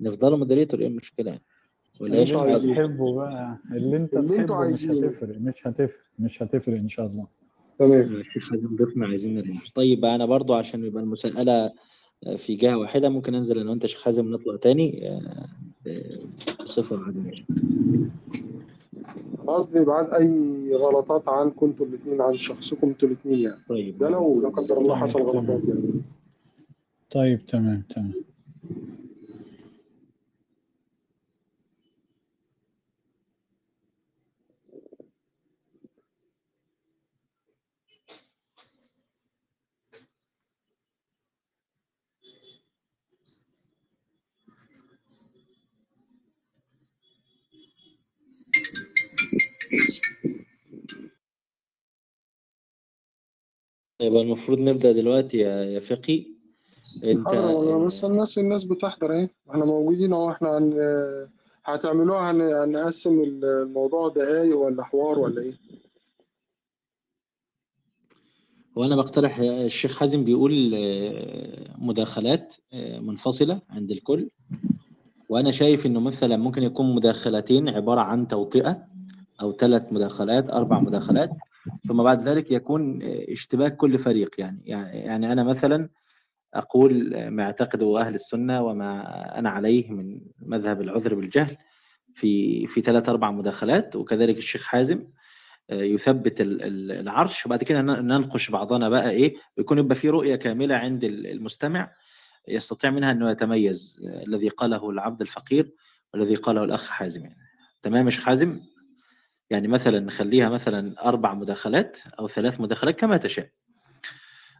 نفضلوا مودريتور إيه المشكلة يعني؟ ولا إيه اللي يا انت شيخ عايزين. حازم تحبه بقى اللي انت اللي أنتوا تحبه مش عايزينه. هتفرق مش هتفرق مش هتفرق إن شاء الله. تمام. الشيخ حازم ضيفنا عايزين نرجع. طيب أنا برضو عشان يبقى المساءله في جهة واحدة ممكن أنزل أنا وأنت يا شيخ حازم نطلع تاني آه، بصفة عاديه قصدي بعد أي غلطات عنكم أنتوا الاثنين عن شخصكم أنتوا الاثنين يعني. طيب ده لو لا قدر الله حصل غلطات يعني. طيب تمام تمام. يبقى المفروض نبدأ دلوقتي يا يا فقي. انت حاضر والله بس الناس الناس بتحضر اهي. إحنا موجودين اهو إحنا هن... هتعملوها هن... هنقسم الموضوع دقايق ولا حوار ولا إيه؟ وأنا بقترح الشيخ حازم بيقول آه، مداخلات آه، منفصلة عند الكل. وأنا شايف إنه مثلا ممكن يكون مداخلتين عبارة عن توطئة. أو ثلاث مداخلات أربع مداخلات ثم بعد ذلك يكون اشتباك كل فريق. يعني يعني أنا مثلا أقول ما يعتقده أهل السنة وما أنا عليه من مذهب العذر بالجهل في في ثلاث أربع مداخلات وكذلك الشيخ حازم يثبت ال- ال- العرش وبعد كده ننقش بعضنا بقى إيه ويكون يبقى في رؤية كاملة عند ال- المستمع يستطيع منها إنه يتميز الذي قاله العبد الفقير والذي قاله الأخ حازم. يعني تمام يا شيخ حازم؟ يعني مثلا نخليها مثلا أربع مداخلات أو ثلاث مداخلات كما تشاء.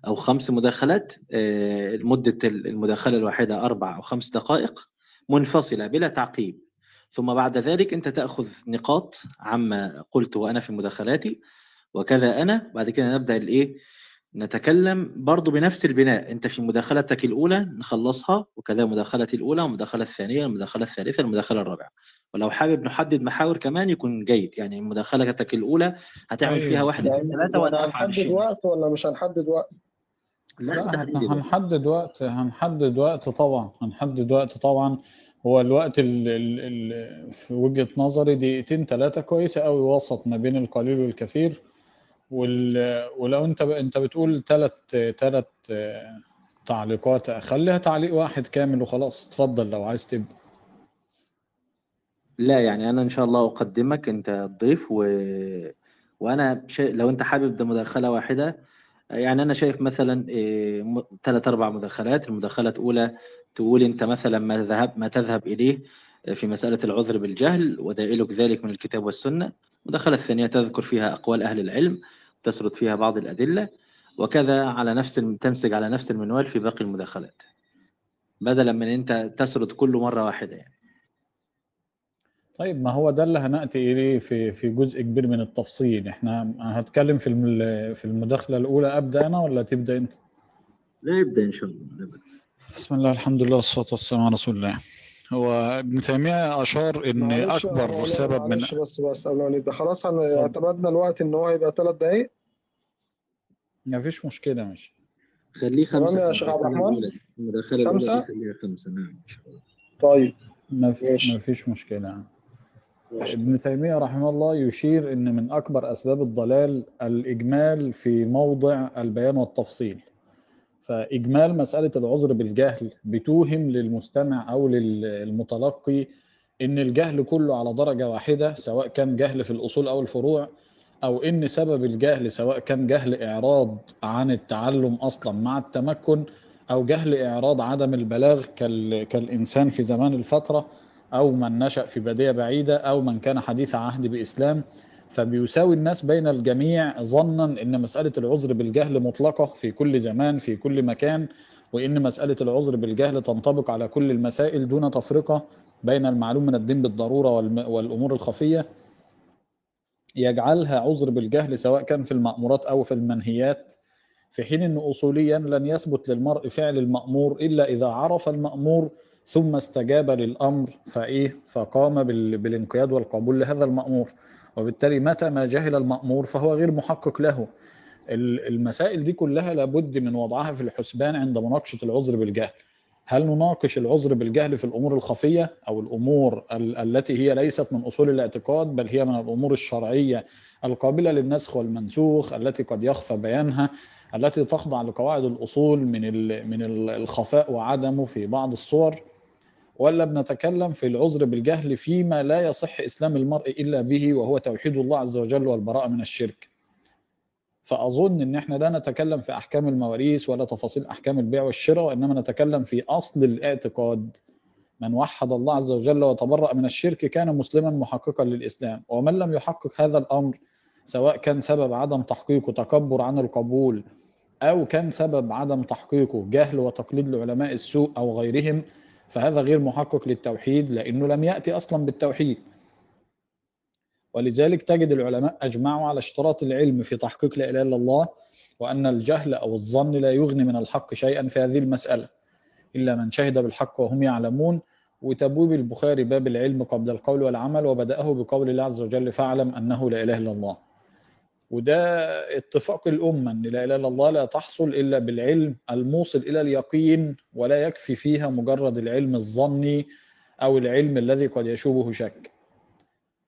أو خمس مداخلات آه، مدة المداخلة الواحدة أربع أو خمس دقائق منفصلة بلا تعقيب. ثم بعد ذلك أنت تأخذ نقاط عما قلت وأنا في مداخلاتي وكذا أنا. بعد كده نبدأ الإيه؟ نتكلم برضو بنفس البناء. انت في مداخلتك الأولى نخلصها وكذا مداخلتي الأولى والمداخله الثانية المداخلة الثالثة المداخلة الرابعة. ولو حابب نحدد محاور كمان يكون جيد. يعني مداخلتك الأولى هتعمل فيها طيب واحد اثنين يعني ثلاثة وأنا واقف عن هنحدد الشيء وقت ولا مش هنحدد وقت؟ لا لا هنحدد وقت هنحدد وقت طبعا هنحدد وقت طبعا. هو الوقت ال ال ال في وجهة نظري دقيقتين ثلاثة كويسة قوي وسط ما بين القليل والكثير. وال ولو انت ب... انت بتقول ثلاث ثلاث تعليقات خليها تعليق واحد كامل وخلاص اتفضل لو عايز تبدأ. لا يعني أنا إن شاء الله أقدمك أنت الضيف و... وأنا شا... لو أنت حابب ده مداخلة واحدة. يعني أنا شايف مثلا ثلاث أربع مداخلات. المداخلة الأولى تقول أنت مثلا ما ذهب ما تذهب إليه في مسألة العذر بالجهل ودائلك ذلك من الكتاب والسنة. المداخله الثانية تذكر فيها أقوال أهل العلم تسرد فيها بعض الأدلة وكذا على نفس تنسج على نفس المنوال في باقي المداخلات. بدلا من أنت تسرد كل مرة واحدة يعني. طيب ما هو ده اللي هنأتي إليه في في جزء كبير من التفصيل. إحنا هتكلم في في المداخلة الأولى. أبدأ أنا ولا تبدأ أنت؟ لا يبدأ إن شاء الله. لا بأس. بسم الله الحمد لله والصلاة والسلام على رسول الله. هو ابن أشار إن معلش أكبر معلش- سبب من معلش بس بس قبل ما نبدا خلاص هن- اعتمدنا الوقت إن هو يبقى ثلاث دقايق. ما فيش مشكلة ماشي. خليه خمسة يا في شيخ عبد الرحمن؟ المداخله؟ خليها خمسة؟ نعم إن شاء الله. طيب. ما في ماشي. ما فيش مشكلة. ماشي. ابن تيمية رحمه الله يشير إن من أكبر أسباب الضلال الإجمال في موضع البيان والتفصيل. فإجمال مسألة العذر بالجهل بتوهم للمستمع أو للمتلقي إن الجهل كله على درجة واحدة سواء كان جهل في الأصول أو الفروع أو إن سبب الجهل سواء كان جهل إعراض عن التعلم أصلا مع التمكن أو جهل إعراض عدم البلاغ كال- كالإنسان في زمان الفترة أو من نشأ في بادية بعيدة أو من كان حديث عهد بإسلام. فبيساوي الناس بين الجميع ظنا إن مسألة العذر بالجهل مطلقة في كل زمان في كل مكان وإن مسألة العذر بالجهل تنطبق على كل المسائل دون تفرقة بين المعلوم من الدين بالضرورة والأمور الخفية. يجعلها عذر بالجهل سواء كان في المأمورات أو في المنهيات في حين إن اصوليا لن يثبت للمرء فعل المأمور إلا إذا عرف المأمور ثم استجاب للأمر فإيه؟ فقام بال- بالانقياد والقبول لهذا المأمور. وبالتالي متى ما جهل المأمور فهو غير محقق له. ال- المسائل دي كلها لابد من وضعها في الحسبان عند مناقشة العذر بالجهل. هل نناقش العذر بالجهل في الأمور الخفية أو الأمور ال- التي هي ليست من أصول الاعتقاد بل هي من الأمور الشرعية القابلة للنسخ والمنسوخ التي قد يخفى بيانها التي تخضع لقواعد الأصول من من ال- الخفاء وعدمه في بعض الصور؟ ولا بنتكلم في العذر بالجهل فيما لا يصح إسلام المرء إلا به وهو توحيد الله عز وجل والبراءة من الشرك. فأظن إن إحنا لا نتكلم في أحكام المواريث ولا تفاصيل أحكام البيع والشراء وانما نتكلم في أصل الاعتقاد. من وحد الله عز وجل وتبرأ من الشرك كان مسلما محققا للإسلام. ومن لم يحقق هذا الأمر سواء كان سبب عدم تحقيقه تكبر عن القبول أو كان سبب عدم تحقيقه جهل وتقليد لعلماء السوء أو غيرهم فهذا غير محقق للتوحيد لأنه لم يأتي أصلا بالتوحيد. ولذلك تجد العلماء أجمعوا على اشتراط العلم في تحقيق لا إله إلا الله وأن الجهل أو الظن لا يغني من الحق شيئا في هذه المسألة إلا من شهد بالحق وهم يعلمون. وتبويب البخاري باب العلم قبل القول والعمل وبدأه بقول الله عز وجل فاعلم أنه لا إله إلا الله. وده اتفاق الأمة إن لا إله إلا الله لا تحصل إلا بالعلم الموصل إلى اليقين ولا يكفي فيها مجرد العلم الظني أو العلم الذي قد يشوبه شك.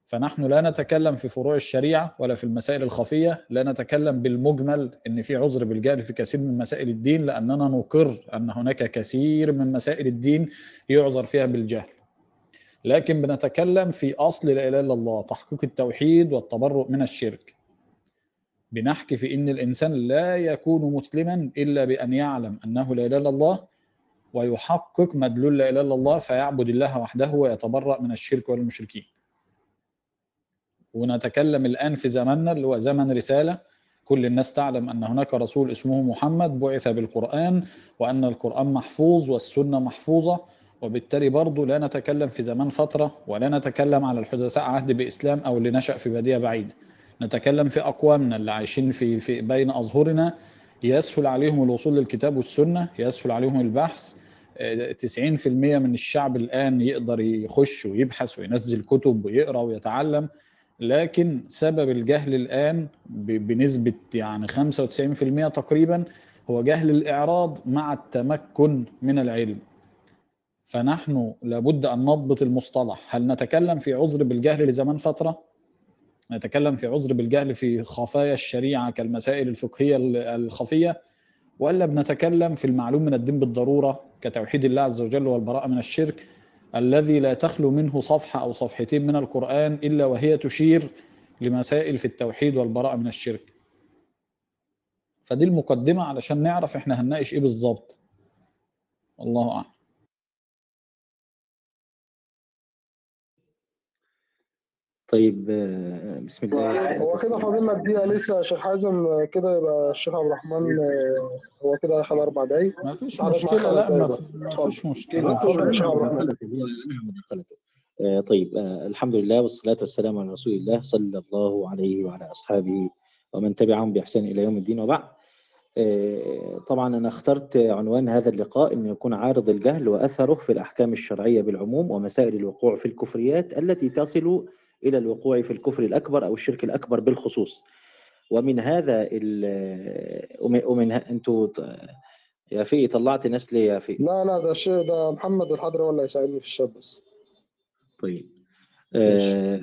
فنحن لا نتكلم في فروع الشريعة ولا في المسائل الخفية لا نتكلم بالمجمل إن في عذر بالجهل في كثير من مسائل الدين لأننا نقر أن هناك كثير من مسائل الدين يعذر فيها بالجهل. لكن بنتكلم في أصل لا إله إلا الله تحقيق التوحيد والتبرؤ من الشرك. بنحكي في إن الإنسان لا يكون مسلما إلا بأن يعلم أنه لا إله إلا الله ويحقق مدلول لا إله إلا الله فيعبد الله وحده ويتبرأ من الشرك والمشركين. ونتكلم الآن في زماننا اللي هو زمن رسالة. كل الناس تعلم أن هناك رسول اسمه محمد بعث بالقرآن وأن القرآن محفوظ والسنة محفوظة وبالتالي برضه لا نتكلم في زمان فترة ولا نتكلم على الحدثاء عهد بإسلام أو اللي نشأ في بادية بعيدة نتكلم في أقوامنا اللي عايشين في, في بين أظهرنا. يسهل عليهم الوصول للكتاب والسنة يسهل عليهم البحث. 90% من الشعب الآن يقدر يخش ويبحث وينزل كتب ويقرأ ويتعلم. لكن سبب الجهل الآن بنسبة يعني 95% تقريبا هو جهل الإعراض مع التمكن من العلم. فنحن لابد أن نضبط المصطلح. هل نتكلم في عذر بالجهل لزمان فترة؟ نتكلم في عذر بالجهل في خفايا الشريعة كالمسائل الفقهية الخفية ولا بنتكلم في المعلوم من الدين بالضرورة كتوحيد الله عز وجل والبراءة من الشرك الذي لا تخلو منه صفحة أو صفحتين من القرآن إلا وهي تشير لمسائل في التوحيد والبراءة من الشرك. فدي المقدمة علشان نعرف إحنا هنناقش إيه بالظبط. الله أعلم. طيب بسم الله هو كده فاضل لك دقيقة لسه يا شيخ حازم كده يبقى الشيخ عبد الرحمن هو كده اخد أربع دقايق. ما فيش مشكلة لا ما فيش مشكلة. طيب الحمد لله والصلاة والسلام على رسول الله صلى الله عليه وعلى أصحابه ومن تبعهم بإحسان إلى يوم الدين وبعد. طبعا أنا اخترت عنوان هذا اللقاء أن يكون عارض الجهل وأثره في الأحكام الشرعية بالعموم ومسائل الوقوع في الكفريات التي تصل إلى الوقوع في الكفر الأكبر أو الشرك الأكبر بالخصوص. ومن هذا ومن أنتوا يا في طلعت ناس ليه يا في لا لا ده الشيء ده محمد الحضري هو اللي هيساعدني في الشات بس. طيب. آه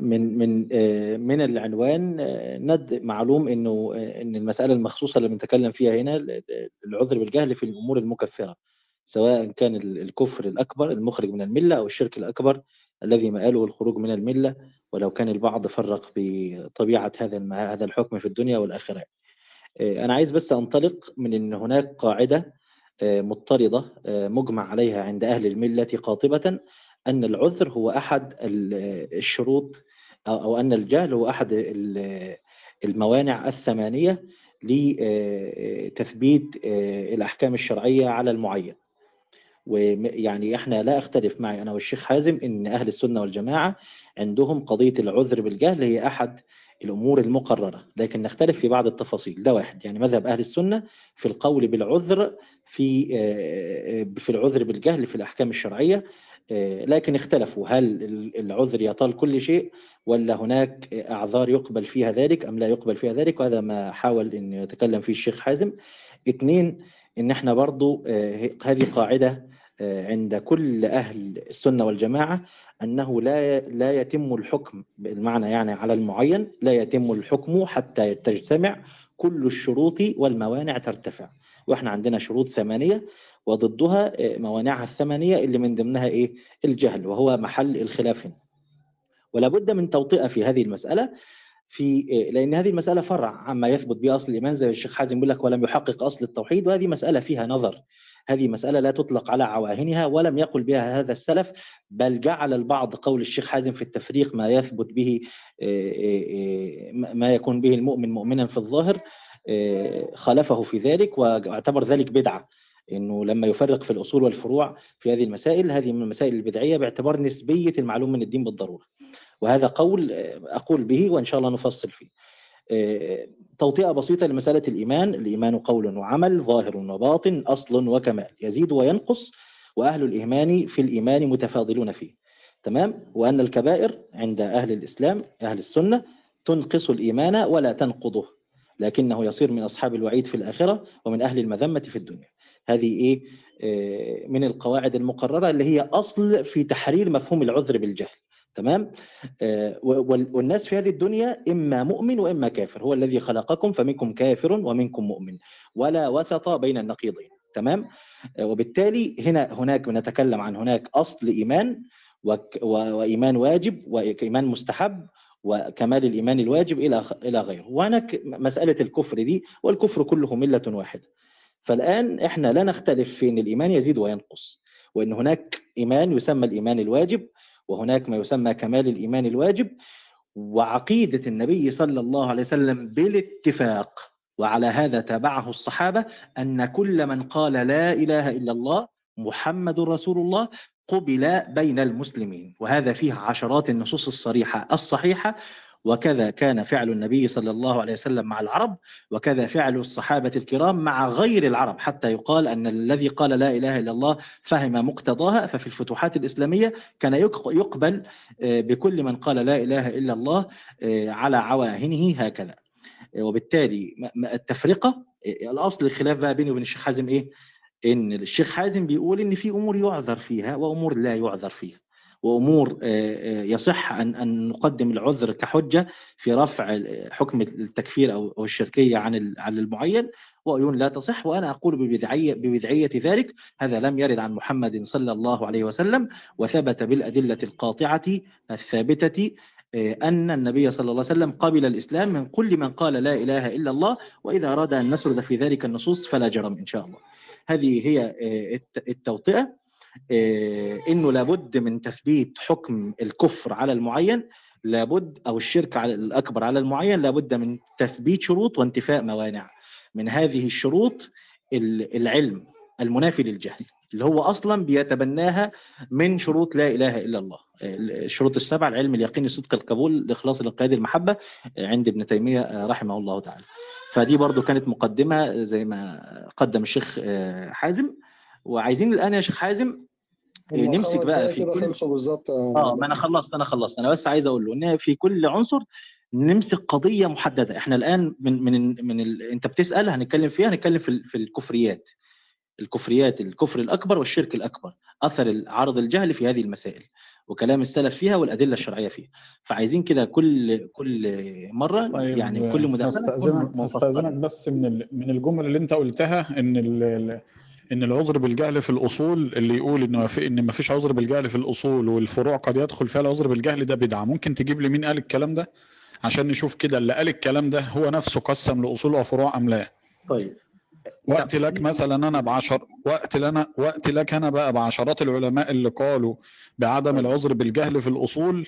من من آه من العنوان آه ند معلوم إنه إن المسألة المخصوصة اللي بنتكلم فيها هنا العذر بالجهل في الأمور المكفرة سواء كان الكفر الأكبر المخرج من الملة أو الشرك الأكبر الذي مآله الخروج من الملة ولو كان البعض فرق بطبيعة هذا هذا الحكم في الدنيا والآخرة. أنا عايز بس أنطلق من إن هناك قاعدة مضطردة مجمع عليها عند أهل الملة قاطبة أن العذر هو أحد الشروط أو أن الجهل هو أحد الموانع الثمانية لتثبيت الأحكام الشرعية على المعين. ويعني إحنا لا أختلف معي أنا والشيخ حازم إن أهل السنة والجماعة عندهم قضية العذر بالجهل هي أحد الأمور المقررة لكن نختلف في بعض التفاصيل. ده واحد. يعني مذهب أهل السنة في القول بالعذر في في العذر بالجهل في الأحكام الشرعية لكن اختلفوا. هل العذر يطال كل شيء ولا هناك أعذار يقبل فيها ذلك أم لا يقبل فيها ذلك؟ وهذا ما حاول إن يتكلم فيه الشيخ حازم. اثنين إن إحنا برضو آه، هذه قاعدة آه، عند كل أهل السنة والجماعة أنه لا لا يتم الحكم بالمعنى يعني على المعين لا يتم الحكم حتى تجتمع كل الشروط والموانع ترتفع. وإحنا عندنا شروط ثمانية وضدها آه، موانعها الثمانية اللي من ضمنها إيه؟ الجهل وهو محل الخلاف هنا. ولا بد من توطئة في هذه المسألة في لأن هذه المسألة فرع عما يثبت به اصل الإيمان زي الشيخ حازم يقول لك ولم يحقق أصل التوحيد وهذه مسألة فيها نظر. هذه مسألة لا تطلق على عواهنها ولم يقل بها هذا السلف بل جعل البعض قول الشيخ حازم في التفريق ما يثبت به ما يكون به المؤمن مؤمنا في الظاهر خالفه في ذلك واعتبر ذلك بدعة. إنه لما يفرق في الأصول والفروع في هذه المسائل هذه من المسائل البدعية باعتبار نسبية المعلوم من الدين بالضرورة. وهذا قول أقول به وإن شاء الله نفصل فيه. توطئة بسيطة لمسألة الإيمان. الإيمان قول وعمل ظاهر وباطن أصل وكمال. يزيد وينقص وأهل الإيمان في الإيمان متفاضلون فيه. تمام؟ وأن الكبائر عند أهل الإسلام أهل السنة تنقص الإيمان ولا تنقضه لكنه يصير من أصحاب الوعيد في الآخرة ومن أهل المذمة في الدنيا. هذه إيه؟ من القواعد المقررة اللي هي أصل في تحرير مفهوم العذر بالجهل. تمام؟ آه والناس في هذه الدنيا إما مؤمن وإما كافر هو الذي خلقكم فمنكم كافر ومنكم مؤمن ولا وسط بين النقيضين تمام؟ آه وبالتالي هنا هناك نتكلم عن هناك أصل إيمان وإيمان واجب وإيمان مستحب وكمال الإيمان الواجب إلى إلى غيره. وهناك مسألة الكفر دي والكفر كله ملة واحدة. فالآن إحنا لا نختلف في إن الإيمان يزيد وينقص وإن هناك إيمان يسمى الإيمان الواجب وهناك ما يسمى كمال الإيمان الواجب وعقيدة النبي صلى الله عليه وسلم بالاتفاق. وعلى هذا تابعه الصحابة أن كل من قال لا إله إلا الله محمد رسول الله قبل بين المسلمين. وهذا فيه عشرات النصوص الصريحة الصحيحة وكذا كان فعل النبي صلى الله عليه وسلم مع العرب وكذا فعل الصحابة الكرام مع غير العرب حتى يقال أن الذي قال لا إله إلا الله فهم مقتضاها ففي الفتوحات الإسلامية كان يقبل بكل من قال لا إله إلا الله على عواهنه هكذا وبالتالي التفرقة الأصل الخلاف بقى بيني وبين الشيخ حازم إيه؟ إن الشيخ حازم بيقول إن في أمور يعذر فيها وأمور لا يعذر فيها وأمور يصح أن أن نقدم العذر كحجة في رفع حكم التكفير أو الشركية عن عن المعين وعيون لا تصح وأنا أقول ببدعية ببدعية ذلك هذا لم يرد عن محمد صلى الله عليه وسلم وثبت بالأدلة القاطعة الثابتة أن النبي صلى الله عليه وسلم قبل الإسلام من كل من قال لا إله إلا الله وإذا أراد أن نسرد في ذلك النصوص فلا جرم إن شاء الله. هذه هي التوطئة. إنه لابد من تثبيت حكم الكفر على المعين لابد أو الشرك على الأكبر على المعين لابد من تثبيت شروط وانتفاء موانع. من هذه الشروط العلم المنافي للجهل اللي هو أصلا بيتبناها من شروط لا إله إلا الله. الشروط السبعه العلم اليقين الصدق القبول الإخلاص الانقياد المحبة عند ابن تيمية رحمه الله تعالى. فدي برضو كانت مقدمة زي ما قدم الشيخ حازم. وعايزين الآن يا شيخ حازم نمسك بقى في كل بالظبط. آه. ما أنا خلصت أنا خلصت. أنا بس عايز أقول له إن في كل عنصر نمسك قضية محددة. إحنا الآن من من من ال... أنت بتسأل هنتكلم فيها هنتكلم في في الكفريات. الكفريات الكفر الأكبر والشرك الأكبر أثر عرض الجهل في هذه المسائل وكلام السلف فيها والأدلة الشرعية فيها. فعايزين كده كل كل مرة طيب يعني كل مداخلة أستأذنك أستأذنك بس من من الجمل اللي أنت قلتها إن ال إن العذر بالجهل في الأصول اللي يقول ان في إن ما فيش عذر بالجهل في الأصول والفروع قد يدخل فيها العذر بالجهل ده بدعة. ممكن تجيب لي مين قال الكلام ده؟ عشان نشوف كده اللي قال الكلام ده هو نفسه قسم لأصول وفروع أم لا. طيب. وقت لك مثلا أنا بعشر وقت لنا وقت لك أنا بقى بعشرات العلماء اللي قالوا بعدم العذر بالجهل في الأصول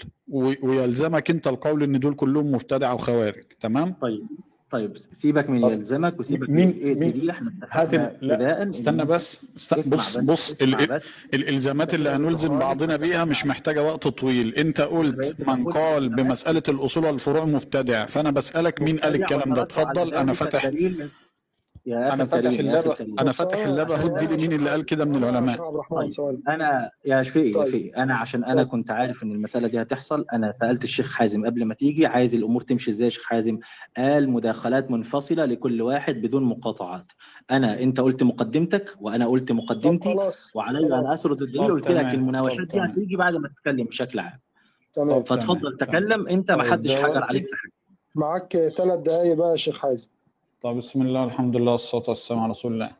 ويلزمك أنت القول إن دول كلهم مبتدع وخوارج تمام؟ طيب. طيب سيبك من يلزمك وسيبك مين من إيه دي إحنا اتفقنا ابتداء استنى بس است... اسمع بص بس بص ال... الإلزامات اللي هنلزم بعضنا بيها مش محتاجة وقت طويل. أنت قلت من قال بمسألة الأصول والفروع مبتدع. فأنا بسألك مين قال الكلام ده؟ اتفضل أنا فاتح. يا أنا فاتح يا الكريم. أنا فاتح اللاب اهو اديني مين اللي قال كده من العلماء؟ عبد الرحمن طيب سؤال. أنا يا شفيقي يا طيب. شفيقي أنا عشان أنا طيب. كنت عارف إن المسألة دي هتحصل أنا سألت الشيخ حازم قبل ما تيجي عايز الأمور تمشي إزاي؟ يا شيخ حازم قال مداخلات منفصلة لكل واحد بدون مقاطعات. أنا أنت قلت مقدمتك وأنا قلت مقدمتي وعلي أن أسرد الدليل قلت لك المناوشات دي هتيجي بعد ما تتكلم بشكل عام. تمام فتفضل تمام. تكلم أنت ما طيب حدش حجر عليك في حاجة. معاك ثلاث دقايق بقى يا شيخ حازم. طب بسم الله الحمد لله والصلاة والسلام على رسول الله.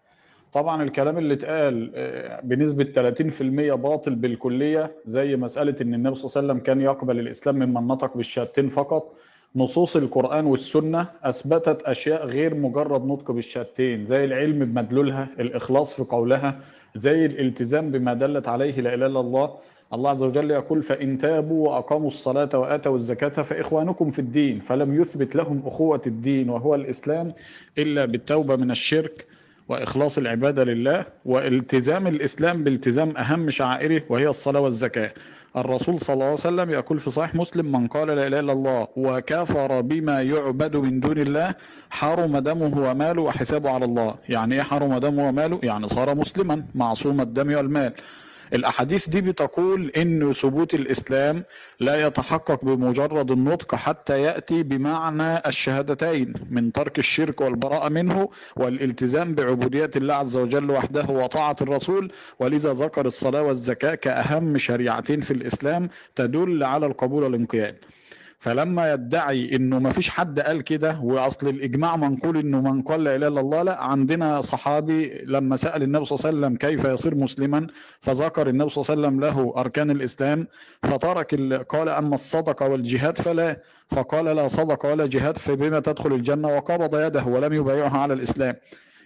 طبعا الكلام اللي اتقال آه، بنسبة 30% باطل بالكلية زي مسألة إن النبي صلى الله عليه وسلم كان يقبل الإسلام ممن نطق بالشهادتين فقط. نصوص القرآن والسنة أثبتت أشياء غير مجرد نطق بالشهادتين زي العلم بمدلولها الإخلاص في قولها زي الالتزام بما دلت عليه لا إله إلا الله. الله عز وجل يقول فإن تابوا وأقاموا الصلاة وآتوا الزكاة فإخوانكم في الدين فلم يثبت لهم أخوة الدين وهو الإسلام إلا بالتوبة من الشرك وإخلاص العبادة لله والتزام الإسلام بالتزام أهم شعائره وهي الصلاة والزكاة. الرسول صلى الله عليه وسلم يقول في صحيح مسلم من قال لا إله إلا الله وكفر بما يعبد من دون الله حرم دمه وماله وحسابه على الله. يعني إيه حرم دمه وماله؟ يعني صار مسلما معصوم الدم والمال. الأحاديث دي بتقول إن ثبوت الإسلام لا يتحقق بمجرد النطق حتى يأتي بمعنى الشهادتين من ترك الشرك والبراءة منه والالتزام بعبودية الله عز وجل وحده وطاعة الرسول. ولذا ذكر الصلاة والزكاة كأهم شريعتين في الإسلام تدل على القبول والانقياد. فلما يدعي إنه ما فيش حد قال كده وأصل الإجماع منقول إنه من قال لا اله الا الله لا عندنا صحابي لما سأل النبي صلى الله عليه وسلم كيف يصير مسلما فذكر النبي صلى الله عليه وسلم له أركان الإسلام فترك ال- قال أما الصدقه والجهاد فلا فقال لا صدقه ولا جهاد فبما تدخل الجنة وقبض يده ولم يبايعها على الإسلام.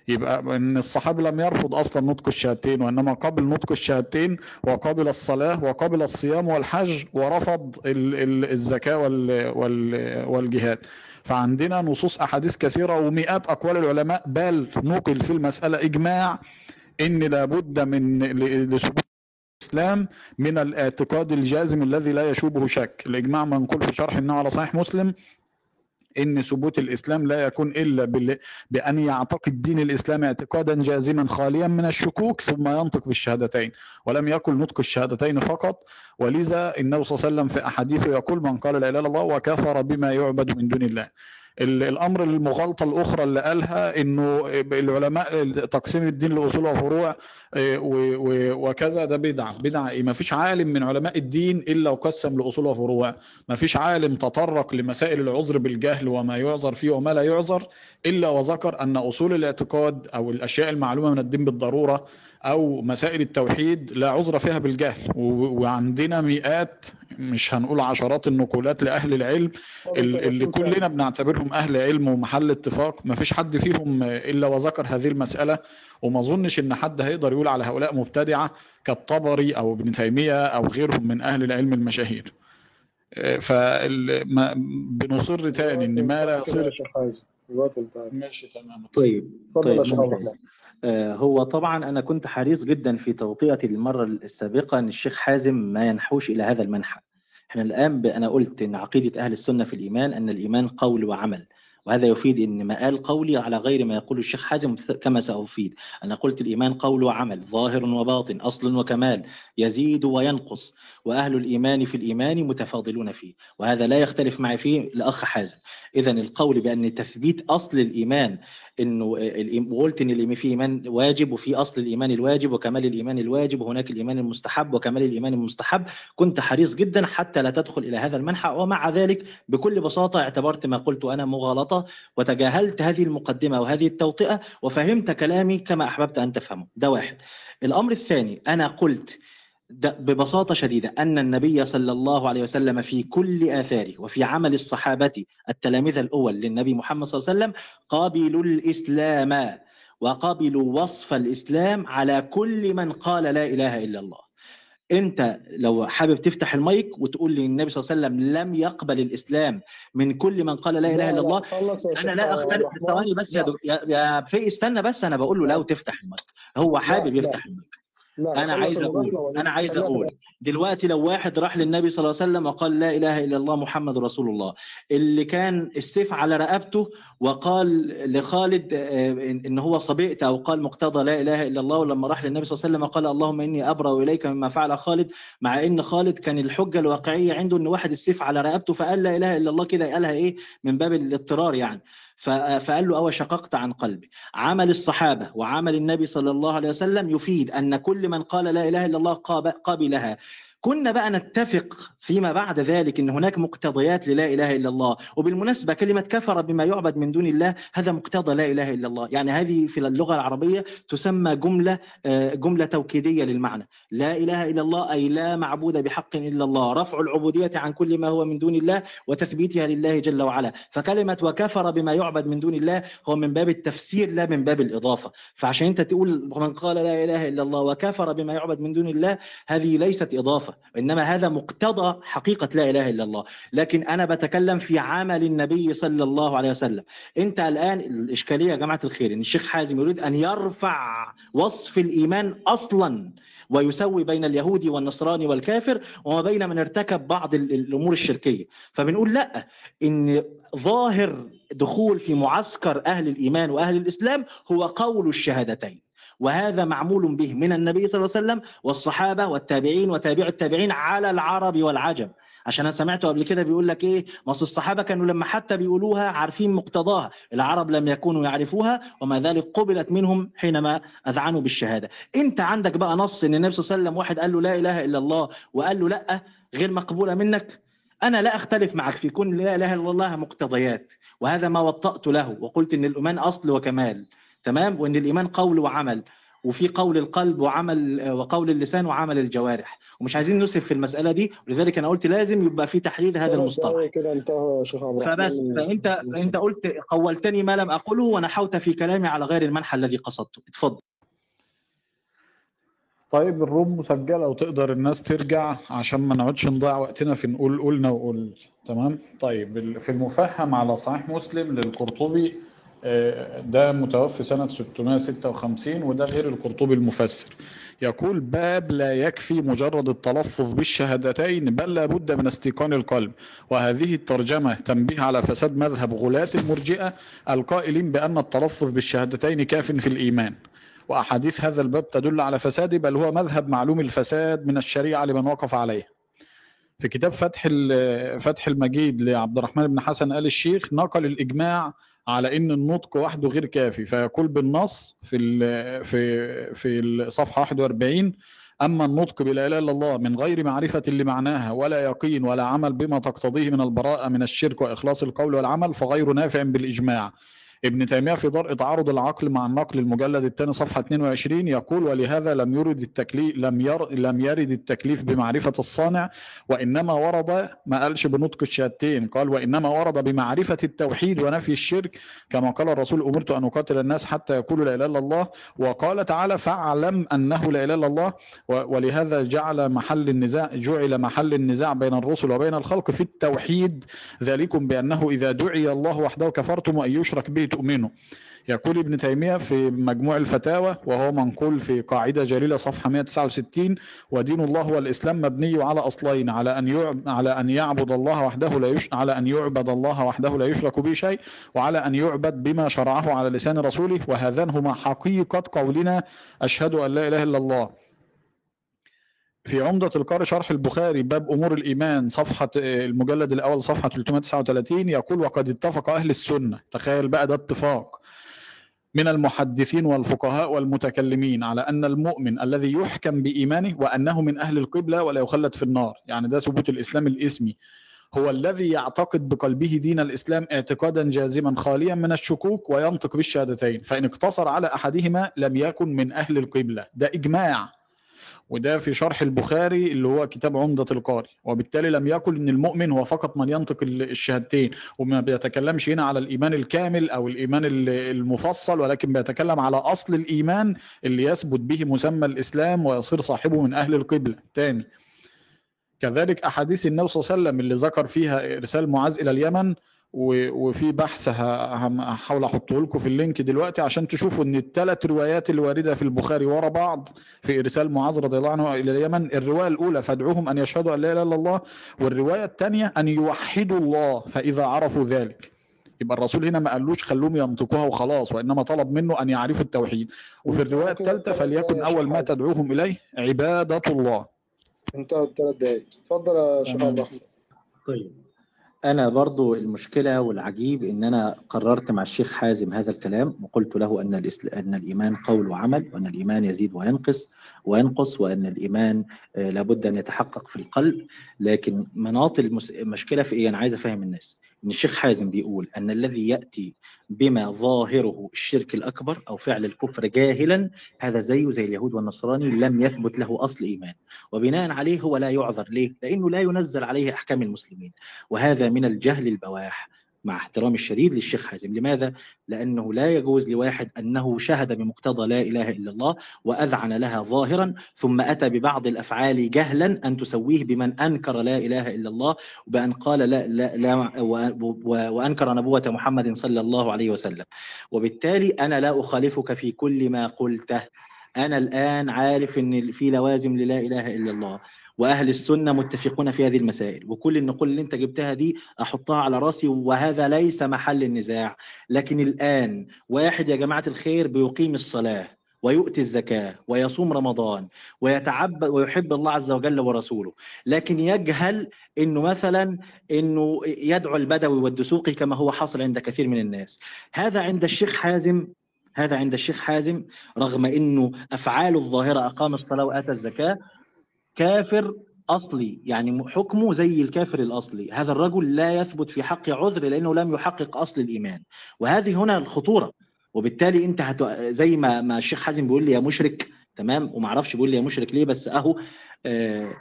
يبقى إن الصحابي لم يرفض أصلا نطق الشهادتين وإنما قبل نطق الشهادتين وقبل الصلاة وقبل الصيام والحج ورفض ال- ال- الزكاة وال- وال- والجهاد. فعندنا نصوص أحاديث كثيرة ومئات أقوال العلماء بل نقل في المسألة إجماع إن لابد من لثبوت الإسلام من الاعتقاد الجازم الذي لا يشوبه شك. الإجماع منقول في شرح النووي على صحيح مسلم إن ثبوت الإسلام لا يكون إلا بال... بأن يعتقد دين الإسلام اعتقادا جازما خاليا من الشكوك ثم ينطق بالشهادتين ولم يكن نطق الشهادتين فقط. ولذا النبي صلى الله عليه وسلم في أحاديثه يقول من قال لا إله إلا الله وكفر بما يعبد من دون الله. ال- الأمر المغالطة الأخرى اللي قالها إنه العلماء تقسيم الدين لأصول وفروع و- وكذا ده بدعة بدعة. إيه ما فيش عالم من علماء الدين إلا وقسم لأصول وفروع. ما فيش عالم تطرق لمسائل العذر بالجهل وما يعذر فيه وما لا يعذر إلا وذكر أن أصول الاعتقاد أو الأشياء المعلومة من الدين بالضرورة أو مسائل التوحيد لا عذر فيها بالجهل. وعندنا مئات مش هنقول عشرات النقولات لأهل العلم ال- اللي كلنا بنعتبرهم أهل علم ومحل اتفاق. ما فيش حد فيهم إلا وذكر هذه المسألة. وما أظنش إن حد هيقدر يقول على هؤلاء مبتدعة كالطبري أو ابن تيمية أو غيرهم من أهل العلم المشاهير. فبنصر تاني إن ما لا يصير. ماشي تمام. طيب اتفضل يا طيب آه، هو طبعا أنا كنت حريص جدا في توطئتي المرة السابقة أن الشيخ حازم ما ينحوش إلى هذا المنحى. إحنا الآن ب- أنا قلت إن عقيدة أهل السنة في الإيمان أن الإيمان قول وعمل وهذا يفيد إن ما قال قولي على غير ما يقول الشيخ حازم كما سأفيد. أنا قلت الإيمان قول وعمل ظاهر وباطن أصل وكمال يزيد وينقص وأهل الإيمان في الإيمان متفاضلون فيه وهذا لا يختلف معي فيه الأخ حازم. إذا القول بأن تثبيت أصل الإيمان إنه وقلت إن الإيمان في إيمان واجب وفي أصل الإيمان الواجب وكمال الإيمان الواجب وهناك الإيمان المستحب وكمال الإيمان المستحب. كنت حريص جدا حتى لا تدخل إلى هذا المنحى ومع ذلك بكل بساطة اعتبرت ما قلت أنا مغالطة وتجاهلت هذه المقدمة وهذه التوطئة وفهمت كلامي كما أحببت أن تفهمه. ده واحد. الأمر الثاني أنا قلت ببساطة شديدة أن النبي صلى الله عليه وسلم في كل آثاره وفي عمل الصحابة التلاميذ الأول للنبي محمد صلى الله عليه وسلم قبلوا الإسلام وقبلوا وصف الإسلام على كل من قال لا إله إلا الله أنت لو حابب تفتح المايك وتقول لي النبي صلى الله عليه وسلم لم يقبل الإسلام من كل من قال لا إله إلا الله أنا لا عبد أختلف. ثواني بس يا. يا في استنى بس أنا بقول له لو تفتح المايك هو حابب. يفتح المايك أنا عايز أقول أنا عايز أقول. دلوقتي لو واحد راح للنبي صلى الله عليه وسلم وقال لا إله إلا الله محمد رسول الله اللي كان السيف على رقبته وقال لخالد آه، إن إن هو صبئت أو قال مقتضى لا إله إلا الله ولما راح للنبي صلى الله عليه وسلم قال اللهم إني أبرأ إليك مما فعل خالد مع إن خالد كان الحجة الواقعية عنده إن واحد السيف على رقبته فقال لا إله إلا الله كده قالها إيه؟ من باب الاضطرار يعني. فقال له أو شققت عن قلبي. عمل الصحابة وعمل النبي صلى الله عليه وسلم يفيد أن كل من قال لا إله إلا الله قاب- قبلها. كنا بقى نتفق فيما بعد ذلك إن هناك مقتضيات للا إله إلا الله. وبالمناسبة كلمة كفر بما يعبد من دون الله هذا مقتضى لا إله إلا الله. يعني هذه في اللغة العربية تسمى جملة آه، جملة توكيدية للمعنى. لا إله إلا الله أي لا معبود بحق إلا الله. رفع العبودية عن كل ما هو من دون الله وتثبيتها لله جل وعلا. فكلمة وكفر بما يعبد من دون الله هو من باب التفسير لا من باب الإضافة. فعشان أنت تقول من قال لا إله إلا الله وكفر بما يعبد من دون الله هذه ليست إضافة. إنما هذا مقتضى حقيقة لا إله إلا الله. لكن أنا بتكلم في عمل النبي صلى الله عليه وسلم. أنت الآن الإشكالية يا جماعة الخير إن الشيخ حازم يريد أن يرفع وصف الإيمان أصلا ويسوي بين اليهودي والنصراني والكافر وما بين من ارتكب بعض ال- الأمور الشركية. فبنقول لا إن ظاهر دخول في معسكر أهل الإيمان وأهل الإسلام هو قول الشهادتين. وهذا معمول به من النبي صلى الله عليه وسلم والصحابة والتابعين وتابع التابعين على العرب والعجم. عشان أنا سمعته قبل كده بيقول لك إيه؟ ما أصل الصحابة كانوا لما حتى بيقولوها عارفين مقتضاها. العرب لم يكونوا يعرفوها وما ذلك قبلت منهم حينما أذعنوا بالشهادة. أنت عندك بقى نص إن النبي صلى الله عليه وسلم واحد قال له لا إله إلا الله وقال له لأ غير مقبولة منك؟ أنا لا أختلف معك في كون لا إله إلا الله مقتضيات. وهذا ما وطأت له وقلت إن الايمان أصل وكمال. تمام؟ وإن الإيمان قول وعمل وفي قول القلب وعمل وقول اللسان وعمل الجوارح. ومش عايزين نسهب في المسألة دي ولذلك أنا قلت لازم يبقى في تحليل هذا المصطلح. كده انتهى يا شيخ عبد الرحمن فبس فأنت فأنت قلت قولتني ما لم أقله ونحوت في كلامي على غير المنحى الذي قصدته. اتفضل. طيب الروم مسجلة وتقدر الناس ترجع عشان ما نقعدش نضيع وقتنا في نقول قلنا وقول. تمام؟ طيب في المفهم على صحيح مسلم للقرطبي ده متوفي سنة 656 وده غير القرطبي المفسر. يقول باب لا يكفي مجرد التلفظ بالشهادتين بل لابد من استيقان القلب. وهذه الترجمة تنبيه على فساد مذهب غلاة المرجئة القائلين بأن التلفظ بالشهادتين كاف في الإيمان. وأحاديث هذا الباب تدل على فساده بل هو مذهب معلوم الفساد من الشريعة لمن وقف عليه. في كتاب فتح فتح المجيد لعبد الرحمن بن حسن آل الشيخ نقل الإجماع على إن النطق وحده غير كافي فيقول بالنص في في في الصفحة 41 أما النطق بلا إله إلا الله من غير معرفة لمعناها ولا يقين ولا عمل بما تقتضيه من البراءة من الشرك وإخلاص القول والعمل فغير نافع بالإجماع. ابن تيمية في درء تعارض العقل مع النقل المجلد الثاني صفحة 22 يقول ولهذا لم يرد التكليف لم ير لم يرد التكليف بمعرفة الصانع وإنما ورد ما قالش بنطق الشهادتين قال وإنما ورد بمعرفة التوحيد ونفي الشرك كما قال الرسول أمرت أن أقاتل الناس حتى يقولوا لا إله إلا الله وقال تعالى فاعلم أنه لا إله إلا الله ولهذا جعل محل النزاع جعل محل النزاع بين الرسل وبين الخلق في التوحيد ذلكم بأنه إذا دعي الله وحده كفرتم وأن يشرك به تؤمنوا. يقول ابن تيمية في مجموع الفتاوى وهو منقول في قاعدة جليلة صفحة 169 ودين الله والإسلام مبني على أصلين على أن يعب على أن يعبد الله وحده لا يش على أن يعبد الله وحده لا يشرك به شيء وعلى أن يعبد بما شرعه على لسان رسوله وهذان هما حقيقة قولنا أشهد أن لا إله إلا الله. في عمدة القارئ شرح البخاري باب أمور الإيمان صفحة آه، المجلد الأول صفحة 339 يقول وقد اتفق أهل السنة. تخيل بقى ده اتفاق. من المحدثين والفقهاء والمتكلمين على أن المؤمن الذي يحكم بإيمانه وأنه من أهل القبلة ولا يخلد في النار. يعني ده ثبوت الإسلام الإسمي. هو الذي يعتقد بقلبه دين الإسلام اعتقادا جازما خاليا من الشكوك وينطق بالشهادتين فإن اقتصر على أحدهما لم يكن من أهل القبلة. ده إجماع. وده في شرح البخاري اللي هو كتاب عمدة القاري وبالتالي لم يقل إن المؤمن هو فقط من ينطق ال- الشهادتين وما بيتكلمش هنا على الإيمان الكامل أو الإيمان ال- المفصل ولكن بيتكلم على أصل الإيمان اللي يثبت به مسمى الإسلام ويصير صاحبه من أهل القبلة. تاني كذلك أحاديث النبي صلى الله عليه وسلم اللي ذكر فيها إرسال معاذ إلى اليمن وفي بحث هحاول أحطه لكم في اللينك دلوقتي عشان تشوفوا إن الثلاث روايات اللي وارده في البخاري ورا بعض في إرسال معاذ رضي الله عنه إلى اليمن الرواية الأولى فادعوهم أن يشهدوا أن لا إله إلا الله والرواية الثانية أن يوحدوا الله فإذا عرفوا ذلك. يبقى الرسول هنا ما قالوش خلوهم ينطقوها وخلاص وإنما طلب منه أن يعرفوا التوحيد. وفي الرواية الثالثة فليكن أول ما تدعوهم إليه عبادة الله. انتهى الثلاث دقايق. اتفضل يا شيخ تمام. عبد الرحمن. طيب. أنا برضو المشكلة والعجيب إن أنا قررت مع الشيخ حازم هذا الكلام وقلت له أن. أن الإيمان قول وعمل وأن الإيمان يزيد وينقص وينقص وأن الإيمان آه، لابد أن يتحقق في القلب لكن مناط. المشكلة في إيه أنا عايز أفهم الناس إن الشيخ حازم بيقول أن الذي يأتي بما ظاهره الشرك الأكبر أو فعل الكفر جاهلا هذا زيه زي اليهود والنصراني لم يثبت له أصل إيمان. وبناء عليه هو لا يعذر. ليه؟ لأنه لا ينزل عليه أحكام المسلمين. وهذا من الجهل البواح. مع احترامي الشديد للشيخ حازم. لماذا؟ لأنه لا يجوز لواحد أنه شهد بمقتضى لا إله إلا الله وأذعن لها ظاهرا ثم أتى ببعض الأفعال جهلا أن تسويه بمن أنكر لا إله إلا الله وبأن قال لا, لا, لا وأنكر نبوة محمد صلى الله عليه وسلم. وبالتالي أنا لا أخالفك في كل ما قلته. أنا الآن عارف أن في لوازم للا إله إلا الله. وأهل السنة متفقون في هذه المسائل. وكل النقول اللي أنت جبتها دي أحطها على رأسي وهذا ليس محل النزاع. لكن الآن واحد يا جماعة الخير بيقيم الصلاة ويؤتي الزكاة ويصوم رمضان ويتعبد ويحب الله عز وجل ورسوله. لكن يجهل إنه مثلا إنه يدعو البدوي والدسوقي كما هو حاصل عند كثير من الناس. هذا عند الشيخ حازم هذا عند الشيخ حازم رغم إنه أفعاله الظاهرة أقام الصلاة وآتى الزكاة كافر أصلي يعني حكمه زي الكافر الأصلي. هذا الرجل لا يثبت في حق عذر لأنه لم يحقق أصل الإيمان. وهذه هنا الخطورة. وبالتالي أنت هت... زي ما ما الشيخ حازم بيقول لي يا مشرك تمام؟ وما أعرفش بيقول لي يا مشرك ليه بس أهو آه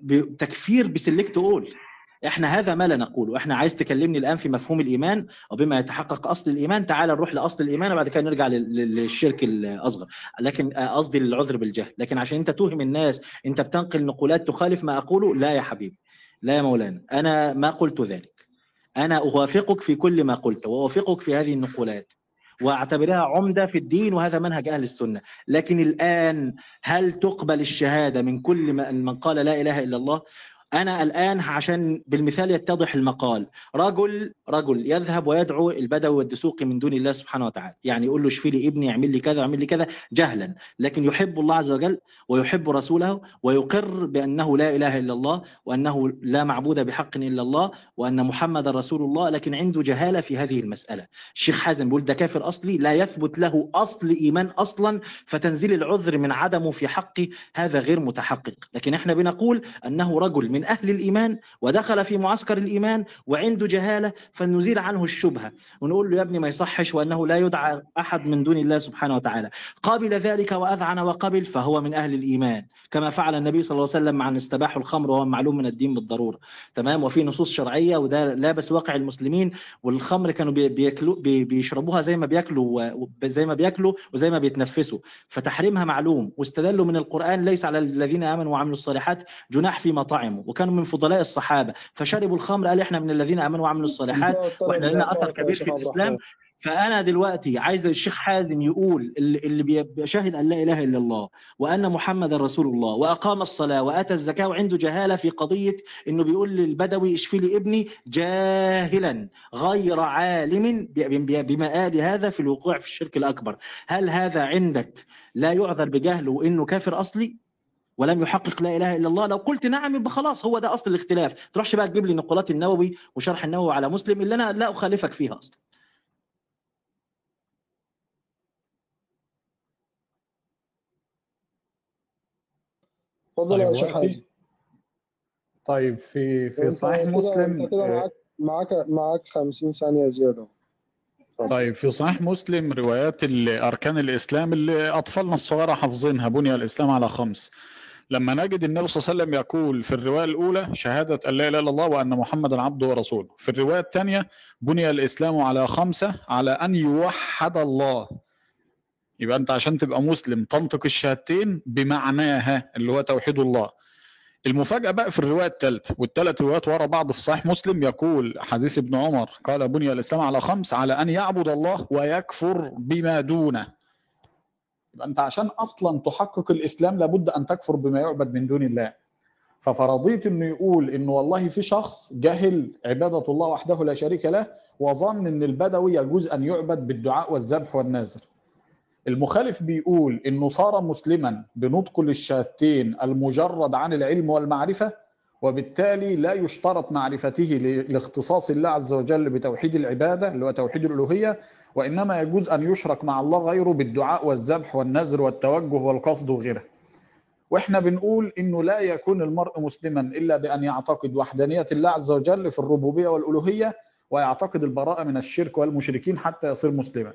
ب- تكفير بسلكت اول إحنا هذا ما لا نقوله إحنا عايز تكلمني الآن في مفهوم الإيمان وبما يتحقق أصل الإيمان. تعال نروح لأصل الإيمان وبعد كده نرجع لل- لل- للشرك الأصغر. لكن قصدي للعذر بالجهل. لكن عشان أنت توهم الناس أنت بتنقل نقولات تخالف ما أقوله. لا يا حبيبي. لا يا مولانا. أنا ما قلت ذلك. أنا أوافقك في كل ما قلت وأوافقك في هذه النقولات وأعتبرها عمدة في الدين وهذا منهج أهل السنة. لكن الآن هل تقبل الشهادة من كل من قال لا إله إلا الله؟ أنا الآن عشان بالمثال يتضح المقال. رجل رجل يذهب ويدعو البدوي والدسوقي من دون الله سبحانه وتعالى. يعني يقول له اشفي لي ابني اعمل لي كذا اعمل لي كذا جهلا. لكن يحب الله عز وجل ويحب رسوله ويقر بأنه لا إله إلا الله وأنه لا معبود بحق إلا الله وأن محمد رسول الله. لكن عنده جهالة في هذه المسألة. الشيخ حازم بيقول ده كافر أصلي؟ لا يثبت له أصل إيمان أصلا فتنزيل العذر من عدمه في حقه هذا غير متحقق. لكن إحنا بنقول أنه رجل من أهل الإيمان ودخل في معسكر الإيمان وعنده جهالة فنزيل عنه الشبهة ونقول له يا ابني ما يصحش وأنه لا يدعى أحد من دون الله سبحانه وتعالى. قابل ذلك وأذعن وقبل فهو من أهل الإيمان كما فعل النبي صلى الله عليه وسلم مع ان استباحوا الخمر وهو معلوم من الدين بالضرورة. تمام؟ وفي نصوص شرعية وده لابس واقع المسلمين والخمر كانوا بي- بياكلوا بي- بيشربوها زي ما بياكلوا زي ما بياكلوا وزي ما بيتنفسوا. فتحريمها معلوم واستدلوا من القرآن ليس على الذين آمنوا وعملوا الصالحات جناح فيما طعموا. وكانوا من فضلاء الصحابة. فشربوا الخمر قال إحنا من الذين آمنوا وعملوا الصالحات وإحنا لنا أثر كبير في الإسلام. فأنا دلوقتي عايز الشيخ حازم يقول اللي اللي بي- بيشهد أن لا إله إلا الله وأن محمد رسول الله وأقام الصلاة وآتى الزكاة وعنده جهالة في قضية إنه بيقول للبدوي اشفي لي ابني جاهلا غير عالم بمآل هذا في الوقوع في الشرك الأكبر. هل هذا عندك لا يعذر بجهله وانه كافر أصلي؟ ولم يحقق لا إله إلا الله. لو قلت نعم يبقى خلاص هو ده أصل الاختلاف. تروحش بقى تجيب لي نقولات النووي وشرح النووي على مسلم اللي أنا لا أخالفك فيها أصلا. اتفضل يا طيب شيخ حازم. طيب في في صحيح مسلم كده آه، معاك معاك معاك 50 ثانية زيادة. طيب في صحيح مسلم روايات ال- أركان الإسلام اللي أطفالنا الصغيرة حافظينها بني الإسلام على خمس. لما نجد النبي صلى الله عليه وسلم يقول في الرواية الأولى شهادة أن لا إله إلا الله وأن محمدا عبده ورسوله. في الرواية الثانية بني الإسلام على خمسة على أن يوحد الله. يبقى أنت عشان تبقى مسلم تنطق الشهادتين بمعناها اللي هو توحيد الله. المفاجأة بقى في الرواية الثالثة والثلاث روايات ورا بعض في صحيح مسلم يقول حديث ابن عمر قال بني الإسلام على خمس على أن يعبد الله ويكفر بما دونه. يبقى أنت عشان أصلا تحقق الإسلام لابد أن تكفر بما يعبد من دون الله. ففرضية أنه يقول أنه والله في شخص جهل عبادة الله وحده لا شريك له وظن أن البدوي يجوز أن يعبد بالدعاء والذبح والنذر. المخالف بيقول إنه صار مسلما بنطق للشهادتين المجرد عن العلم والمعرفة وبالتالي لا يشترط معرفته لاختصاص الله عز وجل بتوحيد العبادة اللي هو توحيد الألوهية وإنما يجوز أن يشرك مع الله غيره بالدعاء والذبح والنذر والتوجه والقصد وغيره. وإحنا بنقول إنه لا يكون المرء مسلما إلا بأن يعتقد وحدانية الله عز وجل في الربوبية والألوهية ويعتقد البراءة من الشرك والمشركين حتى يصير مسلما.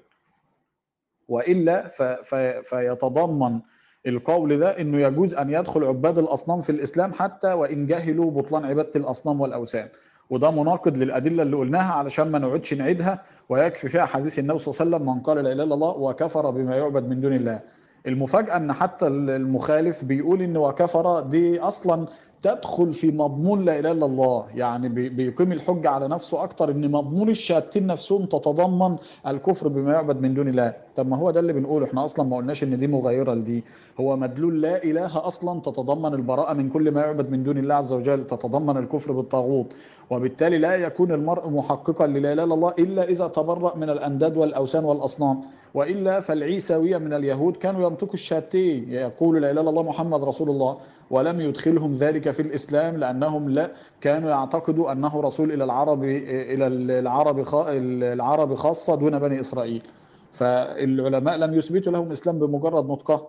وإلا ف... ف... فيتضمن القول ده إنه يجوز أن يدخل عباد الأصنام في الإسلام حتى وإن جهلوا بطلان عبادة الأصنام والأوثان وده مناقض للأدلة اللي قلناها علشان ما نقعدش نعيدها ويكفي فيها حديث النبي صلى الله عليه وسلم من قال لا إله إلا الله وكفر بما يعبد من دون الله. المفاجأة إن حتى المخالف بيقول إن وكفر دي أصلا تدخل في مضمون لا إله إلا الله. يعني بيقيم الحجه على نفسه أكتر إن مضمون الشهادتين نفسهم تتضمن الكفر بما يعبد من دون الله. طب ما هو ده اللي بنقوله. إحنا أصلا ما قلناش إن دي مغيره لدي. هو مدلول لا إله أصلا تتضمن البراءة من كل ما يعبد من دون الله عز وجل تتضمن الكفر بالطاغوت. وبالتالي لا يكون المرء محققا للا إله إلا الله إلا إذا تبرأ من الأنداد والأوثان والأصنام. وإلا فالعيساوية من اليهود كانوا ينطقوا الشهادتين يقول لا إله إلا الله محمد رسول الله. ولم يدخلهم ذلك في الإسلام لأنهم لا كانوا يعتقدوا أنه رسول إلى العرب إلى العرب العرب خاصة دون بني إسرائيل. فالعلماء لم يثبتوا لهم إسلام بمجرد نطقة.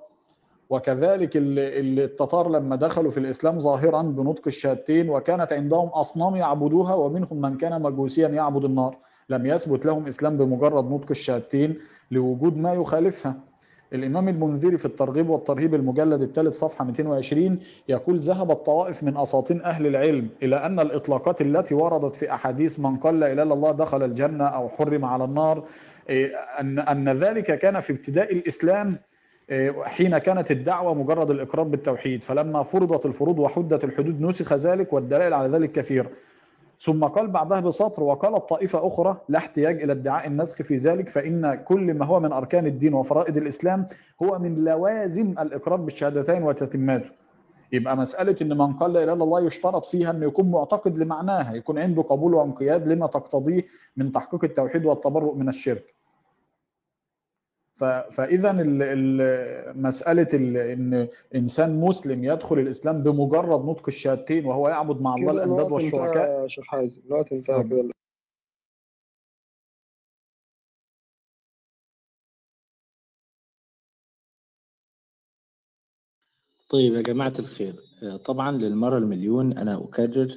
وكذلك التتار لما دخلوا في الإسلام ظاهرا بنطق الشهادتين وكانت عندهم أصنام يعبدوها ومنهم من كان مجوسيا يعبد النار. لم يثبت لهم إسلام بمجرد نطق الشهادتين لوجود ما يخالفها. الإمام المنذري في الترغيب والترهيب المجلد الثالث صفحة 220 يقول ذهب الطوائف من أساطين أهل العلم إلى أن الإطلاقات التي وردت في أحاديث من قال لا إله إلا الله دخل الجنة أو حرم على النار أن أن ذلك كان في ابتداء الإسلام حين كانت الدعوة مجرد الإقرار بالتوحيد. فلما فرضت الفروض وحدت الحدود نسخ ذلك والدلائل على ذلك كثيرة ثم قال بعدها بسطر وقالت طائفة أخرى لا احتياج إلى ادعاء النسخ في ذلك فإن كل ما هو من أركان الدين وفرائض الإسلام هو من لوازم الإقرار بالشهادتين وتتماته يبقى مسألة إن من قال لا إله إلا الله يشترط فيها إنه يكون معتقد لمعناها يكون عنده قبول وانقياد لما تقتضيه من تحقيق التوحيد والتبرؤ من الشرك. فاذا مسألة إن إنسان مسلم يدخل الإسلام بمجرد نطق الشهادتين وهو يعبد مع الله الأنداد والشركاء. شيخ حازم الوقت انتهى كده طيب يا جماعة الخير طبعا للمرة المليون أنا أكرر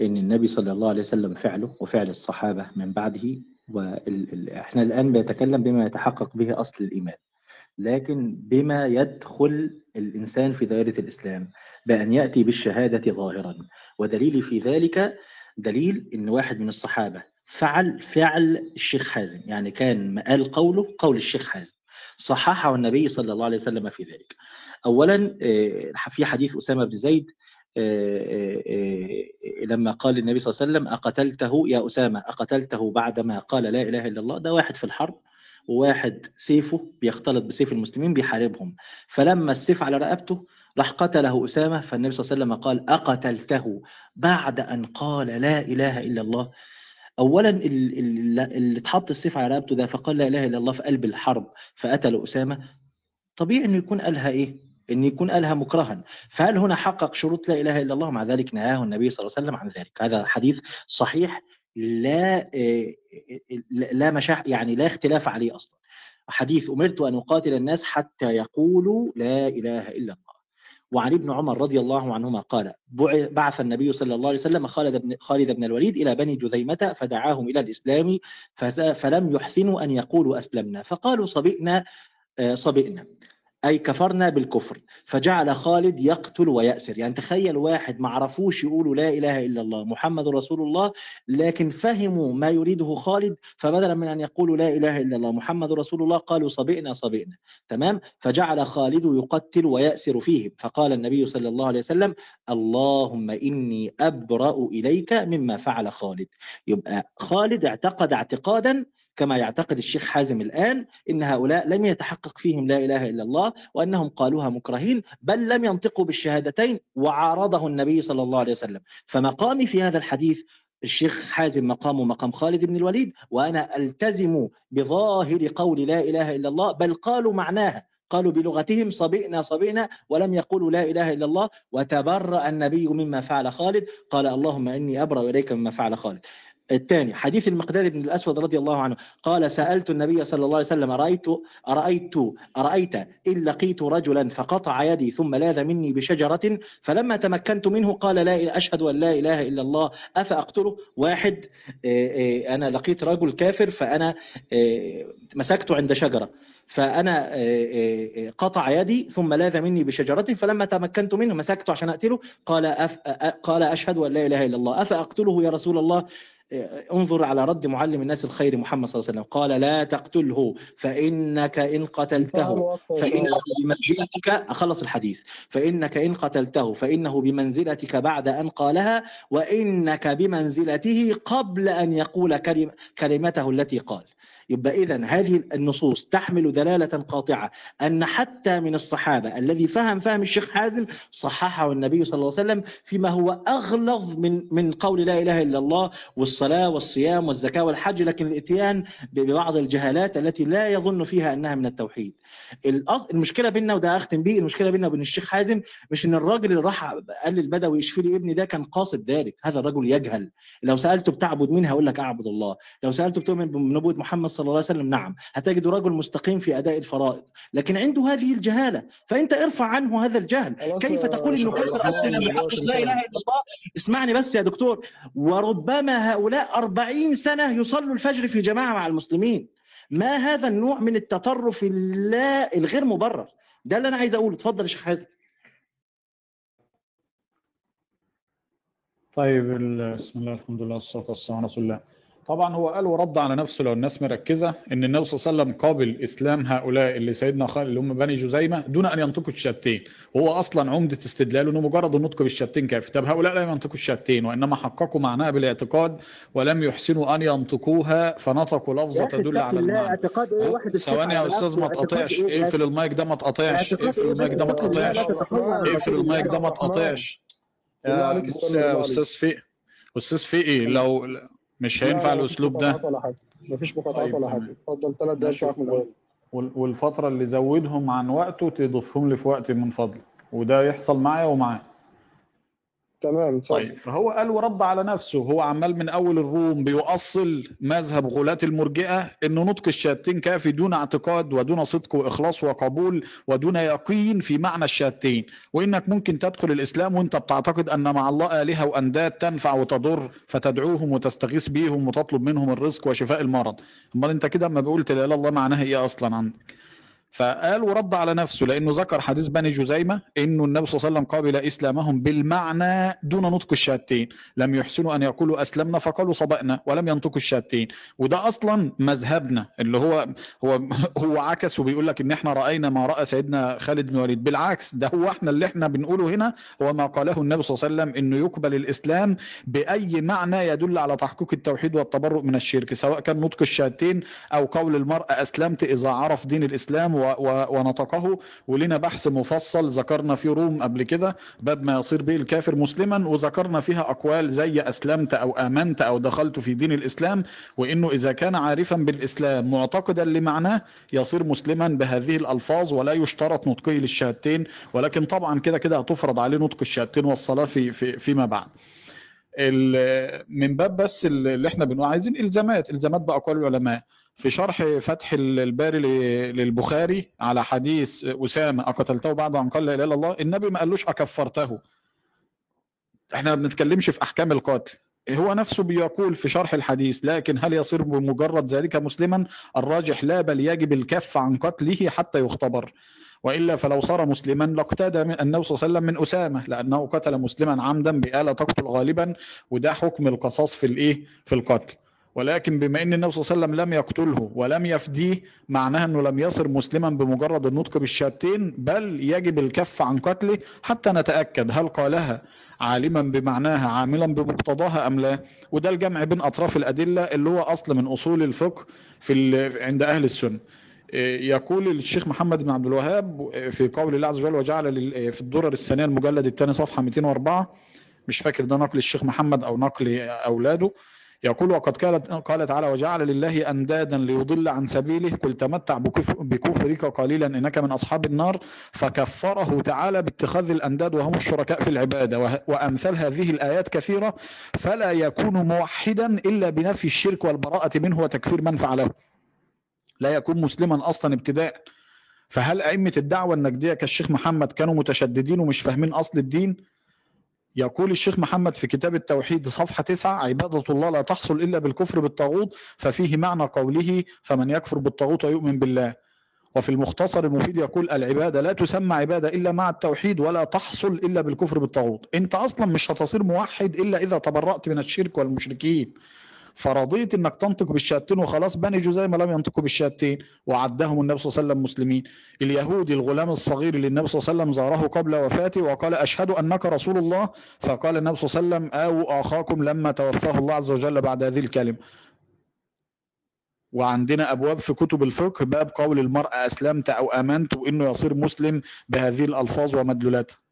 أن النبي صلى الله عليه وسلم فعله وفعل الصحابة من بعده وإحنا الآن بيتكلم بما يتحقق به أصل الإيمان. لكن بما يدخل الإنسان في دائرة الإسلام بأن يأتي بالشهادة ظاهرا. ودليلي في ذلك دليل أن واحد من الصحابة فعل فعل الشيخ حازم. يعني كان مقال قوله قول الشيخ حازم. صححه النبي صلى الله عليه وسلم في ذلك. أولا في حديث أسامة بن زيد لما قال النبي صلى الله عليه وسلم أقتلته يا أسامة؟ أقتلته بعدما قال لا إله إلا الله. ده واحد في الحرب وواحد سيفه بيختلط بسيف المسلمين بيحاربهم. فلما السيف على رقبته راح قتله أسامة فالنبي صلى الله عليه وسلم قال أقتلته بعد أن قال لا إله إلا الله. أولا اللي اتحط السيف على رقبته ده فقال لا إله إلا الله في قلب الحرب فقتل أسامة. طبيعي إنه يكون قالها إيه؟ إن يكون قالها مكرها. فهل هنا حقق شروط لا إله إلا الله؟ مع ذلك نهاه النبي صلى الله عليه وسلم عن ذلك. هذا حديث صحيح لا لا مشاح يعني لا اختلاف عليه أصلا. حديث أمرت أن أقاتل الناس حتى يقولوا لا إله إلا الله. وعن ابن عمر رضي الله عنهما قال بعث النبي صلى الله عليه وسلم خالد بن خالد بن الوليد إلى بني جذيمه فدعاهم إلى الإسلام فلم يحسنوا أن يقولوا أسلمنا. فقالوا صبئنا صبئنا. أي كفرنا بالكفر فجعل خالد يقتل ويأسر. يعني تخيل واحد ما عرفوش يقولوا لا إله إلا الله محمد رسول الله لكن فهموا ما يريده خالد فبدلا من أن يقولوا لا إله إلا الله محمد رسول الله قالوا صبئنا صبئنا. تمام؟ فجعل خالد يقتل ويأسر فيهم. فقال النبي صلى الله عليه وسلم اللهم إني أبرأ إليك مما فعل خالد. يبقى خالد اعتقد اعتقادا كما يعتقد الشيخ حازم الآن إن هؤلاء لم يتحقق فيهم لا إله إلا الله وأنهم قالوها مكرهين بل لم ينطقوا بالشهادتين وعارضه النبي صلى الله عليه وسلم. فمقامي في هذا الحديث الشيخ حازم مقامه مقام خالد بن الوليد وأنا ألتزم بظاهر قول لا إله إلا الله بل قالوا معناها. قالوا بلغتهم صبئنا صبئنا ولم يقولوا لا إله إلا الله وتبرأ النبي مما فعل خالد قال اللهم إني أبرأ إليك مما فعل خالد. الثاني حديث المقداد بن الأسود رضي الله عنه قال سألت النبي صلى الله عليه وسلم أرأيت أرأيت أرأيت إن لقيت رجلا فقطع يدي ثم لاذ مني بشجرة فلما تمكنت منه قال لا أشهد أن لا إله إلا الله أفأقتله؟ واحد آه، آه، أنا لقيت رجل كافر فأنا آه، مسكته عند شجرة فأنا قطع يدي ثم لاذ مني بشجرة فلما تمكنت منه مسكته عشان أقتله؟ قال قال أشهد أن لا إله إلا الله أفأقتله يا رسول الله؟ انظر على رد معلم الناس الخير محمد صلى الله عليه وسلم. قال لا تقتله فإنك إن قتلته فإنه بمنزلتك أخلص الحديث. فإنك إن قتلته فإنه بمنزلتك بعد أن قالها وإنك بمنزلته قبل أن يقول كلمته التي قال. يبقى إذا هذه النصوص تحمل دلالة قاطعة أن حتى من الصحابة الذي فهم فهم الشيخ حازم صححه النبي صلى الله عليه وسلم فيما هو أغلظ من من قول لا إله إلا الله والصلاة والصيام والزكاة والحج لكن الإتيان ببعض الجهالات التي لا يظن فيها أنها من التوحيد. المشكلة بيننا وده أختم بيه المشكلة بيننا وبين الشيخ حازم مش إن الراجل اللي راح قال للبدوي يشفي لي ابني ده كان قاصد ذلك هذا الرجل يجهل. لو سألته بتعبد مين هيقول لك أعبد الله لو سألته بتؤمن بنبوة محمد صلى الله عليه وسلم نعم هتجد رجل مستقيم في أداء الفرائض لكن عنده هذه الجهالة فأنت ارفع عنه هذا الجهل. كيف تقول إنه كفر أصلا؟ لم يحقق لا إله إلا الله. اسمعني بس يا دكتور وربما هؤلاء أربعين سنة يصلوا الفجر في جماعة مع المسلمين. ما هذا النوع من التطرف اللا الغير مبرر؟ ده اللي أنا عايز أقوله. اتفضل يا شيخ حازم. طيب بسم الله الحمد لله والصلاة والسلام على رسول الله. طبعا هو قال ورد على نفسه لو الناس مركزة إن النبي صلى الله عليه وسلم قابل إسلام هؤلاء اللي سيدنا خالد اللي هم بني جزيمة دون أن ينطقوا الشهادتين هو أصلا عمدة استدلاله إنه مجرد النطق بالشهادتين كافي. طب هؤلاء لم ينطقوا الشهادتين وإنما حققوا معناها بالاعتقاد ولم يحسنوا أن ينطقوها فنطقوا لفظة تدل على المعنى. اعتقاد إيه؟ واحد ثواني يا أستاذ ما تقاطعش. اقفل المايك ده ما تقاطعش. اقفل المايك ده ما تقاطعش. اقفل المايك ده ما تقاطعش. يا. أستاذ فقي أستاذ فقي لو مش هينفع لا، لا، الأسلوب ده. مقاطعات ولا حاجة. مفيش مقاطعات طيب، ولا. حاجة. اتفضل ثلاث دقايق. بتاعك من الأول وال- والفترة اللي زودهم عن وقته تضيفهم لي في وقت من فضلك. وده يحصل معايا ومعاه تمام اتفضل. طيب فهو قال ورد على نفسه هو عمال من أول الروم بيؤصل مذهب غلاة المرجئة إنه نطق الشهادتين كافي دون اعتقاد ودون صدق وإخلاص وقبول ودون يقين في معنى الشهادتين. وإنك ممكن تدخل الإسلام وأنت بتعتقد أن مع الله آلهة وأنداد تنفع وتضر فتدعوهم وتستغيث بيهم وتطلب منهم الرزق وشفاء المرض. أمال أنت كده اما بقول لا إله إلا الله معناها إيه أصلا عندك؟ فقال ورد على نفسه لأنه ذكر حديث بني جزيمة إنه النبي صلى الله عليه وسلم قابل إسلامهم بالمعنى دون نطق الشهادتين. لم يحسنوا أن يقولوا أسلمنا فقالوا صدقنا ولم ينطقوا الشهادتين. وده أصلا مذهبنا اللي هو هو هو عكس وبيقول لك إن إحنا رأينا ما رأى سيدنا خالد بن الوليد. بالعكس ده هو إحنا اللي إحنا بنقوله هنا هو ما قاله النبي صلى الله عليه وسلم إنه يقبل الإسلام بأي معنى يدل على تحقيق التوحيد والتبرؤ من الشرك سواء كان نطق الشهادتين أو قول المرء أسلمت إذا عرف دين الإسلام ونطقه. ولنا بحث مفصل ذكرنا في روم قبل كده باب ما يصير به الكافر مسلما وذكرنا فيها أقوال زي أسلمت أو آمنت أو دخلت في دين الإسلام وإنه إذا كان عارفا بالإسلام معتقدا لمعناه يصير مسلما بهذه الألفاظ ولا يشترط نطقه للشهادتين. ولكن طبعا كده كده هتفرض عليه نطق الشهادتين والصلاة في في فيما بعد. من باب بس اللي إحنا بنقول عايزين إلزامات. إلزامات باقوال العلماء. في شرح فتح الباري للبخاري على حديث أسامة أقتلته بعد أن قال لا إله إلا الله؟ النبي ما قالوش أكفرته. إحنا ما بنتكلمش في أحكام القتل. هو نفسه بيقول في شرح الحديث لكن هل يصير بمجرد ذلك مسلما؟ الراجح لا بل يجب الكف عن قتله حتى يختبر. وإلا فلو صار مسلما لاقتدى النبي صلى الله عليه وسلم من أسامة لأنه قتل مسلما عمدا بآلة تقتل غالبا وده حكم القصاص في الإيه؟ في القتل. ولكن بما إن النبي صلى الله عليه وسلم لم يقتله ولم يفديه معناها إنه لم يصر مسلما بمجرد النطق بالشهادتين بل يجب الكف عن قتله حتى نتأكد هل قالها عالما بمعناها عاملا بمقتضاها أم لا. وده الجمع بين أطراف الأدلة اللي هو أصل من أصول الفقه في عند أهل السنة. إيه، يقول الشيخ محمد بن عبد الوهاب في قول الله عز وجل وجعل في الدرر الثانية المجلد الثاني صفحة 204 مش فاكر ده نقل الشيخ محمد أو نقل أولاده. يقول وقد قالت قال تعالى وجعل لله أندادا ليضل عن سبيله قل تمتع بكف- بكفرك قليلا إنك من أصحاب النار فكفره تعالى باتخاذ الأنداد وهم الشركاء في العبادة. وأمثال هذه الآيات كثيرة فلا يكون موحدا إلا بنفي الشرك والبراءة منه وتكفير من فعله. لا يكون مسلما أصلا ابتداء. فهل أئمة الدعوة النجدية كالشيخ محمد كانوا متشددين ومش فاهمين أصل الدين؟ يقول الشيخ محمد في كتاب التوحيد صفحة 9 عبادة الله لا تحصل إلا بالكفر بالطاغوت ففيه معنى قوله فمن يكفر بالطاغوت ويؤمن بالله وفي المختصر المفيد يقول العبادة لا تسمى عبادة إلا مع التوحيد ولا تحصل إلا بالكفر بالطاغوت أنت أصلا مش هتصير موحد إلا إذا تبرأت من الشرك والمشركين. فرضيت إنك تنطق بالشهادتين وخلاص بنجوا زي ما لم ينطقوا بالشهادتين وعدهم النبي صلى الله عليه وسلم مسلمين. اليهودي الغلام الصغير اللي النبي صلى الله عليه وسلم زاره قبل وفاته وقال أشهد أنك رسول الله فقال النبي صلى الله عليه وسلم أو أخاكم لما توفاه الله عز وجل بعد هذه الكلمة. وعندنا أبواب في كتب الفقه باب قول المرأة أسلمت أو آمنت وإنه يصير مسلم بهذه الألفاظ ومدلولاتها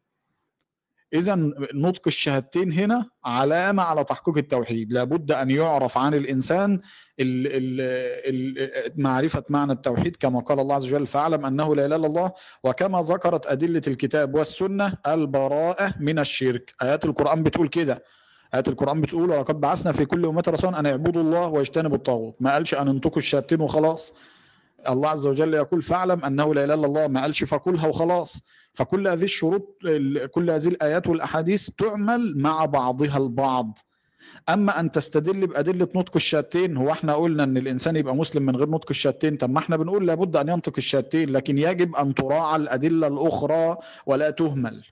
اذا نطق الشهادتين هنا علامة على تحقيق التوحيد. لابد أن يعرف عن الإنسان ال ال معرفة معنى التوحيد. كما قال الله عز وجل فاعلم أنه لا إله إلا الله. وكما ذكرت أدلة الكتاب والسنة البراءة من الشرك. آيات القرآن بتقول كده. آيات القرآن بتقول ولقد بعثنا في كل أمة رسولا أن يعبدوا الله ويجتنبوا الطاغوت. ما قالش أن انطقوا الشهادتين وخلاص. الله عز وجل يقول فاعلم أنه لا إله إلا الله. ما قالش فكلها وخلاص فكل هذه الشروط ال- كل هذه الآيات والأحاديث تعمل مع بعضها البعض. أما أن تستدل بأدلة نطق الشهادتين هو إحنا قلنا أن الإنسان يبقى مسلم من غير نطق الشهادتين طب ما إحنا بنقول لابد أن ينطق الشهادتين لكن يجب أن تراعى الأدلة الأخرى ولا تهمل.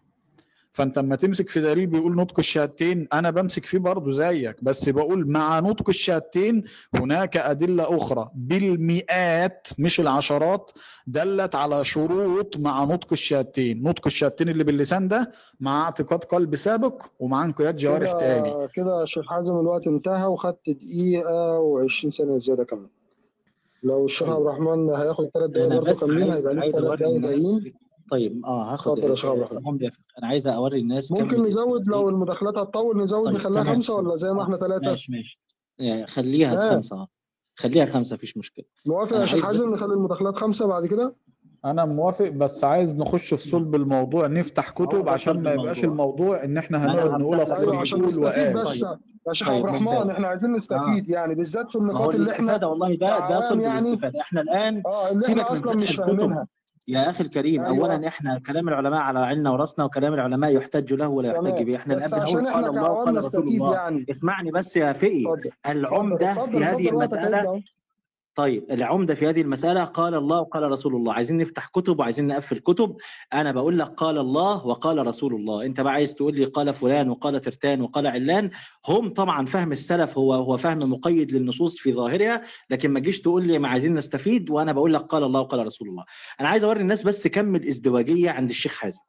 فانت لما تمسك في دليل بيقول نطق الشهادتين أنا بمسك فيه برضه زيك بس بقول مع نطق الشهادتين هناك أدلة أخرى. بالمئات مش العشرات دلت على شروط مع نطق الشهادتين. نطق الشهادتين اللي باللسان ده مع اعتقاد قلب سابق ومع انقياد جوارح تالي كده يا شيخ حازم الوقت انتهى وخدت دقيقة و20 ثانية زيادة كمان. لو الشيخ عبد الرحمن هياخد ثلاث دقايق برضه كاملين عايز هيبقى عايز ثلاث دقايق طيب آه هاخد اتفضل يا عبد الرحمن أنا عايز أوري الناس كم ممكن نزود لو المداخلات هتطول نزود طيب نخليها تمام. خمسة ولا زي ما إحنا ثلاثة ماشي ماشي. يعني خليها ها خمسة آه. خليها خمسة مفيش مشكلة. موافق يا شيخ. حازم نخلي المداخلات خمسة بعد كده؟ أنا موافق بس عايز نخش في صلب الموضوع نفتح كتب عشان ما يبقاش الموضوع. إن إحنا هنقعد نقول أصل أيوه عشان بيقول نستفيد وقال. بس طيب. يا شيخ عبد طيب الرحمن ممتاز. إحنا عايزين نستفيد يعني بالذات في النقاط اللي إحنا والله ده ده صلب يعني. الاستفادة. إحنا الآن آه اللي سيبك من أصلا فتح مش الكتب. فاهمينها. يا أخي الكريم أيوه. أولا إحنا كلام العلماء على عيننا ورأسنا وكلام العلماء يحتج له ولا يحتج به. إحنا بس الآن بنقول قال الله وقال رسول الله. يعني. اسمعني بس يا فقي اتفضل. في هذه اتفضل طيب العمدة في هذه المسألة قال الله وقال رسول الله. عايزين نفتح كتب وعايزين نقفل كتب. أنا بقول لك قال الله وقال رسول الله. أنت بقى عايز تقول لي قال فلان وقال ترتان وقال علان؟ هم طبعا فهم السلف هو هو فهم مقيد للنصوص في ظاهرها لكن ما تجيش تقول لي ما عايزين نستفيد وأنا بقول لك قال الله وقال رسول الله. أنا عايز أوري الناس بس كم الإزدواجية عند الشيخ حازم.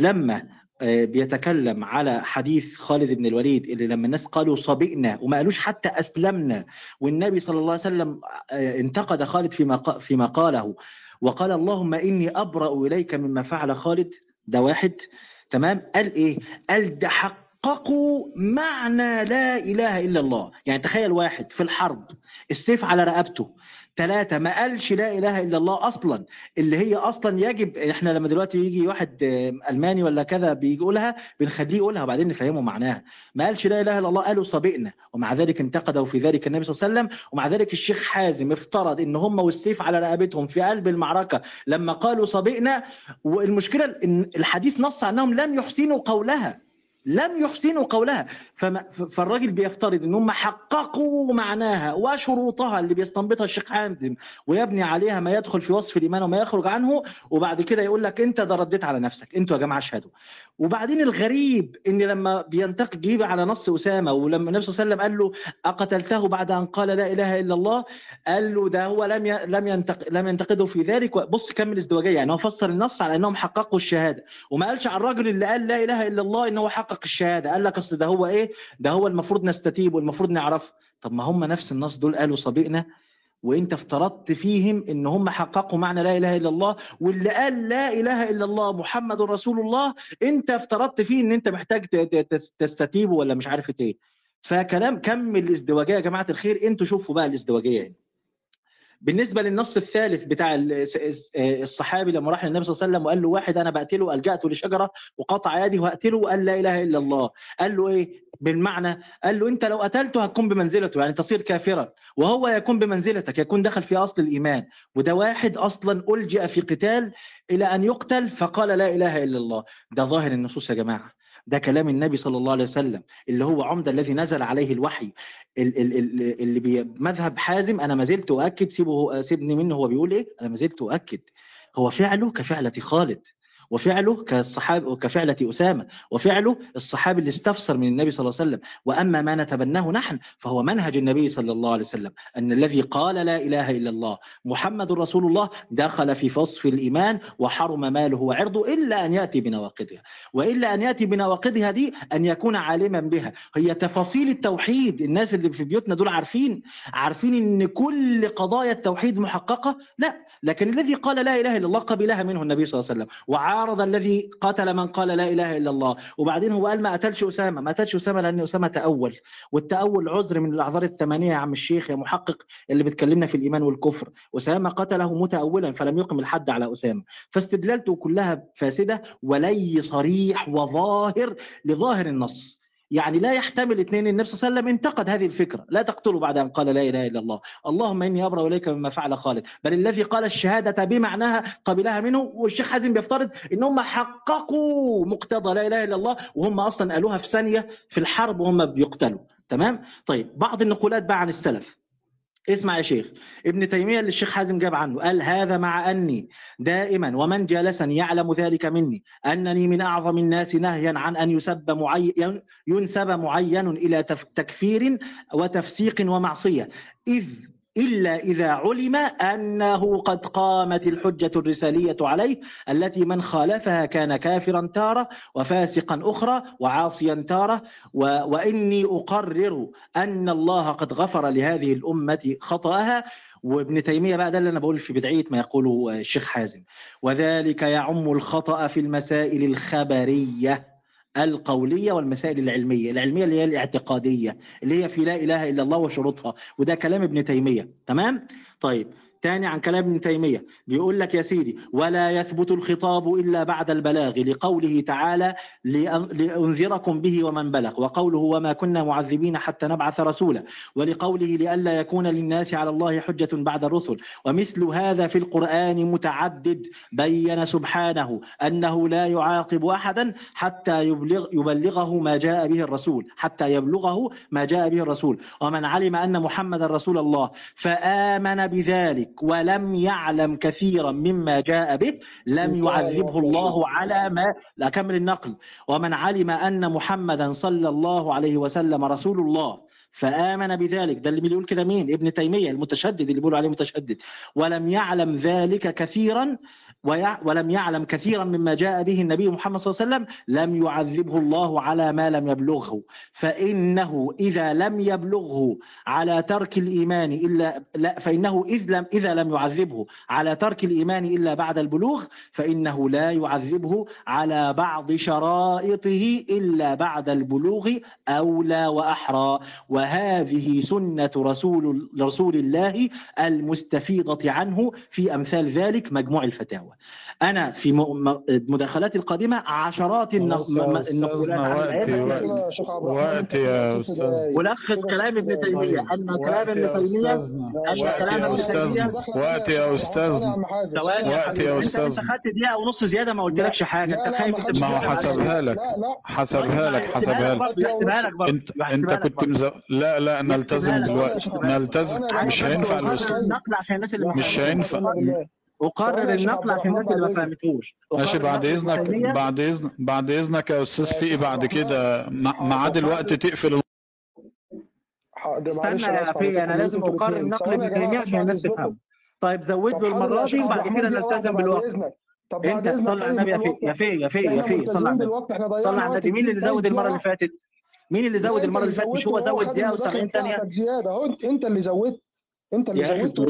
لما بيتكلم على حديث خالد بن الوليد اللي لما الناس قالوا صبئنا وما قالوش حتى أسلمنا. والنبي صلى الله عليه وسلم آه، انتقد خالد فيما فيما قاله وقال اللهم إني أبرأ إليك مما فعل خالد. ده واحد. تمام؟ قال إيه؟ قال ده حققوا معنى لا إله إلا الله. يعني تخيل واحد في الحرب السيف على رقبته ثلاثة ما قالش لا إله إلا الله أصلا. اللي هي أصلا يجب إحنا لما دلوقتي يجي واحد آه، ألماني ولا كذا بيجي يقولها بنخليه يقولها وبعدين نفهمه معناها. ما قالش لا إله إلا الله قالوا صبئنا. ومع ذلك انتقدوا في ذلك النبي صلى الله عليه وسلم. ومع ذلك الشيخ حازم افترض إن هم والسيف على رقبتهم في قلب المعركة. لما قالوا صبئنا والمشكلة إن الحديث نص أنهم لم يحسنوا قولها. لم يحسنوا قولها. فما فالراجل بيفترض إن هم حققوا معناها وشروطها اللي بيستنبطها الشيخ حامد ويبني عليها ما يدخل في وصف الإيمان وما يخرج عنه وبعد كده يقول لك أنت ده رديت على نفسك. أنتوا يا جماعة اشهدوا. وبعدين الغريب إن لما بينتقد جيب على نص أسامة ولما النبي صلى الله عليه وسلم قال له أقتلته بعد أن قال لا إله إلا الله؟ قال له ده هو لم. لم ينتق... لم ينتقده في ذلك. بص كمل ازدواجية يعني هو فسر النص على إنهم حققوا الشهادة. وما قالش على الراجل اللي قال لا إله إلا الله إن هو حقق الشهادة. قال لك أصل ده هو إيه؟ ده هو المفروض نستتيب والمفروض نعرفه. طب ما هم نفس النص دول قالوا صديقنا وانت افترضت فيهم ان هم حققوا معنى لا إله إلا الله واللي قال لا إله إلا الله محمد رسول الله انت افترضت فيه ان انت محتاج تستتيبه ولا مش عارف إيه فكلام كم الازدواجية يا جماعة الخير أنتوا شوفوا بقى الازدواجية يعني. بالنسبة للنص الثالث بتاع الصحابي لما راح للنبي صلى الله عليه وسلم وقال له واحد أنا بقتله الجاته لشجرة وقطع يدي وهقتله وقال لا إله إلا الله. قال له إيه؟ بالمعنى قال له أنت لو قتلته هتكون بمنزلته يعني تصير كافرا. وهو يكون بمنزلتك يكون دخل في أصل الإيمان. وده واحد أصلا الجئ في قتال إلى أن يقتل فقال لا إله إلا الله. ده ظاهر النصوص يا جماعة. ده كلام النبي صلى الله عليه وسلم اللي هو عمده الذي نزل عليه الوحي. ال- ال- ال- اللي مذهب حازم أنا ما زلت أؤكد سيبه سيبني منه هو بيقول إيه؟ أنا ما زلت أؤكد. هو فعله كفعلة خالد. وفعله كالصحابي كفعلة أسامة وفعله الصحابي اللي استفسر من النبي صلى الله عليه وسلم. وأما ما نتبناه نحن فهو منهج النبي صلى الله عليه وسلم. أن الذي قال لا إله إلا الله محمد رسول الله دخل في وصف الإيمان وحرم ماله وعرضه إلا أن يأتي بنواقضها. وإلا أن يأتي بنواقضها دي أن يكون عالما بها. هي تفاصيل التوحيد. الناس اللي في بيوتنا دول عارفين. عارفين إن كل قضايا التوحيد محققة؟ لا. لكن الذي قال لا إله إلا الله قبلها منه النبي صلى الله عليه وسلم وعارض الذي قتل من قال لا إله إلا الله. وبعدين هو قال ما قتلش أسامة ما قتلش أسامة لأن أسامة تأول. والتأول عذر من الأعذار الثمانية يا عم الشيخ يا محقق اللي بتكلمنا في الإيمان والكفر. أسامة قتله متاولا فلم يقم الحد على أسامة. فاستدلالته كلها فاسدة ولي صريح وظاهر لظاهر النص. يعني لا يحتمل اثنين. النبي صلى الله عليه وسلم انتقد هذه الفكرة. لا تقتلوا بعد أن قال لا إله إلا الله. اللهم إني أبرأ إليك مما فعل خالد. بل الذي قال الشهادة بمعناها قبلها منه والشيخ حازم بيفترض إن هم حققوا مقتضى لا إله إلا الله وهم أصلا قالوها في ثانية في الحرب وهم بيقتلوا. تمام؟ طيب بعض النقولات بقى عن السلف. اسمع يا شيخ ابن تيمية اللي الشيخ حازم جاب عنه قال هذا مع أني دائما ومن جالسني يعلم ذلك مني أنني من أعظم الناس نهيا عن أن يسب معين ينسب معين إلى تكفير وتفسيق ومعصية. إذ إلا إذا علم أنه قد قامت الحجة الرسالية عليه التي من خالفها كان كافرا تارة وفاسقا أخرى وعاصيا تارة. وإني أقرر أن الله قد غفر لهذه الأمة خطأها. وابن تيمية بقى ده اللي أنا بقول في بدعية ما يقوله الشيخ حازم. وذلك يعم الخطأ في المسائل الخبرية. القولية والمسائل العلمية العلمية اللي هي الاعتقادية اللي هي في لا إله إلا الله وشروطها وده كلام ابن تيمية تمام؟ طيب تاني عن كلام ابن تيمية. بيقول لك يا سيدي ولا يثبت الخطاب إلا بعد البلاغ لقوله تعالى لأن- لأنذركم به ومن بلغ وقوله وما كنا معذبين حتى نبعث رسولا ولقوله لئلا يكون للناس على الله حجة بعد الرسل. ومثل هذا في القرآن متعدد بين سبحانه أنه لا يعاقب أحدا حتى يبلغ يبلغه ما جاء به الرسول حتى يبلغه ما جاء به الرسول. ومن علم أن محمد رسول الله فآمن بذلك ولم يعلم كثيرا مما جاء به لم يعذبه الله على ما لا كمل النقل. ومن علم أن محمدا صلى الله عليه وسلم رسول الله فآمن بذلك. ده اللي بيقول كده مين؟ ابن تيمية المتشدد اللي بيقولوا عليه متشدد. ولم يعلم ذلك كثيرا ولم يعلم كثيرا مما جاء به النبي محمد صلى الله عليه وسلم لم يعذبه الله على ما لم يبلغه. فإنه إذا لم يبلغه على ترك الإيمان إلا لا فإنه إذ لم إذا لم يعذبه على ترك الإيمان إلا بعد البلوغ فإنه لا يعذبه على بعض شرائطه إلا بعد البلوغ أولى وأحرى. وه وهذه سنة رسول رسول الله المستفيضة عنه في أمثال ذلك مجموع الفتاوى. أنا في م- م- مداخلاتي القادمة عشرات النقولات وقت. كده يا. ألخص كده كلام ابن. تيمية أن كلام ابن أن وقت كلام ابن تيمية وقت يا يا وقت يا انت أنت أستاذ. خدت دقيقة ونص زيادة ما قلتلكش حاجة أنت خايف ما أنت ما هو. حسبها لك حسبها لك حسبها لك لك برضه يحسبها لك برضه أنت أنت كنت. لا لا نلتزم. دلوقتي. نلتزم مش هينفع ما مش. هينفع. اقرر النقل عشان الناس اللي ما بعد إذنك. فهمتوش ماشي بعد إذنك. بعد إذن بعد إذنك يا أستاذ فقي بعد كده ميعاد الوقت تقفل. حاضر، استنى يا أنا آسف في عليكم أنا لازم اقرر الاتنين. نقل ثواني يا ابن جماعة، تيميه عشان الناس. تفهم. طيب زود له المره دي وبعد كده نلتزم بالوقت. طب أنت صلي على طيب النبي يا في الوقت. يا في يا في يا إحنا في صلي على النبي. صلي ضيعنا على النبي. مين اللي زود طيب المرة اللي فاتت؟ مين اللي لا، زود المرة اللي فاتت؟ مش هو زود؟ دقيقه المداخلة و70 ثانية؟ زياده اهو أنت اللي زودت. انت اللي زودت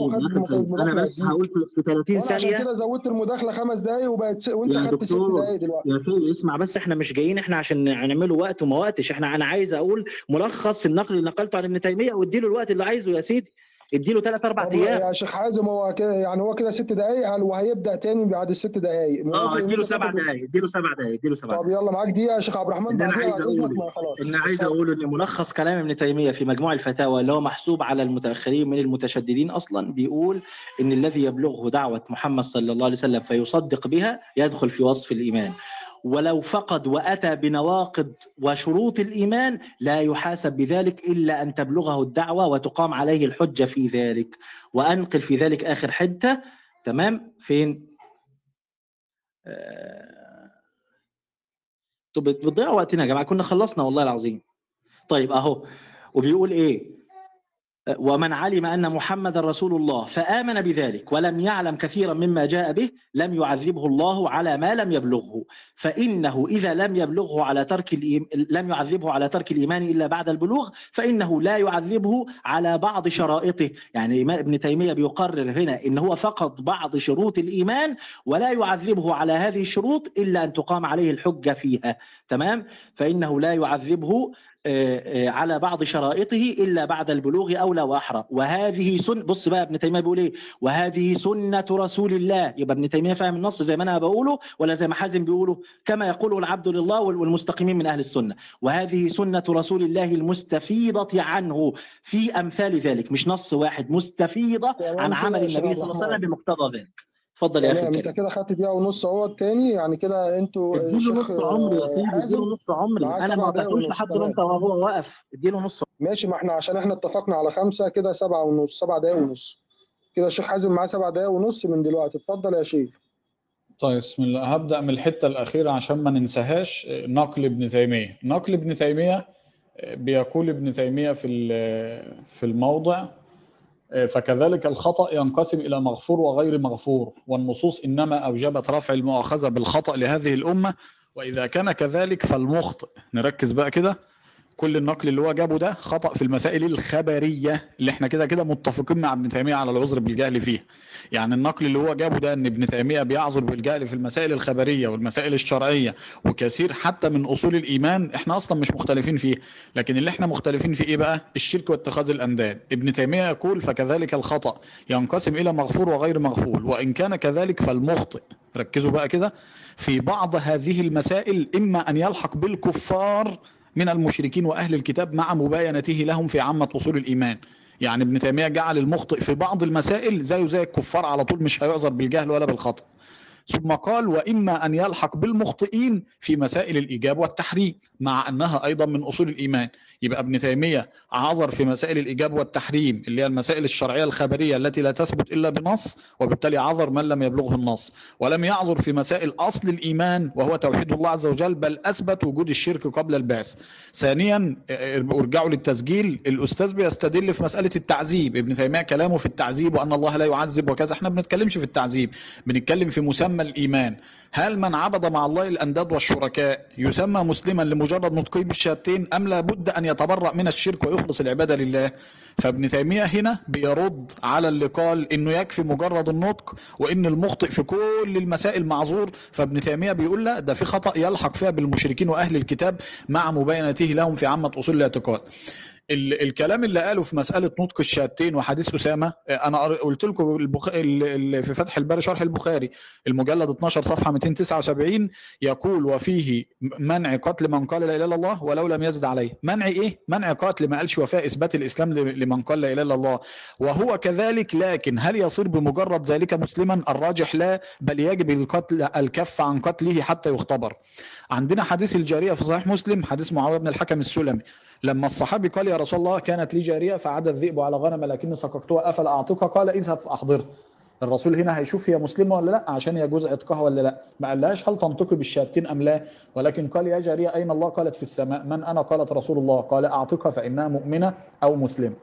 أنا بس هقول في في 30 وأنا عشان ثانية. كده زودت المداخلة خمس دقايق وبقت. وانت خدت ست دقايق دلوقتي. يا في اسمع بس إحنا مش جايين إحنا عشان نعمله وقت وما وقتش. إحنا أنا عايز أقول ملخص النقل اللي نقلته عن ابن تيمية وأديله الوقت اللي عايزه يا سيدي. اديله ثلاث أربع طب أيام. يا شيخ حازم هو كده يعني هو كده ست دقايق هل وهيبدأ تاني بعد الست دقايق؟ آه اديله انت سبع دقائق اديله سبع دقائق اديله سبع طب دقائق يلا معاك دقيقة يا شيخ عبد الرحمن أنا عايز خلاص. ان عايز. أقوله إن ملخص كلام ابن تيمية في مجموع الفتاوى اللي هو محسوب على المتأخرين من المتشددين أصلا بيقول إن الذي يبلغه دعوة محمد صلى الله عليه وسلم فيصدق بها يدخل في وصف الإيمان. ولو فقد وأتى بنواقض وشروط الإيمان لا يحاسب بذلك إلا أن تبلغه الدعوة وتقام عليه الحجة في ذلك. وأنقل في ذلك آخر حتة. تمام؟ فين؟ آه... طب بتضيعوا وقتنا يا جماعة. كنا خلصنا والله العظيم. طيب أهو. وبيقول إيه؟ ومن علم أن محمد رسول الله فآمن بذلك ولم يعلم كثيرا مما جاء به لم يعذبه الله على ما لم يبلغه فإنه إذا لم يبلغه على ترك. لم يعذبه على ترك الإيمان إلا بعد البلوغ فإنه لا يعذبه على بعض شرائطه يعني ابن تيمية بيقرر هنا إن هو فقد بعض شروط الإيمان ولا يعذبه على هذه الشروط إلا أن تقام عليه الحجة فيها تمام؟ فإنه لا يعذبه على بعض شرائطه إلا بعد البلوغ اولى وأحرى. وهذه سن بص بقى ابن تيمية بيقول إيه؟ وهذه سنة رسول الله. يبقى ابن تيمية فاهم النص زي ما أنا بقوله ولا زي ما حازم بيقوله كما يقوله العبد لله والمستقيمين من أهل السنة. وهذه سنة رسول الله المستفيضة عنه في أمثال ذلك. مش نص واحد مستفيضة عن عمل النبي صلى الله عليه وسلم بمقتضى ذلك. اتفضل يا أخي تمام أنت كده خدت دقيقه ونص أهو التاني يعني كده أنتوا اديله نص عمري يا سيدي اديله نص عمري. أنا ما قطعتوش ونص، لحد ما. أنت وهو واقف. اديله نص ماشي ما إحنا عشان إحنا اتفقنا على خمسة كده سبعة ونص سبع دقايق ونص. كده الشيخ حازم معاه سبع دقايق ونص من دلوقتي. اتفضل يا شيخ. طيب بسم الله. هبدأ من الحتة الأخيرة عشان ما ننساهاش. نقل ابن تيمية. نقل ابن تيمية بيقول ابن تيمية في ال- في الموضع فكذلك الخطأ ينقسم إلى مغفور وغير مغفور والنصوص إنما أوجبت رفع المؤاخذة بالخطأ لهذه الأمة وإذا كان كذلك فالمخطئ. نركز بقى كده. كل النقل اللي هو جابه ده خطأ في المسائل الخبرية اللي إحنا كده كده متفقين مع ابن تيمية على العذر بالجهل فيها. يعني النقل اللي هو جابه ده إن ابن تيمية بيعذر بالجهل في المسائل الخبرية والمسائل الشرعية وكثير حتى من أصول الإيمان إحنا أصلا مش مختلفين فيه لكن اللي إحنا مختلفين في إيه بقى؟ الشرك واتخاذ الأنداد. ابن تيمية يقول فكذلك الخطأ ينقسم إلى مغفور وغير مغفور وإن كان كذلك فالمخطئ. ركزوا بقى كده في بعض هذه المسائل إما أن يلحق بالكفار من المشركين وأهل الكتاب مع مباينته لهم في عامة أصول الإيمان. يعني ابن تيمية جعل المخطئ في بعض المسائل زيه زي الكفار على طول مش هيعذر بالجهل ولا بالخطأ. ثم قال وإما أن يلحق بالمخطئين في مسائل الإيجاب والتحريم مع أنها أيضا من أصول الإيمان. يبقى ابن تيمية عذر في مسائل الإيجاب والتحريم اللي هي المسائل الشرعية الخبرية التي لا تثبت إلا بنص وبالتالي عذر من لم يبلغه النص. ولم يعذر في مسائل أصل الإيمان وهو توحيد الله عز وجل بل أثبت وجود الشرك قبل البعث. ثانيا أرجعوا للتسجيل. الأستاذ بيستدل في مسألة التعذيب. ابن تيمية كلامه في التعذيب وأن الله لا يعذب وكذا. إحنا بنتكلمش في التعذيب بنتكلم في مسمى الإيمان. هل من عبد مع الله الأنداد والشركاء يسمى مسلما لمجرد نطقه بالشهادتين أم لابد أن يتبرأ من الشرك ويخلص العبادة لله. فابن تيمية هنا بيرد على اللي قال إنه يكفي مجرد النطق وإن المخطئ في كل المسائل معذور. فابن تيمية بيقول لا ده في خطأ يلحق فيها بالمشركين وأهل الكتاب مع مباينته لهم في عامة أصول الاعتقاد. ال- الكلام اللي قاله في مسألة نطق الشهادتين وحديث أسامة آه، أنا قلت لكم البخ... ال- ال- في فتح الباري شرح البخاري المجلد 12 صفحة 279 يقول وفيه منع قتل من قال لا إله إلا الله ولو لم يزد عليه. منع إيه؟ منع قتل ما قالش وفاء إثبات الإسلام لمن قال لا إله إلا الله. وهو كذلك لكن هل يصير بمجرد ذلك مسلما؟ الراجح لا بل يجب القتل الكف عن قتله حتى يختبر. عندنا حديث الجارية في صحيح مسلم حديث معاوية بن الحكم السلمي. لما الصحابي قال يا رسول الله كانت لي جارية فعاد الذئب على غنم لكني سقطتها أفلا اعتقها قال إذهب فاحضرها الرسول هنا هيشوف هي مسلمة ولا لأ؟ عشان يجوز عتقها ولا لأ؟ ما قالهاش هل تنطقي بالشهادتين أم لا؟ ولكن قال يا جارية أين الله؟ قالت في السماء. من أنا؟ قالت رسول الله. قال اعتقها فإنها مؤمنة أو مسلمة.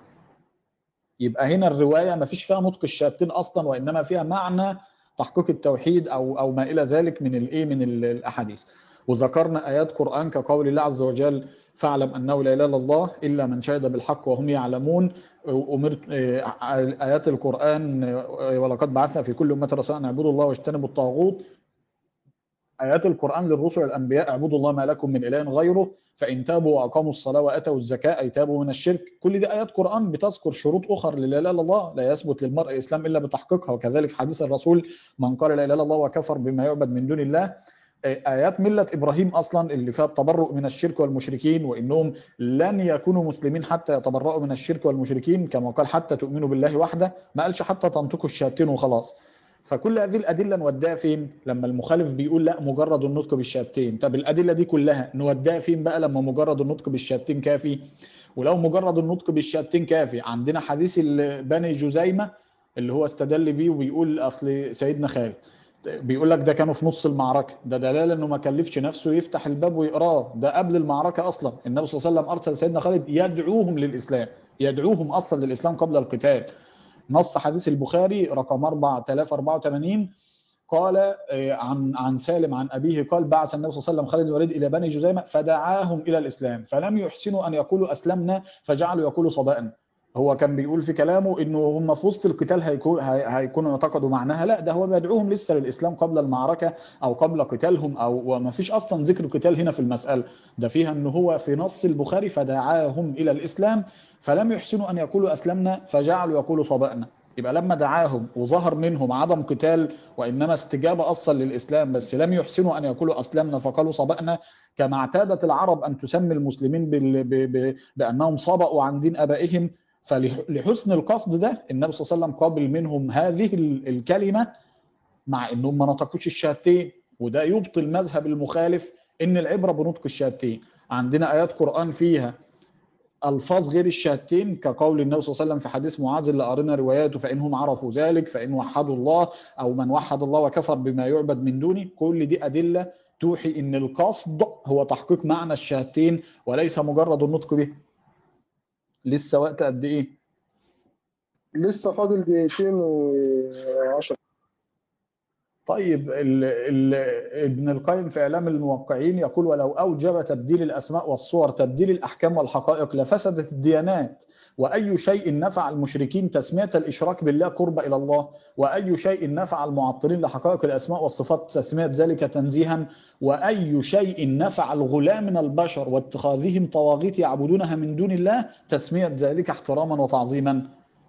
يبقى هنا الرواية ما فيش فيها نطق الشهادتين أصلا وإنما فيها معنى تحقيق التوحيد أو أو ما إلى ذلك من الايه من ال- الأحاديث. وذكرنا آيات قرآن كقول الله عز وجل فاعلم أنه لا إله إلا الله إلا من شهد بالحق وهم يعلمون. امرت آيات القرآن ولقد بعثنا في كل أمة رسولا أن اعبدوا الله واجتنبوا الطاغوت. آيات القرآن للرسل والأنبياء اعبدوا الله ما لكم من إله غيره فإن تابوا وأقاموا الصلاة وآتوا الزكاة أي تابوا من الشرك. كل دي آيات قرآن بتذكر شروط أخرى للا إله إلا الله لا يثبت للمرء إسلام إلا بتحقيقها. وكذلك حديث الرسول من قال لا إله إلا الله وكفر بما يعبد من دون الله آيات ملة إبراهيم أصلا اللي فيها التبرؤ من الشرك والمشركين وإنهم لن يكونوا مسلمين حتى يتبرؤوا من الشرك والمشركين كما قال حتى تؤمنوا بالله وحده ما قالش حتى تنطقوا الشهادتين وخلاص. فكل هذه الأدلة نوديها فين؟ لما المخالف بيقول لا مجرد النطق بالشهادتين طب الأدلة دي كلها نوديها فين بقى لما مجرد النطق بالشهادتين كافي؟ ولو مجرد النطق بالشهادتين كافي عندنا حديث بني جزيمة اللي هو استدل بيه وبيقول أصل سيدنا خالد. بيقول لك ده كانوا في نص المعركة. ده دلاله إنه ما كلفش نفسه يفتح الباب ويقراه. ده قبل المعركة أصلا. النبي صلى الله عليه وسلم أرسل سيدنا خالد يدعوهم للإسلام. يدعوهم أصلا للإسلام قبل القتال. نص حديث البخاري رقم 4084 قال آه، عن عن سالم عن أبيه قال بعث النبي صلى الله عليه وسلم خالد الوليد إلى بني جزيمة فدعاهم إلى الإسلام. فلم يحسنوا أن يقولوا أسلمنا فجعلوا يقولوا صدقنا. هو كان بيقول في كلامه إنه هم في وسط القتال هيكون هي- هيكونوا اعتقدوا معناها لا ده هو بيدعوهم لسه للإسلام قبل المعركة أو قبل قتالهم أو وما فيش أصلا ذكر قتال هنا في المسألة ده فيها ان هو في نص البخاري فدعاهم إلى الإسلام فلم يحسنوا أن يقولوا أسلمنا فجعلوا يقولوا صدقنا يبقى لما دعاهم وظهر منهم عدم قتال وإنما استجابة أصلا للإسلام بس لم يحسنوا أن يقولوا أسلمنا فقالوا صبأنا كما اعتادت العرب أن تسمي المسلمين. بأنهم صبأوا عن دين آبائهم فلحسن القصد ده النبي صلى الله عليه وسلم قابل منهم هذه ال- الكلمة مع إنهم ما نطقوش الشهادتين وده يبطل مذهب المخالف إن العبرة بنطق الشهادتين. عندنا آيات قرآن فيها ألفاظ غير الشهادتين كقول النبي صلى الله عليه وسلم في حديث معاذ اللي قرينا رواياته فانهم عرفوا ذلك فإن وحدوا الله أو من وحد الله وكفر بما يعبد من دونه. كل دي أدلة توحي إن القصد هو تحقيق معنى الشهادتين وليس مجرد النطق به. لسه وقت قد إيه؟ لسه فاضل دقيقتين وعشر طيب ال ال ابن القيم في إعلام الموقعين يقول ولو أوجب تبديل الأسماء والصور تبديل الأحكام والحقائق لفسدت الديانات وأي شيء نفع المشركين تسمية الإشراك بالله قرب إلى الله وأي شيء نفع المعطلين لحقائق الأسماء والصفات تسمية ذلك تنزيها وأي شيء نفع الغلاة من البشر واتخاذهم طواغيت يعبدونها من دون الله تسمية ذلك احتراما وتعظيما.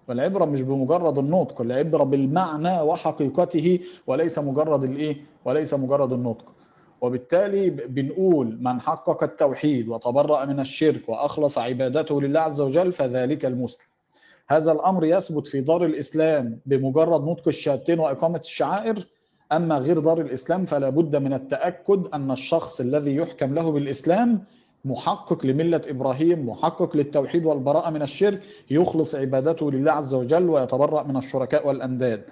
والعبرة مش بمجرد النطق العبرة بالمعنى وحقيقته وليس مجرد الإيه؟ وليس مجرد النطق. وبالتالي بنقول من حقق التوحيد وتبرأ من الشرك وأخلص عبادته لله عز وجل فذلك المسلم. هذا الأمر يثبت في دار الإسلام بمجرد نطق الشهادتين وإقامة الشعائر أما غير دار الإسلام فلا بد من التأكد أن الشخص الذي يحكم له بالإسلام محقق لملة إبراهيم محقق للتوحيد والبراءة من الشرك يخلص عبادته لله عز وجل ويتبرأ من الشركاء والأنداد.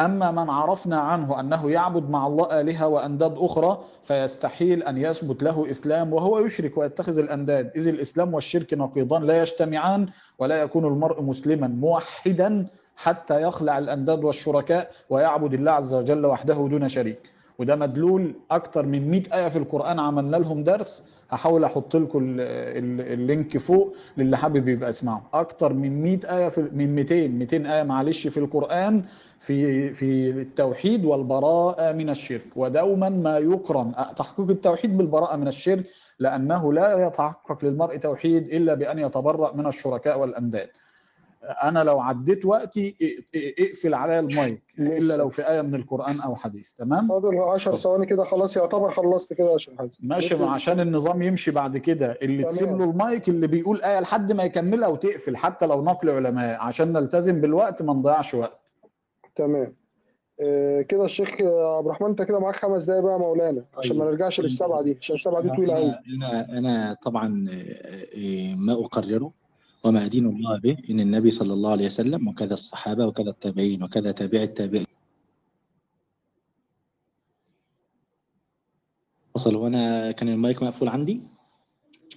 أما من عرفنا عنه أنه يعبد مع الله آلهة وأنداد أخرى فيستحيل أن يثبت له إسلام وهو يشرك ويتخذ الأنداد. إذ الإسلام والشرك نقيضان لا يجتمعان ولا يكون المرء مسلما موحدا حتى يخلع الأنداد والشركاء ويعبد الله عز وجل وحده دون شريك. وده مدلول أكثر من 100 آية في القرآن عملنا لهم درس. هحاول أحط لكم ال- ال- ال link فوق للي حابب يبقى اسمعه أكتر من 100 آية في من 200 200 آية معلش في القرآن في في التوحيد والبراءة من الشرك. ودوما ما يقرن تحقيق التوحيد بالبراءة من الشرك لأنه لا يتحقق للمرء توحيد إلا بأن يتبرأ من الشركاء والانداد أنا لو عديت وقتي اقفل عليا المايك إلا لو في آية من القرآن أو حديث تمام؟ فاضل 10 اتفضل. ثواني كده خلاص يعتبر خلصت كده يا شيخ حازم. ماشي ممكن- ما عشان النظام يمشي بعد كده. اللي. تسيب له المايك اللي بيقول آية لحد ما يكملها وتقفل حتى لو نقل علماء عشان نلتزم بالوقت ما نضيعش وقت. تمام. آه، كده الشيخ عبد الرحمن انت كده معاك خمس دقايق بقى يا مولانا عشان طيب. ما نرجعش للسبعة دي عشان السبعة دي طويلة قوي أنا أنا أنا طبعا آه، آه، ما أقرره. وما ادين الله به إن النبي صلى الله عليه وسلم وكذا الصحابة وكذا التابعين وكذا تابع التابعين. وصل وأنا كان المايك مقفول عندي؟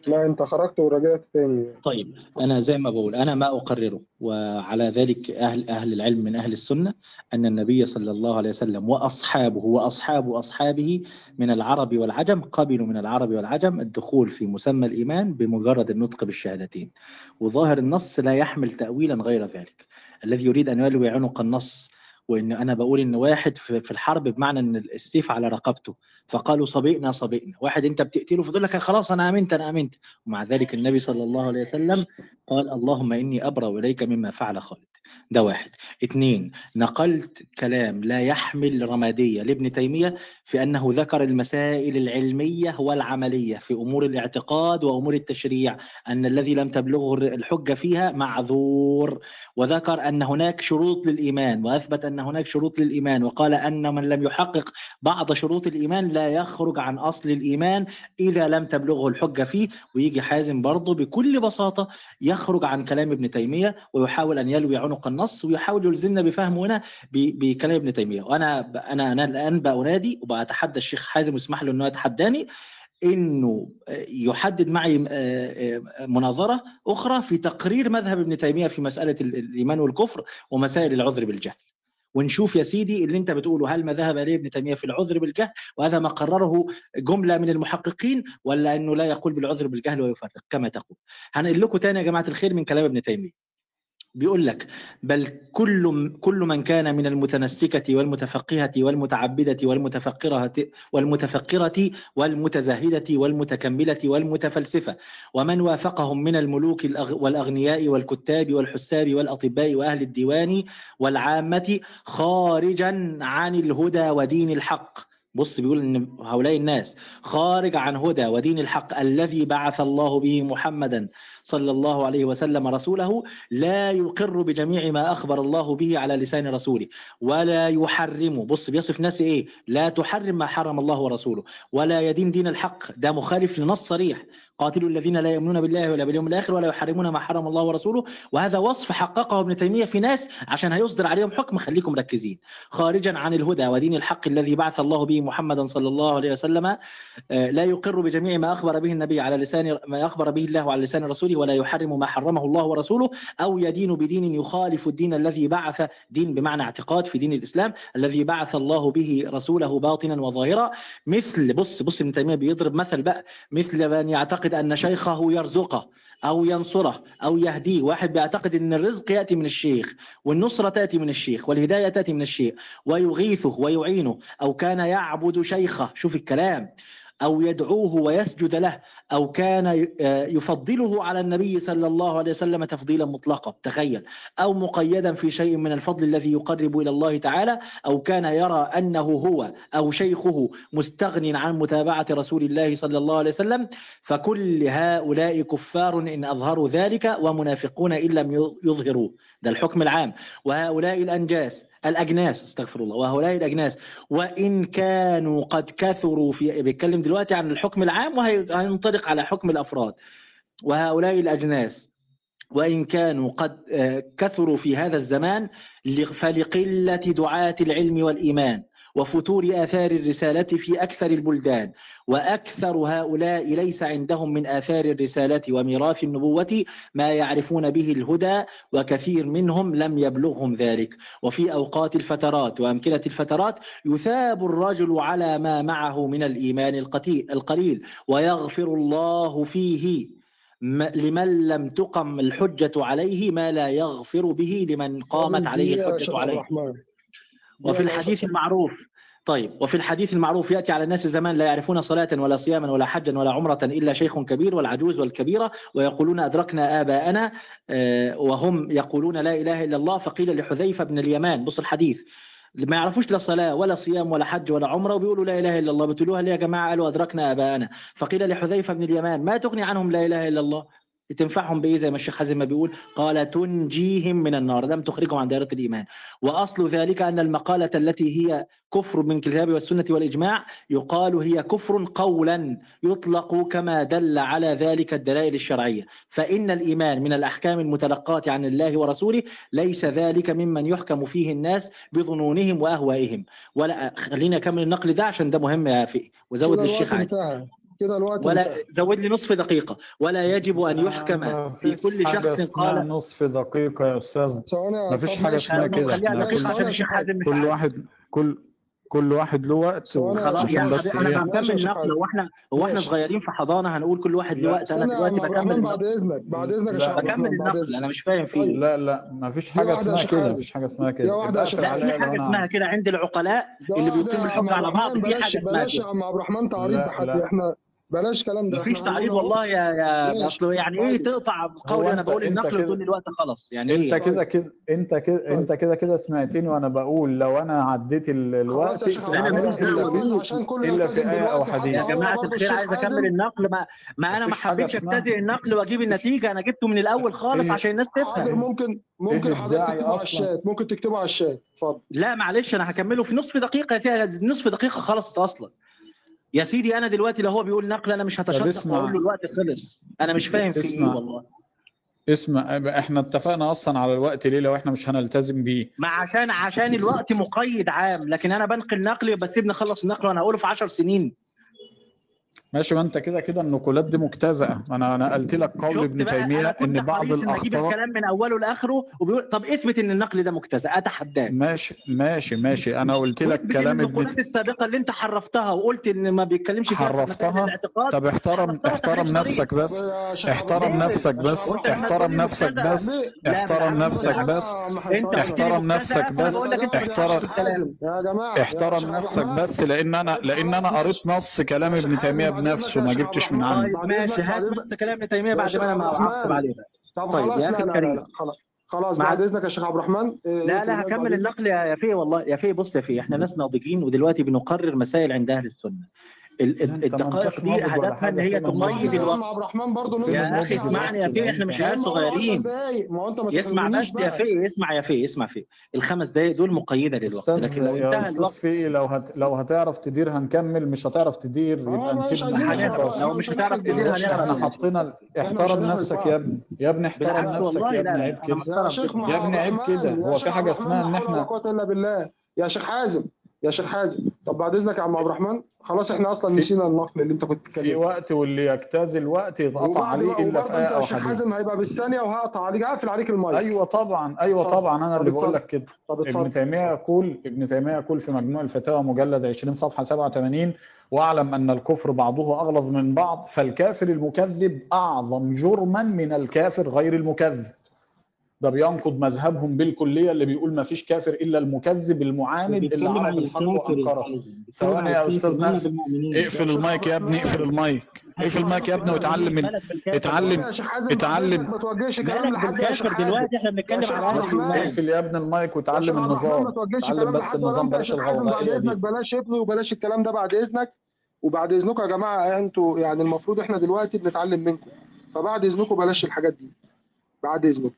لا انت خرجت ورجعت تاني. طيب أنا زي ما بقول أنا ما أقرره وعلى ذلك أهل أهل العلم من أهل السنة أن النبي صلى الله عليه وسلم وأصحابه وأصحاب أصحابه من العرب والعجم قبلوا من العرب والعجم الدخول في مسمى الإيمان بمجرد النطق بالشهادتين. وظاهر النص لا يحمل تاويلا غير ذلك. الذي يريد أن يلوي عنق النص وإن أنا بقول إن واحد في الحرب بمعنى إن السيف على رقبته. فقالوا صبئنا صبئنا. واحد أنت بتقتله فتقول لك خلاص أنا آمنت أنا آمنت. ومع ذلك النبي صلى الله عليه وسلم قال اللهم إني أبرأ إليك مما فعل خالد. ده واحد. اثنين نقلت كلام لا يحمل رمادية لابن تيمية في أنه ذكر المسائل العلمية والعملية في أمور الاعتقاد وأمور التشريع أن الذي لم تبلغه الحجة فيها معذور. وذكر أن هناك شروط للإيمان وأثبت أن هناك شروط للإيمان وقال أن من لم يحقق بعض شروط الإيمان لا يخرج عن أصل الإيمان إذا لم تبلغه الحجة فيه. ويجي حازم برضه بكل بساطة يخرج عن كلام ابن تيمية ويحاول أن يلوي عنق النص ويحاول يلزمنا بفهمه هنا ب- بكلام ابن تيمية. وأنا ب- أنا أنا الآن بأنادي وبأتحدى الشيخ حازم واسمح له أنه يتحداني إنه يحدد معي آه، آه، مناظرة أخرى في تقرير مذهب ابن تيمية في مسألة ال- الإيمان والكفر ومسائل العذر بالجهل. ونشوف يا سيدي اللي أنت بتقوله هل ما ذهب اليه ابن تيمية في العذر بالجهل وهذا ما قرره جملة من المحققين ولا إنه لا يقول بالعذر بالجهل ويفرق؟ كما تقول. هنقول لكم تاني يا جماعة الخير من كلام ابن تيمية. بيقول لك بل كل كل من كان من المتنسكة والمتفقهة والمتعبدة والمتفقرة والمتفقرة والمتزاهدة والمتكملة والمتفلسفة ومن وافقهم من الملوك الأغ- والأغنياء والكتاب والحساب والأطباء وأهل الديوان والعامة خارجا عن الهدى ودين الحق. بص بيقول إن هؤلاء الناس خارج عن هدى ودين الحق الذي بعث الله به محمدا صلى الله عليه وسلم رسوله لا يقر بجميع ما أخبر الله به على لسان رسوله ولا يحرم. بص بيصف ناس إيه؟ لا تحرم ما حرم الله ورسوله ولا يدين دين الحق. ده مخالف لنص صريح. قاتلوا الذين لا يؤمنون بالله ولا باليوم الآخر ولا يحرمون ما حرم الله ورسوله. وهذا وصف حققه ابن تيمية في ناس عشان هيصدر عليهم حكم. خليكم مركزين. خارجا عن الهدى ودين الحق الذي بعث الله به محمدا صلى الله عليه وسلم آه، لا يقر بجميع ما أخبر به النبي على لسان ما أخبر به الله على لسان رسوله ولا يحرم ما حرمه الله ورسوله أو يدين بدين يخالف الدين الذي بعث دين بمعنى اعتقاد في دين الإسلام الذي بعث الله به رسوله باطنا وظاهرا. مثل بص بص ابن تيمية بيضرب مثل بقى. مثل من يعتقد أن شيخه يرزقه أو ينصره أو يهديه. واحد بيعتقد إن الرزق يأتي من الشيخ والنصرة تأتي من الشيخ والهداية تأتي من الشيخ ويغيثه ويعينه أو كان يعبد شيخه. شوف الكلام. أو يدعوه ويسجد له أو كان آه يفضله على النبي صلى الله عليه وسلم تفضيلا مطلقا تخيل. أو مقيدا في شيء من الفضل الذي يقرب إلى الله تعالى أو كان يرى أنه هو أو شيخه مستغن عن متابعة رسول الله صلى الله عليه وسلم فكل هؤلاء كفار إن أظهروا ذلك ومنافقون إن لم يظهروا. ده الحكم العام. وهؤلاء الأنجاس الأجناس استغفر الله. وهؤلاء الأجناس وإن كانوا قد كثروا في بيتكلم دلوقتي عن الحكم العام وهينطلق على حكم الأفراد. وهؤلاء الأجناس وإن كانوا قد آه، كثروا في هذا الزمان فلقلة دعاة العلم والإيمان. وفتور آثار الرسالة في أكثر البلدان. وأكثر هؤلاء ليس عندهم من آثار الرسالة وميراث النبوة ما يعرفون به الهدى وكثير منهم لم يبلغهم ذلك. وفي أوقات الفترات وأمكنة الفترات يثاب الرجل على ما معه من الإيمان القليل ويغفر الله فيه لمن لم تقم الحجة عليه ما لا يغفر به لمن قامت عليه الحجة عليه. الرحمن. وفي الحديث. المعروف. طيب وفي الحديث المعروف يأتي على الناس زمان لا يعرفون صلاة ولا صياما ولا حجا ولا عمرة إلا شيخ كبير والعجوز والكبيرة ويقولون أدركنا آباءنا آه، وهم يقولون لا إله إلا الله فقيل لحذيفة بن اليمان. بص الحديث. ما يعرفوش لا صلاة ولا صيام ولا حج ولا عمرة وبيقولوا لا إله إلا الله بتقولوها ليه يا جماعة؟ قالوا أدركنا آباءنا. فقيل لحذيفة بن اليمان ما تغني عنهم لا إله إلا الله؟ تنفعهم بإيه زي ما الشيخ حازم ما بيقول؟ قال تنجيهم من النار لم تخرجهم عن دائرة الإيمان. وأصل ذلك أن المقالة التي هي كفر من الكتاب والسنة والإجماع يقال هي كفر قولا يطلق كما دل على ذلك الدلائل الشرعية. فإن الإيمان من الأحكام المتلقاة عن الله ورسوله ليس ذلك ممن يحكم فيه الناس بظنونهم وأهوائهم. ولا خليني اكمل النقل ده عشان ده مهم يا فقي وزود للشيخ عادي كده الوقت ولا زود لي نصف دقيقة ولا يجب أن يحكم في كل شخص قال نصف دقيقة يا يا- ما فيش ماشي، اسمها كده. دقيقه كل- عشان الشيخ حازم مش كل عارف. واحد كل كل واحد له وقت خلاص حازم. بس أنا يا بكمل شيخ نقل حازم. هو إحنا هو إحنا ماشي. صغيرين في حضانة هنقول كل واحد له وقت أنا دلوقتي بكمل بعد إذنك بعد إذنك يا لا. بكمل النقل أنا مش فاهم فيه لا لا ما فيش يا اسمها كده. ما فيش حاجة اسمها كده لا. في حاجة اسمها كده عند العقلاء اللي عم الحجه على بعض في حاجة اسمها بلاش يا كده عم عبد الرحمن تعريض بحد. إحنا بلاش كلام ده مفيش تعريض. والله يا يا. أصل يعني إيه طيب. تقطع هو قولي أنا بقول النقل وتقول لي الوقت خلص يعني أنت إيه كده كده أنت كده أنت كده كده سمعتني وأنا بقول لو أنا عديت ال- الوقت خلاص ماليش عليا دعوة. إلا خلاص في عشان كله أو بالوقت حديث. يا جماعة الخير عايز أكمل النقل ما ما أنا ما حبيتش ابتدئ النقل وأجيب النتيجة أنا جبته من الأول خالص إيه؟ عشان الناس تفهم ممكن ممكن إيه حضرتك تكتبه على؟ الشات ممكن تكتبه على الشات اتفضل لا معلش أنا هكمله في نصف دقيقة يا سيدي نصف دقيقة خلصت أصلا يا سيدي أنا دلوقتي لو هو بيقول نقل أنا مش هتشدق اسمع. واقول له الوقت خلص أنا مش فاهم في إيه اسمع. والله اسمع إحنا اتفقنا أصلا على الوقت ليه لو إحنا مش هنلتزم بيه ما عشان عشان الوقت مقيد عام لكن أنا بنقل نقل بسيبني أخلص النقل وأنا هقوله في 10 سنين ماشي ما انت كده كده النقولات دي مجتزأة ما أنا أنا قلت لك قول ابن كنت إن بعض الأخطاء الكلام من أوله لآخره وبيقول طب اثبت إن النقل ده مجتزأ اتحداك ماشي ماشي ماشي. أنا قلت لك كلام ابن النقولات السابقة اللي أنت حرفتها وقلت إن ما بيتكلمش فيها في حرفتها؟ الاعتقاد. طب احترم احترم نفسك بس. احترم. نفسك بس. احترم نفسك بس. احترم نفسك. بس. احترم نفسك بس. احترم احترم نفسك. بس. لأن أنا لأن أنا قريت نص كلام ابن تيمية إذنك ما جبتش من. عندي طيب ماشي هات بعد بس كلام ابن تيمية بعد ما أنا. اعقب عليه بقى طيب، خلاص يا لا الكريم. لا خلاص بعد إذنك يا شيخ عبد الرحمن إيه، لا لا هكمل. النقل يا يا فيه والله يا فيه بص يا فيه إحنا ناس ناضجين ودلوقتي بنقرر مسائل عند أهل السنة ما الدقائق دي هدفها إن هي عم الوقت عبد الرحمن برضه يا أخي اسمعني يا فيه إحنا مش يا عيال عم هو 10 صغيرين. ما هو أنت ما تخلونيش بس يا. فيه اسمع يا فيه اسمع فيه. الخمس دقائق دول مقيدة للوقت لكن لو انتهى الوقت في لو هت لو هتعرف تدير هنكمل مش هتعرف تدير آه، يبقى نسيب لو مش هتعرف تدير هنعرف. إحنا حطينا احترم نفسك. يا ابني. يا ابني احترم نفسك يا لا ابني لا. عيب كده. يا ابني عيب كده، هو في الرحمن، اسمها إن لا حول إحنا- ولا قوة إلا بالله. يا شيخ حازم. يا شيخ حازم. طب بعد اذنك يا عم عبد الرحمن خلاص إحنا أصلا في- نسينا النقل اللي أنت كنت في بتتكلم وقت واللي يجتاز الوقت يتقطع عليه إلا في إيه أو شيخ حازم حديث هيبقى بالثانية وهقطع عليك هقفل عليك المايك. أيوه طبعا أيوه اتفضل. طبعا. أنا اللي بقول. لك كده. ابن تيمية يقول ابن تيمية يقول في مجموع الفتاوى مجلد 20 صفحة 87 واعلم أن الكفر بعضه أغلظ من بعض فالكافر المكذب أعظم جرما من الكافر غير المكذب. ده بينقض مذهبهم بالكلية اللي بيقول ما فيش كافر إلا المكذب المعاند اللي عرف الحق وانكره ثواني يا أستاذ نقفل اقفل المايك يا ابني اقفل المايك. اقفل المايك يا ابني واتعلم من اتعلم اتعلم. ما توجهش كلام بالكافر؟ دلوقتي إحنا بنتكلم على أهل اقفل يا ابني المايك وتعلم النظام. اتعلم بس النظام بلاش شيخ حازم بعد إذنك دي؟ بلاش ابني وبلاش الكلام ده بعد إذنك وبعد إذنكم يا جماعة أنتوا يعني المفروض إحنا دلوقتي بنتعلم منكم فبعد إذنكم بلاش الحاجات دي. بعد إذنكم.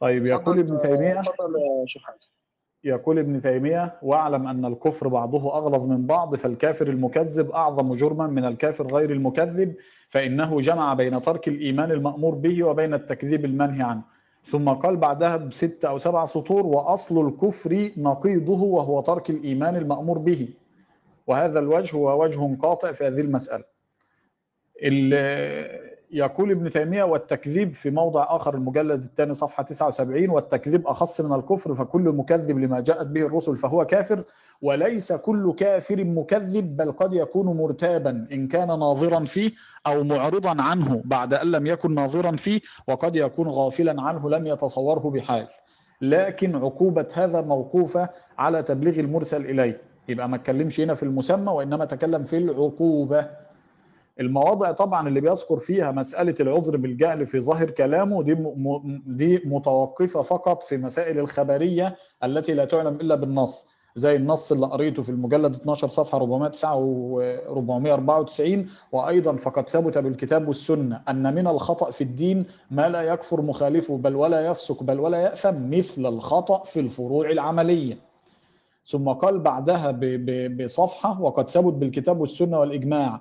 طيب يقول ابن تيمية. يقول ابن تيمية واعلم أن الكفر بعضه أغلظ من بعض فالكافر المكذب أعظم جرما من الكافر غير المكذب فإنه جمع بين ترك الإيمان المأمور به وبين التكذيب المنهي عنه. ثم قال بعدها بست أو سبع سطور وأصل الكفر نقيضه وهو ترك الإيمان المأمور به. وهذا الوجه هو وجه قاطع في هذه المسألة. ال- يقول ابن تيمية والتكذيب في موضع آخر المجلد الثاني صفحة 79 والتكذيب أخص من الكفر فكل مكذب لما جاءت به الرسل فهو كافر وليس كل كافر مكذب بل قد يكون مرتابا إن كان ناظرا فيه أو معرضا عنه بعد أن لم يكن ناظرا فيه وقد يكون غافلا عنه لم يتصوره بحال. لكن عقوبة هذا موقوفة على تبليغ المرسل إليه. يبقى ما اتكلمش هنا في المسمى وإنما تكلم في العقوبة. المواضع طبعا اللي بيذكر فيها مسألة العذر بالجهل في ظاهر كلامه دي دي متوقفة فقط في مسائل الخبرية التي لا تعلم إلا بالنص زي النص اللي قريته في المجلد 12 صفحة 494 وأيضا فقد ثبت بالكتاب والسنة أن من الخطأ في الدين ما لا يكفر مخالفه بل ولا يفسق بل ولا يأثم مثل الخطأ في الفروع العملية. ثم قال بعدها بصفحة وقد ثبت بالكتاب والسنة والإجماع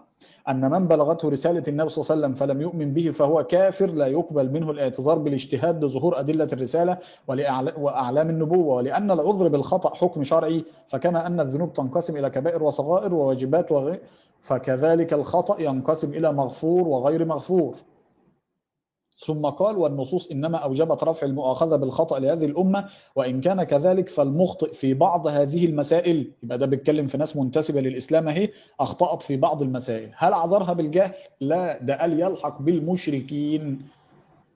أن من بلغته رسالة النبي صلى الله عليه وسلم فلم يؤمن به فهو كافر لا يقبل منه الاعتذار بالاجتهاد لظهور أدلة الرسالة وأعلام النبوة ولأن العذر بالخطأ حكم شرعي فكما أن الذنوب تنقسم إلى كبائر وصغائر وواجبات وغير فكذلك الخطأ ينقسم إلى مغفور وغير مغفور ثم قال والنصوص إنما أوجبت رفع المؤاخذة بالخطأ لهذه الأمة وإن كان كذلك فالمخطئ في بعض هذه المسائل يبقى ده بيتكلم في ناس منتسبة للإسلام أهي أخطأت في بعض المسائل. هل أعذرها بالجهل؟ لا ده قال يلحق بالمشركين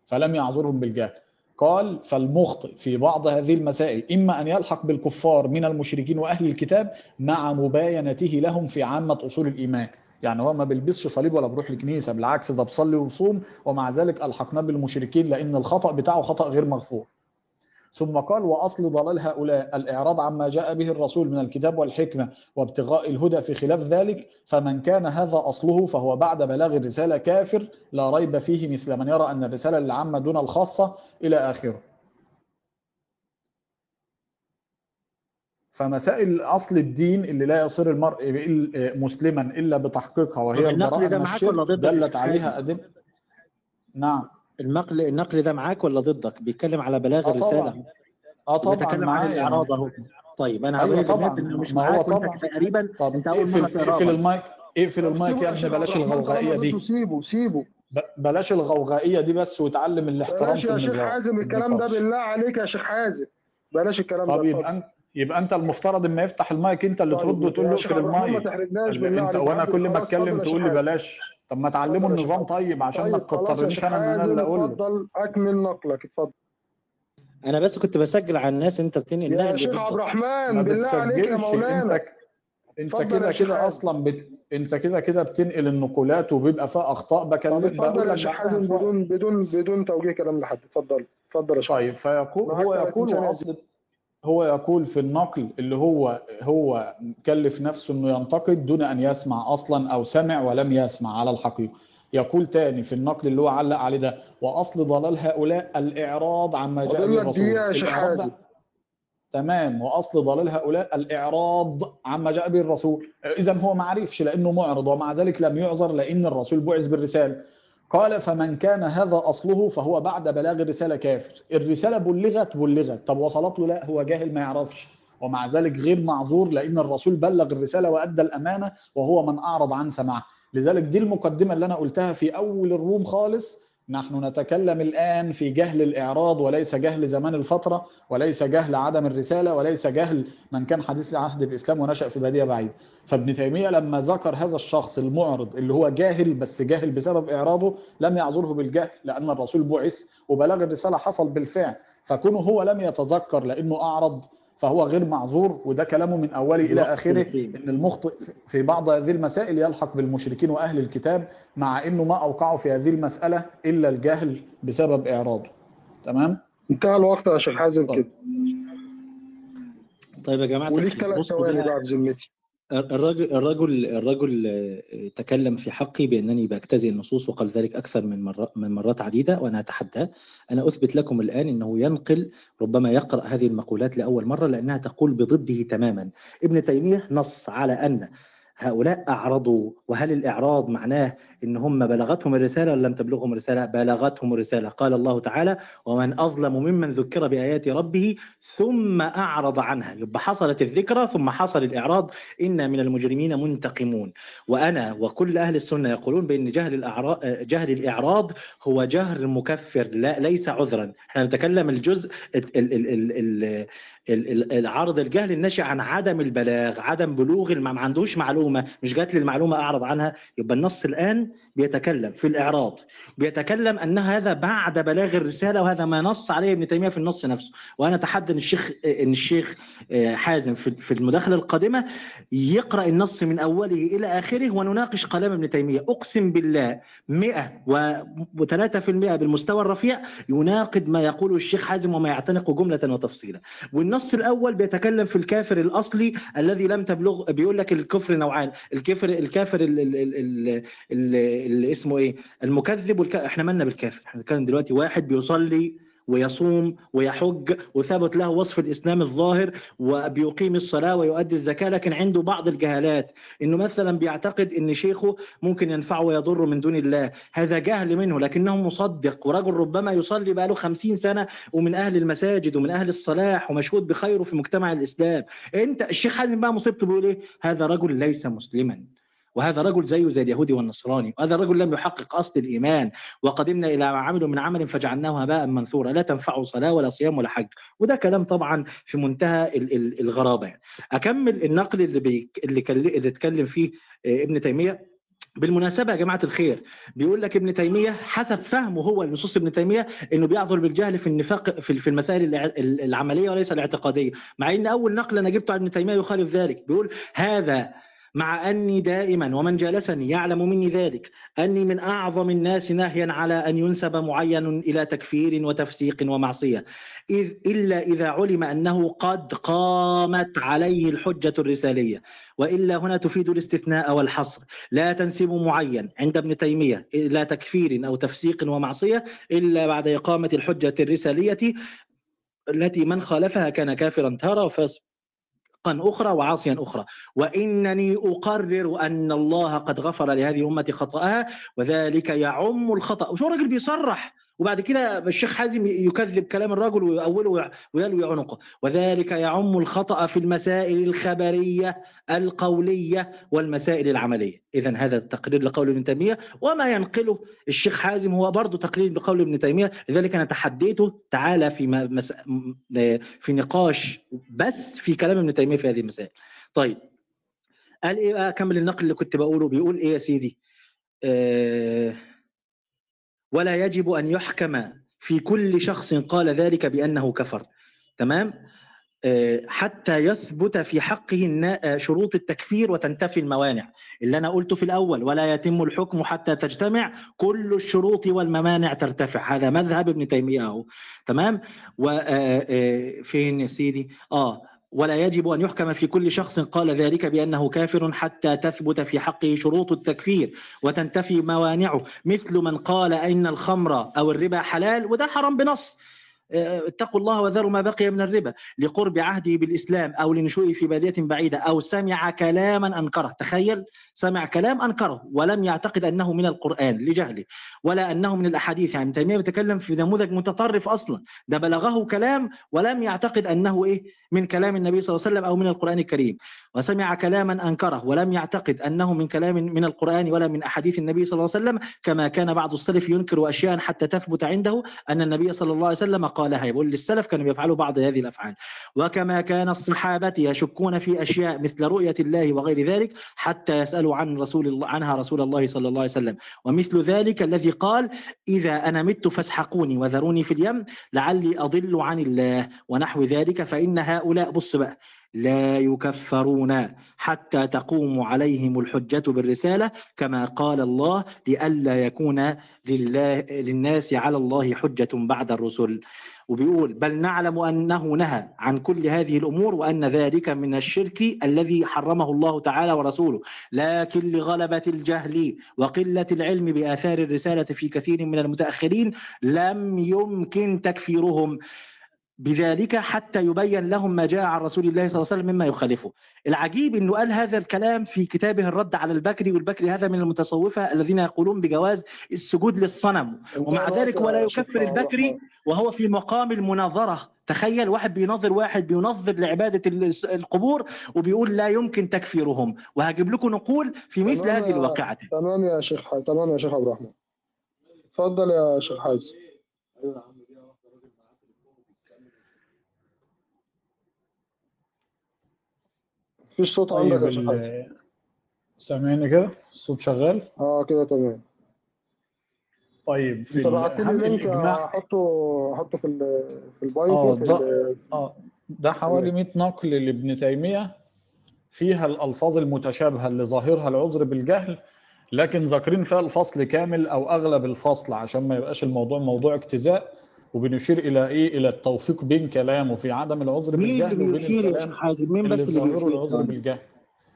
فلم يعذرهم بالجهل. قال فالمخطئ في بعض هذه المسائل إما أن يلحق بالكفار من المشركين وأهل الكتاب مع مباينته لهم في عامة أصول الإيمان. يعني هو ما بيلبسش صليب ولا بيروح الكنيسة بالعكس ده بيصلي ويصوم ومع ذلك الحقناه بالمشركين لأن الخطأ بتاعه خطأ غير مغفور. ثم قال وأصل ضلال هؤلاء الإعراض عما جاء به الرسول من الكتاب والحكمة وابتغاء الهدى في خلاف ذلك فمن كان هذا أصله فهو بعد بلاغ الرسالة كافر لا ريب فيه مثل من يرى أن الرسالة العامه دون الخاصة إلى آخره. فمسائل اصل الدين اللي لا يصير المرء مسلما إلا بتحقيقها وهي النقل ده معاك ولا ضدك؟ دلت عليها؟ أدلة. نعم. النقل النقل ده معاك ولا ضدك؟ بيتكلم على بلاغ آه الرسالة. آه طبعا وبيتكلم عن الإعراض أهو. طيب أنا أيوه هقول للناس طبعا إنه مش معاك طبعا. تقريبا طب أنت اول مره اقفل المايك. اقفل المايك يا ابني بلاش الغوغائية دي. سيبه سيبه. بلاش الغوغائية دي بس وتعلم الاحترام في يا شيخ حازم الكلام ده بالله عليك يا شيخ حازم. بلاش الكلام ده طب يبقى يبقى انت المفترض اما يفتح المايك انت اللي ترد طيب وتقول له اقفل المايك. بالله انت وأنا كل ما اتكلم تقول لي بلاش. طب ما شيخ النظام طيب عشان ما طيب تضطرنيش أنا ان أنا اللي أقول اتفضل اكمل نقلك اتفضل. أنا بس كنت بسجل على الناس انت بتنقل يا شيخ عبد الرحمن بالله عليك يا بتسجلش. انت مولانا. انت يا كده كده أصلا بت... انت كده كده بتنقل النقولات وبيبقى فيها اخطاء. طب بكلم اتفضل بقول لك بدون بدون بدون توجيه كلام لحد. اتفضل اتفضل يا شيخ. طيب فيقول هو 30 يقول واصل. هو يقول في النقل اللي هو هو كلف نفسه إنه ينتقد دون أن يسمع أصلا أو سمع ولم يسمع على الحقيقة. يقول تاني في النقل اللي هو علق عليه ده وأصل ضلال هؤلاء الإعراض عما جاء به الرسول تمام. وأصل ضلال هؤلاء الإعراض عما جاء به الرسول. اذا هو ما عرفش لأنه معرض ومع ذلك لم يعذر لأن الرسول بعث بالرسالة. قال فمن كان هذا أصله فهو بعد بلاغ الرسالة كافر. الرسالة بلغت بلغت. طب وصلت له لا هو جاهل ما يعرفش. ومع ذلك غير معذور لأن الرسول بلغ الرسالة وأدى الأمانة وهو من أعرض عن سماعها لذلك دي المقدمة اللي أنا قلتها في أول الروم خالص. نحن نتكلم الآن في جهل الإعراض وليس جهل زمان الفترة وليس جهل عدم الرسالة وليس جهل من كان حديث عهد بالاسلام ونشأ في بادية بعيد. فابن تيمية لما ذكر هذا الشخص المعرض اللي هو جاهل بس جاهل بسبب إعراضه لم يعذره بالجهل لأن الرسول بعث وبلاغ الرسالة حصل بالفعل. فكونه هو لم يتذكر لأنه أعرض فهو غير معذور وده كلامه من أوله إلى آخره؟ إن المخطئ في بعض هذه المسائل يلحق بالمشركين وأهل الكتاب مع إنه ما اوقعه في هذه المسألة إلا الجهل بسبب إعراضه. تمام؟ انتهى الوقت يا شيخ حازم طيب. كده. طيب يا جماعة وليك ثلاث ثواني بقى بقى بذمتي الرجل الرجل الرجل تكلم في حقي بأنني بجتزئ النصوص وقال ذلك أكثر من مرات من مرات عديدة وأنا أتحداه. أنا أثبت لكم الآن إنه ينقل ربما يقرأ هذه المقولات لأول مرة لأنها تقول بضده تماما. ابن تيمية نص على أن هؤلاء أعرضوا وهل الإعراض معناه إن هم بلغتهم الرسالة ولا لم تبلغهم الرسالة؟ بلغتهم الرسالة. قال الله تعالى ومن أظلم ممن ذكر بآيات ربه ثم أعرض عنها. يبقى حصلت الذكرى ثم حصل الإعراض. إن من المجرمين منتقمون. وأنا وكل أهل السنة يقولون بأن جهل الأعراض جهل الإعراض هو جهل مكفر لا ليس عذرا. إحنا نتكلم الجزء ال ال ال العرض الجهل الناشئ عن عدم البلاغ عدم بلوغ ما عندوش معلومة مش جات لي المعلومة أعرض عنها. يبقى النص الآن بيتكلم في الإعراض بيتكلم أن هذا بعد بلاغ الرسالة وهذا ما نص عليه ابن تيمية في النص نفسه. وأنا اتحدى ان الشيخ إن الشيخ حازم في المداخلة القادمة يقرأ النص من أوله إلى آخره ونناقش كلام ابن تيمية. أقسم بالله 103% بالمستوى الرفيع يناقض ما يقوله الشيخ حازم وما يعتنق جملة وتفصيلا. والنص الأول بيتكلم في الكافر الأصلي الذي لم تبلغ بيقول لك الكفر نوعان الكفر الكافر اللي اسمه إيه؟ المكذب والك... إحنا مالنا بالكافر إحنا بنتكلم دلوقتي واحد بيصلي ويصوم ويحج وثبت له وصف الإسلام الظاهر وبيقيم الصلاة ويؤدي الزكاة لكن عنده بعض الجهالات. إنه مثلا بيعتقد إن شيخه ممكن ينفعه ويضره من دون الله. هذا جهل منه لكنه مصدق. ورجل ربما يصلي بقى له 50 سنة ومن أهل المساجد ومن أهل الصلاح ومشهود بخيره في مجتمع الإسلام. أنت الشيخ حازم بقى مصيبته بيقول إيه؟ هذا رجل ليس مسلما. وهذا رجل زيه زي اليهودي والنصراني وهذا الرجل لم يحقق أصل الإيمان وقدمنا إلى ما من عمل فجعلناه هباء منثورا لا تنفعه صلاة ولا صيام ولا حج. وده كلام طبعا في منتهى الغرابة يعني. أكمل النقل اللي بي... اللي, اللي اتكلم فيه آه، ابن تيمية. بالمناسبة يا جماعة الخير بيقول لك ابن تيمية حسب فهمه هو لنصوص ابن تيمية إنه بيعذر بالجهل في النفاق في المسائل العملية وليس الاعتقادية. مع إن أول نقل أنا جبته عن ابن تيمية يخالف ذلك. بيقول هذا مع أني دائما ومن جالسني يعلم مني ذلك أني من أعظم الناس نهيا على أن ينسب معين إلى تكفير وتفسيق ومعصية. إذ إلا إذا علم أنه قد قامت عليه الحجة الرسالية. وإلا هنا تفيد الاستثناء والحصر. لا تنسب معين عند ابن تيمية إلى تكفير أو تفسيق ومعصية إلا بعد إقامة الحجة الرسالية التي من خالفها كان كافرا تارة وفاسق أخرى وعاصيا أخرى. وإنني أقرر أن الله قد غفر لهذه الأمة خطأها وذلك يعم الخطأ. وشو الراجل بيصرح؟ وبعد كده الشيخ حازم يكذب كلام الرجل ويؤوله ويلوي عنقه. وذلك يعم الخطأ في المسائل الخبرية القولية والمسائل العملية. إذا هذا التقرير لقول ابن تيمية. وما ينقله الشيخ حازم هو برضه تقرير بقول ابن تيمية. لذلك أنا تحديته تعالى في مس... في نقاش بس في كلام ابن تيمية في هذه المسائل. طيب. قال إيه بقى؟ أكمل النقل اللي كنت بقوله. بيقول إيه يا سيدي؟ آه ولا يجب أن يحكم في كل شخص قال ذلك بأنه كفر. تمام؟ آه، حتى يثبت في حقه آه، شروط التكفير وتنتفي الموانع. اللي أنا قلته في الأول ولا يتم الحكم حتى تجتمع كل الشروط والممانع ترتفع. هذا مذهب ابن تيمية أهو. تمام؟ وفين آه، يا سيدي؟ آه ولا يجب أن يحكم في كل شخص قال ذلك بأنه كافر حتى تثبت في حقه شروط التكفير وتنتفي موانعه. مثل من قال أن الخمر أو الربا حلال وده حرام بنص. اتقوا الله وذروا ما بقي من الربا لقرب عهده بالإسلام أو لنشوئه في بادية بعيدة أو سمع كلاما أنكره. تخيل سمع كلام أنكره ولم يعتقد أنه من القرآن لجهله ولا أنه من الأحاديث. يعني تيمية بيتكلم في نموذج متطرف أصلا. ده بلغه كلام ولم يعتقد أنه إيه من كلام النبي صلى الله عليه وسلم أو من القرآن الكريم. وسمع كلاما أنكره ولم يعتقد أنه من كلام من القرآن ولا من أحاديث النبي صلى الله عليه وسلم. كما كان بعض السلف ينكر أشياء حتى تثبت عنده أن النبي صلى الله عليه وسلم قالها. يقول للسلف كانوا يفعلوا بعض هذه الأفعال. وكما كان الصحابة يشكون في أشياء مثل رؤية الله وغير ذلك حتى يسألوا عن رسول الله عنها رسول الله صلى الله عليه وسلم. ومثل ذلك الذي قال إذا أنا مت فاسحقوني وذروني في اليم لعلي أضل عن الله. ونحو ذلك. فإن هؤلاء بص بقى. لا يكفرون حتى تقوم عليهم الحجة بالرسالة كما قال الله لئلا يكون لله للناس على الله حجة بعد الرسل. وبيقول بل نعلم أنه نهى عن كل هذه الأمور وأن ذلك من الشرك الذي حرمه الله تعالى ورسوله. لكن لغلبة الجهل وقلة العلم بآثار الرسالة في كثير من المتأخرين لم يمكن تكفيرهم. بذلك حتى يبين لهم ما جاء عن رسول الله صلى الله عليه وسلم مما يخالفه. العجيب إنه قال هذا الكلام في كتابه الرد على البكري والبكري هذا من المتصوفة الذين يقولون بجواز السجود للصنم. ومع ذلك ولا يكفر البكري وهو في مقام المناظرة. تخيل واحد بيناظر واحد بينظر لعبادة ال- القبور وبيقول لا يمكن تكفيرهم. وهجيب لكم نقول في مثل هذه الواقعة. تمام يا شيخ. تمام يا شيخ عبد الرحمن. اتفضل يا شيخ حازم مفيش صوت عندك طيب حازم ال- سامعني كده؟ الصوت شغال؟ آه كده تمام. طيب في انت بعت لي link احطه احطه في ال... في ال bio آه في ده ال... آه ده حوالي 100 نقل لابن تيمية. فيها الألفاظ المتشابهة اللي ظاهرها العذر بالجهل لكن ذاكرين فيها الفصل كامل أو أغلب الفصل عشان ما يبقاش الموضوع موضوع اجتزاء. وبنشير إلى إيه؟ إلى التوفيق بين كلامه في عدم العذر مين اللي بالجهل وبين بيشير يا الكلام مين اللي بس اللي ظاهره بيشير؟ العذر بالجهل.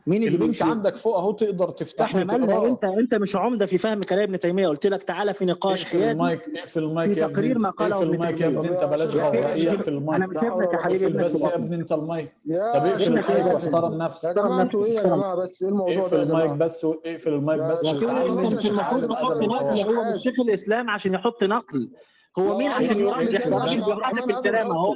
مين اللي اللينك بيشير عندك فوق أهو تقدر تفتحه إحنا مالنا انت أنت مش عمدة في فهم كلام ابن تيمية. قلت لك تعالى في نقاش اقفل حيادي المايك اقفل المايك في يا ابني. تقرير ما انت قاله اقفل ابن المايك يا. ابني انت بلاش غوغائيه حازم، اقفل أنا المايك. مش ابنك يا حبيبي اقفل ابنك بس في يا ابني انت المايك. طب اقفل المايك واحترم نفسك. جماعة أنتوا إيه يا. جماعة بس إيه الموضوع اقفل ده يا المايك بس اقفل المايك بس انت مش المفروض نحط. نقل هو مش. شيخ الإسلام عشان يحط نقل. هو مين عشان عشان بيحرك الرحمن الكلام هذا اهو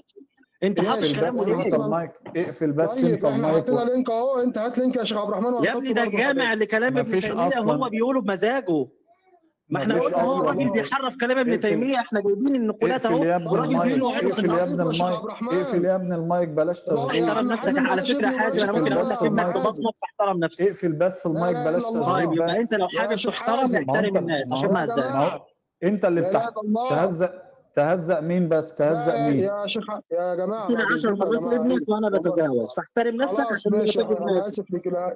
انت حاطط اقفل بس انت ليه؟ المايك اقفل بس طيب انت المايك و... لينك اهو انت هات لينك يا شيخ عبد الرحمن يا ابني ده جامع. لكلام ابن تيميه هو بيقوله بمزاجه ما إحنا قلنا هو أصلاً. راجل بيحرف كلام ابن. تيميه إحنا جايبين النقولات اهو المايك بيقول في اقفل يا شيخ المايك. اقفل يا ابني المايك بلاش لا، تشغيل احترم نفسك على فكره وبلاش أنا ممكن أقول لك انك. تبصمك فاحترم نفسك اقفل بس المايك لا بلاش. تشغيل طيب يبقى انت لو حابب تحترم. احترم الناس عشان ما هو انت اللي بتاع تهزق تهزق مين بس تهزق مين يا شيخ يا جماعة بعد 10 إذنكم يا مرات. ابنك وأنا بتجاوز فاحترم نفسك عشان ماشي أنا ناس آسف لك لا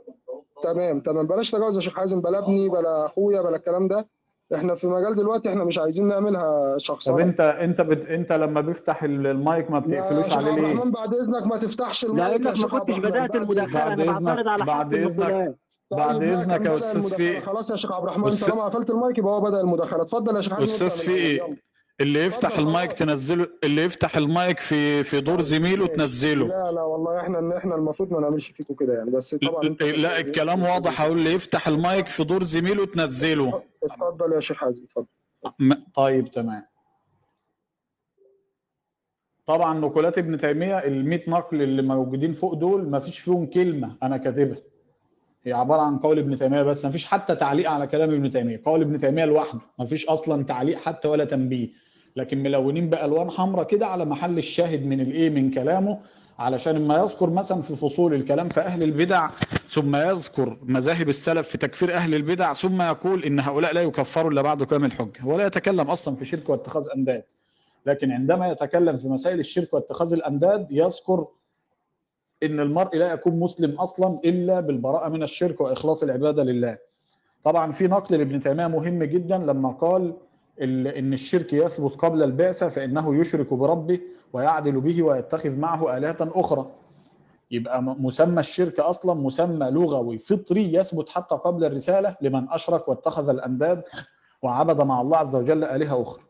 تمام تمام بلاش تجاوز يا شيخ حازم بلا ابني بلا أخويا بلا الكلام ده إحنا في مجال دلوقتي إحنا مش عايزين نعملها طب شخصنه انت انت بت... انت لما بيفتح ال- المايك ما بتقفلوش عليه ليه؟ بعد إذنك ما تفتحش المايك لانك ما كنتش. بدأت المداخلة أنا بعترض على حق بعد إذنك. بعد طيب كان يا المداخلة. فيقي. خلاص يا شيخ عبد الرحمن أستاذ- طالما قفلت المايك يبقى هو بدأ المداخلة اتفضل يا شيخ أستاذ يلا. اللي يفتح المايك خلاص. تنزله اللي يفتح المايك في في دور زميله تنزله لا لا والله إحنا ان إحنا المفروض ما نعملش فيكم كده يعني بس طبعا لا الكلام واضح أقول اللي يفتح المايك في دور زميله تنزله اتفضل يا شيخ حازم اتفضل طيب تمام طبعا نقولات ابن تيمية ال 100 نقل اللي موجودين فوق دول ما فيش فيهم كلمة أنا كاتبها هي عبارة عن قول ابن تيمية بس ما فيش حتى تعليق على كلام ابن تيمية. قول ابن تيمية لوحده ما فيش أصلا تعليق حتى ولا تنبيه. لكن ملونين بألوان حمراء كده على محل الشاهد من الإيه؟ من كلامه علشان ما يذكر مثلا في فصول الكلام في أهل البدع ثم يذكر مذاهب السلف في تكفير أهل البدع ثم يقول إن هؤلاء لا يكفروا إلا بعد قيام الحجه ولا يتكلم أصلا في شرك واتخاذ أنداد. لكن عندما يتكلم في مسائل الشرك واتخاذ الأنداد يذكر إن المرء لا يكون مسلم أصلا إلا بالبراءة من الشرك وإخلاص العبادة لله. طبعا في نقل لابن تيمية مهم جدا لما قال ال- إن الشرك يثبت قبل البعثة فإنه يشرك بربه ويعدل به ويتخذ معه آلهة أخرى. يبقى مسمى الشرك أصلا مسمى لغوي فطري يثبت حتى قبل الرسالة لمن أشرك واتخذ الأنداد وعبد مع الله عز وجل آلهة أخرى.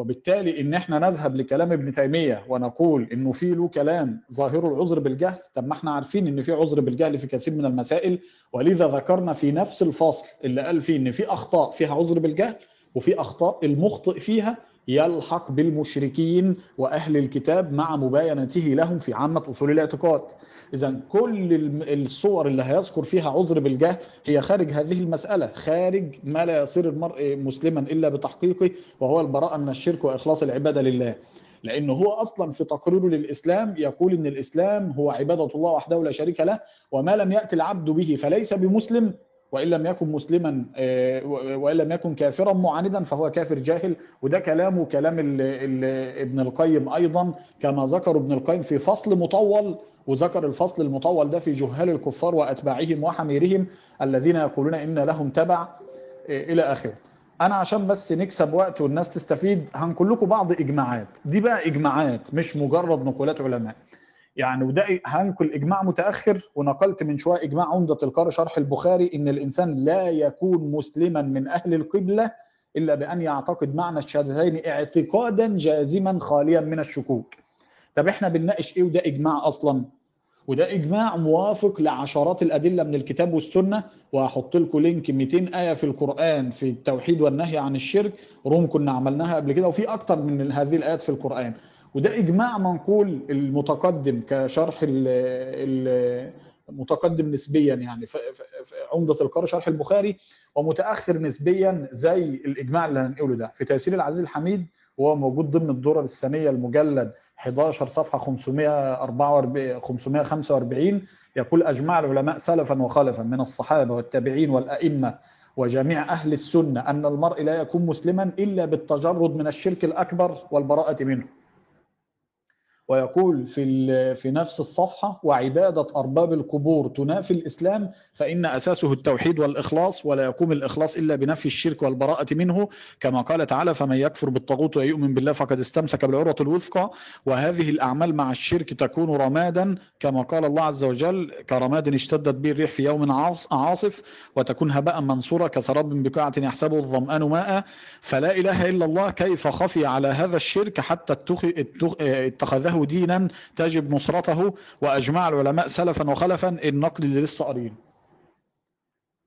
وبالتالي إن إحنا نذهب لكلام ابن تيمية ونقول إنه في له كلام ظاهره العذر بالجهل طب ما إحنا عارفين إن في عذر بالجهل في كثير من المسائل ولذا ذكرنا في نفس الفصل اللي قال فيه إن في أخطاء فيها عذر بالجهل وفي أخطاء المخطئ فيها يلحق بالمشركين وأهل الكتاب مع مباينته لهم في عامة أصول الاعتقاد. إذا كل الصور اللي هيذكر فيها عذر بالجهل هي خارج هذه المسألة، خارج ما لا يصير المرء مسلما إلا بتحقيقه وهو البراءة من الشرك وإخلاص العبادة لله. لأنه هو أصلا في تقريره للإسلام يقول إن الإسلام هو عبادة الله وحده لا شريك له وما لم يأتي العبد به فليس بمسلم وإن لم يكن مسلما آه، وإن لم يكن كافرا معاندا فهو كافر جاهل. وده كلامه كلام ال ابن القيم أيضا كما ذكر ابن القيم في فصل مطول. وذكر الفصل المطول ده في جهال الكفار وأتباعهم وحميرهم الذين يقولون إن لهم تبع إيه، إلى آخره. أنا عشان بس نكسب وقت والناس تستفيد هنقول لكم بعض إجماعات. دي بقى إجماعات مش مجرد نقولات علماء. يعني وده هنقل إجماع متأخر ونقلت من شوية إجماع عمدة القاري شرح البخاري إن الإنسان لا يكون مسلما من أهل القبلة إلا بأن يعتقد معنى الشهادتين اعتقادا جازما خاليا من الشكوك. طب إحنا بنناقش إيه وده إجماع أصلا؟ وده إجماع موافق لعشرات الأدلة من الكتاب والسنة وهحط لكم لينك 200 آية في القرآن في التوحيد والنهي عن الشرك روم كنا عملناها قبل كده وفي أكتر من هذه الآيات في القرآن. وده إجماع منقول المتقدم كشرح ال ال متقدم نسبيا يعني عمدة القاري شرح البخاري ومتأخر نسبيا زي الإجماع اللي هنقوله ده في تيسير العزيز الحميد وهو موجود ضمن الدرر السنية المجلد 11 صفحة 544 545 يقول أجمع العلماء سلفا وخلفا من الصحابة والتابعين والأئمة وجميع أهل السنة أن المرء لا يكون مسلما إلا بالتجرد من الشرك الأكبر والبراءة منه. ويقول في في نفس الصفحة وعبادة أرباب القبور تنافي الإسلام فإن أساسه التوحيد والإخلاص ولا يقوم الإخلاص إلا بنفي الشرك والبراءة منه كما قال تعالى فمن يكفر بالطاغوت ويؤمن بالله فقد استمسك بالعروة الوثقى وهذه الأعمال مع الشرك تكون رمادا كما قال الله عز وجل كرماد اشتدت به الريح في يوم عاص- عاصف وتكون هباء منصورا كسراب بقاعة يحسبه الظمآن ماء فلا إله إلا الله كيف خفي على هذا الشرك حتى اتخ- دينا تجب نصرته وأجمع العلماء سلفا وخلفا النقل اللي لسه قارينه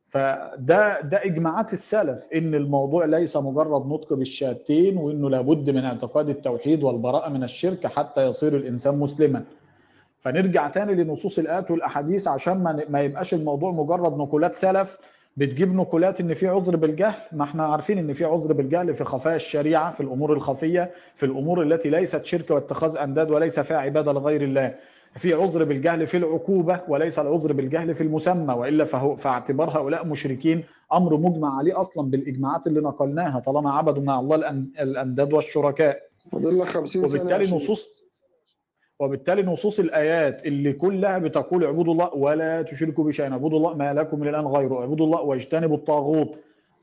فده ده إجماعات السلف إن الموضوع ليس مجرد نطق بالشهادتين وإنه لابد من اعتقاد التوحيد والبراءة من الشرك حتى يصير الإنسان مسلما. فنرجع تاني لنصوص الآيات والأحاديث عشان ما يبقاش الموضوع مجرد نقولات سلف بتجيب نقولات إن في عذر بالجهل. ما إحنا عارفين إن في عذر بالجهل في خفايا الشريعة في الأمور الخفية في الأمور التي ليست شرك واتخاذ أنداد وليس فيها عبادة لغير الله. في عذر بالجهل في العقوبة وليس العذر بالجهل في المسمى وإلا فهو فاعتبار هؤلاء مشركين أمر مجمع عليه أصلا بالإجماعات اللي نقلناها طالما عبدوا مع الله الأنداد والشركاء. فاضل لك 50 سنه وبالتالي نصوص وبالتالي نصوص الآيات اللي كلها بتقول اعبدوا الله ولا تشركوا بشيء اعبدوا الله ما لكم من الآن غيره. اعبدوا الله واجتنبوا الطاغوت.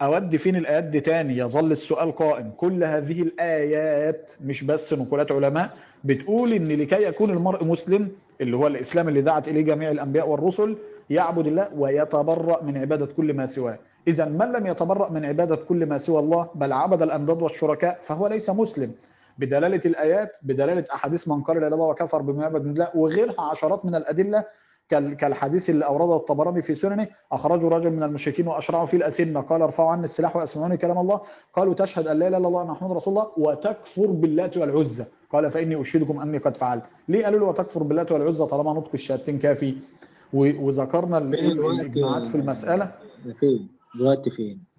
اودي فين الآيات دي تاني؟ يظل السؤال قائم. كل هذه الآيات مش بس نقولات علماء بتقول إن لكي يكون المرء مسلم اللي هو الإسلام اللي دعت إليه جميع الأنبياء والرسل يعبد الله ويتبرأ من عبادة كل ما سواه. اذا من لم يتبرأ من عبادة كل ما سوى الله؟ بل عبد الأنداد والشركاء فهو ليس مسلم. بدلالة الآيات بدلالة أحاديث من قال لا إله إلا الله وكفر بما يعبد من الله وغيرها عشرات من الأدلة كال- كالحديث اللي أورده الطبراني في سننه اخرجوا رجل من المشركين واشرعوا في الاسنه قال ارفعوا عني السلاح واسمعوني كلام الله قالوا تشهد أن لا إله إلا الله وأن محمد رسول الله وتكفر باللات والعزى قال فإني أشهدكم أني قد فعلت ليه قالوا له وتكفر باللات والعزى طالما نطق الشهادتين كافي وذكرنا؟ الاجماعات في المسألة فين؟ الوقت فين؟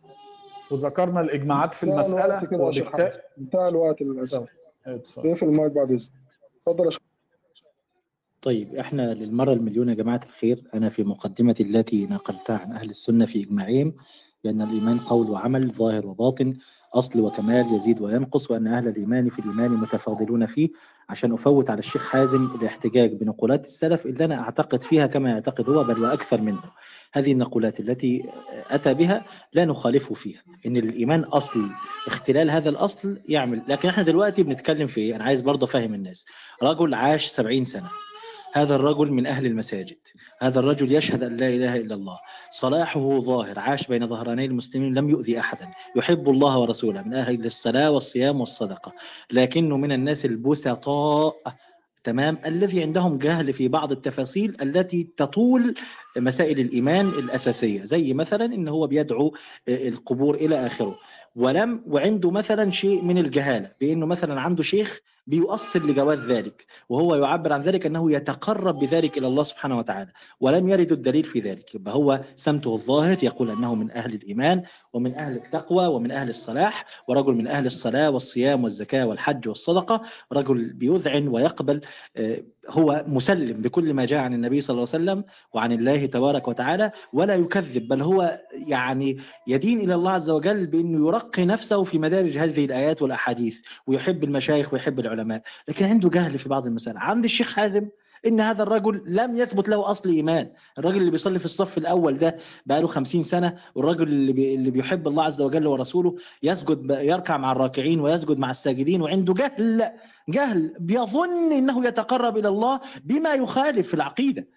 وذكرنا الإجماعات في المسألة وبالتالي انتهى الوقت للأسف. اتفضل. اقفل المايك بعد إذنك. اتفضل يا طيب إحنا للمرة المليون يا جماعة الخير أنا في مقدمتي التي نقلتها عن أهل السنة في إجماعهم بأن الإيمان قول وعمل ظاهر وباطن. أصل وكمال يزيد وينقص وأن أهل الإيمان في الإيمان متفاضلون فيه. عشان أفوت على الشيخ حازم الاحتجاج بنقولات السلف اللي أنا أعتقد فيها كما يعتقد هو بل وأكثر منه. هذه النقولات التي أتى بها لا نخالفه فيها. إن الإيمان أصل اختلال هذا الأصل يعمل. لكن إحنا دلوقتي بنتكلم في إيه؟ أنا عايز برضه أفهم الناس. رجل عاش سبعين سنة. هذا الرجل من أهل المساجد. هذا الرجل يشهد أن لا إله إلا الله. صلاحه ظاهر عاش بين ظهراني المسلمين لم يؤذي أحدا. يحب الله ورسوله. من أهل الصلاة والصيام والصدقة. لكنه من الناس البسطاء. تمام؟ الذي عندهم جهل في بعض التفاصيل التي تطول مسائل الإيمان الأساسية. زي مثلا إن هو بيدعو القبور إلى آخره. ولم وعنده مثلا شيء من الجهالة. بأنه مثلا عنده شيخ بيؤصل لجواز ذلك وهو يعبر عن ذلك أنه يتقرب بذلك إلى الله سبحانه وتعالى ولم يرد الدليل في ذلك يبقى هو سمته الظاهر يقول أنه من أهل الإيمان ومن أهل التقوى ومن أهل الصلاح ورجل من أهل الصلاة والصيام والزكاة والحج والصدقة رجل بيذعن ويقبل آه، هو مسلم بكل ما جاء عن النبي صلى الله عليه وسلم وعن الله تبارك وتعالى ولا يكذب بل هو يعني يدين إلى الله عز وجل بأنه يرقي نفسه في مدارج هذه الآيات والأحاديث ويحب المشايخ ويحب العلماء. لكن عنده جهل في بعض المسائل. عند الشيخ حازم إن هذا الرجل لم يثبت له أصل إيمان. الراجل اللي بيصلي في الصف الأول ده بقاله خمسين سنة والراجل اللي, بي اللي بيحب الله عز وجل ورسوله يسجد يركع مع الراكعين ويسجد مع الساجدين وعنده جهل جهل بيظن إنه يتقرب إلى الله بما يخالف العقيدة.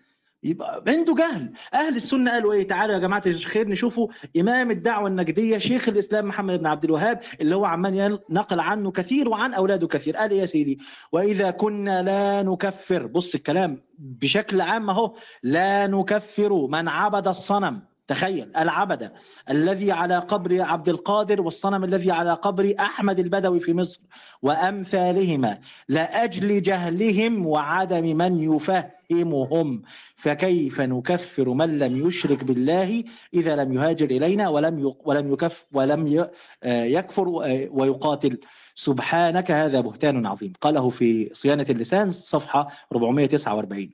يبقى عنده جهل. أهل السنة قالوا إيه؟ تعالوا يا جماعة الخير نشوفوا إمام الدعوة النجدية شيخ الإسلام محمد بن عبد الوهاب اللي هو عمال نقل عنه كثير وعن أولاده كثير. قال إيه يا سيدي؟ وإذا كنا لا نكفر. بص الكلام بشكل عام أهو. لا نكفر من عبد الصنم. تخيل العبد الذي على قبر عبد القادر والصنم الذي على قبر أحمد البدوي في مصر وأمثالهما لأجل جهلهم وعدم من يفهمهم فكيف نكفر من لم يشرك بالله إذا لم يهاجر إلينا ولم ولم يكف ولم يكفر ويقاتل. سبحانك هذا بهتان عظيم. قاله في صيانة اللسان صفحة 449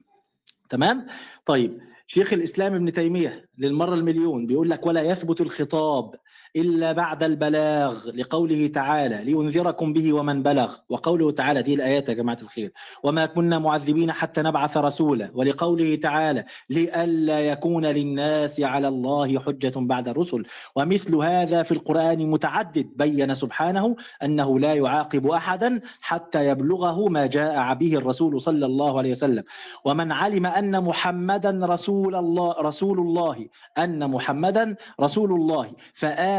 تمام؟ طيب. شيخ الإسلام ابن تيمية للمرة المليون بيقول لك ولا يثبت الخطاب إلا بعد البلاغ لقوله تعالى لينذركم به ومن بلغ. وقوله تعالى دي الآيات يا جماعة الخير. وما كنا معذبين حتى نبعث رسولا. ولقوله تعالى لئلا يكون للناس على الله حجة بعد الرسل. ومثل هذا في القرآن متعدد. بين سبحانه أنه لا يعاقب أحدا حتى يبلغه ما جاء به الرسول صلى الله عليه وسلم. ومن علم أن محمدا رسول الله رسول الله أن محمدا رسول الله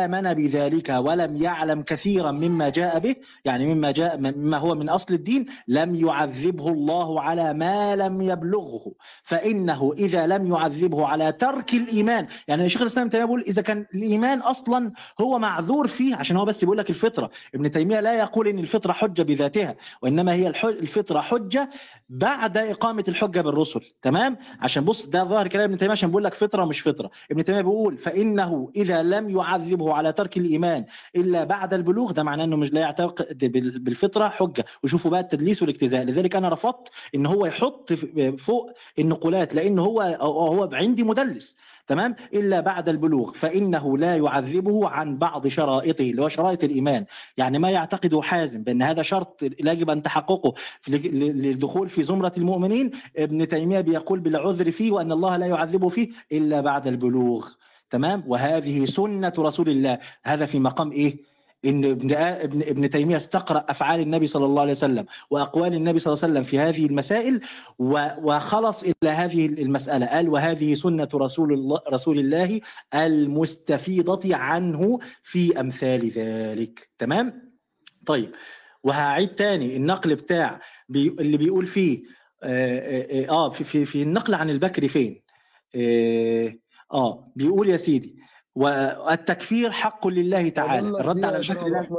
فامن بذلك ولم يعلم كثيرا مما جاء به يعني مما جاء مما هو من أصل الدين لم يعذبه الله على ما لم يبلغه. فإنه إذا لم يعذبه على ترك الإيمان يعني شيخ الإسلام تيمية بيقول إذا كان الإيمان أصلا هو معذور فيه عشان هو بس بيقول لك الفطرة. ابن تيمية لا يقول إن الفطرة حجة بذاتها وإنما هي الفطرة حجة بعد إقامة الحجة بالرسل. تمام؟ عشان بص ده ظاهر كلام ابن تيمية عشان بيقول لك فطرة مش فطرة. ابن تيمية بيقول فإنه إذا لم يعذبه على ترك الإيمان إلا بعد البلوغ ده معناه إنه مش لا يعتقد بالفطرة حجة. وشوفوا بقى التدليس والاجتزاء لذلك أنا رفضت إن هو يحط فوق النقولات لأن هو هو عندي مدلس. تمام؟ إلا بعد البلوغ. فإنه لا يعذبه عن بعض شرائطه اللي هو شرائط الإيمان. يعني ما يعتقده حازم بأن هذا شرط يجب أن تحققه للدخول في زمرة المؤمنين ابن تيمية بيقول بالعذر فيه وأن الله لا يعذبه فيه إلا بعد البلوغ. تمام؟ وهذه سنة رسول الله. هذا في مقام إيه؟ إن ابن ابن ابن تيمية استقرأ أفعال النبي صلى الله عليه وسلم وأقوال النبي صلى الله عليه وسلم في هذه المسائل وخلص إلى هذه المسألة. قال وهذه سنة رسول الله رسول الله المستفيضة عنه في أمثال ذلك. تمام؟ طيب. وهعيد تاني. النقل بتاع بي اللي بيقول فيه آه, آه في, في في النقل عن البكري فين؟ آه, آه بيقول يا سيدي والتكفير حق لله تعالى. الرد على البكري ده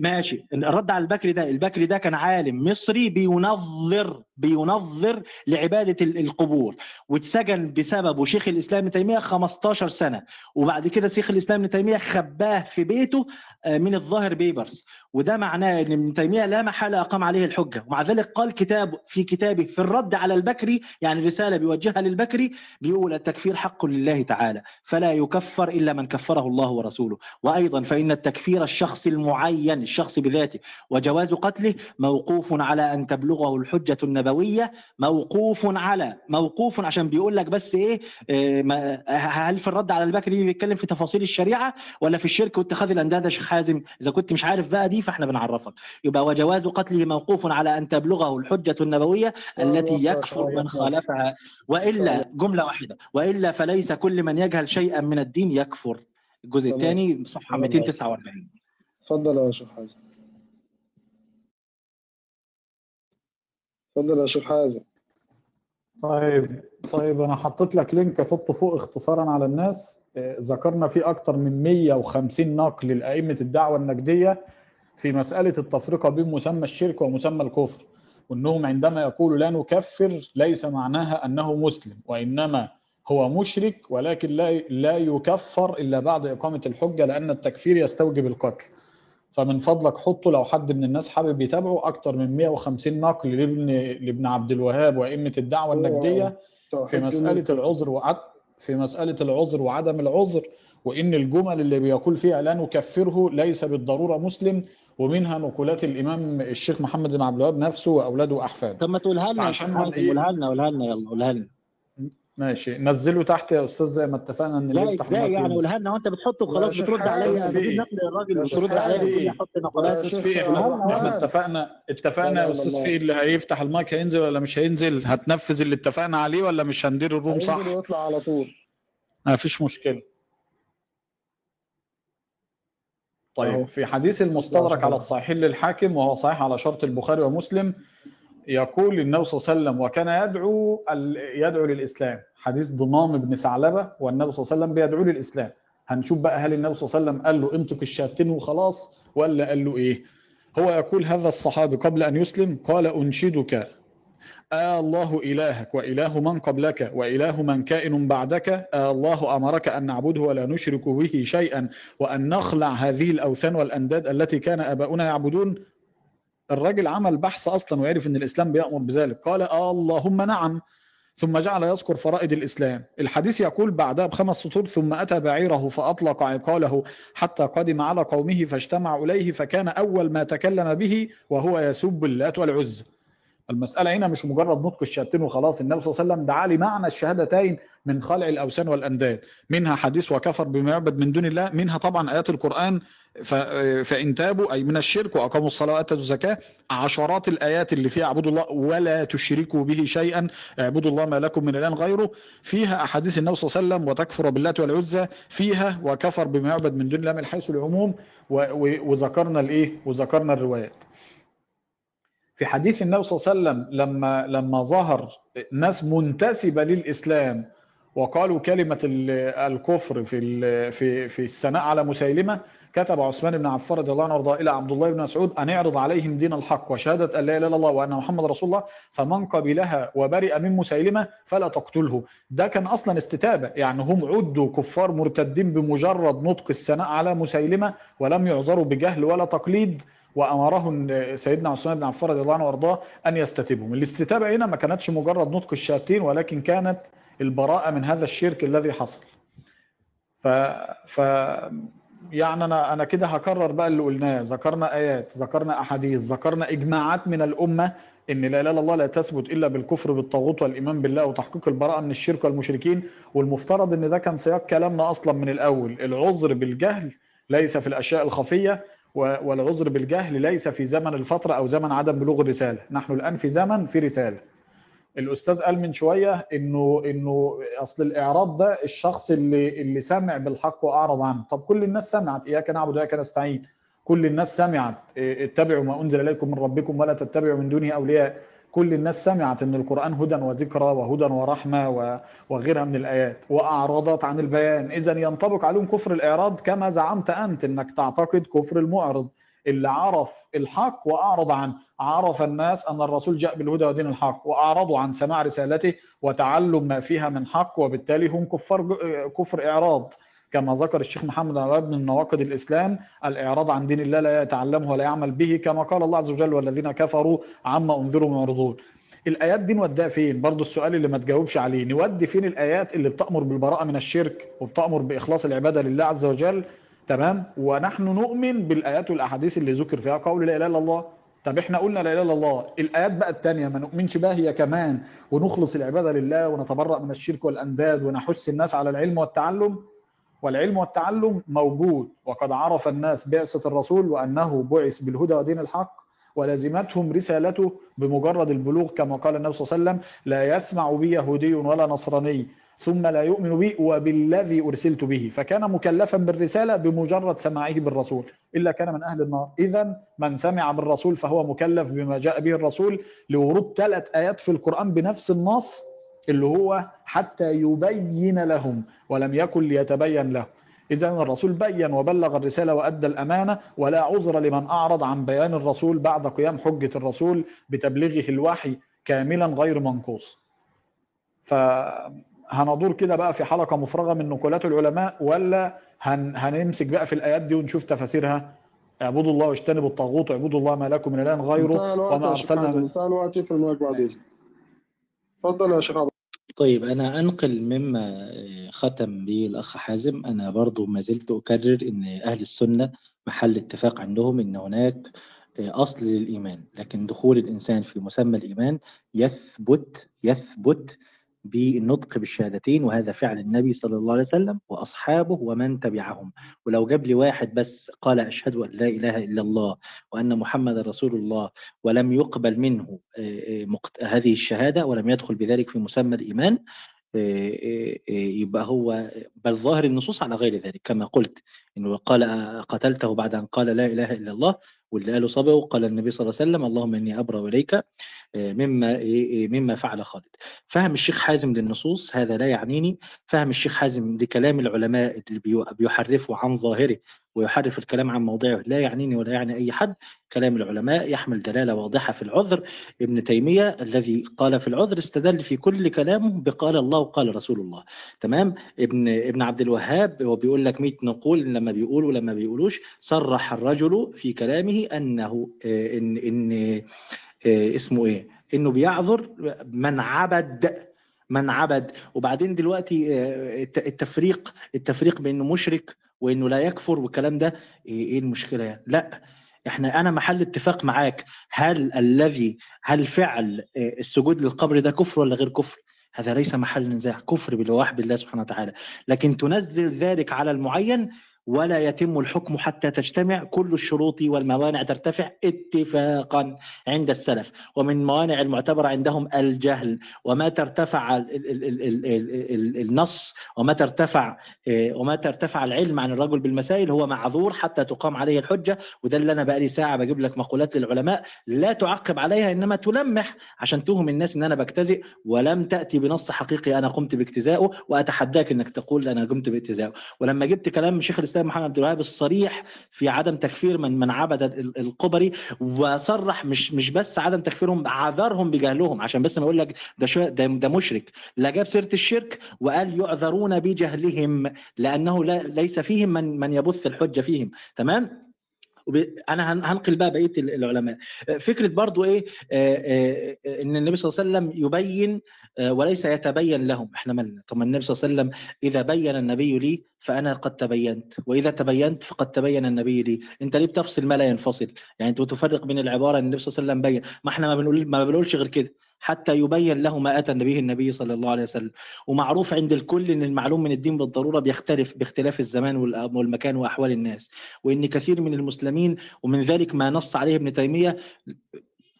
ماشي. الرد على البكري ده البكري ده كان عالم مصري بينظر بينظر لعبادة القبور واتسجن بسببه شيخ الإسلام ابن تيمية 15 سنة وبعد كده شيخ الإسلام ابن تيمية خباه في بيته من الظاهر بيبرس. وده معناه إن ابن تيمية لا محالة أقام عليه الحجة. ومع ذلك قال كتاب في كتابه في الرد على البكري يعني رسالة بيوجهها للبكري بيقول التكفير حق لله تعالى فلا يكفر إلا من كفره الله ورسوله. وأيضا فإن التكفير الشخص المعين الشخص بذاته وجواز قتله موقوف على أن تبلغه الحجة النبوية موقوف على موقوف عشان بيقول لك بس إيه هل في الرد على البكري بيتكلم في تفاصيل الشريعة ولا في الشرك واتخاذ الأنداد يا شيخ حازم؟ إذا كنت مش عارف بقى دي فإحنا بنعرفك. يبقى وجواز قتله موقوف على أن تبلغه الحجة النبوية التي يكفر من خالفها. وإلا جملة واحدة وإلا فليس كل من يجهل شيئا من الدين يكفر. الجزء الثاني صفحة 249 اتفضل يا شيخ حازم. اتفضل يا شيخ حازم. طيب طيب أنا حطيت لك لينك أحطه فوق اختصارا على الناس. ذكرنا فيه أكثر من 150 نقل لأئمة الدعوة النجدية في مسألة التفرقة بين مسمى الشرك ومسمى الكفر وأنهم عندما يقولوا لا نكفر ليس معناها أنه مسلم وإنما هو مشرك ولكن لا لا يكفر إلا بعد إقامة الحجة لأن التكفير يستوجب القتل. فمن فضلك حطه لو حد من الناس حابب يتابعه أكتر من 150 نقل لابن لابن عبد الوهاب وأئمة الدعوة النجدية في مسألة العذر وعد في مسألة العذر وعدم العذر وإن الجمل اللي بيقول فيها لا نكفره ليس بالضرورة مسلم ومنها نقولات الإمام الشيخ محمد بن عبد الوهاب نفسه وأولاده واحفاده طب ما تقولها لنا عشان إيه؟ قولها لنا قولها لنا يلا قولها لنا. ماشي. نزله تحت يا أستاذ زي ما اتفقنا إن اللي لا يفتح إزاي يعني. قولها لنا. وانت بتحطه يا وخلاص بترد عليا. بجيب إيه؟ نقل الراجل يا شيخ عليا حازم، تقول لي حط يا نقلات أستاذ في إحنا. اتفقنا اتفقنا يا أستاذ لا. في اللي هيفتح المايك هينزل ولا مش هينزل؟ هتنفذ اللي اتفقنا عليه ولا مش هندير الروم صح؟ هينزل ويطلع على طول. ما فيش مشكلة. طيب في حديث المستدرك على الصحيح للحاكم وهو صحيح على شرط البخاري ومسلم يقول النبي صلى الله عليه وسلم وكان يدعو يدعو للإسلام. حديث ضمام بن ثعلبة والنبي صلى الله عليه وسلم بيدعو للإسلام. هنشوف بقى هل النبي صلى الله عليه وسلم قال له انطق الشهادتين وخلاص ولا قال له إيه؟ هو يقول هذا الصحابي قبل أن يسلم قال أنشدك آه الله إلهك وإله من قبلك وإله من كائن بعدك آه الله أمرك أن نعبده ولا نشرك به شيئا وأن نخلع هذه الأوثان والأنداد التي كان آباؤنا يعبدون. الراجل عمل بحث أصلا وعرف أن الإسلام بيأمر بذلك. قال آه اللهم نعم ثم جعل يذكر فرائض الإسلام. الحديث يقول بعدها بخمس سطور ثم أتى بعيره فأطلق عقاله حتى قدم على قومه فاجتمع إليه فكان أول ما تكلم به وهو يسب اللات والعزى المسألة هنا مش مجرد نطق الشهادتين وخلاص النبي صلى الله عليه وسلم دعا لمعنى الشهادتين من خلع الأوثان والأنداد منها حديث وكفر بما يعبد من دون الله منها طبعا آيات القرآن فإن تابوا أي من الشرك وأقاموا الصلاة وآتوا الزكاة عشرات الآيات اللي فيها اعبدوا الله ولا تشركوا به شيئا اعبدوا الله ما لكم من إله غيره فيها أحاديث النبي صلى الله عليه وسلم وتكفر بالله والعزى فيها وكفر بما يعبد من دون الله من حيث العموم وذكرنا الإيه؟ وذكرنا الروايات. في حديث النبي صلى الله عليه وسلم لما لما ظهر ناس منتسبة للإسلام وقالوا كلمة ال- الكفر في في في الثناء على مسيلمة كتب عثمان بن عفان رضي الله عنه وارضاه إلى عبد الله بن مسعود أن اعرض عليهم دين الحق وشهادة أن لا إله إلا الله وأن محمد رسول الله فمن قبلها وبرئ من مسيلمة فلا تقتله. ده كان أصلا استتابة يعني هم عدوا كفار مرتدين بمجرد نطق الثناء على مسيلمة ولم يعذروا بجهل ولا تقليد. وامره سيدنا عثمان بن عفان رضي الله عنه وأرضاه أن يستتبهم الاستتابة هنا ما كانتش مجرد نطق الشهادتين ولكن كانت البراءة من هذا الشرك الذي حصل. ف ف يعني أنا أنا كده هكرر بقى اللي قلناه. ذكرنا آيات ذكرنا أحاديث ذكرنا إجماعات من الأمة إن لا إله إلا الله لا تثبت إلا بالكفر بالطاغوت والإيمان بالله وتحقيق البراءة من الشرك والمشركين. والمفترض إن ده كان سياق كلامنا أصلا من الأول. العذر بالجهل ليس في الأشياء الخفية. والعذر بالجهل ليس في زمن الفترة أو زمن عدم بلوغ الرسالة. نحن الآن في زمن في رسالة. الأستاذ قال من شوية إنه إنه أصل الاعراض ده الشخص اللي اللي سمع بالحق وأعرض عنه. طب كل الناس سمعت إياك نعبد وإياك نستعين. كل الناس سمعت اتبعوا ما أنزل إليكم من ربكم ولا تتبعوا من دونه أولياء. كل الناس سمعت إن القرآن هدى وذكرى وهدى ورحمة وغيرها من الآيات وأعرضت عن البيان. اذا ينطبق عليهم كفر الإعراض كما زعمت أنت إنك تعتقد كفر المعرض. اللي عرف الحق وأعرض عنه. عرف الناس أن الرسول جاء بالهدى ودين الحق وأعرضوا عن سماع رسالته وتعلم ما فيها من حق وبالتالي هم كفار كفر إعراض. كما ذكر الشيخ محمد الوهاب من نواقض الإسلام الإعراض عن دين الله لا يتعلمه ولا يعمل به كما قال الله عز وجل والذين كفروا عما انذروا معرضون الآيات دي نوديها فين؟ برضو السؤال اللي ما تجاوبش عليه. نودي فين الآيات اللي بتأمر بالبراءة من الشرك وبتأمر بإخلاص العبادة لله عز وجل؟ تمام؟ ونحن نؤمن بالآيات والأحاديث اللي ذكر فيها قول لا إله إلا الله. طب إحنا قلنا لا إله إلا الله. الآيات بقى الثانية ما نؤمنش بها هي كمان ونخلص العبادة لله ونتبرأ من الشرك والأنداد ونحث الناس على العلم والتعلم. والعلم والتعلم موجود وقد عرف الناس بعثة الرسول وأنه بعث بالهدى ودين الحق ولازمتهم رسالته بمجرد البلوغ كما قال النبي صلى الله عليه وسلم لا يسمع بي يهودي ولا نصراني ثم لا يؤمن بي وبالذي أرسلت به. فكان مكلفا بالرسالة بمجرد سماعه بالرسول إلا كان من أهل النار. اذا من سمع بالرسول فهو مكلف بما جاء به الرسول لورود ثلاث آيات في القرآن بنفس النص اللي هو حتى يبين لهم ولم يكن ليتبين له إذا الرسول بين وبلغ الرسالة وأدى الأمانة ولا عذر لمن أعرض عن بيان الرسول بعد قيام حجة الرسول بتبليغه الوحي كاملا غير منقوص. فهندور كده بقى في حلقة مفرغة من نقولات العلماء ولا هن هنمسك بقى في الآيات دي ونشوف تفاسيرها. اعبدوا الله واجتنبوا الطاغوت واعبدوا الله ما لكم من إله غيره وما انتهى الوقت في اذنك اتفضل يا شيخ طيب أنا أنقل مما ختم به الأخ حازم. أنا برضو ما زلت أكرر أن أهل السنة محل اتفاق عندهم أن هناك أصل للإيمان لكن دخول الإنسان في مسمى الإيمان يثبت يثبت بالنطق بالشهادتين وهذا فعل النبي صلى الله عليه وسلم وأصحابه ومن تبعهم. ولو جاب لي واحد بس قال أشهد أن لا إله إلا الله وأن محمد رسول الله ولم يقبل منه هذه الشهادة ولم يدخل بذلك في مسمى الإيمان يبقى هو بل ظاهر النصوص على غير ذلك. كما قلت إنه قال قتلته بعد أن قال لا إله إلا الله واللي قاله صبغه قال النبي صلى الله عليه وسلم اللهم إني أبرأ إليك مما مما فعل خالد. فهم الشيخ حازم للنصوص هذا لا يعنيني. فهم الشيخ حازم لكلام العلماء اللي بيحرفوا عن ظاهره ويحرف الكلام عن موضعه لا يعنيني ولا يعني أي حد. كلام العلماء يحمل دلالة واضحة في العذر. ابن تيمية الذي قال في العذر استدل في كل كلامه بقال الله وقال رسول الله. تمام؟ ابن ابن عبد الوهاب هو بيقول لك 100 نقول لما بيقول ولما بيقولوش صرح الرجل في كلامه أنه إن إن اسمه إيه؟ إنه بيعذر من عبد من عبد. وبعدين دلوقتي التفريق التفريق بإنه مشرك وإنه لا يكفر والكلام ده إيه المشكلة يعني؟ لا إحنا أنا محل اتفاق معاك. هل الذي هل فعل السجود للقبر ده كفر ولا غير كفر؟ هذا ليس محل نزاع. كفر بالوحي بالله سبحانه وتعالى. لكن تنزل ذلك على المعين ولا يتم الحكم حتى تجتمع. كل الشروط والموانع ترتفع اتفاقا عند السلف ومن موانع المعتبرة عندهم الجهل وما ترتفع ال ال ال ال ال النص وما ترتفع وما ترتفع العلم عن الرجل بالمسائل هو معذور حتى تقام عليه الحجة. وده اللي أنا بقالي ساعة بجيب لك مقولات للعلماء لا تعقب عليها إنما تلمح عشان توهم الناس إن أنا بجتزئ ولم تأتي بنص حقيقي أنا قمت باجتزائه وأتحداك إنك تقول أنا قمت باجتزائه ولما جبت كلام شيخ الإسلام محمد عبد الوهاب الصريح في عدم تكفير من من عبد القبري وصرح مش مش بس عدم تكفيرهم عذرهم بجهلهم. عشان بس ما أقول لك ده شو ده, ده مشرك. لا جاب سيرة الشرك وقال يعذرون بجهلهم لأنه لا ليس فيهم من من يبث الحجة فيهم. تمام؟ أنا هنقل بقى بقية العلماء. فكرة برضو إيه إن النبي صلى الله عليه وسلم يبين وليس يتبين لهم. إحنا مالنا طب النبي صلى الله عليه وسلم إذا بين النبي لي فأنا قد تبينت. وإذا تبينت فقد تبين النبي لي. أنت ليه بتفصل ما لا ينفصل؟ يعني أنت بتفرق بين العبارة إن النبي صلى الله عليه وسلم بين. ما إحنا ما بنقول ما بنقولش غير كده. حتى يبين له ما أتى به النبي صلى الله عليه وسلم. ومعروف عند الكل إن المعلوم من الدين بالضرورة بيختلف باختلاف الزمان والمكان وأحوال الناس. وإن كثير من المسلمين ومن ذلك ما نص عليه ابن تيمية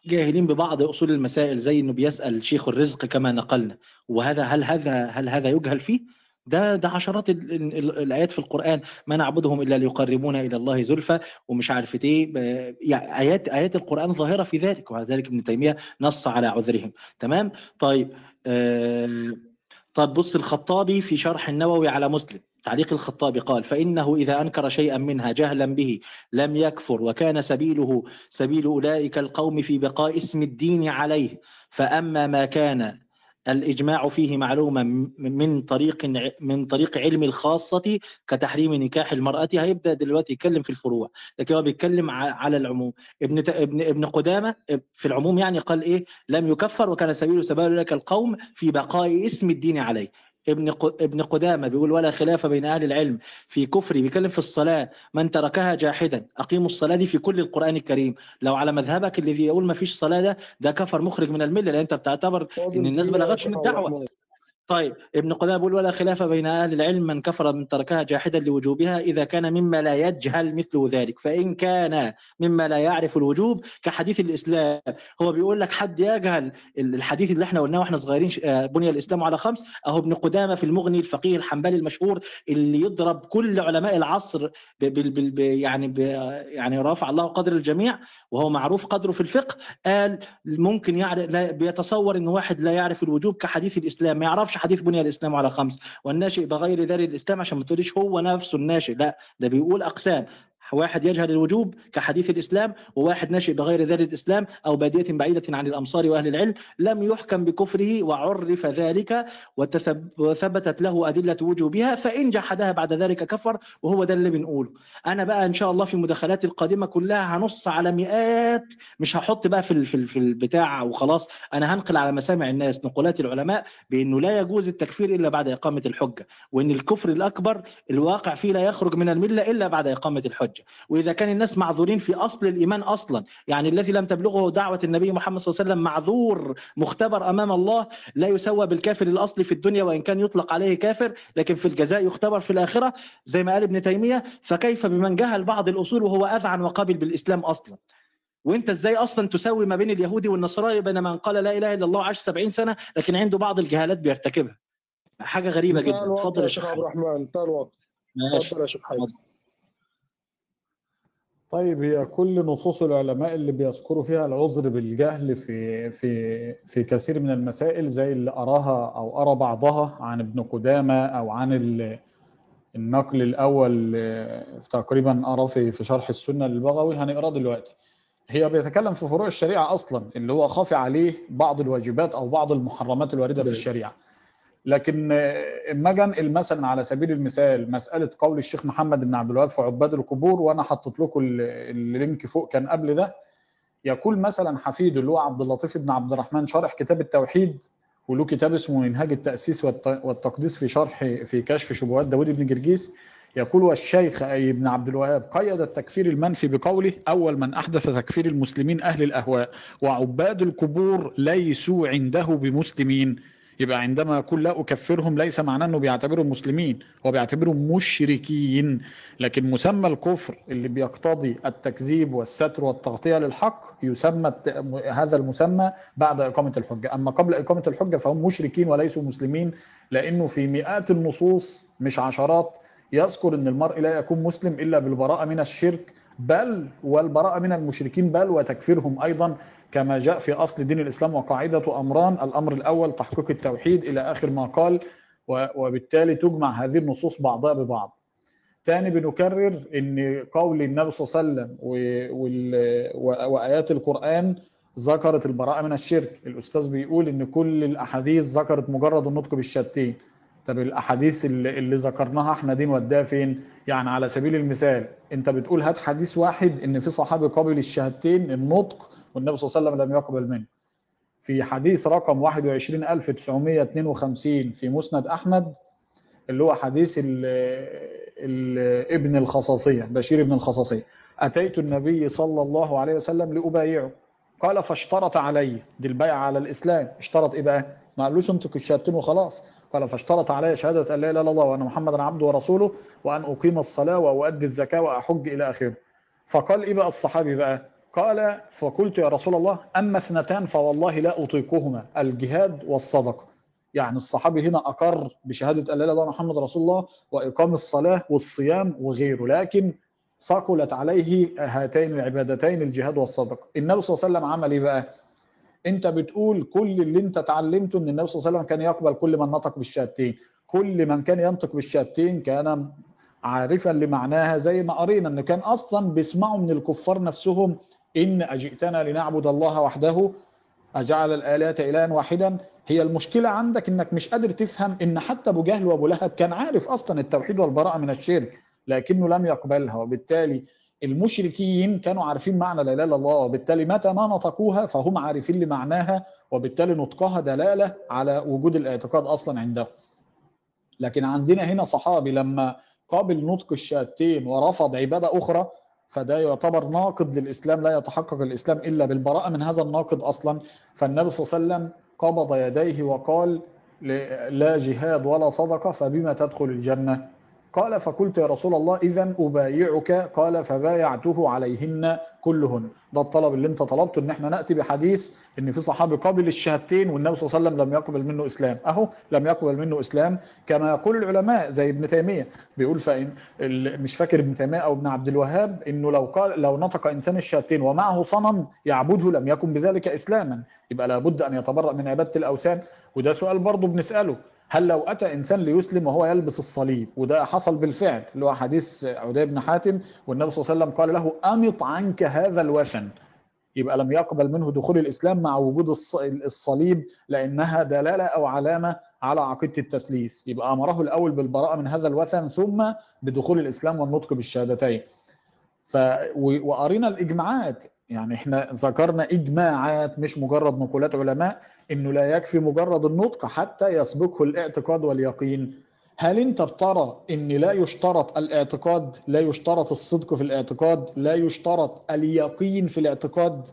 جاهلين ببعض أصول المسائل زي إنه بيسأل شيخ الرزق كما نقلنا. وهذا هل هذا هل هذا يجهل فيه؟ ده ده عشرات ال ال الآيات في القرآن. ما نعبدهم إلا ليقربونا إلى الله زلفى ومش عارفه إيه. يعني آيات آيات القرآن ظاهرة في ذلك وعلى ذلك ابن تيمية نص على عذرهم. تمام؟ طيب آه طب بص الخطابي في شرح النووي على مسلم تعليق الخطابي قال فإنه إذا أنكر شيئا منها جهلا به لم يكفر وكان سبيله سبيل أولئك القوم في بقاء اسم الدين عليه. فأما ما كان الإجماع فيه معلومة من طريق من طريق علم الخاصة كتحريم نكاح المرأة. هيبدأ دلوقتي يتكلم في الفروع لكن هو بيتكلم على العموم. ابن ابن ابن قدامة في العموم يعني قال إيه؟ لم يكفر وكان سبيل سبيل لك القوم في بقاء اسم الدين عليه. ابن ابن قدامة بيقول ولا خلاف بين أهل العلم في كفر بيتكلم في الصلاة من تركها جاحدا. أقيموا الصلاة دي في كل القرآن الكريم. لو على مذهبك الذي يقول ما فيش صلاة ده ده كفر مخرج من الملة لأن أنت بتعتبر إن الناس بلغتش من الدعوة. طيب ابن قدامة بيقول ولا خلاف بين أهل العلم من كفر من تركها جاحدا لوجوبها إذا كان مما لا يجهل مثل ذلك. فإن كان مما لا يعرف الوجوب كحديث الإسلام. هو بيقول لك حد يجهل الحديث اللي إحنا قلناه وإحنا صغيرين بني الإسلام على خمس. أهو ابن قدامة في المغني الفقيه الحنبلي المشهور اللي يضرب كل علماء العصر ب ب ب يعني ب يعني رافع الله قدر الجميع وهو معروف قدره في الفقه قال ممكن يعرف بيتصور إن واحد لا يعرف الوجوب كحديث الإسلام ما يعرفش حديث بني الإسلام على خمس والناشئ بغير ذلك الإسلام عشان ما تقوليش هو نفسه الناشئ لا ده بيقول أقسام. واحد يجهل الوجوب كحديث الإسلام وواحد ناشئ بغير ذلك الإسلام أو بادية بعيدة عن الأمصار وأهل العلم لم يحكم بكفره وعرف ذلك وثبتت له أدلة وجوبها فإن جحدها بعد ذلك كفر وهو ده اللي بنقوله أنا بقى إن شاء الله في مداخلاتي القادمة كلها هنص على مئات مش هحط بقى في في ال- في البتاع وخلاص أنا هنقل على مسامع الناس نقولات العلماء بإنه لا يجوز التكفير إلا بعد إقامة الحجة وإن الكفر الأكبر الواقع فيه لا يخرج من الملة إلا بعد إقامة الحجه وإذا كان الناس معذورين في أصل الإيمان أصلا يعني الذي لم تبلغه دعوة النبي محمد صلى الله عليه وسلم معذور مختبر أمام الله لا يسوى بالكافر الأصلي في الدنيا وإن كان يطلق عليه كافر لكن في الجزاء يختبر في الآخرة زي ما قال ابن تيمية فكيف بمن جهل بعض الأصول وهو أذعن وقابل بالإسلام أصلا؟ وإنت إزاي أصلا تسوي ما بين اليهودي والنصراني بين من قال لا إله إلا الله عاش 70 سنة لكن عنده بعض الجهالات بيرتكبها؟ حاجة غريبة جدا. اتفضل يا شيخ عبد الرحمن انتهى الوقت. ماشي. اتفضل يا شيخ طيب هي كل نصوص العلماء اللي بيذكروا فيها العذر بالجهل في في في كثير من المسائل زي اللي أراها أو أرى بعضها عن ابن قدامة أو عن ال- النقل الأول آه، تقريبا أرى في في شرح السنة للبغوي هنقراه دلوقتي هي بيتكلم في فروع الشريعة أصلا اللي هو خافي عليه بعض الواجبات أو بعض المحرمات الواردة في نعم. لكن اما أجي انقل مثلا على سبيل المثال مسألة قول الشيخ محمد بن عبد الوهاب في عباد القبور وأنا حطيت لكم ال- اللينك فوق كان قبل ده يقول مثلا حفيده اللي هو عبد اللطيف بن عبد الرحمن شارح كتاب التوحيد وله كتاب اسمه منهاج التأسيس والت- والتقديس في شرح في كشف شبهات داود بن جرجيس يقول والشيخ أي ابن عبد الوهاب قيد التكفير المنفي بقوله أول من أحدث تكفير المسلمين أهل الأهواء وعباد القبور ليسوا عنده بمسلمين. يبقى عندما يقول لا أكفرهم ليس معناه إنه بيعتبرهم مسلمين هو بيعتبرهم مشركين. لكن مسمى الكفر اللي بيقتضي التكذيب والستر والتغطية للحق يسمى هذا المسمى بعد إقامة الحجة. أما قبل إقامة الحجة فهم مشركين وليسوا مسلمين لأنه في مئات النصوص مش عشرات يذكر إن المرء لا يكون مسلم إلا بالبراءة من الشرك بل والبراءة من المشركين بل وتكفيرهم أيضا. كما جاء في أصل دين الإسلام وقاعدة أمران الأمر الأول تحقيق التوحيد إلى آخر ما قال وبالتالي تجمع هذه النصوص بعضها ببعض. ثاني بنكرر إن قول النبي صلى الله عليه وسلم وآيات القرآن ذكرت البراءة من الشرك، الأستاذ بيقول إن كل الأحاديث ذكرت مجرد النطق بالشهادتين. طب الأحاديث اللي, اللي ذكرناها إحنا دي نوديها فين؟ يعني على سبيل المثال أنت بتقول هات حديث واحد إن في صحابي قبل الشهادتين النطق والنبي صلى الله عليه وسلم لم يقبل منه. في حديث رقم 21952 في مسند أحمد اللي هو حديث ال ال ابن الخصاصية بشير ابن الخصاصية أتيت النبي صلى الله عليه وسلم لأبايعه قال فاشترط علي دي البيعة على الإسلام اشترط إيه بقى؟ ما قالوش انطق الشهادتين وخلاص قال فاشترط علي شهادة أن لا إله إلا الله وأن محمدا عبده ورسوله وأن أقيم الصلاة وأؤدي الزكاة وأحج إلى آخره فقال إيه بقى الصحابي بقى؟ قال فقلت يا رسول الله أما اثنتان فوالله لا أطيقهما الجهاد والصدقة. يعني الصحابي هنا أقر بشهادة أن لا الله محمد رسول الله وإقام الصلاة والصيام وغيره. لكن ثقلت عليه هاتين العبادتين الجهاد والصدقة. النبي صلى الله عليه وسلم عمل إيه بقى؟ أنت بتقول كل اللي أنت اتعلمته إن النبي صلى الله عليه وسلم كان يقبل كل من نطق بالشهادتين. كل من كان ينطق بالشهادتين كان عارفا لمعناها زي ما قرينا إن كان أصلا بيسمعوا من الكفار نفسهم إن أجئتنا لنعبد الله وحده أجعل الالهه إلها واحدا. هي المشكلة عندك إنك مش قادر تفهم إن حتى أبو جهل وأبو لهب كان عارف أصلا التوحيد والبراءة من الشرك لكنه لم يقبلها. وبالتالي المشركين كانوا عارفين معنى لا إله إلا الله. وبالتالي متى ما نطقوها فهم عارفين لمعناها. وبالتالي نطقها دلالة على وجود الاعتقاد أصلا عندهم لكن عندنا هنا صحابي لما قابل نطق الشهادتين ورفض عبادة أخرى فده يعتبر ناقض للإسلام لا يتحقق الإسلام إلا بالبراءة من هذا الناقض أصلا. فالنبي صلى الله عليه وسلم قبض يديه وقال لا جهاد ولا صدقة فبما تدخل الجنة؟ قال فقلت يا رسول الله اذا أبايعك. قال فبايعته عليهن كلهن. ده الطلب اللي انت طلبته إن إحنا نأتي بحديث إن في صحابي قبل الشهادتين والنبي صلى الله عليه وسلم لم يقبل منه إسلام. أهو لم يقبل منه إسلام. كما يقول العلماء زي ابن تيمية بيقول فإن مش فاكر ابن تيمية أو ابن عبد الوهاب إنه لو قال لو نطق إنسان الشهادتين ومعه صنم يعبده لم يكن بذلك إسلاما. يبقى لابد أن يتبرأ من عبادة الأوثان. وده سؤال برضه بنسأله. هل لو أتى إنسان ليسلم وهو يلبس الصليب؟ وده حصل بالفعل اللي هو حديث عدي بن حاتم والنبي صلى الله عليه وسلم قال له أمط عنك هذا الوثن. يبقى لم يقبل منه دخول الإسلام مع وجود الص- الصليب لأنها دلالة أو علامة على عقيدة التثليث. يبقى أمره الأول بالبراءة من هذا الوثن ثم بدخول الإسلام والنطق بالشهادتين. ف وقرينا الإجماعات يعني إحنا ذكرنا إجماعات مش مجرد نقولات علماء إنه لا يكفي مجرد النطق حتى يسبقه الاعتقاد واليقين. هل أنت بترى إن لا يشترط الاعتقاد لا يشترط الصدق في الاعتقاد لا يشترط اليقين في الاعتقاد؟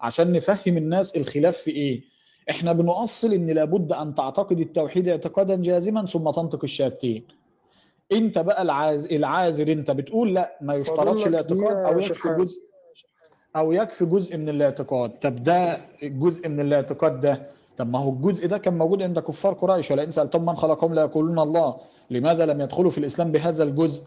عشان نفهم الناس الخلاف في إيه. إحنا بنؤصل إن لابد أن تعتقد التوحيد اعتقادا جازما ثم تنطق الشهادتين. أنت بقى العاز العازر أنت بتقول لا ما يشترطش الاعتقاد أو يكفي جزء. أو يكفي جزء من الاعتقاد. طب ده جزء من الاعتقاد ده طب ما هو الجزء ده كان موجود عند كفار قريش ولئن سألتم من خلقهم لا يقولون الله لماذا لم يدخلوا في الإسلام بهذا الجزء؟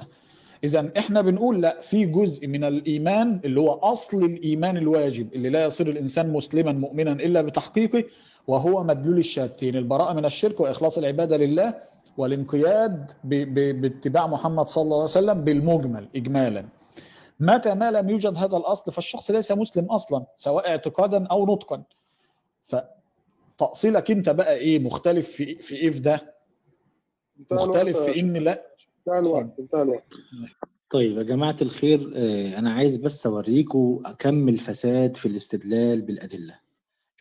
اذا إحنا بنقول لا في جزء من الإيمان اللي هو أصل الإيمان الواجب اللي لا يصير الإنسان مسلما مؤمنا إلا بتحقيقه وهو مدلول الشهادتين البراءة من الشرك وإخلاص العبادة لله والانقياد باتباع محمد صلى الله عليه وسلم بالمجمل اجمالا. متى ما لم يوجد هذا الأصل فالشخص ليس مسلم أصلا سواء اعتقادا أو نطقا. فتأصيلك أنت بقى إيه؟ مختلف في في إيه في ده؟ مختلف في. إن لا. انتهى الوقت انتهى الوقت. طيب يا جماعة الخير آه، أنا عايز بس أوريكم كم الفساد في الاستدلال بالأدلة.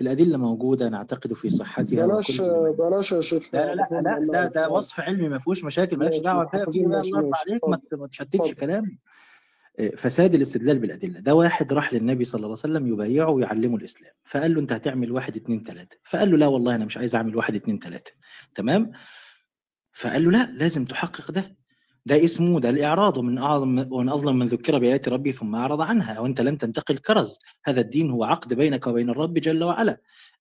الأدلة موجودة نعتقد في صحتها بلاش بلاش يا شيخ. لا لا لا لا ده ده وصف علمي ما فيهوش مشاكل مالكش بقى ماشي، الله يرضى. عليك ما تشتتش. كلامي. فساد الاستدلال بالأدلة. ده واحد راح للنبي صلى الله عليه وسلم يبايعه ويعلمه الإسلام. فقال له أنت هتعمل واحد اتنين تلاتة. فقال له لا والله أنا مش عايز أعمل واحد اتنين تلاتة. تمام؟ فقال له لا لازم تحقق ده. ده اسمه ده الإعراض. ومن أعظم ومن أظلم من ذكر بآيات ربي ثم أعرض عنها. وأنت لن تنتقل كرز. هذا الدين هو عقد بينك وبين الرب جل وعلا.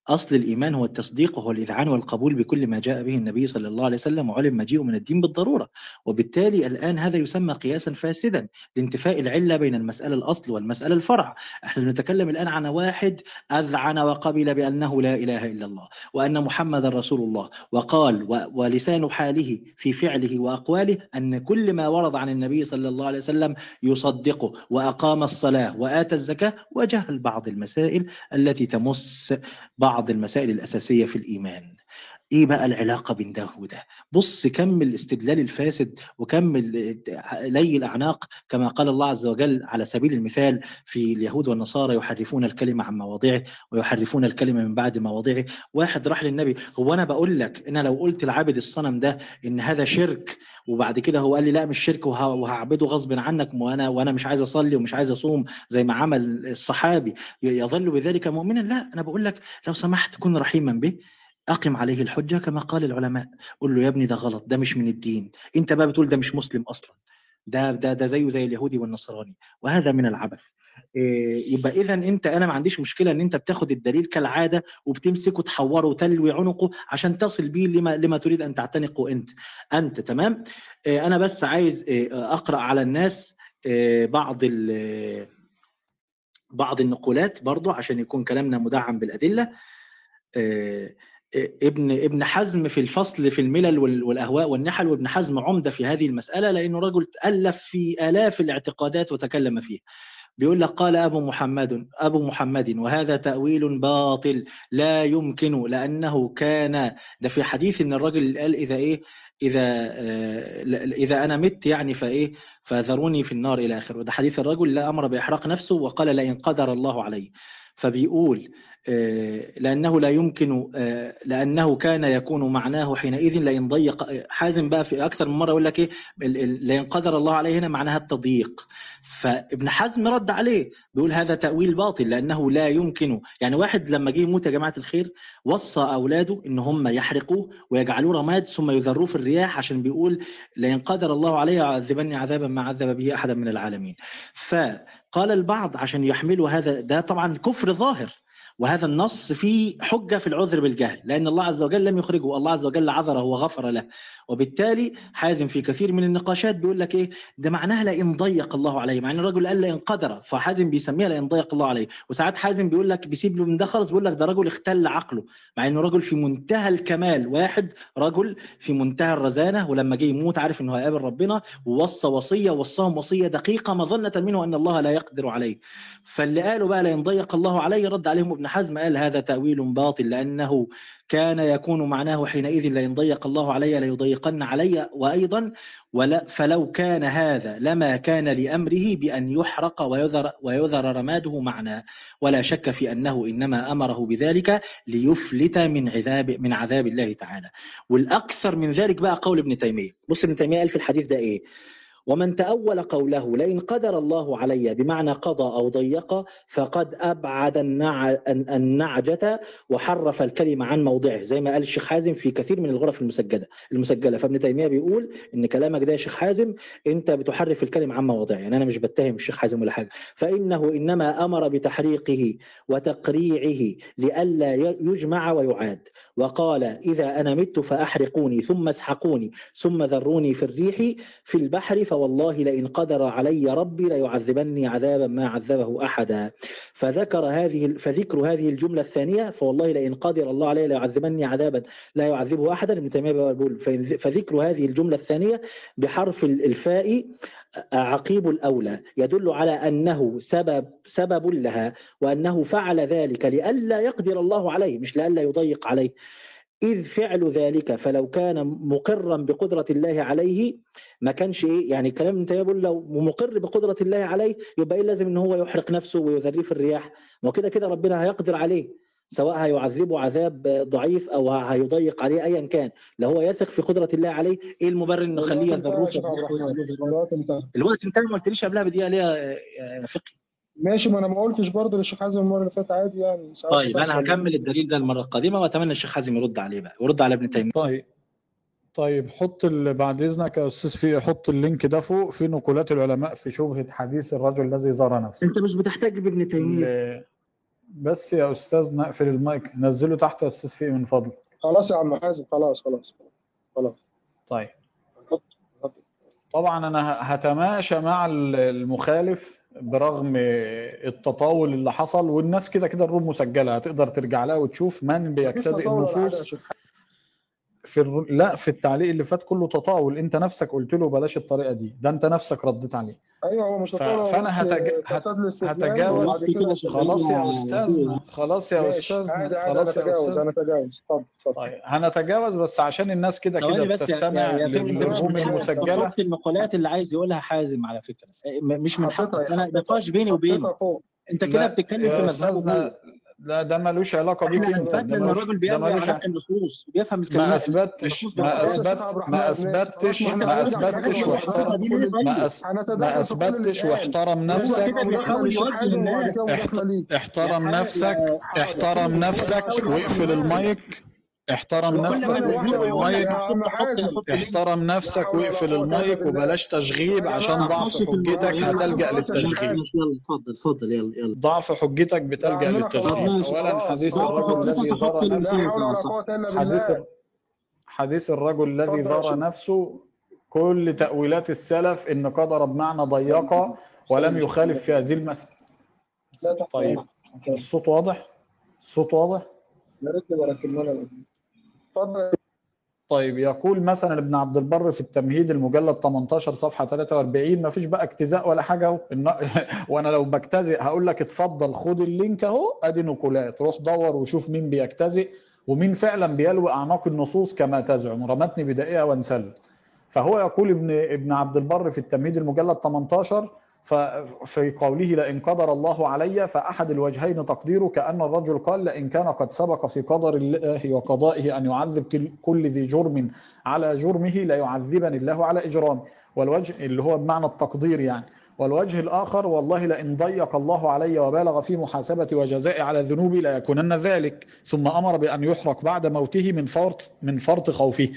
أصل الإيمان هو التصديق وهو الإذعان والقبول بكل ما جاء به النبي صلى الله عليه وسلم وعلم مجيئه من الدين بالضرورة. وبالتالي الآن هذا يسمى قياسا فاسدا لانتفاء العلة بين المسألة الأصل والمسألة الفرع. إحنا نتكلم الآن عن واحد أذعن وقبل بأنه لا إله إلا الله وأن محمدا رسول الله وقال ولسان حاله في فعله وأقواله أن كل ما ورد عن النبي صلى الله عليه وسلم يصدقه وأقام الصلاة وآتى الزكاة وجهل بعض المسائل التي تمس بعض المسائل الأساسية في الإيمان. إيه بقى العلاقة بين ده وده؟ بص كم الاستدلال الفاسد وكم لي الأعناق كما قال الله عز وجل على سبيل المثال في اليهود والنصارى يحرفون الكلمة عن مواضعه ويحرفون الكلمة من بعد مواضعه. واحد راح للنبي هو أنا بقول لك أنا لو قلت لعابد الصنم ده إن هذا شرك وبعد كده هو قال لي لا مش شرك وه- وهعبده غصب عنك وأنا وأنا مش عايز أصلي ومش عايز أصوم زي ما عمل الصحابي. يظل بذلك مؤمنا؟ لا أنا بقول لك لو سمحت كن رحيما به. أقم عليه الحجة كما قال العلماء. قول له يا ابني ده غلط ده مش من الدين. أنت بقى بتقول ده مش مسلم أصلا. ده ده ده زيه زي اليهودي والنصراني. وهذا من العبث. إيه، يبقى اذا أنت أنا ما عنديش مشكلة إن أنت بتاخد الدليل كالعادة وبتمسكه تحوره وتلوي عنقه عشان تصل بيه لما لما تريد أن تعتنقه أنت. أنت تمام؟ إيه، أنا بس عايز إيه، أقرأ على الناس إيه، بعض بعض النقولات برضو عشان يكون كلامنا مدعم بالأدلة. آه، آه، ابن ابن حزم في الفصل في الملل وال- والأهواء والنحل وابن حزم عمدة في هذه المسألة لأنه رجل الف في آلاف الاعتقادات وتكلم فيها. بيقول لك قال أبو محمد أبو محمد وهذا تأويل باطل لا يمكن لأنه كان ده في حديث إن الرجل قال إذا إيه إذا آه، إذا أنا مت يعني فإيه فذروني في النار إلى آخره. وده حديث الرجل لا أمر بإحراق نفسه وقال لئن قدر الله عليه فبيقول لأنه لا يمكن آه، لأنه كان يكون معناه حينئذ لئن ضيق حازم بقى في أكثر من مرة يقول لك إيه لئن قدر الله عليه هنا معناها التضييق. فابن حزم رد عليه بيقول هذا تأويل باطل لأنه لا يمكن. يعني واحد لما جه يموت يا جماعة الخير وصى أولاده إن هم يحرقوه ويجعلوه رماد ثم يذروه في الرياح عشان بيقول لئن قدر الله عليه يعذبني عذابا ما عذب به أحدا من العالمين. فقال البعض عشان يحملوا هذا ده طبعا كفر ظاهر. وهذا النص فيه حجة في العذر بالجهل لأن الله عز وجل لم يخرجه الله عز وجل عذره وغفر له. وبالتالي حازم في كثير من النقاشات بيقول لك إيه؟ ده معناها لئن ضيق الله عليه مع إن الرجل قال لئن قدر فحازم بيسميها لئن ضيق الله عليه. وساعات حازم بيقول لك بيسيب له من ده خالص بيقول لك ده رجل اختل عقله مع إنه رجل في منتهى الكمال واحد رجل في منتهى الرزانة ولما جه يموت عارف إنه هيقابل ربنا ووصى وصية وصاهم وصية دقيقة مظنة منه أن الله لا يقدر عليه. فاللي قالوا بقى لئن ضيق الله عليه رد عليهم ابن حزم قال هذا تأويل باطل لأنه كان يكون معناه حينئذ لئن ضيق الله علي ليضيقن علي وأيضا ولا فلو كان هذا لما كان لأمره بأن يحرق ويذر ويذر رماده معنى ولا شك في أنه إنما أمره بذلك ليفلت من عذاب من عذاب الله تعالى. والأكثر من ذلك بقى قول ابن تيمية. بص ابن تيمية قال في الحديث ده إيه؟ ومن تأول قوله لئن قدر الله علي بمعنى قضى أو ضيق فقد أبعد النع... النعجة وحرف الكلمة عن موضعه. زي ما قال الشيخ حازم في كثير من الغرف المسجلة المسجلة. فابن تيمية بيقول إن كلامك ده يا شيخ حازم أنت بتحرف الكلمة عن مواضعه يعني أنا مش بتهم الشيخ حازم ولا حاجة. فإنه إنما أمر بتحريقه وتقريعه لئلا يجمع ويعاد. وقال إذا أنا مت فأحرقوني ثم اسحقوني ثم ذروني في الريح في البحر فوالله لئن قدر علي ربي ليعذبني عذابا ما عذبه أحدا. فذكر هذه فذكر هذه الجملة الثانية فوالله لئن قدر الله علي ليعذبني عذابا لا يعذبه أحدا ابن تيمية بيقول فذكر هذه الجملة الثانية بحرف الفاء عقيب الأولى يدل على أنه سبب سبب لها وأنه فعل ذلك لئلا يقدر الله عليه مش لئلا يضيق عليه. إذ فعل ذلك فلو كان مقرا بقدرة الله عليه ما كانش إيه يعني كلام أنت بيقول لو مقر بقدرة الله عليه يبقى إيه لازم إن هو يحرق نفسه ويذريه في الرياح؟ ما كده كده ربنا هيقدر عليه سواء هيعذبه عذاب ضعيف أو هيضيق عليه ايا كان. لو هو يثق في قدرة الله عليه إيه المبرر انه يخليه يذروه؟ الوقت انتهى ما قلتليش قبلها بدقيقة ليه يا فقي؟ ماشي ما أنا ما قلتش برضه للشيخ حازم المرة اللي فاتت عادي يعني طيب أنا هكمل الدليل ده المرة القادمه وأتمنى الشيخ حازم يرد عليه بقى ويرد على ابن تيمية. طيب طيب حط بعد إذنك يا أستاذ في حط ال link ده فوق في نقولات العلماء في شبهة حديث الرجل الذي ذرى نفسه. أنت مش بتحتاج بابن تيمية. بس يا أستاذ نقفل المايك نزله تحت يا أستاذ فيه من فضلك. خلاص يا عم حازم خلاص خلاص خلاص. طيب. طبعا أنا هتماشى مع المخالف برغم التطاول اللي حصل والناس كده كده الروم مسجلة هتقدر ترجع لها وتشوف من بيجتزئ النصوص في الر... لا في التعليق اللي فات كله تطاول. انت نفسك قلت له بلاش الطريقة دي. ده انت نفسك رديت عليه. أيوه هو مش ف... فأنا هتج... هت... هتجاوز. خلاص يا أستاذ خلاص يا أستاذ خلاص يا أستاذ أنا أتجاوز. اتفضل طيب هنتجاوز بس عشان الناس كده كده بتستمع للروم المسجلة. النقولات اللي عايز يقولها حازم على فكرة. مش من حقك. أنا نقاش بيني وبينه. أنت كده بتتكلم في مذهبه لا ده ملوش علاقة بيك أنت اثبتنا ان الراجل بيفهم على النصوص وبيفهم الكلمات. ما اثبتش ما اثبت ما اثبتش ما أثبتش واحترم ما أثبتش واحترم نفسك. أحترم نفسك. احترم نفسك واقفل المايك. احترم نفسك واقفل المايك. احترم نفسك واقفل المايك وبلاش تشغيب عشان ضعف حجتك هتلجأ للتشغيب. يلا اتفضل اتفضل يلا يلا. ضعف حجتك بتلجأ للتشغيب. اولا حديث الرجل الذي زار نفسه. حديث حديث الرجل الذي زار نفسه. كل تأويلات السلف إن قدر بمعنى ضيقة ولم يخالف في هذه المسألة. طيب الصوت واضح؟ الصوت واضح؟ يا ريت بركب لنا طيب يقول مثلا ابن عبد البر في التمهيد المجلد 18 صفحة 43 ما فيش بقى اجتزاء ولا حاجة أهو. وأنا لو بجتزئ هقول لك اتفضل خد ال link أهو أدي نقولات. روح دور وشوف مين بيجتزئ ومين فعلا بيلوي أعناق النصوص كما تزعم. رمتني بدائها وانسل. فهو يقول ابن ابن عبد البر في التمهيد المجلد 18 ففي قوله لئن قدر الله علي فأحد الوجهين تقديره كأن الرجل قال لئن كان قد سبق في قدر الله وقضائه أن يعذب كل ذي جرم على جرمه لا يعذبني الله على إجرامه والوجه اللي هو بمعنى التقدير يعني. والوجه الآخر والله لئن ضيق الله علي وبالغ في محاسبتي وجزائي على ذنوبي ليكونن ذلك. ثم أمر بأن يحرق بعد موته من فرط من فرط خوفه.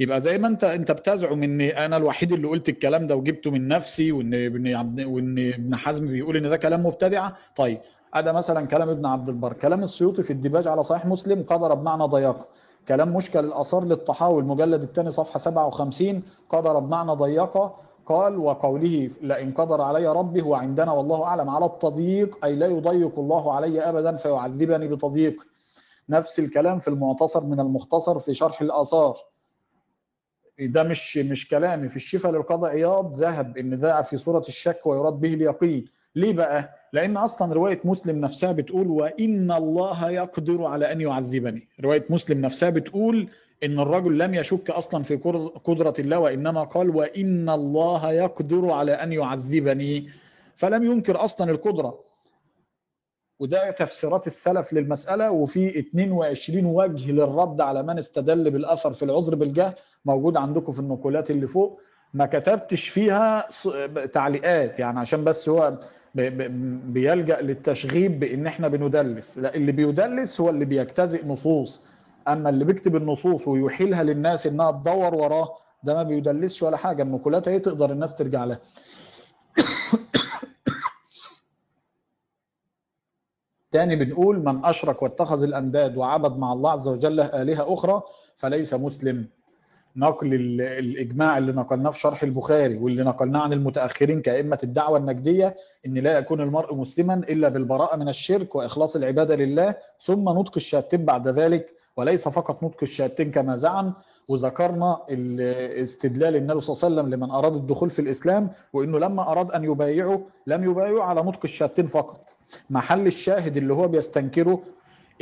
يبقى زي ما انت انت بتزعم ان أنا الوحيد اللي قلت الكلام ده وجبته من نفسي وإن ابن وإن ابن حزم بيقول إن ده كلام مبتدعه طيب هذا مثلا كلام ابن عبد البر. كلام السيوطي في الديباج على صحيح مسلم قدر بمعنى ضيق. كلام مشكل الآثار للطحاوي المجلد الثاني صفحة 57 قدر بمعنى ضيقه قال وقوله لئن قدر علي ربي هو عندنا والله أعلم. على التضييق أي لا يضيق الله علي ابدا فيعذبني بتضييق. نفس الكلام في المعتصر من المختصر في شرح الآثار. ده مش مش كلامي. في الشفاء للقاضي عياض ذهب إن ده في صورة الشك ويراد به اليقين. ليه بقى؟ لأن أصلا رواية مسلم نفسها بتقول وإن الله يقدر على أن يعذبني. رواية مسلم نفسها بتقول إن الرجل لم يشك أصلا في قدرة الله وإنما قال وإن الله يقدر على أن يعذبني. فلم ينكر أصلا القدرة. وده تفسيرات السلف للمسألة وفي 22 وجه للرد على من استدل بالأثر في العذر بالجهل موجود عندكم في النقولات اللي فوق. ما كتبتش فيها تعليقات يعني عشان بس هو بيلجأ للتشغيب بإن إحنا بندلس. لا اللي بيدلس هو اللي بيجتزئ نصوص. أما اللي بيكتب النصوص ويحيلها للناس إنها تدور وراه ده ما بيدلسش ولا حاجة. النقولات هي تقدر الناس ترجع لها. تاني بنقول من أشرك واتخذ الأنداد وعبد مع الله عز وجل آلهة أخرى فليس مسلم. نقل الإجماع اللي نقلناه في شرح البخاري واللي نقلناه عن المتأخرين كأئمة الدعوة النجدية إن لا يكون المرء مسلما إلا بالبراءة من الشرك وإخلاص العبادة لله ثم نطق الشهادتين بعد ذلك وليس فقط نطق الشهادتين كما زعم وذكرنا استدلال النبي صلى الله عليه وسلم لمن أراد الدخول في الإسلام وإنه لما أراد أن يبايعه لم يبايعه على نطق الشهادتين فقط. محل الشاهد اللي هو بيستنكره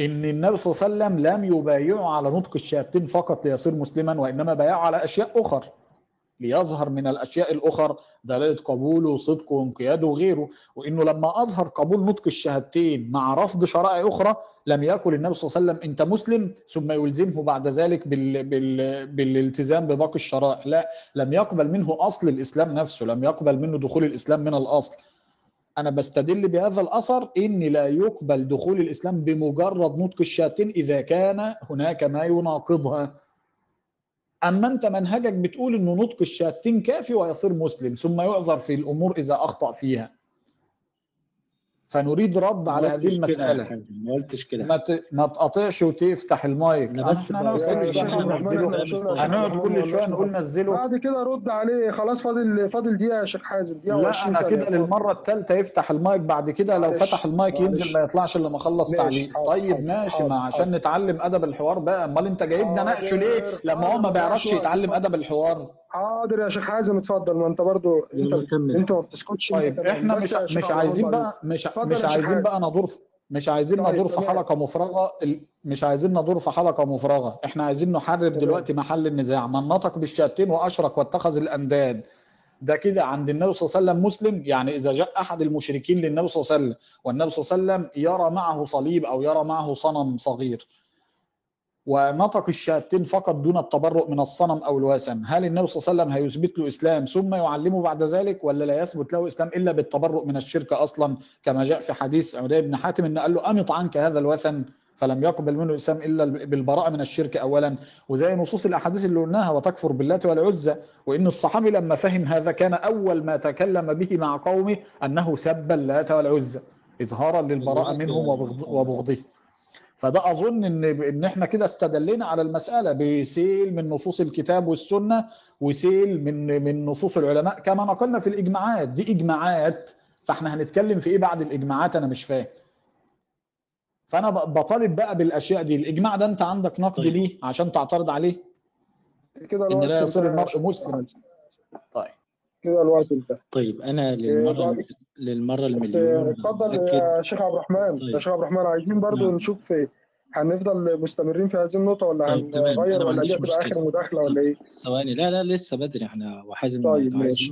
إن النبي صلى الله عليه وسلم لم يبايعه على نطق الشهادتين فقط ليصير مسلما وإنما بايعه على أشياء أخر. ليظهر من الأشياء الأخر دلالة قبوله وصدقه وانقياده وغيره وإنه لما أظهر قبول نطق الشهادتين مع رفض شرائع أخرى لم يقل النبي صلى الله عليه وسلم أنت مسلم ثم يلزمه بعد ذلك بال بال بالالتزام بباقي الشرائع لا لم يقبل منه أصل الإسلام نفسه لم يقبل منه دخول الإسلام من الأصل. أنا بستدل بهذا الأثر إن لا يقبل دخول الإسلام بمجرد نطق الشهادتين إذا كان هناك ما يناقضها. أما أنت منهجك بتقول إنه نطق الشهادتين كافي ويصير مسلم ثم يعذر في الأمور إذا أخطأ فيها. فنريد رد على هذه المسألة. ما قلتش كده. ما ت... ما تقاطعش وتفتح المايك. أنا بس إحنا هنقعد كل شوية نقول نزله بعد كده رد عليه. خلاص فاضل فاضل دقيقة يا شيخ حازم دقيقة لا و20 أنا كده للمرة الثالثه يفتح المايك بعد كده لو فتح المايك. ينزل ما يطلعش إلا ما أخلص تعليق طيب ماشي ما عشان. نتعلم أدب الحوار بقى. أمال أنت جايبنا ناقشه ليه؟ لما هو ما بيعرفش يتعلم. أدب الحوار. حاضر يا شيخ حازم اتفضل. ما انت برضو انت كمل. انت ما بتسكتش. طيب. إحنا مش مش عايزين بقى مش مش عايزين. بقى ندور مش عايزين طيب، ندور في. حلقة مفرغة. ال- مش عايزين ندور في حلقة مفرغة. إحنا عايزين نحرر. دلوقتي محل النزاع. من نطق بالشهادتين واشرك واتخذ الأنداد. ده كده عند النبي صلى الله عليه وسلم مسلم؟ يعني إذا جاء أحد المشركين للنبي صلى الله عليه وسلم والنبي صلى الله عليه وسلم يرى معه صليب أو يرى معه صنم صغير. ونطق الشهادتين فقط دون التبرؤ من الصنم أو الوثن. هل النبي صلى الله عليه وسلم هيثبت له إسلام ثم يعلمه بعد ذلك ولا لا يثبت له إسلام إلا بالتبرؤ من الشرك أصلا؟ كما جاء في حديث عدي بن حاتم ان قال له أمط عنك هذا الوثن فلم يقبل منه الاسلام إلا بالبراءة من الشرك اولا. وزي نصوص الأحاديث اللي قلناها وتكفر بالله والعزى وإن الصحابي لما فهم هذا كان أول ما تكلم به مع قومه أنه سب اللات والعزى اظهارا للبراءة منهم أكبر. فده أظن إن إن إحنا كده استدلينا على المسألة. بسيل من نصوص الكتاب والسنة وسيل من من نصوص العلماء. كما نقلنا في الإجماعات. دي إجماعات. فإحنا هنتكلم في إيه بعد الإجماعات؟ أنا مش فاهم. فأنا ب- بطالب بقى بالأشياء دي. الإجماع ده أنت عندك نقد طيب. ليه عشان تعترض عليه؟ كده إن لا يصير المرء شيخ مسلم. حازم. طيب. كده الوقت انتهى. طيب أنا للمرة بعد- للمرة المليون. اتفضل يا شيخ عبد الرحمن. طيب. يا شيخ عبد الرحمن عايزين برضو نعم. نشوف في هنفضل مستمرين في هذه النقطة ولا طيب هنغير أنا ولا دي هتبقى مشكلة. آخر مداخلة ولا طب إيه؟ ثواني. لا لا لسه بدري. إحنا وحازم طيب ماشي.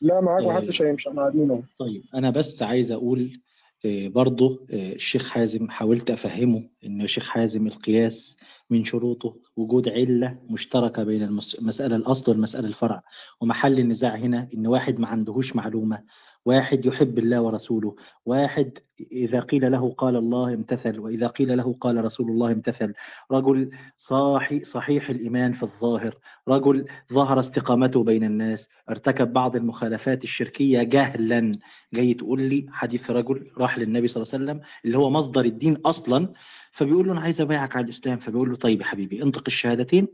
لا معاك إيه. محدش هيمشي. إحنا قاعدين أهو. طيب أنا بس عايز أقول آه، برضه آه، الشيخ حازم حاولت أفهمه إن الشيخ حازم القياس من شروطه وجود علة مشتركة بين المس- المسألة الأصل والمسألة الفرع. ومحل النزاع هنا إن واحد ما عندهوش معلومة. واحد يحب الله ورسوله واحد إذا قيل له قال الله امتثل وإذا قيل له قال رسول الله امتثل. رجل صاحي صحيح الإيمان في الظاهر رجل ظهر استقامته بين الناس ارتكب بعض المخالفات الشركية جهلا. جاي تقول لي حديث رجل راح للنبي صلى الله عليه وسلم اللي هو مصدر الدين أصلا فبيقول له أنا عايز أبايعك على الإسلام فبيقول له طيب يا حبيبي انطق الشهادتين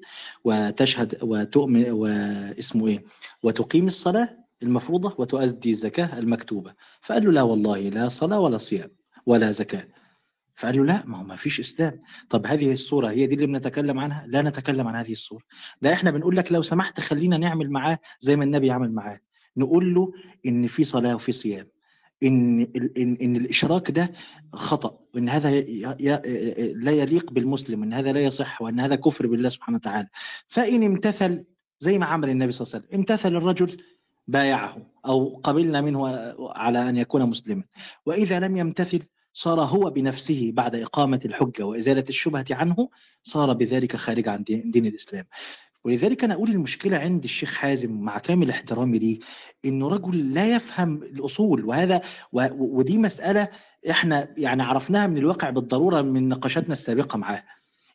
وتشهد وتؤمن واسمه إيه؟ وتقيم الصلاة المفروضة وتؤدي الزكاة المكتوبة. فقال له لا والله لا صلاة ولا صيام ولا زكاة. فقال له لا ما هو ما فيش إسلام. طب هذه الصورة هي دي اللي بنتكلم عنها؟ لا نتكلم عن هذه الصورة. ده إحنا بنقول لك لو سمحت خلينا نعمل معاه زي ما النبي عمل معاه. نقول له إن في صلاة وفي صيام. إن إن إن الإشراك ده خطأ. وان هذا لا يليق بالمسلم. وان هذا لا يصح وإن هذا كفر بالله سبحانه وتعالى. فإن امتثل زي ما عمل النبي صلى الله عليه وسلم امتثل الرجل بايعه أو قبلنا منه على أن يكون مسلما. وإذا لم يمتثل صار هو بنفسه بعد إقامة الحجة وإزالة الشبهة عنه صار بذلك خارج عن دين, دين الإسلام. ولذلك أنا أقول المشكلة عند الشيخ حازم مع كامل احترامي ليه إنه رجل لا يفهم الأصول وهذا و ودي مسألة إحنا يعني عرفناها من الواقع بالضرورة من نقاشاتنا السابقة معاه.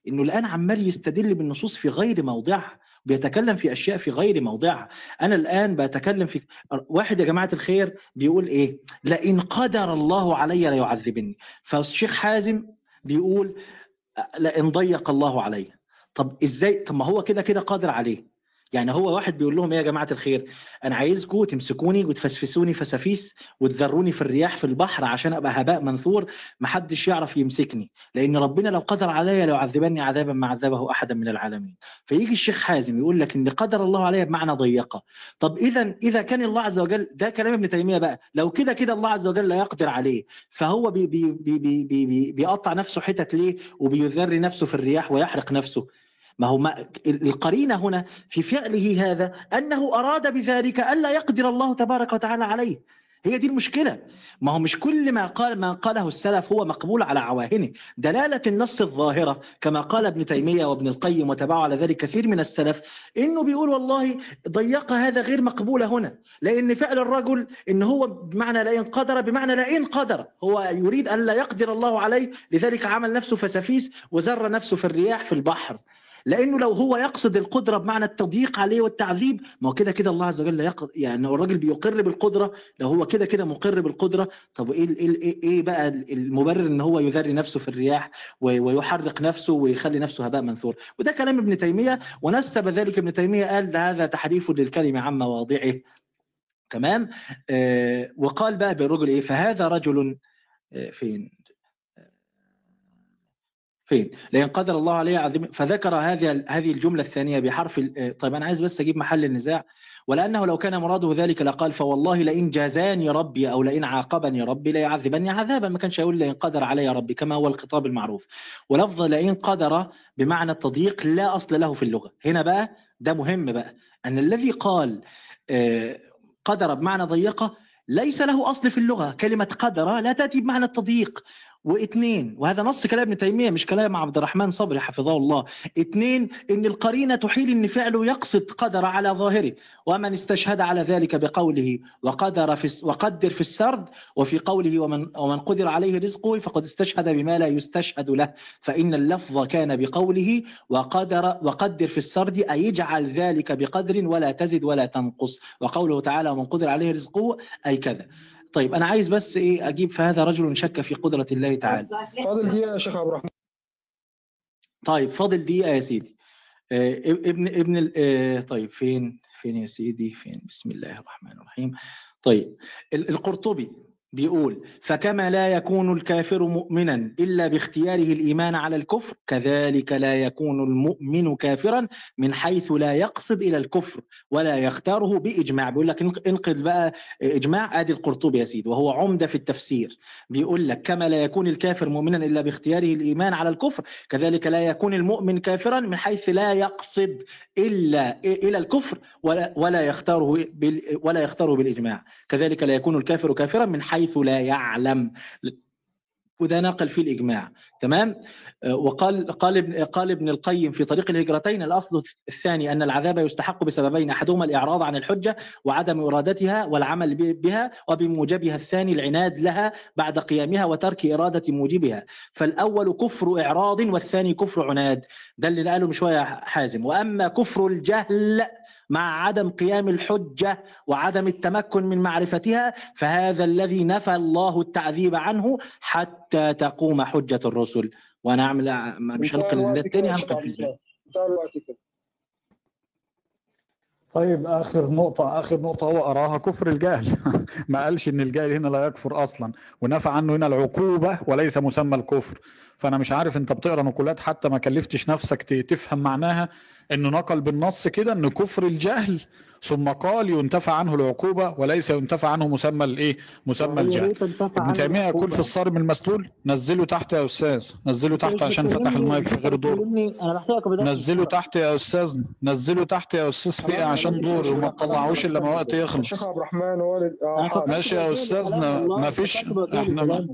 إنه الآن عمال يستدل بالنصوص في غير موضعها. بيتكلم في أشياء في غير موضعها. أنا الآن بتكلم في واحد يا جماعة الخير بيقول إيه؟ لئن قدر الله علي ليعذبني. فالشيخ حازم بيقول لئن ضيق الله علي. طب إزاي؟ طب ما هو كده كده قادر عليه. يعني هو واحد بيقول لهم إيه يا جماعة الخير؟ أنا عايزكم تمسكوني وتفسفسوني فسافيس وتذروني في الرياح في البحر عشان أبقى هباء منثور محدش يعرف يمسكني لأن ربنا لو قدر عليا لو عذبني عذابا ما عذبه احدا من العالمين. فيجي الشيخ حازم يقول لك إن قدر الله عليا بمعنى ضيقة. طب اذا إذا كان الله عز وجل ده كلام ابن تيمية بقى لو كده كده الله عز وجل لا يقدر عليه. فهو بي بي بي بي بي بي بيقطع نفسه حتت ليه؟ وبيذري نفسه في الرياح ويحرق نفسه. ما هو ما القرينة هنا في فعله هذا أنه أراد بذلك الا يقدر الله تبارك وتعالى عليه. هي دي المشكلة. ما هو مش كل ما قال ما قاله السلف هو مقبول على عواهنه. دلالة النص الظاهرة كما قال ابن تيمية وابن القيم وتبعوا على ذلك كثير من السلف إنه بيقول والله ضيق هذا غير مقبوله هنا. لأن فعل الرجل إن هو بمعنى لئن قدر بمعنى لئن قدر. هو يريد أن لا يقدر الله عليه لذلك عمل نفسه فسافيس وزر نفسه في الرياح في البحر. لأنه لو هو يقصد القدرة بمعنى التضييق عليه والتعذيب ما هو كده كده الله عز وجل يق... يعني الراجل بيقر بالقدرة لو هو كده كده مقر بالقدرة طب إيه إيه إيه, إيه بقى المبرر إن هو يذري نفسه في الرياح ويحرق نفسه ويخلي نفسه هباء منثور؟ وده كلام ابن تيمية ونسب ذلك ابن تيمية قال هذا تحريف للكلمة عن مواضعه. تمام؟ آه وقال بقى بالرجل إيه؟ فهذا رجل آه فين؟ فين؟ لأن قدر الله عليه عظيم فذكر هذه هذه الجملة الثانية بحرف طيب أنا عايز بس أجيب محل النزاع. ولأنه لو كان مراده ذلك لقال فوالله لئن جازاني ربي أو لئن عاقبني ربي ليعذبني عذابا. ما كانش هيقول لئن قدر علي ربي كما هو الخطاب المعروف. ولفظ لئن قدر بمعنى التضييق لا أصل له في اللغة. هنا بقى ده مهم بقى. أن الذي قال قدر بمعنى ضيقة ليس له أصل في اللغة. كلمة قدر لا تأتي بمعنى التضييق. واثنين وهذا نص كلام ابن تيمية مش كلام عبد الرحمن صبري حفظه الله. اثنين إن القرينة تحيل ان فعله يقصد قدر على ظاهره ومن استشهد على ذلك بقوله وقدر في وقدر في السرد وفي قوله ومن ومن قدر عليه رزقه فقد استشهد بما لا يستشهد له. فإن اللفظ كان بقوله وقدر وقدر في السرد أي اجعل ذلك بقدر ولا تزد ولا تنقص. وقوله تعالى ومن قدر عليه رزقه أي كذا. طيب أنا عايز بس إيه أجيب فهذا رجل شك في قدرة الله تعالى. فاضل دقيقة يا شيخ عبد الرحمن. طيب فاضل دقيقة يا سيدي. آه ابن ابن آه طيب فين فين يا سيدي؟ فين؟ بسم الله الرحمن الرحيم. طيب القرطبي. بيقول فكما لا يكون الكافر مؤمنا إلا باختياره الإيمان على الكفر كذلك لا يكون المؤمن كافرا من حيث لا يقصد إلى الكفر ولا يختاره بإجماع. بيقول لك انقل بقى إجماع آدي القرطبي يا سيدي وهو عمدة في التفسير. بيقول لك كما لا يكون الكافر مؤمنا إلا باختياره الإيمان على الكفر كذلك لا يكون المؤمن كافرا من حيث لا يقصد إلا إلى الكفر ولا ولا يختاره ولا يختاره بالإجماع. كذلك لا يكون الكافر كافرا من حيث حيث لا يعلم. وده ناقل فيه الإجماع. تمام؟ وقال قال ابن قال ابن القيم في طريق الهجرتين الاصل الثاني أن العذاب يستحق بسببين أحدهما الإعراض عن الحجة وعدم إرادتها والعمل بها وبموجبها الثاني العناد لها بعد قيامها وترك إرادة موجبها. فالأول كفر إعراض والثاني كفر عناد. ده اللي قاله من شوية حازم. وأما كفر الجهل مع عدم قيام الحجة وعدم التمكن من معرفتها فهذا الذي نفى الله التعذيب عنه حتى تقوم حجة الرسل. وأنا اعمل مش هنقل شيخ هنقل في كده طيب آخر نقطة آخر نقطة هو أراها كفر الجهل ما قالش إن الجاهل هنا لا يكفر أصلا ونفى عنه هنا العقوبة وليس مسمى الكفر. فأنا مش عارف أنت بتقرأ نقولات حتى ما كلفتش نفسك تفهم معناها إنه نقل بالنص كده إن كفر الجهل ثم قال ينتفى عنه العقوبة وليس ينتفى عنه مسمى الإيه؟ مسمى الجهل. ابن تيمية يقول في الصارم المسلول نزله تحت يا أستاذ نزله تحت عشان فتح المايك في غير دور. نزله تحت يا أستاذ نزله تحت يا أستاذ فئة عشان دوري وما تطلعوش إلا ما وقت الشيخ يخلص. عبد الرحمن. فكرت ماشي يا الله، ما فيش- إحنا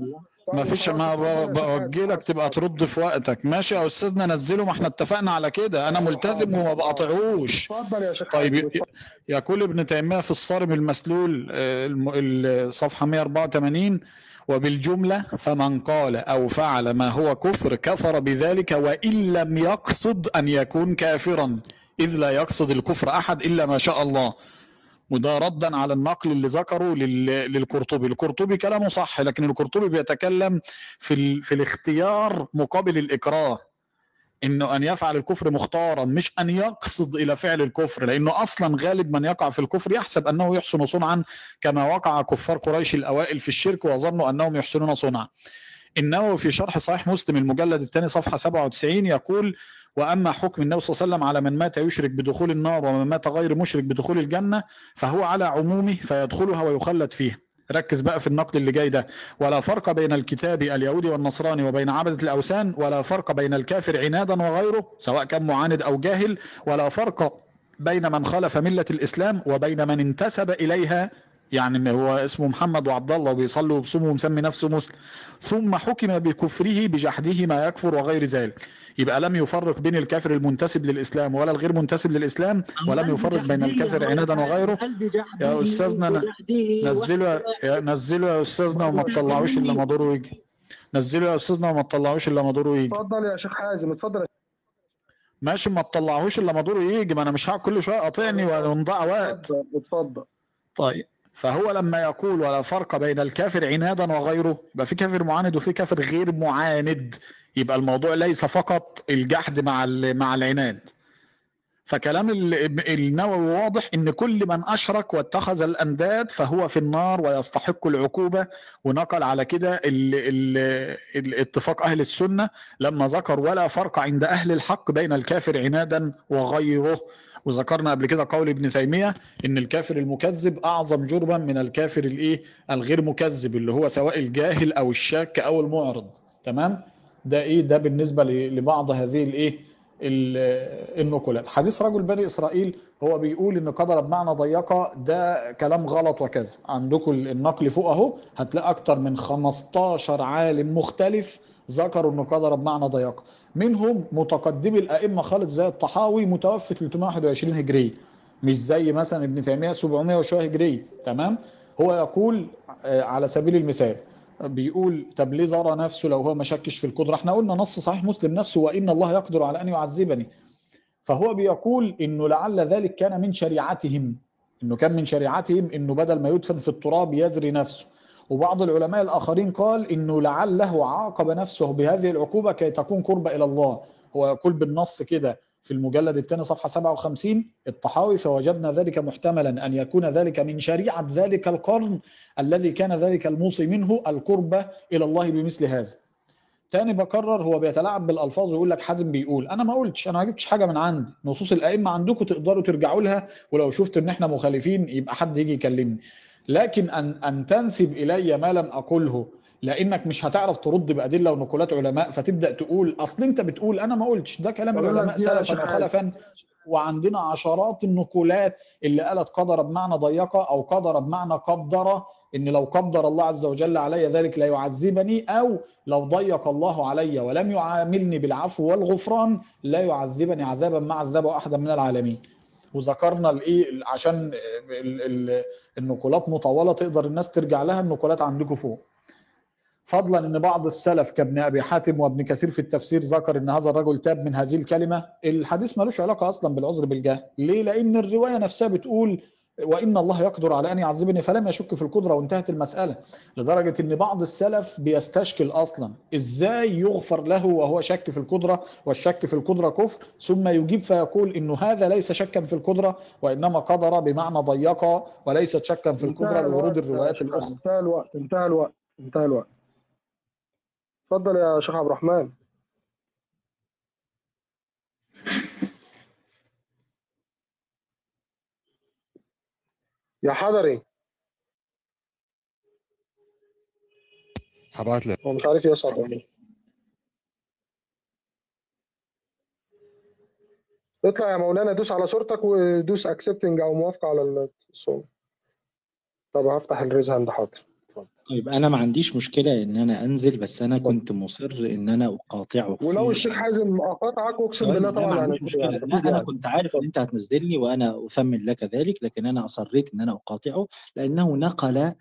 ما-. ما فيش ما ب- بوجهلك تبقى ترد في وقتك. ماشي يا أستاذنا نزله ما إحنا اتفقنا على كده. أنا ملتزم وما بقاطعوش. اتفضل يا شيخ طيب حازم، ي- يقول ابن تيمية في الصارم المسلول آه، الم- الصفحة 184 وبالجملة فمن قال أو فعل ما هو كفر كفر بذلك وإن لم يقصد أن يكون كافرا. إذ لا يقصد الكفر أحد إلا ما شاء الله. وده ردا على النقل اللي ذكره لل- للقرطبي. القرطبي كلامه صح لكن القرطبي بيتكلم في, ال... في الاختيار مقابل الإكراه إنه أن يفعل الكفر مختارا مش أن يقصد إلى فعل الكفر لأنه أصلا غالب من يقع في الكفر يحسب أنه يحسن صنعا كما وقع كفار قريش الأوائل في الشرك وظنوا أنهم يحسنون صنعا. النووي في شرح صحيح مسلم المجلد الثاني صفحة 97 يقول وأما حكم النبي صلى الله عليه وسلم على من مات يشرك بدخول النار ومن مات غير مشرك بدخول الجنة فهو على عمومه فيدخلها ويخلد فيها ركز بقى في النقل اللي جاي ده. ولا فرق بين الكتاب اليهودي والنصراني وبين عبدة الأوثان ولا فرق بين الكافر عنادا وغيره سواء كان معاند أو جاهل ولا فرق بين من خالف ملة الإسلام وبين من انتسب إليها يعني هو اسمه محمد وعبد الله وبيصلي وبيصوم ومسمي نفسه مسلم. ثم حكم بكفره بجحده ما يكفر وغير ذلك. يبقى لم يفرق بين الكافر المنتسب للإسلام ولا الغير منتسب للإسلام ولم يفرق بين الكافر عنادا وغيره. يا أستاذنا أنا- نزلوا يا نزلوا يا أستاذنا وما تطلعوش إلا ما دوره يجي نزلوا يا أستاذنا وما تطلعوش إلا ما دوره يجي اتفضل يا شيخ حازم اتفضل. يا ماشي ما تطلعوش إلا ما دوره يجي ما أنا مش هقعد كل شوية قاطعني ونضيع وقت. اتفضل. طيب. فهو لما يقول ولا فرق بين الكافر عنادا وغيره يبقى في كافر معاند وفي كافر غير معاند. يبقى الموضوع ليس فقط الجحد مع مع العناد. فكلام ال- النووي واضح إن كل من أشرك واتخذ الأنداد فهو في النار ويستحق العقوبة. ونقل على كده ال- ال- ال- اتفاق أهل السنة لما ذكر ولا فرق عند أهل الحق بين الكافر عنادا وغيره. وذكرنا قبل كده قول ابن تيمية إن الكافر المكذب أعظم جرما من الكافر الإيه؟ الغير مكذب اللي هو سواء الجاهل أو الشاك أو المعرض. تمام؟ ده إيه؟ ده بالنسبة لبعض هذه الإيه؟ ال- النقولات. حديث رجل بني إسرائيل هو بيقول إن قدر بمعنى ضيقه ده كلام غلط وكذا عندكم النقل فوق اهو هتلاقي أكتر من 15 عالم مختلف ذكروا إنه قدر بمعنى ضيقه منهم متقدمي الأئمة خالد زي الطحاوي متوفي 321 هجريه مش زي مثلا ابن تيمية 700 وشوية هجريه تمام؟ هو يقول آه، على سبيل المثال بيقول طب ليه زرى نفسه لو هو ما شكش في القدرة؟ إحنا قلنا نص صحيح مسلم نفسه وإن الله يقدر على أن يعذبني. فهو بيقول إنه لعل ذلك كان من شريعتهم. إنه كان من شريعتهم إنه بدل ما يدفن في التراب يزري نفسه. وبعض العلماء الآخرين قال إنه لعله عاقب نفسه بهذه العقوبة كي تكون قربة إلى الله. هو يقول بالنص كده في المجلد الثاني صفحة 57 الطحاوي فوجدنا ذلك محتملا أن يكون ذلك من شريعة ذلك القرن الذي كان ذلك الموصي منه القربة إلى الله بمثل هذا. تاني بكرر هو بيتلاعب بالألفاظ ويقول لك حازم بيقول أنا ما قلتش أنا ما جبتش حاجة من عندي. نصوص الأئمة عندكم تقدروا ترجعوا لها ولو شفت إن إحنا مخالفين يبقى حد يجي يكلمني. لكن أن أن تنسب إلي ما لم أقله لأنك مش هتعرف ترد بأدلة ونقولات علماء فتبدأ تقول أصل أنت بتقول أنا ما قلتش ده كلام العلماء سلفا وخلفا. وعندنا عشرات النقولات اللي قالت قدر بمعنى ضيقة أو قدر بمعنى قدر إن لو قدر الله عز وجل علي ذلك لا يعذبني أو لو ضيق الله علي ولم يعاملني بالعفو والغفران لا يعذبني عذابا ما عذبه احدا من العالمين. وذكرنا الايه عشان ال- ال- النقولات مطوله تقدر الناس ترجع لها النقولات عندكم فوق. فضلا إن بعض السلف كابن أبي حاتم وابن كثير في التفسير ذكر إن هذا الرجل تاب من هذه الكلمة. الحديث ملوش علاقة أصلا بالعذر بالجهل. ليه؟ لأن الرواية نفسها بتقول وإن الله يقدر على أن يعذبني فلم يشك في القدرة وانتهت المسألة. لدرجة إن بعض السلف بيستشكل أصلا. إزاي يغفر له وهو شك في القدرة؟ والشك في القدرة كفر. ثم يجيب فيقول إنه هذا ليس شكا في القدرة وإنما قدر بمعنى ضيق وليست شكا في القدرة لورود الروايات الأخرى. انتهى الوقت انتهى الوقت انتهى الوقت. اتفضل يا شيخ عبد الرحمن. يا حضري. هبعت لك. هو مش عارف يصعد ولا إيه. اطلع يا مولانا دوس على صورتك ودوس accepting أو موافقة على الصوت طب هفتح ال raise hand حاضر. طيب أنا ما عنديش مشكلة إن أنا أنزل بس أنا كنت مصر إن أنا أقاطعه ولو في- الشيخ حازم قاطعك أقسم ثواني، بالله طبعا ما يعني عنديش لا أنا يعني. كنت عارف إن أنت هتنزلني وأنا اثمن لك ذلك لكن أنا أصريت إن أنا أقاطعه لأنه نقل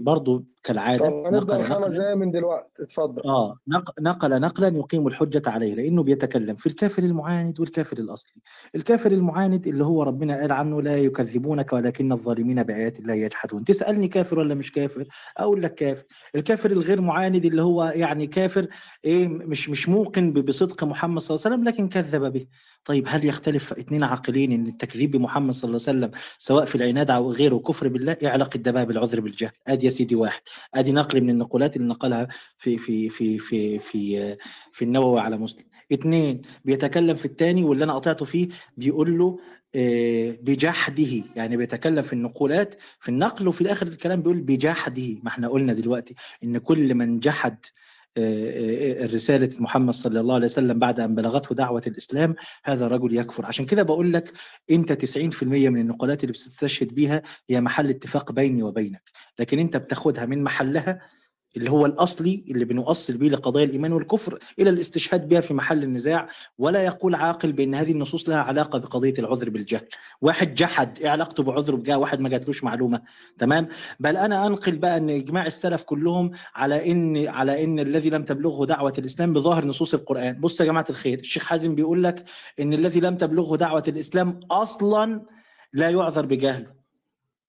برضه كالعادة نقل نقلا. من دلوقتي. اتفضل. آه نق- نقل نقلا يقيم الحجة عليه لأنه بيتكلم في الكافر المعاند والكافر الأصلي. الكافر المعاند اللي هو ربنا قال عنه لا يكذبونك ولكن الظالمين بآيات الله يجحدون. تسألني كافر ولا مش كافر؟ أقول لك كافر. الكافر الغير معاند اللي هو يعني كافر إيه مش مش موقن بصدق محمد صلى الله عليه وسلم لكن كذب به. طيب هل يختلف اثنين عاقلين إن التكذيب بمحمد صلى الله عليه وسلم سواء في العناد أو غيره كفر بالله؟ علاقة ده بقى بالعذر بالجهل؟ أدي يا سيدي واحد. أدي نقل من النقولات اللي نقلها في في في في في في النووي على مسلم. اثنين بيتكلم في الثاني واللي أنا قطعته فيه بيقول له آه، بجحده. يعني بيتكلم في النقولات في النقل وفي الآخر الكلام بيقول بجحده. ما إحنا قلنا دلوقتي إن كل من جحد رسالة محمد صلى الله عليه وسلم بعد أن بلغته دعوة الإسلام هذا الرجل يكفر. عشان كده بقول لك أنت 90% من النقولات اللي بتستشهد بيها هي محل اتفاق بيني وبينك. لكن أنت بتاخدها من محلها اللي هو الأصلي اللي بنؤصل به لقضايا الإيمان والكفر إلى الاستشهاد بها في محل النزاع. ولا يقول عاقل بأن هذه النصوص لها علاقة بقضية العذر بالجهل. واحد جحد إيه علاقته بعذره بجهل؟ واحد ما جاتلوش معلومة. تمام؟ بل أنا أنقل بقى أن إجماع السلف كلهم على إن على إن الذي لم تبلغه دعوة الإسلام بظاهر نصوص القرآن. بص يا جماعة الخير الشيخ حازم بيقول لك إن الذي لم تبلغه دعوة الإسلام أصلا لا يعذر بجهله.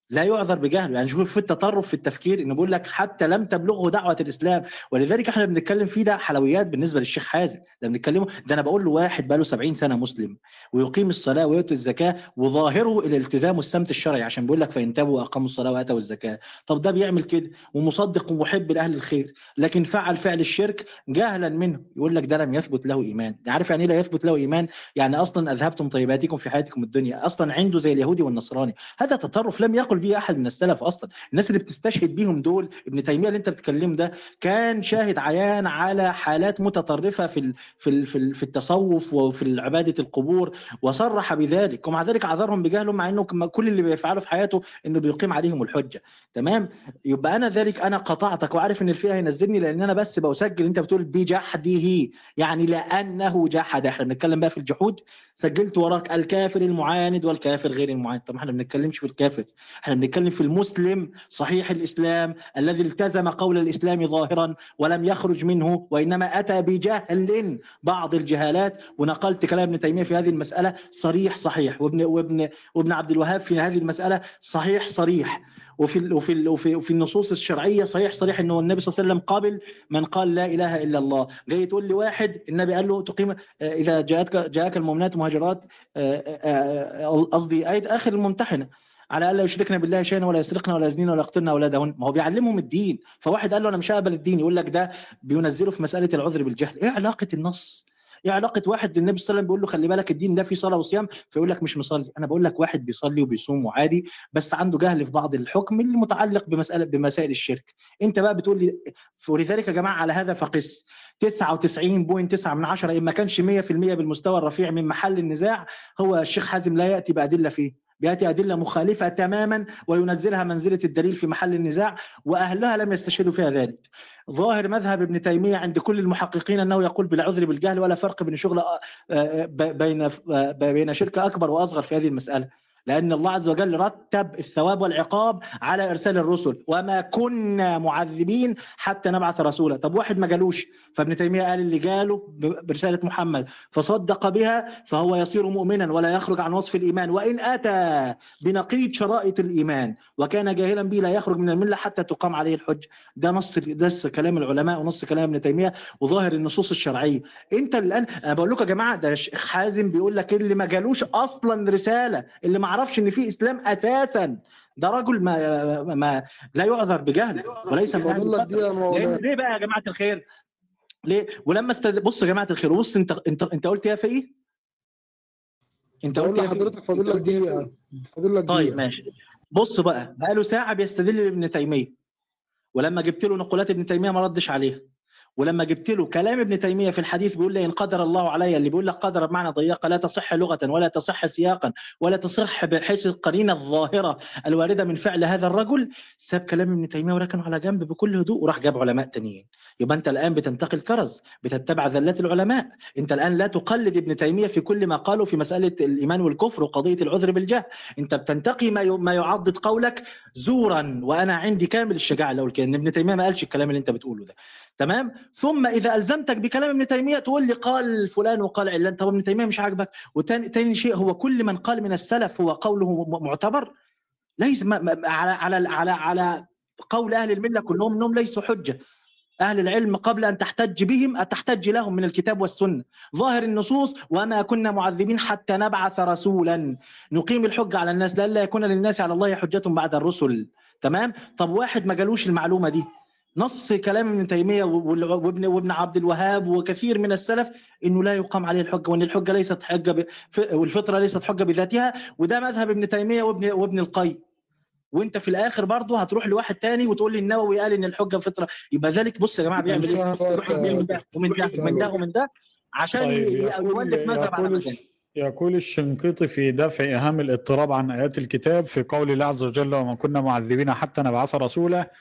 لا يعذر بجهله يعني شوف في التطرف في التفكير إنه بيقول لك حتى لم تبلغه دعوة الإسلام. ولذلك إحنا بنتكلم فيه ده حلويات بالنسبة للشيخ حازم. ده بنتكلمه ده أنا بقول له واحد بقى له 70 سنة مسلم ويقيم الصلاة ويؤتي الزكاة وظاهره الالتزام والسمت الشرعي عشان بيقول لك فإن تابوا وأقاموا الصلاة وآتوا الزكاة. طب ده بيعمل كده ومصدق ومحب لأهل الخير لكن فعل فعل الشرك جهلا منه. يقول لك ده لم يثبت له إيمان. عارف يعني إيه لا يثبت له إيمان؟ يعني أصلا أذهبتم طيباتكم في حياتكم الدنيا أصلا عنده زي اليهودي والنصراني. هذا تطرف لم يقل به أحد من السلف أصلا. الناس اللي بتستشهد بيهم دول ابن تيمية اللي أنت بتتكلم ده كان شاهد عيان على حالات متطرفة في ال في ال في, ال في التصوف وفي عبادة القبور وصرح بذلك. ومع ذلك عذرهم بجهلهم مع إنه كل اللي بيفعله في حياته إنه بيقيم عليهم الحجة. تمام؟ يبقى أنا ذلك أنا قطعتك وعارف إن الفئة هينزلني لأن أنا بس بسجل أنت بتقول بجحده. يعني لأنه جحد إحنا بنتكلم بقى في الجحود؟ سجلت وراك الكافر المعاند والكافر غير المعاند. طب إحنا ما بنتكلمش في الكافر. إحنا بنتكلم في المسلم صحيح الإسلام الذي التزم قول الإسلام ظاهرا ولم يخرج منه وإنما أتى بجهل بعض الجهالات. ونقلت كلام ابن تيمية في هذه المسألة صريح صحيح وابن وابن وابن عبد الوهاب في هذه المسألة صحيح صريح. وفي وفي وفي, وفي النصوص الشرعية صحيح صريح إنه النبي صلى الله عليه وسلم قابل من قال لا إله إلا الله. جاي تقول لي واحد النبي قال له تقيم إذا جاءتك جاءك المؤمنات مهاجرات آه، آه، آه، قصدي إيه آخر الممتحنة. على الا يشركن بالله شيئا ولا يسرقن ولا يزنين ولا يقتلن اولادهن ما هو بيعلمهم الدين. فواحد قال له أنا مش هقبل الدين. يقول لك ده بينزله في مسألة العذر بالجهل. إيه علاقة النص؟ إيه علاقة واحد النبي صلى الله عليه وسلم بيقول له خلي بالك الدين ده فيه صلاة وصيام؟ فيقول لك مش مصلي. أنا بقول لك واحد بيصلي وبيصوم وعادي بس عنده جهل في بعض الحكم اللي متعلق بمساله بمسائل الشرك. أنت بقى بتقول لي ولذلك يا جماعة على هذا فقس. 99.9 من عشرة إن ما كانش 100% بالمستوى الرفيع من محل النزاع هو الشيخ حازم لا يأتي بأدلة فيه. بياتي أدلة مخالفة تماما وينزلها منزلة الدليل في محل النزاع وأهلها لم يستشهدوا فيها ذلك. ظاهر مذهب ابن تيمية عند كل المحققين أنه يقول بالعذر بالجهل ولا فرق بين شغل آه، آه، بين آه، بين شرك أكبر وأصغر في هذه المسألة. لأن الله عز وجل رتب الثواب والعقاب على إرسال الرسل وما كنا معذبين حتى نبعث رسولا طب واحد ما جالوش فابن تيمية قال اللي جاله ب- برسالة محمد فصدق بها فهو يصير مؤمنا ولا يخرج عن وصف الإيمان. وإن أتى بنقيض شرائط الإيمان وكان جاهلا به لا يخرج من الملة حتى تقام عليه الحج. ده نص ده كلام العلماء ونص كلام ابن تيمية وظاهر النصوص الشرعية. أنت الآن أنا بقول لكم يا جماعة ده الشيخ حازم بيقول لك اللي ما جالوش أصلا رسالة اللي ما عرفش إن في إسلام أساسا ده رجل ما, ما لا يعذر بجهل وليس لك مولانا ليه بقى يا جماعة الخير؟ ليه؟ ولما استد... بص يا جماعة الخير بص انت انت انت قلت يا في إيه؟ انت بقول قلت؟ لحضرتك فاضل لك دقيقة فاضل لك طيب دقيقة ماشي بص بقى بقى له ساعة بيستدل بابن تيمية ولما جبت له نقولات ابن تيمية ما ردش عليها ولما جبت له كلام ابن تيمية في الحديث بيقول لي إن قدر الله علي اللي بيقول لك قدر بمعنى ضيقه لا تصح لغة ولا تصح سياقا ولا تصح بحيث القرينة الظاهرة الواردة من فعل هذا الرجل. ساب كلام ابن تيمية وركنه على جنب بكل هدوء وراح جاب علماء تانيين. يبقى أنت الآن بتنتقي الكرز بتتبع ذلات العلماء. أنت الآن لا تقلد ابن تيمية في كل ما قاله في مسألة الإيمان والكفر وقضية العذر بالجهل أنت بتنتقي ما ما يعضد قولك زورا وأنا عندي كامل الشجاعة كده ان ابن تيمية ما قالش الكلام اللي أنت بتقوله ده. تمام؟ ثم إذا ألزمتك بكلام ابن تيمية تقول لي قال فلان وقال علان. طب ابن تيمية مش عاجبك؟ تاني شيء هو كل من قال من السلف هو قوله معتبر؟ ليس على على على على قول أهل الملة كلهم إنهم ليسوا حجة. أهل العلم قبل أن تحتج بهم تحتج لهم من الكتاب والسنة. ظاهر النصوص وما كنا معذبين حتى نبعث رسولا. نقيم الحجه على الناس لئلا يكون للناس على الله حجة بعد الرسل. تمام؟ طب واحد ما جالوش المعلومة دي. نص كلام ابن تيمية وابن وابن عبد الوهاب وكثير من السلف إنه لا يقام عليه الحجة وإن الحجة ليست حجة ب... والفطرة ليست حجة بذاتها وده مذهب ابن تيمية وابن وابن القيم. وأنت في الآخر برضه هتروح لواحد تاني وتقول لي النووي قال إن الحجة فطرة. يبقى ذلك بص يا جماعة بيعمل إيه؟ يروح يعمل من ده ومن ده ومن ده ومن ده عشان طيب يولف مذهب على مذهب. يقول الشنقيطي في دفع إيهام الاضطراب عن آيات الكتاب في قول الله عز وجل وما كنا معذبين حتى نبعث رسولا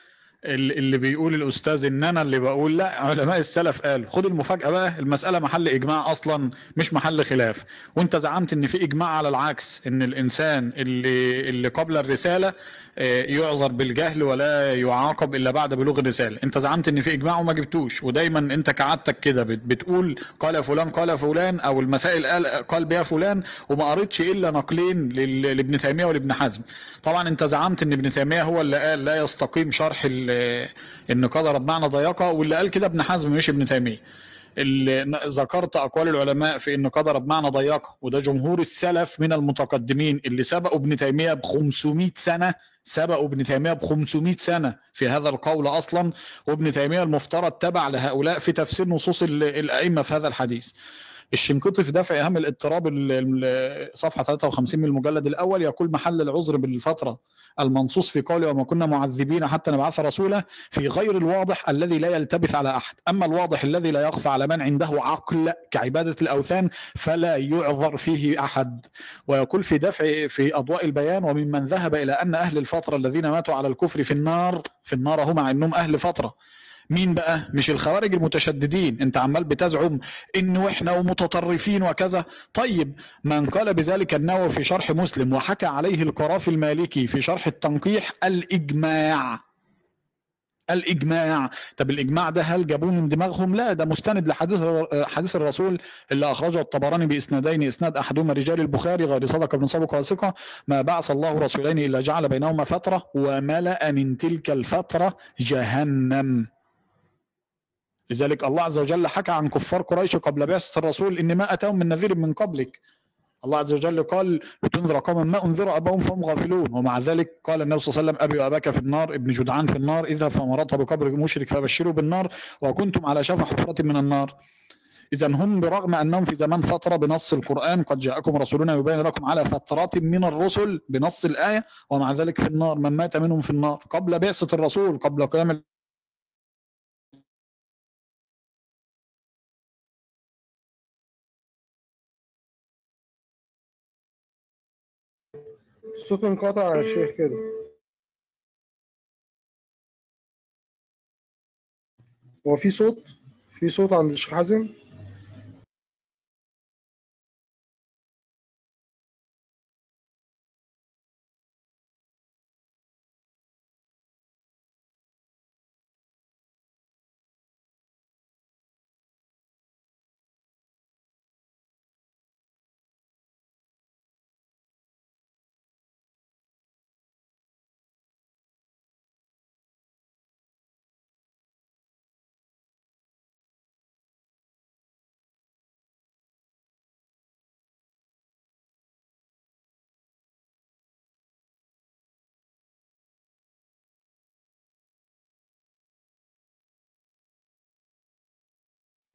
اللي بيقول الأستاذ إن أنا اللي بقول لا علماء السلف قال خد المفاجأة بقى المسألة محل إجماع أصلا مش محل خلاف. وأنت زعمت إن في إجماع على العكس إن الإنسان اللي اللي قبل الرسالة آه، يعذر بالجهل ولا يعاقب إلا بعد بلوغ الرسالة. أنت زعمت إن في إجماع وما جبتوش ودايما أنت كعادتك كده بت- بتقول قال فلان قال فلان أو المسائل قال قال بها فلان وما قريتش إلا نقلين لابن تيمية ولابن حزم. طبعا أنت زعمت إن ابن تيمية هو اللي قال لا يستقيم شرح إن قدر بمعنى ضيقه واللي قال كده ابن حزم مش ابن تيمية. اللي ذكرت أقوال العلماء في إن قدر بمعنى ضيقه وده جمهور السلف من المتقدمين اللي سبقوا ابن تيمية ب 500 سنة سبقوا ابن تيمية ب 500 سنة في هذا القول أصلا وابن تيمية المفترض تبع لهؤلاء في تفسير نصوص ال- الأئمة في هذا الحديث. الشنقيطي في دفع أهم الاضطراب ال- ال- صفحة 53 من المجلد الأول يقول محل العذر بالفترة المنصوص في قوله وما كنا معذبين حتى نبعث رسولا في غير الواضح الذي لا يلتبس على أحد، أما الواضح الذي لا يخفى على من عنده عقل كعبادة الأوثان فلا يعذر فيه أحد. ويقول في دفع في أضواء البيان وممن ذهب إلى أن أهل الفترة الذين ماتوا على الكفر في النار في النار هم مع انهم أهل فترة. مين بقى؟ مش الخوارج المتشددين، انت عمال بتزعم انه إحنا ومتطرفين وكذا، طيب من قال بذلك النووي في شرح مسلم وحكى عليه القرافي المالكي في شرح التنقيح الإجماع. الإجماع، طب الإجماع ده هل جابوه من دماغهم؟ لا ده مستند لحديث حديث الرسول اللي أخرجه الطبراني بإسنادين إسناد أحدهما رجال البخاري غير صدق بن سبق وثقة ما بعث الله رسولين إلا جعل بينهما فترة وملأ من تلك الفترة جهنم. لذلك الله عز وجل حكى عن كفار قريش قبل بعثة الرسول إن ما أتاهم من نذير من قبلك. الله عز وجل قال لتنذر قوما ما أنذر أباهم فهم غافلون. ومع ذلك قال النبي صلى الله عليه وسلم أبي وأباك في النار ابن جدعان في النار إذا فمرضت بقبر مشرك فبشروا بالنار وكنتم على شفا حفرة من النار. إذا هم برغم أنهم في زمان فترة بنص القرآن قد جاءكم رسولنا يبين لكم على فترات من الرسل بنص الآية ومع ذلك في النار من مات منهم في النار. قبل بعثة الرسول قبل قيام الصوت انقطع يا شيخ كده هو في صوت في صوت عند الشيخ حازم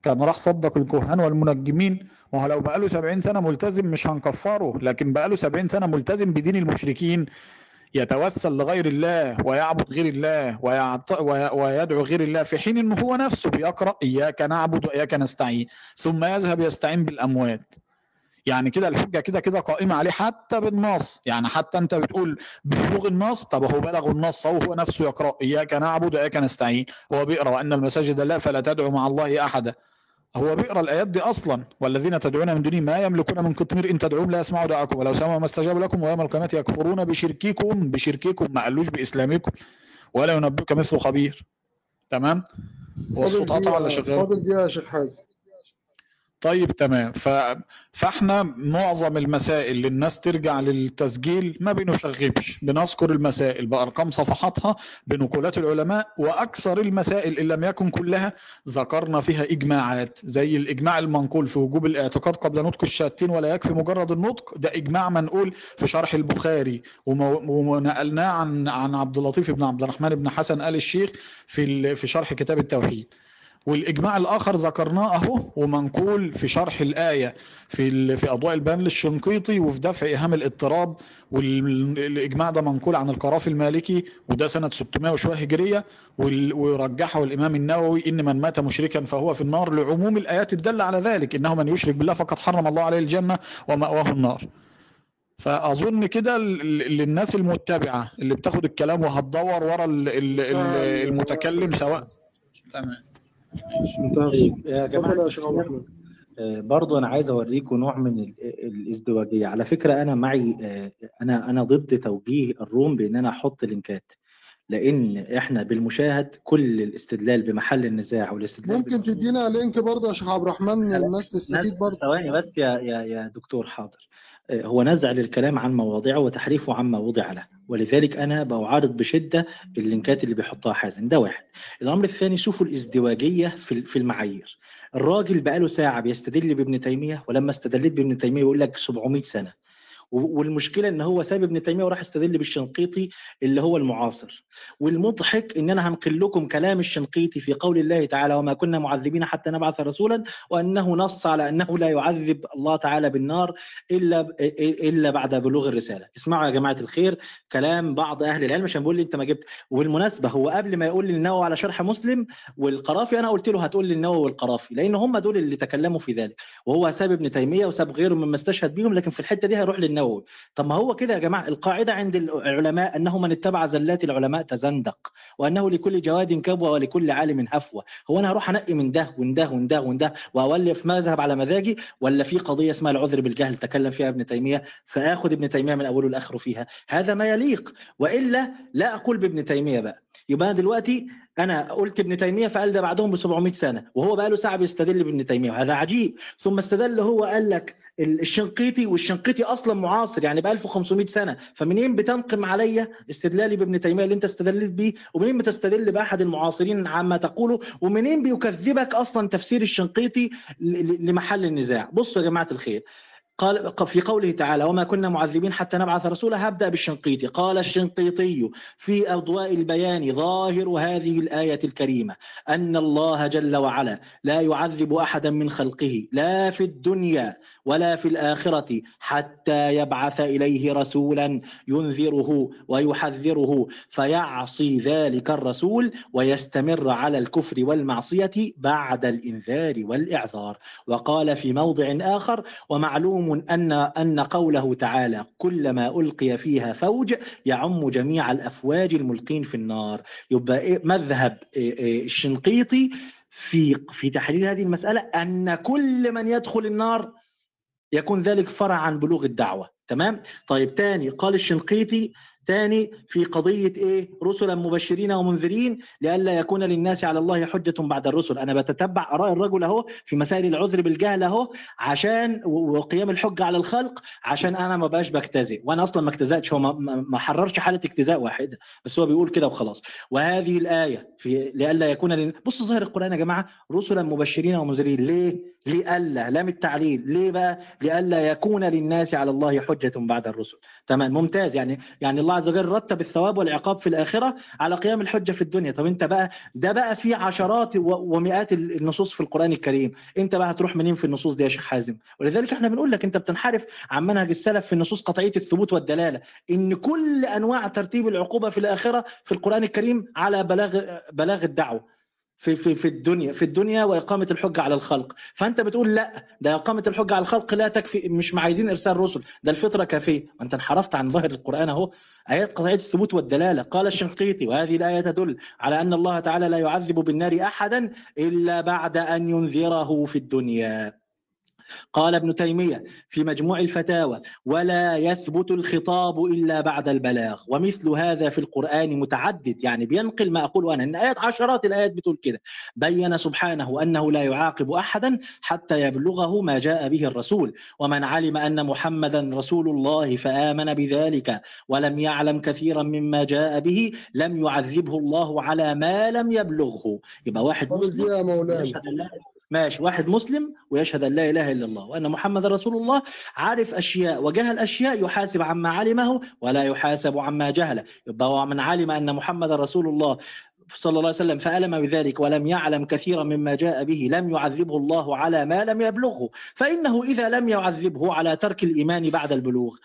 كان راح صدق الكهان والمنجمين. وهو لو بقاله 70 سنة ملتزم مش هنكفره لكن بقاله 70 سنة ملتزم بدين المشركين. يتوسل لغير الله ويعبد غير الله ويعط... وي... ويدعو غير الله في حين إنه هو نفسه. بيقرأ إياك نعبد وإياك نستعين. ثم يذهب يستعين بالأموات. يعني كده الحجة كده كده قائمة عليه حتى بالنص. يعني حتى أنت بتقول بلوغ النص طب هو بلغ النص أو هو نفسه يقرأ. إياك نعبد وإياك نستعين. هو بيقرأ وأن المساجد لا فلا تدعو مع الله أحدا. هو بيقرأ الآيات دي أصلا. والذين تدعون من دونه ما يملكون من قطمير إن تدعوهم لا يسمعوا دعاءكم ولو سمعوا ما استجابوا لكم ويوم القيامة يكفرون بشرككم. بشرككم ما قالوش بإسلامكم. ولا ينبئك مثل خبير. تمام؟ هو الصوت قطع ولا شغال؟ فاضل دقيقة يا شيخ حازم. طيب تمام. ف... فاحنا معظم المسائل اللي الناس ترجع للتسجيل ما بنشغبش بنذكر المسائل بأرقام صفحاتها بنقولات العلماء وأكثر المسائل إن لم يكن كلها ذكرنا فيها إجماعات زي الإجماع المنقول في وجوب الاعتقاد قبل نطق الشهادتين ولا يكفي مجرد النطق. ده إجماع منقول في شرح البخاري. ونقلناه عن عن عبد اللطيف بن عبد الرحمن بن حسن آل الشيخ في ال- في شرح كتاب التوحيد. والإجماع الآخر ذكرناه أهو ومنقول في شرح الآية في في أضواء البيان للشنقيطي وفي دفع إيهام الاضطراب والإجماع ده منقول عن القرافي المالكي وده سنة 600 وشوية هجرية ورجحه الإمام النووي إن من مات مشركا فهو في النار لعموم الآيات الدالة على ذلك إنه من يشرك بالله فقد حرم الله عليه الجنة ومأواه النار. فأظن كده للناس المتبعة اللي بتاخد الكلام وهتدور ورا ال- المتكلم سواء تمام. انتهى يا الرحمن آه، برضو أنا عايز أوريكم نوع من ال- الإزدواجية. على فكرة أنا معي آه، أنا أنا ضد توجيه ال room بإن أنا أحط لينكات لأن إحنا بالمشاهد كل الاستدلال بمحل النزاع والاستدلال ممكن تدينا link برضه يا شيخ عبد الرحمن الناس تستفيد برضه. ثواني بس يا يا يا دكتور حاضر. هو نزع للكلام عن مواضعه وتحريفه عما وضع له. ولذلك أنا بعارض بشدة اللينكات اللي بيحطها حازم. ده واحد. الأمر الثاني شوفوا الازدواجية في المعايير. الراجل بقاله ساعة بيستدل بابن تيمية ولما استدلت بابن تيمية يقول لك 700 سنة. والمشكلة إن هو ساب ابن تيمية وراح استدل بالشنقيطي اللي هو المعاصر. والمضحك ان أنا هنقل لكم كلام الشنقيطي في قول الله تعالى وما كنا معذبين حتى نبعث رسولا وأنه نص على أنه لا يعذب الله تعالى بالنار إلا إلا بعد بلوغ الرسالة. اسمعوا يا جماعة الخير كلام بعض أهل العلم عشان بيقول لي أنت ما جبت. والمناسبة هو قبل ما يقول لي النووي على شرح مسلم والقرافي أنا قلت له هتقول لي النووي والقرافي لأن هم دول اللي تكلموا في ذلك. وهو ساب ابن تيمية وساب غيره مما استشهد بيهم لكن في الحتة دي هيروح للنووي. طب ما هو كده يا جماعة القاعدة عند العلماء أنه من اتبع زلات العلماء تزندق وأنه لكل جواد كبوة ولكل عالم هفوة. هو أنا هروح أنقي من ده ومن ده ومن ده ومن ده وأولف مذهب على مزاجي ولا في قضية اسمها العذر بالجهل تكلم فيها ابن تيمية؟ فآخذ ابن تيمية من أوله لآخره فيها. هذا ما يليق. وإلا لا أقول بابن تيمية بقى. يبقى أنا دلوقتي أنا قلت ابن تيمية فقال ده بعدهم ب 700 سنة وهو بقى له ساعة بيستدل بابن تيمية وهذا عجيب. ثم استدل هو قال لك ال- الشنقيطي والشنقيطي أصلا معاصر يعني ب 1500 سنة. فمنين بتنقم عليا استدلالي بابن تيمية اللي أنت استدلت بيه؟ ومنين بتستدل بأحد المعاصرين عما تقوله؟ ومنين بيكذبك أصلا تفسير الشنقيطي لمحل النزاع؟ بصوا يا جماعة الخير قال في قوله تعالى وما كنا معذبين حتى نبعث رسولا هبدأ بالشنقيطي. قال الشنقيطي في أضواء البيان ظاهر هذه الآية الكريمة أن الله جل وعلا لا يعذب أحدا من خلقه لا في الدنيا ولا في الآخرة حتى يبعث إليه رسولا ينذره ويحذره فيعصي ذلك الرسول ويستمر على الكفر والمعصية بعد الإنذار والإعذار. وقال في موضع آخر ومعلوم أن أن قوله تعالى كلما ألقي فيها فوج يعم جميع الأفواج الملقين في النار يبقى إيه مذهب إيه إيه الشنقيطي في في تحليل هذه المسألة أن كل من يدخل النار يكون ذلك فرع عن بلوغ الدعوة. تمام؟ طيب تاني قال الشنقيطي تاني في قضية إيه؟ رسلا مبشرين ومنذرين لئلا يكون للناس على الله حجة بعد الرسل. أنا بتتبع آراء الرجل أهو في مسائل العذر بالجهل أهو عشان وقيام الحجة على الخلق عشان أنا ما بقاش بجتزئ وأنا أصلا ما اجتزأتش هو ما- حررش حالة اجتزاء واحدة بس هو بيقول كده وخلاص. وهذه الآية في لئلا يكون لل... بص ظاهر القرآن يا جماعة رسلا مبشرين ومنذرين. ليه؟ لئلا لام التعليل. ليه بقى؟ لئلا يكون للناس على الله حجة بعد الرسل. تمام؟ ممتاز. يعني يعني الله عز وجل رتب الثواب والعقاب في الآخرة على قيام الحجة في الدنيا. طب أنت بقى ده بقى في عشرات ومئات ال- النصوص في القرآن الكريم. أنت بقى هتروح منين في النصوص دي يا شيخ حازم؟ ولذلك إحنا بنقول لك أنت بتنحرف عن منهج السلف في النصوص قطعية الثبوت والدلالة. إن كل أنواع ترتيب العقوبة في الآخرة في القرآن الكريم على بلاغ بلاغ الدعوة. في في في الدنيا في الدنيا وإقامة الحجه على الخلق. فأنت بتقول لا ده إقامة الحجه على الخلق لا تكفي مش عايزين إرسال رسل. ده الفطرة كافية. أنت انحرفت عن ظاهر القرآن أهو. آيات قطعية الثبوت والدلالة. قال الشنقيطي وهذه الآية تدل على أن الله تعالى لا يعذب بالنار أحدا إلا بعد أن ينذره في الدنيا. قال ابن تيمية في مجموع الفتاوى ولا يثبت الخطاب إلا بعد البلاغ. ومثل هذا في القرآن متعدد يعني بينقل ما اقوله أنا إن آيات عشرات الآيات بتقول كده. بين سبحانه أنه لا يعاقب احدا حتى يبلغه ما جاء به الرسول. ومن علم أن محمدا رسول الله فآمن بذلك ولم يعلم كثيرا مما جاء به لم يعذبه الله على ما لم يبلغه. يبقى واحد مسلم. يا مولانا ماشي واحد مسلم ويشهد أن لا إله إلا الله وأن محمد رسول الله عارف أشياء وجهل اشياء يحاسب عما علمه ولا يحاسب عما جهله. يبقى هو من علم أن محمد رسول الله صلى الله عليه وسلم فألم بذلك ولم يعلم كثيرا مما جاء به لم يعذبه الله على ما لم يبلغه. فإنه إذا لم يعذبه على ترك الإيمان بعد البلوغ.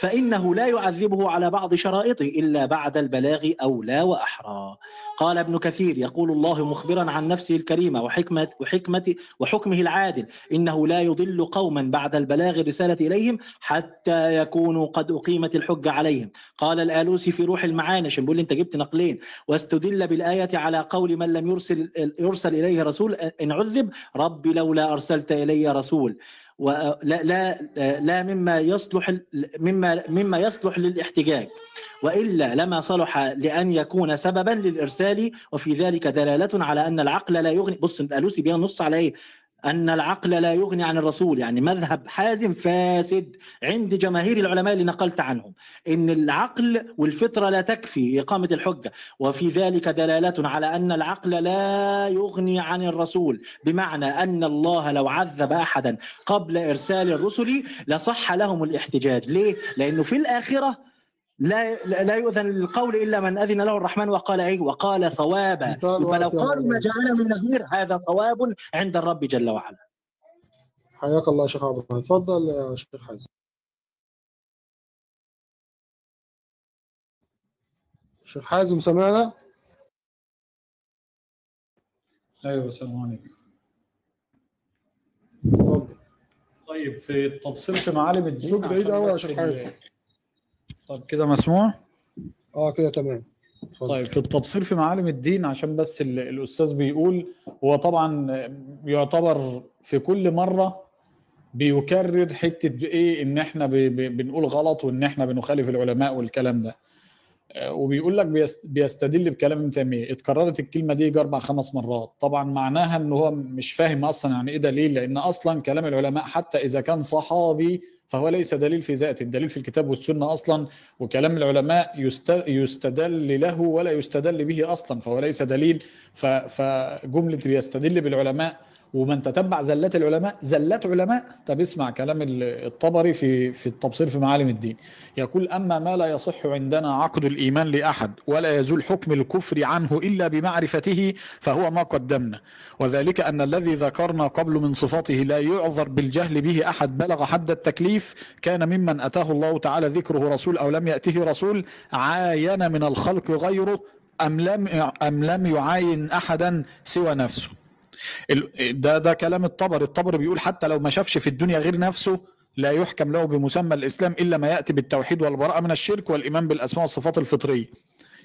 فإنه لا يعذبه على بعض شرائطه إلا بعد البلاغ أولى وأحرى. قال ابن كثير يقول الله مخبرا عن نفسه الكريمة وحكمة, وحكمة وحكمه العادل إنه لا يضل قوما بعد البلاغ الرسالة إليهم حتى يكونوا قد أقيمت الحجة عليهم. قال الآلوسي في روح المعاني عشان بيقول أنت جبت نقلين. واستدل بالآية على قول من لم يرسل يرسل إليه رسول إن عذب رب لولا أرسلت إلي رسول. ولا لا لا مما يصلح مما مما يصلح للاحتجاج وإلا لما صلح لأن يكون سببا للإرسال وفي ذلك دلالة على أن العقل لا يغني بص الألوسي بينص على إيه؟ أن العقل لا يغني عن الرسول يعني مذهب حازم فاسد عند جماهير العلماء اللي نقلت عنهم. إن العقل والفطرة لا تكفي إقامة الحجة وفي ذلك دلالة على أن العقل لا يغني عن الرسول. بمعنى أن الله لو عذب أحدا قبل إرسال الرسل لصح لهم الاحتجاج. ليه؟ لأنه في الآخرة لا لا يؤذن للقول إلا من أذن له الرحمن وقال إيه؟ وقال صوابا. مثال يبقى لو واحد يا قالوا ما. جاءنا من نذير هذا صواب عند الرب جل وعلا. حياك الله يا شيخ عبد الرحمن. اتفضل يا شيخ حازم. شيخ حازم سمعنا؟ أيوه السلام عليكم. اتفضل طيب في في معالم الدين بعيد عشان أوي يا بس شيخ حازم. طب كده مسموع؟ آه كده تمام. اتفضل. طيب في التبصير في معالم الدين عشان بس ال- الأستاذ بيقول هو طبعا يعتبر في كل مرة بيكرر حتة إيه إن إحنا بنقول غلط وإن إحنا بنخالف العلماء والكلام ده. آه، وبيقول لك بيست- بيستدل بكلام ابن تيمية اتكررت الكلمة دي أربع خمس مرات. طبعا معناها إن هو مش فاهم أصلا يعني إيه دليل لأن أصلا كلام العلماء حتى إذا كان صحابي فهو ليس دليل في ذاته الدليل في الكتاب والسنة أصلا وكلام العلماء يست- يستدل له ولا يستدل به أصلا فهو ليس دليل ف- فجملة بيستدل بالعلماء ومن تتبع زلات العلماء زلات علماء. طب اسمع كلام ال- الطبري في في التبصير في معالم الدين. يقول أما ما لا يصح عندنا عقد الإيمان لأحد ولا يزول حكم الكفر عنه إلا بمعرفته فهو ما قدمنا. وذلك أن الذي ذكرنا قبل من صفاته لا يعذر بالجهل به أحد. بلغ حد التكليف كان ممن أتاه الله تعالى ذكره رسول أو لم يأته رسول عاين من الخلق غيره أم لم أم لم يعاين أحدا سوى نفسه. ده ده كلام الطبري. الطبري بيقول حتى لو ما شافش في الدنيا غير نفسه لا يحكم له بمسمى الإسلام إلا ما يأتي بالتوحيد والبراءة من الشرك والإيمان بالأسماء والصفات الفطرية.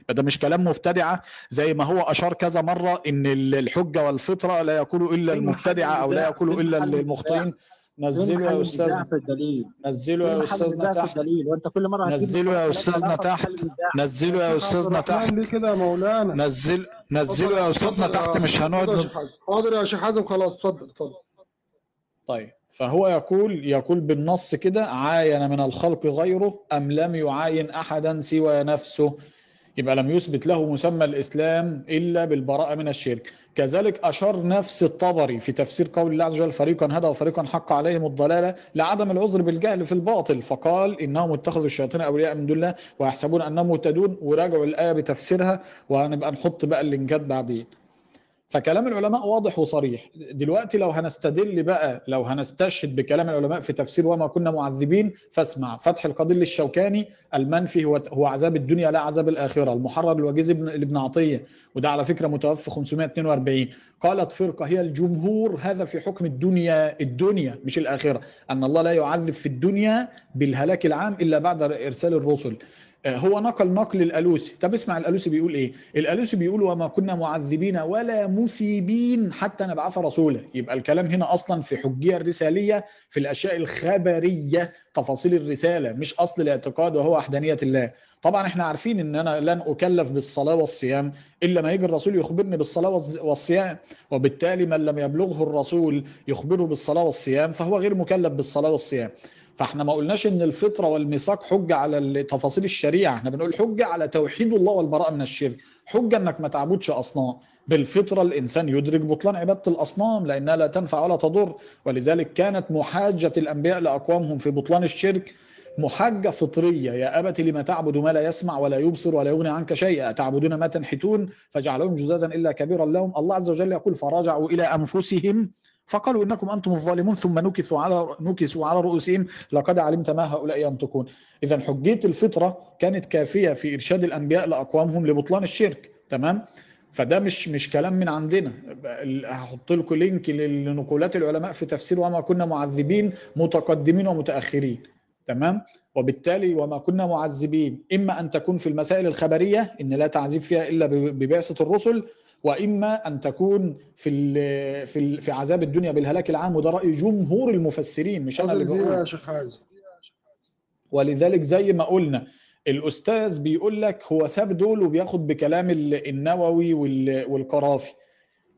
ده مش كلام مبتدعه زي ما هو أشار كذا مرة إن الحجة والفطرة لا يقول إلا محل المبتدعه أو لا؟ يقول إلا المخطئين محل يا أستاذ فين يا أستاذنا تحت. وأنت كل مرة نزلوا يا أستاذنا تحت. نزلوا يا أستاذنا تحت. ليه كده يا مولانا. نزل نزلوا يا أستاذنا تحت مش هنقعد اتفضل يا نب- شيخ حازم. حاضر يا شيخ حازم خلاص اتفضل اتفضل. طيب. فهو يقول يقول بالنص كده عاين من الخلق غيره أم لم يعاين أحدا سوى نفسه؟ يبقى لم يثبت له مسمى الإسلام إلا بالبراءة من الشرك. كذلك أشار نفس الطبري في تفسير قول الله عز وجل فريقا هدى وفريقا حق عليهم الضلالة لعدم العذر بالجهل في الباطل. فقال إنهم اتخذوا الشياطين أولياء من دون الله ويحسبون أنهم مهتدون. وراجعوا الآية بتفسيرها وهنبقى نحط بقى اللينكات بعدين. فكلام العلماء واضح وصريح. دلوقتي لو هنستدل بقى لو هنستشهد بكلام العلماء في تفسير وما كنا معذبين فاسمع. فتح القدير للشوكاني المنفي هو هو عذاب الدنيا لا عذاب الآخرة. المحرر الوجيز ابن لابن عطية. وده على فكرة متوفى 542 قالت فرقه هي الجمهور هذا في حكم الدنيا الدنيا مش الآخرة. أن الله لا يعذب في الدنيا بالهلاك العام إلا بعد إرسال الرسل. هو نقل نقل الألوسي. طب اسمع الألوسي بيقول إيه؟ الألوسي بيقول وما كنا معذبين ولا مثيبين حتى نبعث رسولا. يبقى الكلام هنا أصلا في حجية الرسالية في الأشياء الخبرية تفاصيل الرسالة مش أصل الاعتقاد وهو وحدانية الله. طبعا إحنا عارفين إن أنا لن أكلف بالصلاة والصيام إلا ما يجي الرسول يخبرني بالصلاة والصيام وبالتالي من لم يبلغه الرسول يخبره بالصلاة والصيام فهو غير مكلف بالصلاة والصيام. فاحنا ما قلناش إن الفطرة والميثاق حجة على تفاصيل الشريعة. إحنا بنقول حجة على توحيد الله والبراءة من الشرك. حجة إنك ما تعبدش أصنام. بالفطرة الإنسان يدرك بطلان عبادة الأصنام لأنها لا تنفع ولا تضر. ولذلك كانت محاجة الأنبياء لأقوامهم في بطلان الشرك محجة فطرية. يا أبت لما تعبد ما لا يسمع ولا يبصر ولا يغني عنك شيئا. تعبدون ما تنحتون؟ فجعلهم جزازا إلا كبيرا لهم. الله عز وجل يقول فرجعوا إلى أنفسهم فقالوا إنكم أنتم الظالمون ثم نكثوا على نكسوا على رؤوسهم لقد علمت ما هؤلاء ينطقون. اذا حجية الفطرة كانت كافية في إرشاد الأنبياء لأقوامهم لبطلان الشرك تمام؟ فده مش مش كلام من عندنا. هحط لكم لينك لنقولات العلماء في تفسير وما كنا معذبين متقدمين ومتأخرين تمام؟ وبالتالي وما كنا معذبين. إما أن تكون في المسائل الخبرية إن لا تعذيب فيها إلا ببعثة الرسل وإما أن تكون في في في عذاب الدنيا بالهلاك العام وده رأي جمهور المفسرين مش أنا اللي بقول يا شيخ ولذلك زي ما قلنا الأستاذ بيقول لك هو ساب دول وبياخد بكلام ال- النووي وال- والقرافي.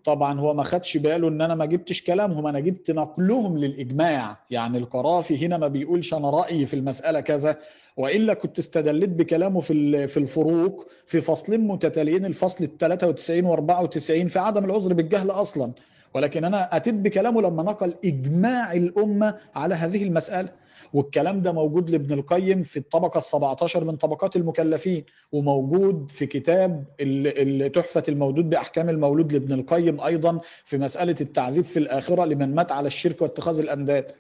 طبعا هو ما خدش باله إن أنا ما جبتش كلامهم أنا جبت نقلهم للإجماع. يعني القرافي هنا ما بيقولش أنا رأيي في المسألة كذا وإلا كنت استدلت بكلامه في في الفروق في فصلين متتاليين الفصل ال 93 و 94 في عدم العذر بالجهل أصلا. ولكن أنا اتيت بكلامه لما نقل إجماع الأمة على هذه المسألة. والكلام ده موجود لابن القيم في الطبقة ال17 من طبقات المكلفين وموجود في كتاب ال- ال- تحفة المولود لابن القيم أيضا في مسألة التعذيب في الآخرة لمن مات على الشرك واتخاذ الأنداد.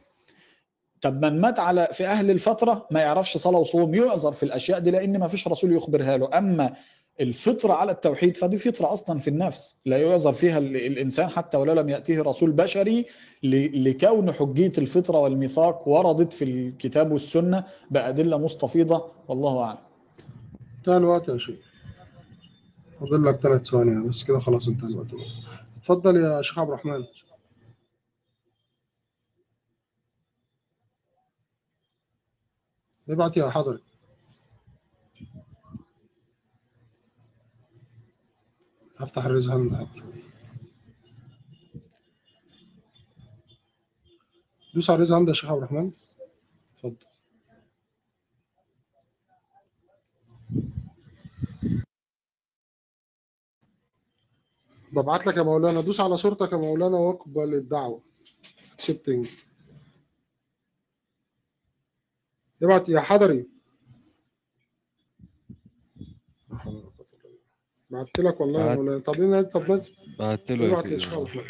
طب من مات على في أهل الفترة ما يعرفش صلاة وصوم يعذر في الأشياء دي لأن ما فيش رسول يخبرها له. أما الفطرة على التوحيد فدي فطرة أصلا في النفس لا يعذر فيها ال- الإنسان حتى ولو لم يأتيه رسول بشري لكون حجية الفطرة والميثاق وردت في الكتاب والسنة بأدلة مستفيضة والله أعلم. انتهى الوقت يا شيخ. فاضل لك ثلاث ثواني بس كده خلاص انتهى الوقت. اتفضل يا شيخ عبد الرحمن. ابعت يا حضرتك هفتح ال raise hand. حاضر. دوس على ال raise hand يا شيخ عبد الرحمن. اتفضل. ببعت لك يا مولانا. دوس على صورتك يا مولانا واقبل الدعوة. Accepting. ابعت يا حضري لا حول ولا قوة إلا بالله. بعت لك والله يا. مولانا طب إيه طب بس بعت له ابعت. الرحمن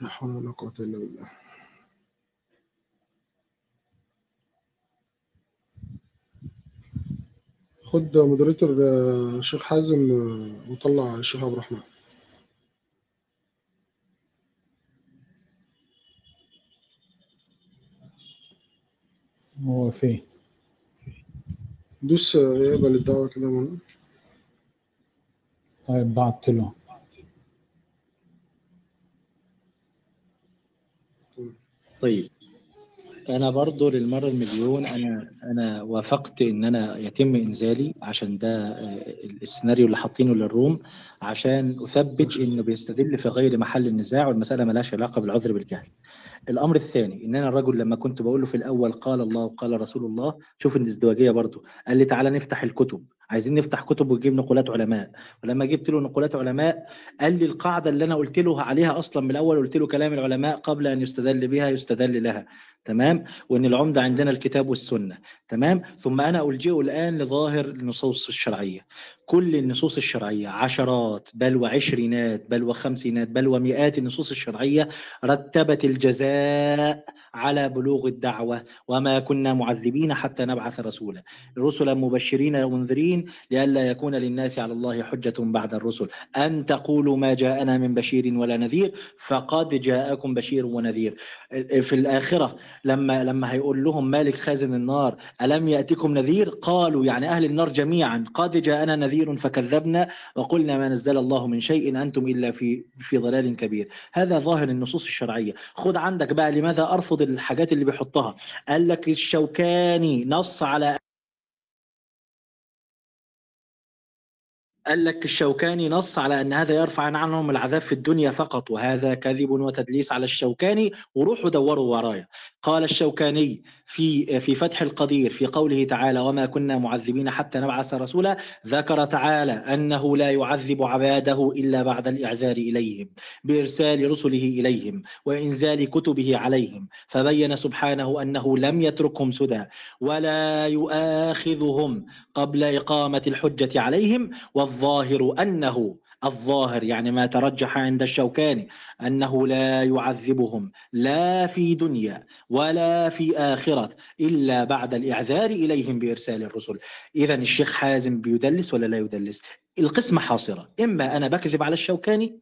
لا حول ولا قوة إلا بالله خد مودريتور آه، الشيخ حازم آه، وطلع الشيخ عبد الرحمن. هو فين دوس آه، يقبل الدعوة كده من. طيب بعت له. طيب. أنا برضو للمرة المليون أنا أنا وافقت إن أنا يتم إنزالي عشان ده آه، السيناريو اللي حاطينه للروم عشان أثبت إنه بيستدل في غير محل النزاع والمسألة ملهاش علاقة بالعذر بالجهل. الأمر الثاني إن أنا الرجل لما كنت بقول له في الأول قال الله وقال رسول الله شوف الازدواجية برضو قال لي تعالى نفتح الكتب. عايزين نفتح كتب ونجيب نقولات علماء. ولما جبت له نقولات علماء قال لي القاعدة اللي أنا قلت له عليها أصلا من الأول قلت له كلام العلماء قبل أن يستدل بها يستدل لها. تمام؟ وإن العمدة عندنا الكتاب والسنة تمام؟ ثم أنا الجئ الآن لظاهر النصوص الشرعية. كل النصوص الشرعية عشرات بل وعشرينات بل وخمسينات بل ومئات النصوص الشرعية رتبت الجزاء على بلوغ الدعوة وما كنا معذبين حتى نبعث رسولا. رسلا مبشرين ومنذرين لئلا يكون للناس على الله حجة بعد الرسل. أن تقولوا ما جاءنا من بشير ولا نذير فقد جاءكم بشير ونذير. في الآخرة لما لما هيقول لهم مالك خازن النار ألم يأتكم نذير؟ قالوا يعني أهل النار جميعا قد جاءنا نذير فكذبنا وقلنا ما نزل الله من شيء أنتم إلا في في ضلال كبير. هذا ظاهر النصوص الشرعية. خد عندك بقى لماذا أرفض الحاجات اللي بيحطها؟ قال لك الشوكاني نص على قال لك الشوكاني نص على أن هذا يرفع عنهم العذاب في الدنيا فقط وهذا كذب وتدليس على الشوكاني وروحوا دوروا ورايا. قال الشوكاني في في فتح القدير في قوله تعالى وما كنا معذبين حتى نبعث رسولا ذكر تعالى أنه لا يعذب عباده إلا بعد الإعذار إليهم بإرسال رسله إليهم وإنزال كتبه عليهم فبين سبحانه أنه لم يتركهم سدى ولا يؤاخذهم قبل إقامة الحجة عليهم والظاهر أنه الظاهر يعني ما ترجح عند الشوكاني أنه لا يعذبهم لا في دنيا ولا في آخرة إلا بعد الإعذار إليهم بإرسال الرسل. اذا الشيخ حازم بيدلس ولا لا يدلس؟ القسمة حاصرة. إما أنا بكذب على الشوكاني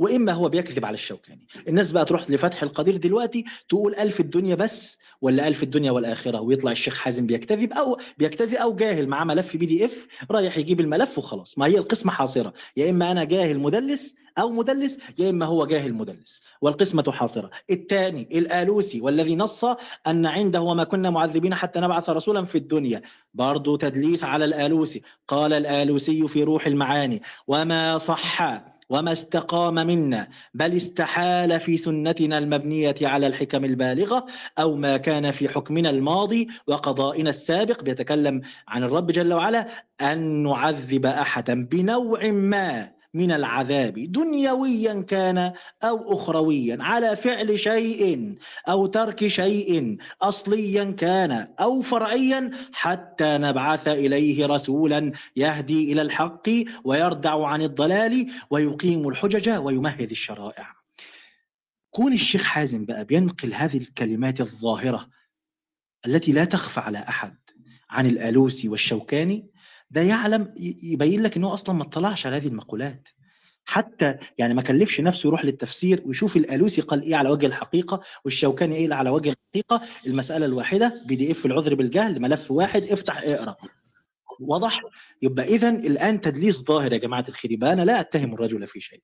وإما هو بيكذب على الشوكاني الناس بقى تروح لفتح القدير دلوقتي تقول ألف الدنيا بس ولا ألف الدنيا والآخرة ويطلع الشيخ حازم بيكذب أو بيكذب أو جاهل معاه ملف PDF رايح يجيب الملف وخلاص. ما هي القسمة حاصرة. يا إما أنا جاهل مدلس أو مدلس يا إما هو جاهل مدلس. والقسمة حاصرة. الثاني الآلوسي والذي نص أن عنده وما كنا معذبين حتى نبعث رسولا في الدنيا. برضو تدليس على الآلوسي. قال الآلوسي في روح المعاني وما صح وما استقام منا بل استحال في سنتنا المبنية على الحكم البالغة أو ما كان في حكمنا الماضي وقضائنا السابق. بيتكلم عن الرب جل وعلا أن نعذب أحدا بنوع ما. من العذاب دنيويا كان أو اخرويا على فعل شيء أو ترك شيء اصليا كان أو فرعيا حتى نبعث إليه رسولا يهدي إلى الحق ويردع عن الضلال ويقيم الحجج ويمهد الشرائع. كون الشيخ حازم بقى بينقل هذه الكلمات الظاهرة التي لا تخفى على أحد عن الآلوسي والشوكاني ده يعلم يبين لك انه أصلا ما اطلعش على هذه المقولات. حتى يعني ما كلفش نفسه يروح للتفسير ويشوف الألوسي قال إيه على وجه الحقيقة والشوكاني إيه على وجه الحقيقة. المسألة الواحدة بي دي إف العذر بالجهل ملف واحد افتح اقرأ. واضح؟ يبقى اذا الآن تدليس ظاهر يا جماعة الخير يبقى أنا لا أتهم الرجل في شيء.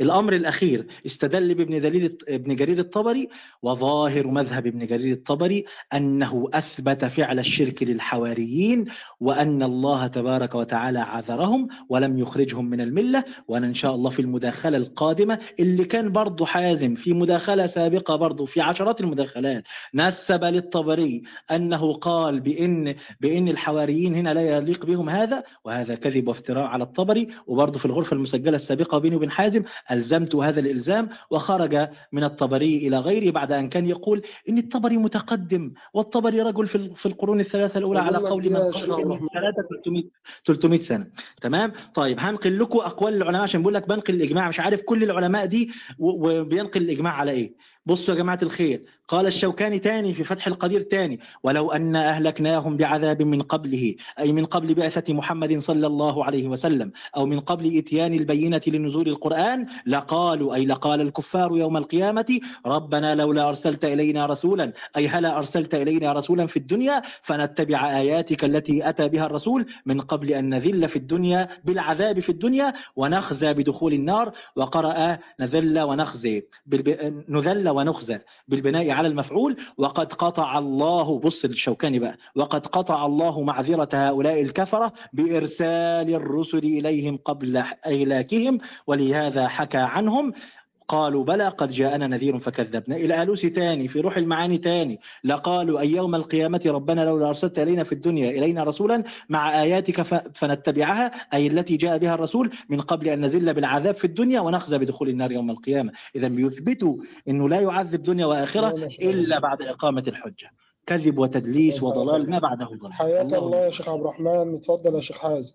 الأمر الأخير استدل بابن دليل ابن جرير الطبري وظاهر مذهب ابن جرير الطبري أنه أثبت فعل الشرك للحواريين وأن الله تبارك وتعالى عذرهم ولم يخرجهم من الملة وأنا إن شاء الله في المداخلة القادمة اللي كان برضه حازم في مداخلة سابقة برضه في عشرات المداخلات نسب للطبري أنه قال بإن بإن الحواريين هنا لا يليق بهم هذا وهذا كذب وافتراء على الطبري. وبرضه في الغرفة المسجلة السابقة بيني وبين حازم ألزمت هذا الإلزام وخرج من الطبري إلى غيره بعد أن كان يقول إن الطبري متقدم والطبري رجل في في القرون الثلاثة الأولى على قول من قال 300 300 سنة. تمام؟ طيب هنقل لكم أقوال العلماء عشان بقول لك بنقل الإجماع. مش عارف كل العلماء دي وبينقل الإجماع على إيه. بصوا يا جماعة الخير. قال الشوكاني تاني في فتح القدير تاني ولو أن أهلكناهم بعذاب من قبله أي من قبل بعثة محمد صلى الله عليه وسلم أو من قبل إتيان البينة لنزول القرآن لقالوا أي لقال الكفار يوم القيامة ربنا لولا أرسلت إلينا رسولا أي هلا أرسلت إلينا رسولا في الدنيا فنتبع آياتك التي أتى بها الرسول من قبل أن نذل في الدنيا بالعذاب في الدنيا ونخزى بدخول النار وقرأ نذل ونخزي. نذل ونخزى بالبناء على المفعول وقد قطع الله بص الشوكاني بقى وقد قطع الله معذرة هؤلاء الكفرة بإرسال الرسل إليهم قبل إهلاكهم ولهذا حكى عنهم قالوا بلى قد جاءنا نذير فكذبنا. إلى ألوسي تاني في روح المعاني تاني. لقالوا أي يوم القيامة ربنا لولا أرسلت إلينا في الدنيا إلينا رسولا مع آياتك فنتبعها أي التي جاء بها الرسول من قبل أن نزل بالعذاب في الدنيا ونخزى بدخول النار يوم القيامة. إذا بيثبتوا أنه لا يعذب دنيا وآخرة. إلا بعد إقامة الحجة. كذب وتدليس وضلال ما بعده ضلال حياك الله الله يا شيخ عبد الرحمن. اتفضل يا شيخ حازم.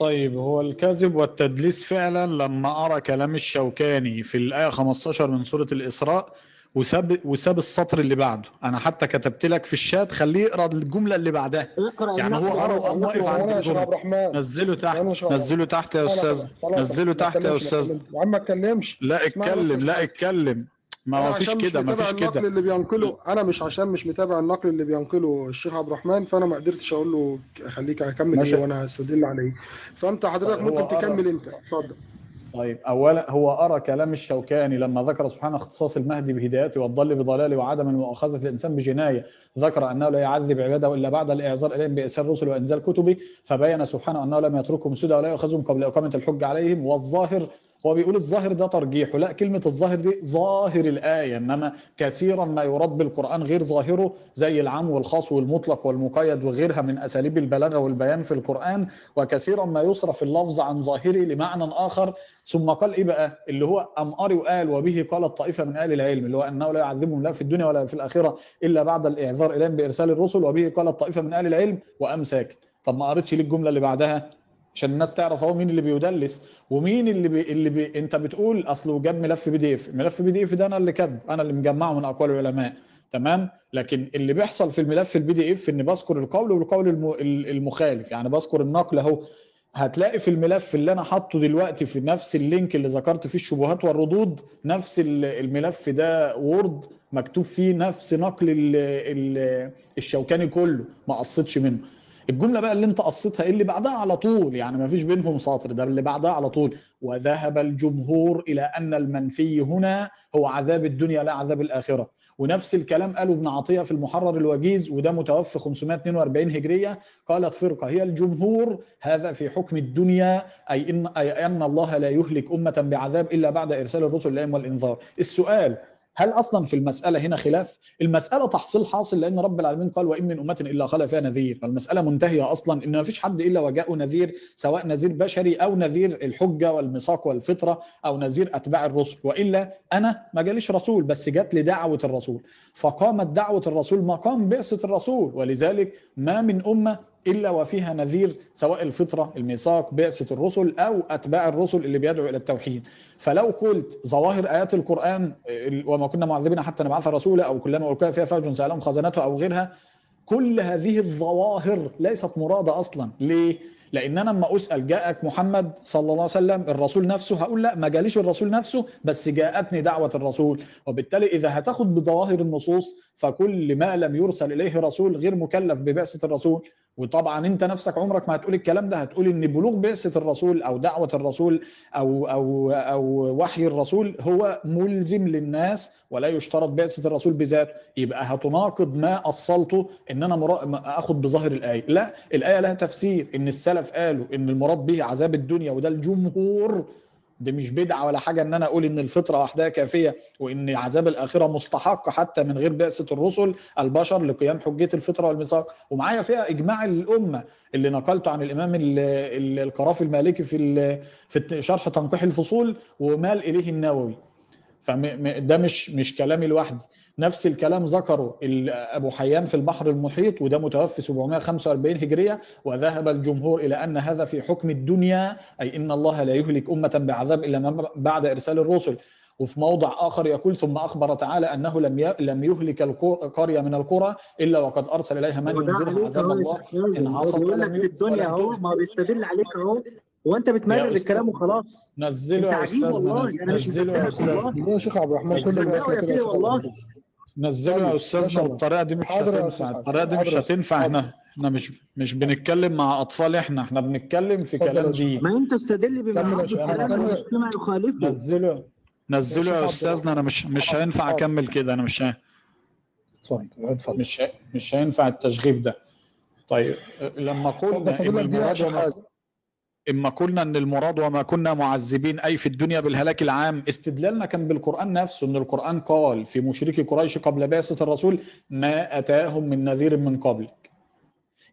طيب هو الكذب والتدليس فعلا لما أرى كلام الشوكاني في الآية 15 من سورة الإسراء وساب وساب السطر اللي بعده. أنا حتى كتبت لك في الشات خليه يقرأ الجملة اللي بعدها. اقرأ يعني هو أول وقام واقف عند الرحمن نزله تحت نزله تحت يا خلاص، نزله تحت يا تكلمش. يا عم ما تكلمش. لا اتكلم لا. اتكلم. ما ما فيش كده ما فيش النقل كده اللي بينقله أنا مش عشان مش متابع النقل اللي بينقله الشيخ عبد الرحمن فأنا ما قدرتش أقول له خليك أكمل. إيه وأنا هستدل على إيه فأنت حضرتك طيب، هو ممكن. تكمل أنت اتفضل طيب أولا هو أرى كلام الشوكاني لما ذكر سبحانه اختصاص المهدي بهدايته والضل بضلاله وعدم المؤاخذه الإنسان بجناية ذكر أنه لا يعذب عباده إلا بعد الإعذار إليهم بإرسال الرسل وإنزال كتبه فبين سبحانه أنه لم يتركهم سدى ولا يؤخذهم قبل إقامة الحجه عليهم والظاهر هو بيقول الظاهر ده ترجيح لا كلمة الظاهر دي ظاهر الآية إنما كثيرا ما يراد بالقرآن غير ظاهره زي العام والخاص والمطلق والمقيد وغيرها من أساليب البلاغة والبيان في القرآن وكثيرا ما يصرف اللفظ عن ظاهره لمعنى آخر. ثم قال إيه بقى؟ اللي هو اماري وقال وبه قالت طائفه من أهل العلم اللي هو أنه لا يعذبهم لا في الدنيا ولا في الآخرة إلا بعد الإعذار إليهم بإرسال الرسل وبه قالت طائفه من أهل العلم وام ساكت طب ما قريتش ليه الجملة اللي بعدها؟ عشان الناس تعرف اهو مين اللي بيدلس ومين اللي بي اللي بي انت بتقول اصله جاب ملف بي دي اف. ملف بي دي اف ده أنا اللي كاتبه أنا اللي مجمعه من اقوال العلماء. تمام؟ لكن اللي بيحصل في الملف ال PDF ان بذكر القول والقول الم- المخالف. يعني بذكر النقل اهو. هتلاقي في الملف اللي أنا حاطه دلوقتي في نفس ال link اللي ذكرت فيه الشبهات والردود نفس ال- الملف ده وورد مكتوب فيه نفس نقل ال ال الشوكاني كله ما قصيتش منه. الجملة بقى اللي انت قصيتها اللي بعدها؟ على طول يعني ما فيش بينهم سطر ده اللي بعدها على طول. وذهب الجمهور إلى أن المنفي هنا هو عذاب الدنيا لا عذاب الآخرة. ونفس الكلام قاله ابن عطية في المحرر الوجيز وده متوفى 542 هجرية. قالت فرقة هي الجمهور هذا في حكم الدنيا أي إن أي أن الله لا يهلك أمة بعذاب إلا بعد إرسال الرسل اليهم والإنذار. السؤال هل أصلا في المسألة هنا خلاف؟ المسألة تحصيل حاصل لأن رب العالمين قال وإن من أمة إلا خلا فيها نذير، فالمساله منتهية أصلا إن ما فيش حد إلا وجاءه نذير سواء نذير بشري أو نذير الحجة والميثاق والفطرة أو نذير أتباع الرسل، وإلا أنا ما جاليش رسول بس جات لي دعوة الرسول، فقامت دعوة الرسول مقام بعثة الرسول ولذلك ما من أمة إلا وفيها نذير سواء الفطرة، الميثاق، بعثة الرسل أو أتباع الرسل اللي بيدعو إلى التوحيد. فلو قلت ظواهر آيات القرآن ال- وما كنا معذبين حتى نبعث رسولا أو كلما القي فيها فوج سألهم خزنته أو غيرها كل هذه الظواهر ليست مرادة أصلا ليه؟ لأن أنا لما أسأل جاءك محمد صلى الله عليه وسلم الرسول نفسه هقول لا ما جاليش الرسول نفسه بس جاءتني دعوة الرسول وبالتالي إذا هتاخد بظواهر النصوص فكل ما لم يرسل إليه رسول غير مكلف ببعثة الرسول وطبعا أنت نفسك عمرك ما هتقول الكلام ده هتقول إن بلوغ بعثة الرسول أو دعوة الرسول أو أو أو وحي الرسول هو ملزم للناس ولا يشترط بعثة الرسول بذاته. يبقى هتناقض ما أصلته إن أنا مرا... اخد بظاهر الآية. لا الآية لها تفسير إن السلف قالوا إن المراد به عذاب الدنيا وده الجمهور دي مش بدعة ولا حاجة إن أنا أقول إن الفطرة وحدها كافية وإن عذاب الآخرة مستحق حتى من غير بعثه الرسل البشر لقيام حجيه الفطرة والميثاق. ومعايا فيها إجماع الأمة اللي نقلته عن الإمام ال- ال- القرافي المالكي في في شرح تنقيح الفصول ومال إليه النووي. فده مش مش كلامي لوحدي. نفس الكلام ذكره ال- أبو حيان في البحر المحيط وده متوفي 745 هجرية وذهب الجمهور إلى أن هذا في حكم الدنيا أي إن الله لا يهلك أمة بعذاب إلا ما بعد إرسال الرسل. وفي موضع آخر يقول ثم أخبر تعالى أنه لم ي- لم يهلك قرية من القرى إلا وقد أرسل إليها من عليك عذاب الله هو عصت بيقول لك في الدنيا أهو. ما هو بيستدل عليك أهو. وانت بتمرر يا أستاذ. الكلام وخلاص؟ نزله أنت يا والله. أنا مش نزله يا ليه يا شيخ عبد الرحمن كل عبد والله. نزله يا طيب، أستاذنا. بالطريقة دي مش حاضر يا هتنفع. الطريقة دي مش هتنفع. إحنا إحنا مش مش بنتكلم مع أطفال إحنا إحنا بنتكلم في كلام. دين ما انت استدل بما كمل. مش يخالفه نزله نزله يا أستاذنا أنا مش مش هينفع. أكمل كده أنا مش ه- مش ه- مش هينفع التشغيب ده طيب لما قلنا إن فاضل إما قلنا إن المراد وما كنا معذبين أي في الدنيا بالهلاك العام. استدلالنا كان بالقرآن نفسه إن القرآن قال في مشركي قريش قبل بعثة الرسول ما أتاهم من نذير من قبلك.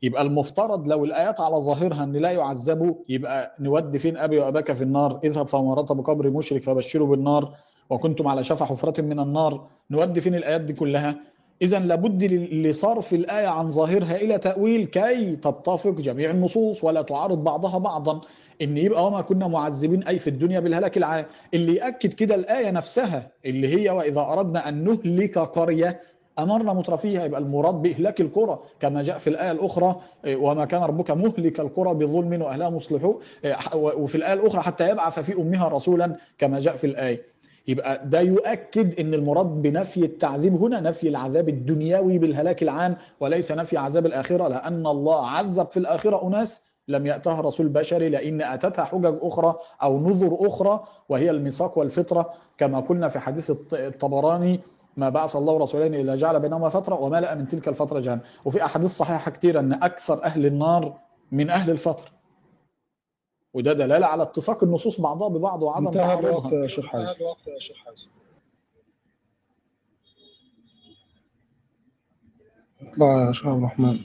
يبقى المفترض لو الآيات على ظاهرها إن لا يعذبوا يبقى نودي فين أبي وأباك في النار؟ اذهب فمرت بقبر مشرك فبشروا بالنار وكنتم على شفا حفرة من النار. نودي فين الآيات دي كلها؟ اذا لابد لصرف الآية عن ظاهرها إلى تأويل كي تتفق جميع النصوص ولا تعارض بعضها بعضا. إن يبقى وما كنا معذبين أي في الدنيا بالهلاك العام. اللي يأكد كده الآية نفسها اللي هي وإذا أردنا أن نهلك قرية أمرنا مترفيها يبقى المراد بإهلاك القرى كما جاء في الآية الأخرى إيه، وما كان ربك مهلك القرى بظلم وأهلها مصلحون إيه، وفي الآية الأخرى حتى يبعث في أمها رسولا كما جاء في الآية. يبقى ده يؤكد إن المراد بنفي التعذيب هنا نفي العذاب الدنيوي بالهلاك العام وليس نفي عذاب الآخرة لأن الله عذب في الآخرة أناس لم يأتها رسول بشري لأن أتتها حجج أخرى أو نذر أخرى وهي الميثاق والفطرة. كما قلنا في حديث الط- الطبراني ما بعث الله رسولين إلا جعل بينهما فترة وملا من تلك الفترة جهنم. وفي أحاديث صحيحة كتير إن أكثر أهل النار من أهل الفترة وده دلالة على اتساق النصوص بعضها ببعض وعدم انتهى الوقت تعارضها. يا شيخ حازم. اطلع يا شيخ عبد الرحمن.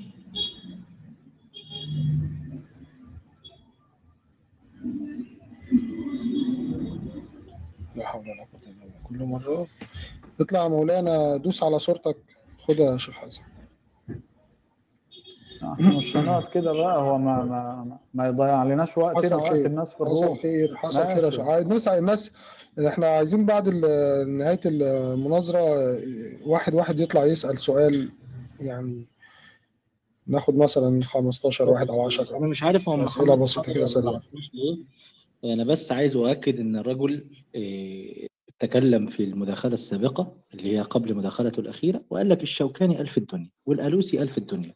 لا حول ولا قوة إلا بالله. كل مرة. اطلع يا مولانا دوس على صورتك. خدها يا شيخ حازم. إحنا مش هنقعد كده بقى هو ما ما ما يضيع لناش وقتنا حصل وقت خير. الناس في حصل الروح. خير حصل خير يا عايز نسعى الناس إحنا عايزين بعد ال- نهاية المناظرة واحد واحد يطلع يسأل سؤال يعني ناخد مثلا 15 واحد أو 10 أنا مش عارف هو بسيطة حافظ كده ليه. أنا بس عايز أؤكد إن الرجل إيه، تكلم في المداخلة السابقة اللي هي قبل مداخلته الأخيرة وقال لك الشوكاني ألف الدنيا والألوسي ألف الدنيا.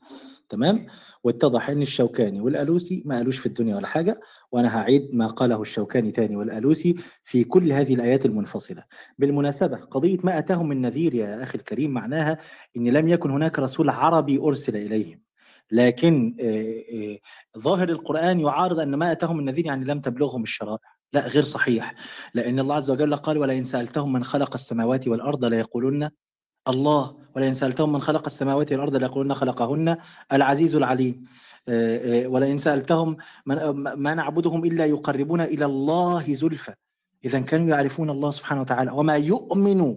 تمام؟ واتضح إن الشوكاني والألوسي ما قالوش في الدنيا ولا حاجة وأنا هعيد ما قاله الشوكاني تاني والألوسي في كل هذه الآيات المنفصلة. بالمناسبة قضية ما اتاهم من نذير يا أخي الكريم معناها إن لم يكن هناك رسول عربي أرسل إليهم. لكن آه، آه، ظاهر القرآن يعارض أن ما أتاهم النذير يعني لم تبلغهم الشرائع. لا غير صحيح. لأن الله عز وجل قال ولئن سألتهم من خلق السماوات والأرض ليقولن الله ولئن سألتهم من خلق السماوات والأرض ليقولن خلقهن العزيز العليم. آه، آه، ولئن سألتهم من ما نعبدهم إلا يقربون إلى الله زلفى. إذا كانوا يعرفون الله سبحانه وتعالى. وما يؤمن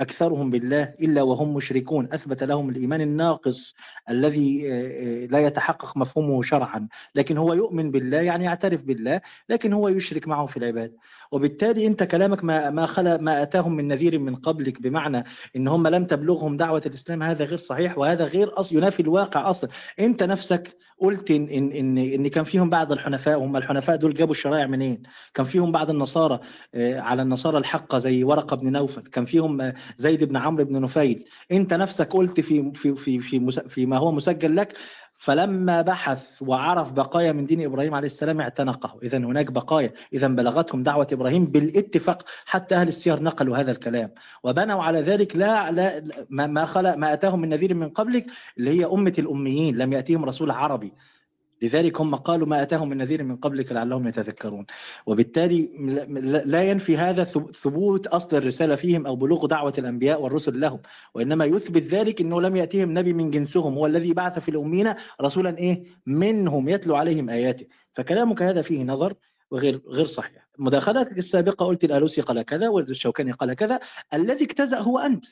أكثرهم بالله إلا وهم مشركون. أثبت لهم الإيمان الناقص الذي آه، آه، لا يتحقق مفهومه شرعا. لكن هو يؤمن بالله يعني يعترف بالله لكن هو يشرك معه في العبادة وبالتالي أنت كلامك ما ما خلا ما أتاهم من نذير من قبلك بمعنى إن هم لم تبلغهم دعوة الإسلام هذا غير صحيح وهذا غير أصل ينافي الواقع أصلا. أنت نفسك قلت ان ان ان, إن كان فيهم بعض الحنفاء هم الحنفاء دول جابوا الشرائع منين؟ كان فيهم بعض النصارى آه، على النصارى الحقة زي ورقة بن نوفل كان فيهم آه، زيد بن عمرو بن نفيل. أنت نفسك قلت في في في في, في ما هو مسجل لك فلما بحث وعرف بقايا من دين إبراهيم عليه السلام اعتنقه، اذا هناك بقايا، اذا بلغتهم دعوة إبراهيم بالاتفاق حتى أهل السير نقلوا هذا الكلام، وبنوا على ذلك لا لا ما خلق ما أتاهم من نذير من قبلك اللي هي أمة الأميين، لم يأتيهم رسول عربي. لذلك هم قالوا ما أتاهم من نذير من قبلك لعلهم يتذكرون. وبالتالي لا- ينفي هذا ثب- ثبوت أصل الرسالة فيهم أو بلوغ دعوة الأنبياء والرسل لهم. وإنما يثبت ذلك إنه لم يأتيهم نبي من جنسهم هو الذي بعث في الامين رسولا إيه؟ منهم يتلو عليهم آياته. فكلامك هذا فيه نظر وغير غير صحيح. مداخلتك السابقة قلت الألوسي قال كذا والشوكاني قال كذا. الذي اجتزأ هو أنت.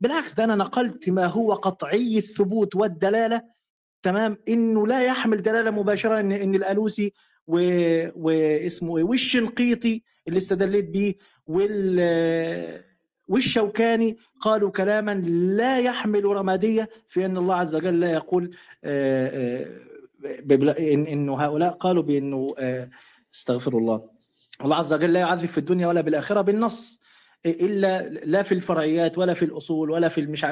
بالعكس ده أنا نقلت ما هو قطعي الثبوت والدلالة تمام؟ إنه لا يحمل دلالة مباشرة ان إن الألوسي و... واسمه إيه؟ والشنقيطي اللي استدليت بيه وال والشوكاني قالوا كلاما لا يحمل رمادية في أن الله عز وجل لا يقول آه، آه، انه هؤلاء قالوا بأنه آه، استغفر الله. الله عز وجل لا يعذب في الدنيا ولا بالآخرة بالنص إلا لا في الفرعيات ولا في الأصول ولا في المش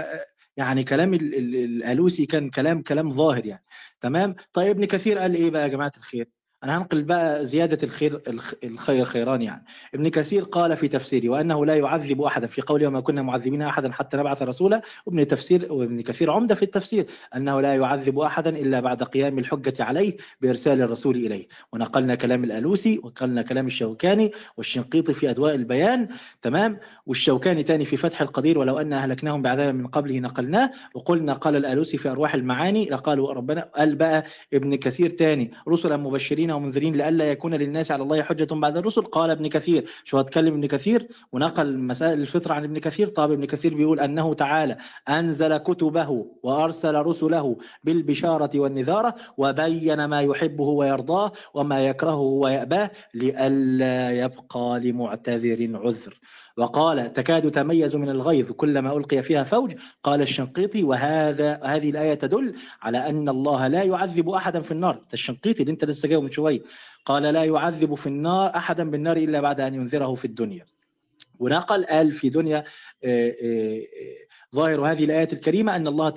يعني كلام ال- ال- الألوسي كان كلام كلام ظاهر يعني. تمام؟ طيب ابن كثير قال إيه بقى يا جماعة الخير؟ أنا هنقل بقى زيادة الخير الخ- الخير خيران يعني. ابن كثير قال في تفسيره وأنه لا يعذب أحدا في قوله وما كنا معذبين أحدا حتى نبعث رسولا وابن تفسير وابن كثير عمدة في التفسير أنه لا يعذب أحدا إلا بعد قيام الحجة عليه بإرسال الرسول إليه. ونقلنا كلام الألوسي وقلنا كلام الشوكاني والشنقيطي في أدواء البيان تمام؟ والشوكاني تاني في فتح القدير ولو أن أهلكناهم بعذاب من قبله نقلناه. وقلنا قال الألوسي في أرواح المعاني لقالوا ربنا قال بقى ابن كثير تاني رسلا مبشرين ومنذرين لئلا يكون للناس على الله حجة بعد الرسل. قال ابن كثير شو هتكلم ابن كثير؟ ونقل مسائل الفطرة عن ابن كثير. طب ابن كثير بيقول أنه تعالى أنزل كتبه وأرسل رسله بالبشارة والنذارة وبين ما يحبه ويرضاه وما يكرهه ويأباه لئلا يبقى لمعتذر عذر. وقال تكاد تميز من الغيظ كلما ألقي فيها فوج. قال الشنقيطي وهذا هذه الآية تدل على أن الله لا يعذب أحدا في النار. الشنقيطي اللي أنت لسه جاية من شوية. قال لا يعذب في النار أحدا بالنار إلا بعد أن ينذره في الدنيا. ونقل قال في دنيا آه، آه، ظاهر هذه الآيات الكريمة أن الله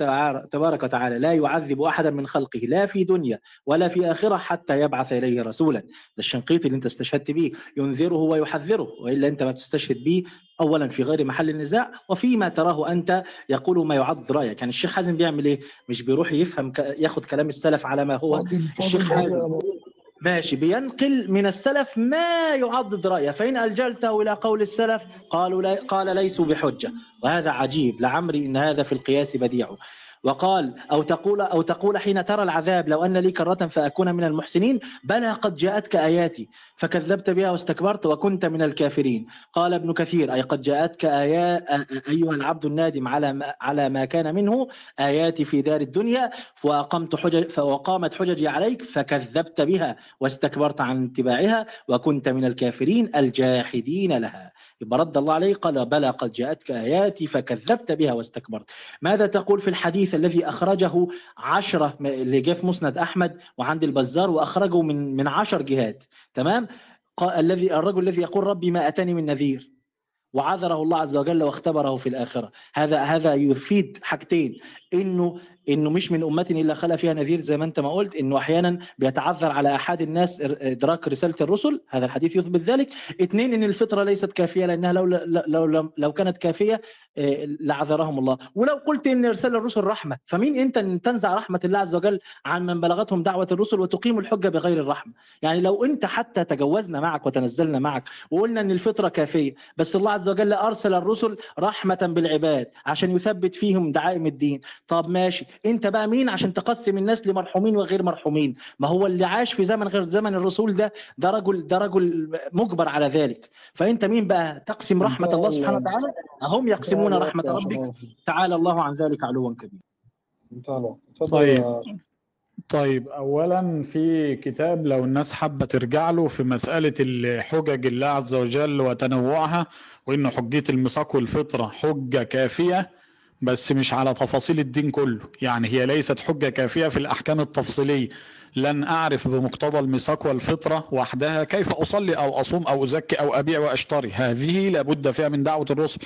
تبارك وتعالى لا يعذب أحدا من خلقه لا في دنيا ولا في آخرة حتى يبعث إليه رسولا. ده الشنقيطي اللي أنت استشهدت به ينذره ويحذره وإلا أنت ما بتستشهد به أولا في غير محل النزاع وفيما تراه أنت يقول ما يعض رأيك. يعني الشيخ حازم بيعمل إيه؟ مش بيروح يفهم ياخد كلام السلف على ما هو. الشيخ حازم. ماشي بينقل من السلف ما يعضد رأيه. فإن ألجلته إلى قول السلف قالوا لا قال ليسوا بحجة. وهذا عجيب. لعمري إن هذا في القياس بديع. وقال أو تقول أو تقول حين ترى العذاب لو أن لي كرة فأكون من المحسنين بلى قد جاءتك آياتي فكذبت بها واستكبرت وكنت من الكافرين. قال ابن كثير أي قد جاءتك آيات أيها العبد النادم على ما على ما كان منه آياتي في دار الدنيا فأقمت حجج فوقامت حججي عليك فكذبت بها واستكبرت عن اتباعها وكنت من الكافرين الجاحدين لها. يبقى رد الله عليه قال بلى قد جاءتك آياتي فكذبت بها واستكبرت. ماذا تقول في الحديث الذي أخرجه عشرة اللي جاء في مسند أحمد وعند البزار وأخرجه من من عشر جهات؟ تمام؟ الذي الرجل الذي يقول ربي ما أتاني من نذير وعذره الله عز وجل واختبره في الآخرة. هذا هذا يفيد حاجتين. إنه إنه مش من امه إلا خلا فيها نذير زي ما أنت ما قلت إنه أحيانا بيتعذر على أحد الناس إدراك رسالة الرسل. هذا الحديث يثبت ذلك. اثنين إن الفطرة ليست كافية لأنها لو لو لو, لو كانت كافية آه، لعذرهم الله. ولو قلت إن ارسال الرسل رحمة فمين أنت إن تنزع رحمة الله عز وجل عن من بلغتهم دعوة الرسل وتقيم الحجة بغير الرحمة؟ يعني لو أنت حتى تجوزنا معك وتنزلنا معك وقلنا إن الفطرة كافية بس الله عز وجل أرسل الرسل رحمة بالعباد عشان يثبت فيهم دعائم الدين. طب ماشي. انت بقى مين عشان تقسم الناس لمرحومين وغير مرحومين؟ ما هو اللي عاش في زمن غير زمن الرسول ده ده رجل ده رجل مجبر على ذلك. فانت مين بقى؟ تقسم رحمة الله سبحانه وتعالى. هم يقسمون رحمة ربك. تعالى الله عن ذلك علوا كبيرا طيب. طيب اولا في كتاب لو الناس حابة ترجع له في مسألة الحجج الله عز وجل وتنوعها وإنه حجية الميثاق والفطرة حجة كافية. بس مش على تفاصيل الدين كله. يعني هي ليست حجة كافية في الأحكام التفصيلية. لن أعرف بمقتضى الميثاق والفطرة وحدها كيف أصلي أو أصوم أو أزكي أو أبيع وأشتري. هذه لابد فيها من دعوة الرسل.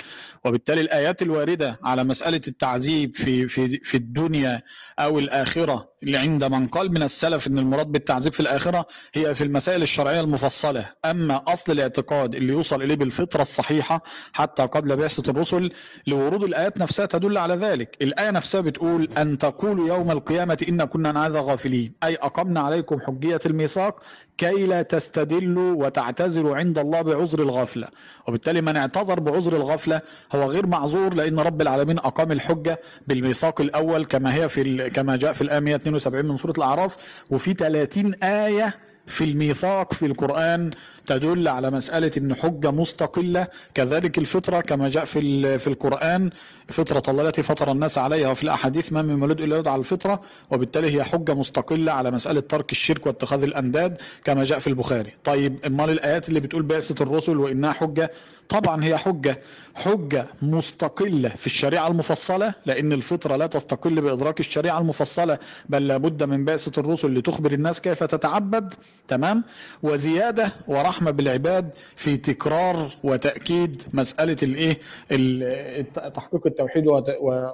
وبالتالي الآيات الواردة على مسألة التعذيب في في في الدنيا أو الآخرة اللي عند من قال من السلف إن المراد بالتعذيب في الآخرة هي في المسائل الشرعية المفصلة. أما أصل الاعتقاد اللي يوصل إليه بالفطرة الصحيحة حتى قبل بعثة الرسل لورود الآيات نفسها تدل على ذلك. الآية نفسها بتقول أن تقولوا يوم القيامة إن كنا عن هذا غافلين. أي اقمنا عليكم حجية الميثاق كي لا تستدلوا وتعتذروا عند الله بعذر الغفلة. وبالتالي من اعتذر بعذر الغفلة هو غير معذور لأن رب العالمين أقام الحجة بالميثاق الأول كما هي في كما جاء في الآية 172 من سورة الأعراف. وفي 30 آية في الميثاق في القرآن تدل على مسألة إن حجة مستقلة كذلك الفطرة كما جاء في في القرآن فطرة الله التي فطر الناس عليها وفي الأحاديث ما من مولود إلا يدعى على الفطرة وبالتالي هي حجة مستقلة على مسألة ترك الشرك واتخاذ الأنداد كما جاء في البخاري. طيب أمال الآيات اللي بتقول بعثة الرسل وإنها حجة؟ طبعا هي حجة. حجة مستقلة في الشريعة المفصلة لأن الفطرة لا تستقل بإدراك الشريعة المفصلة بل لابد من بعثة الرسل لتخبر الناس كيف تتعبد تمام؟ وزيادة ورحمة بالعباد في تكرار وتأكيد مسألة الإيه؟ ال- الت- تحقيق التوحيد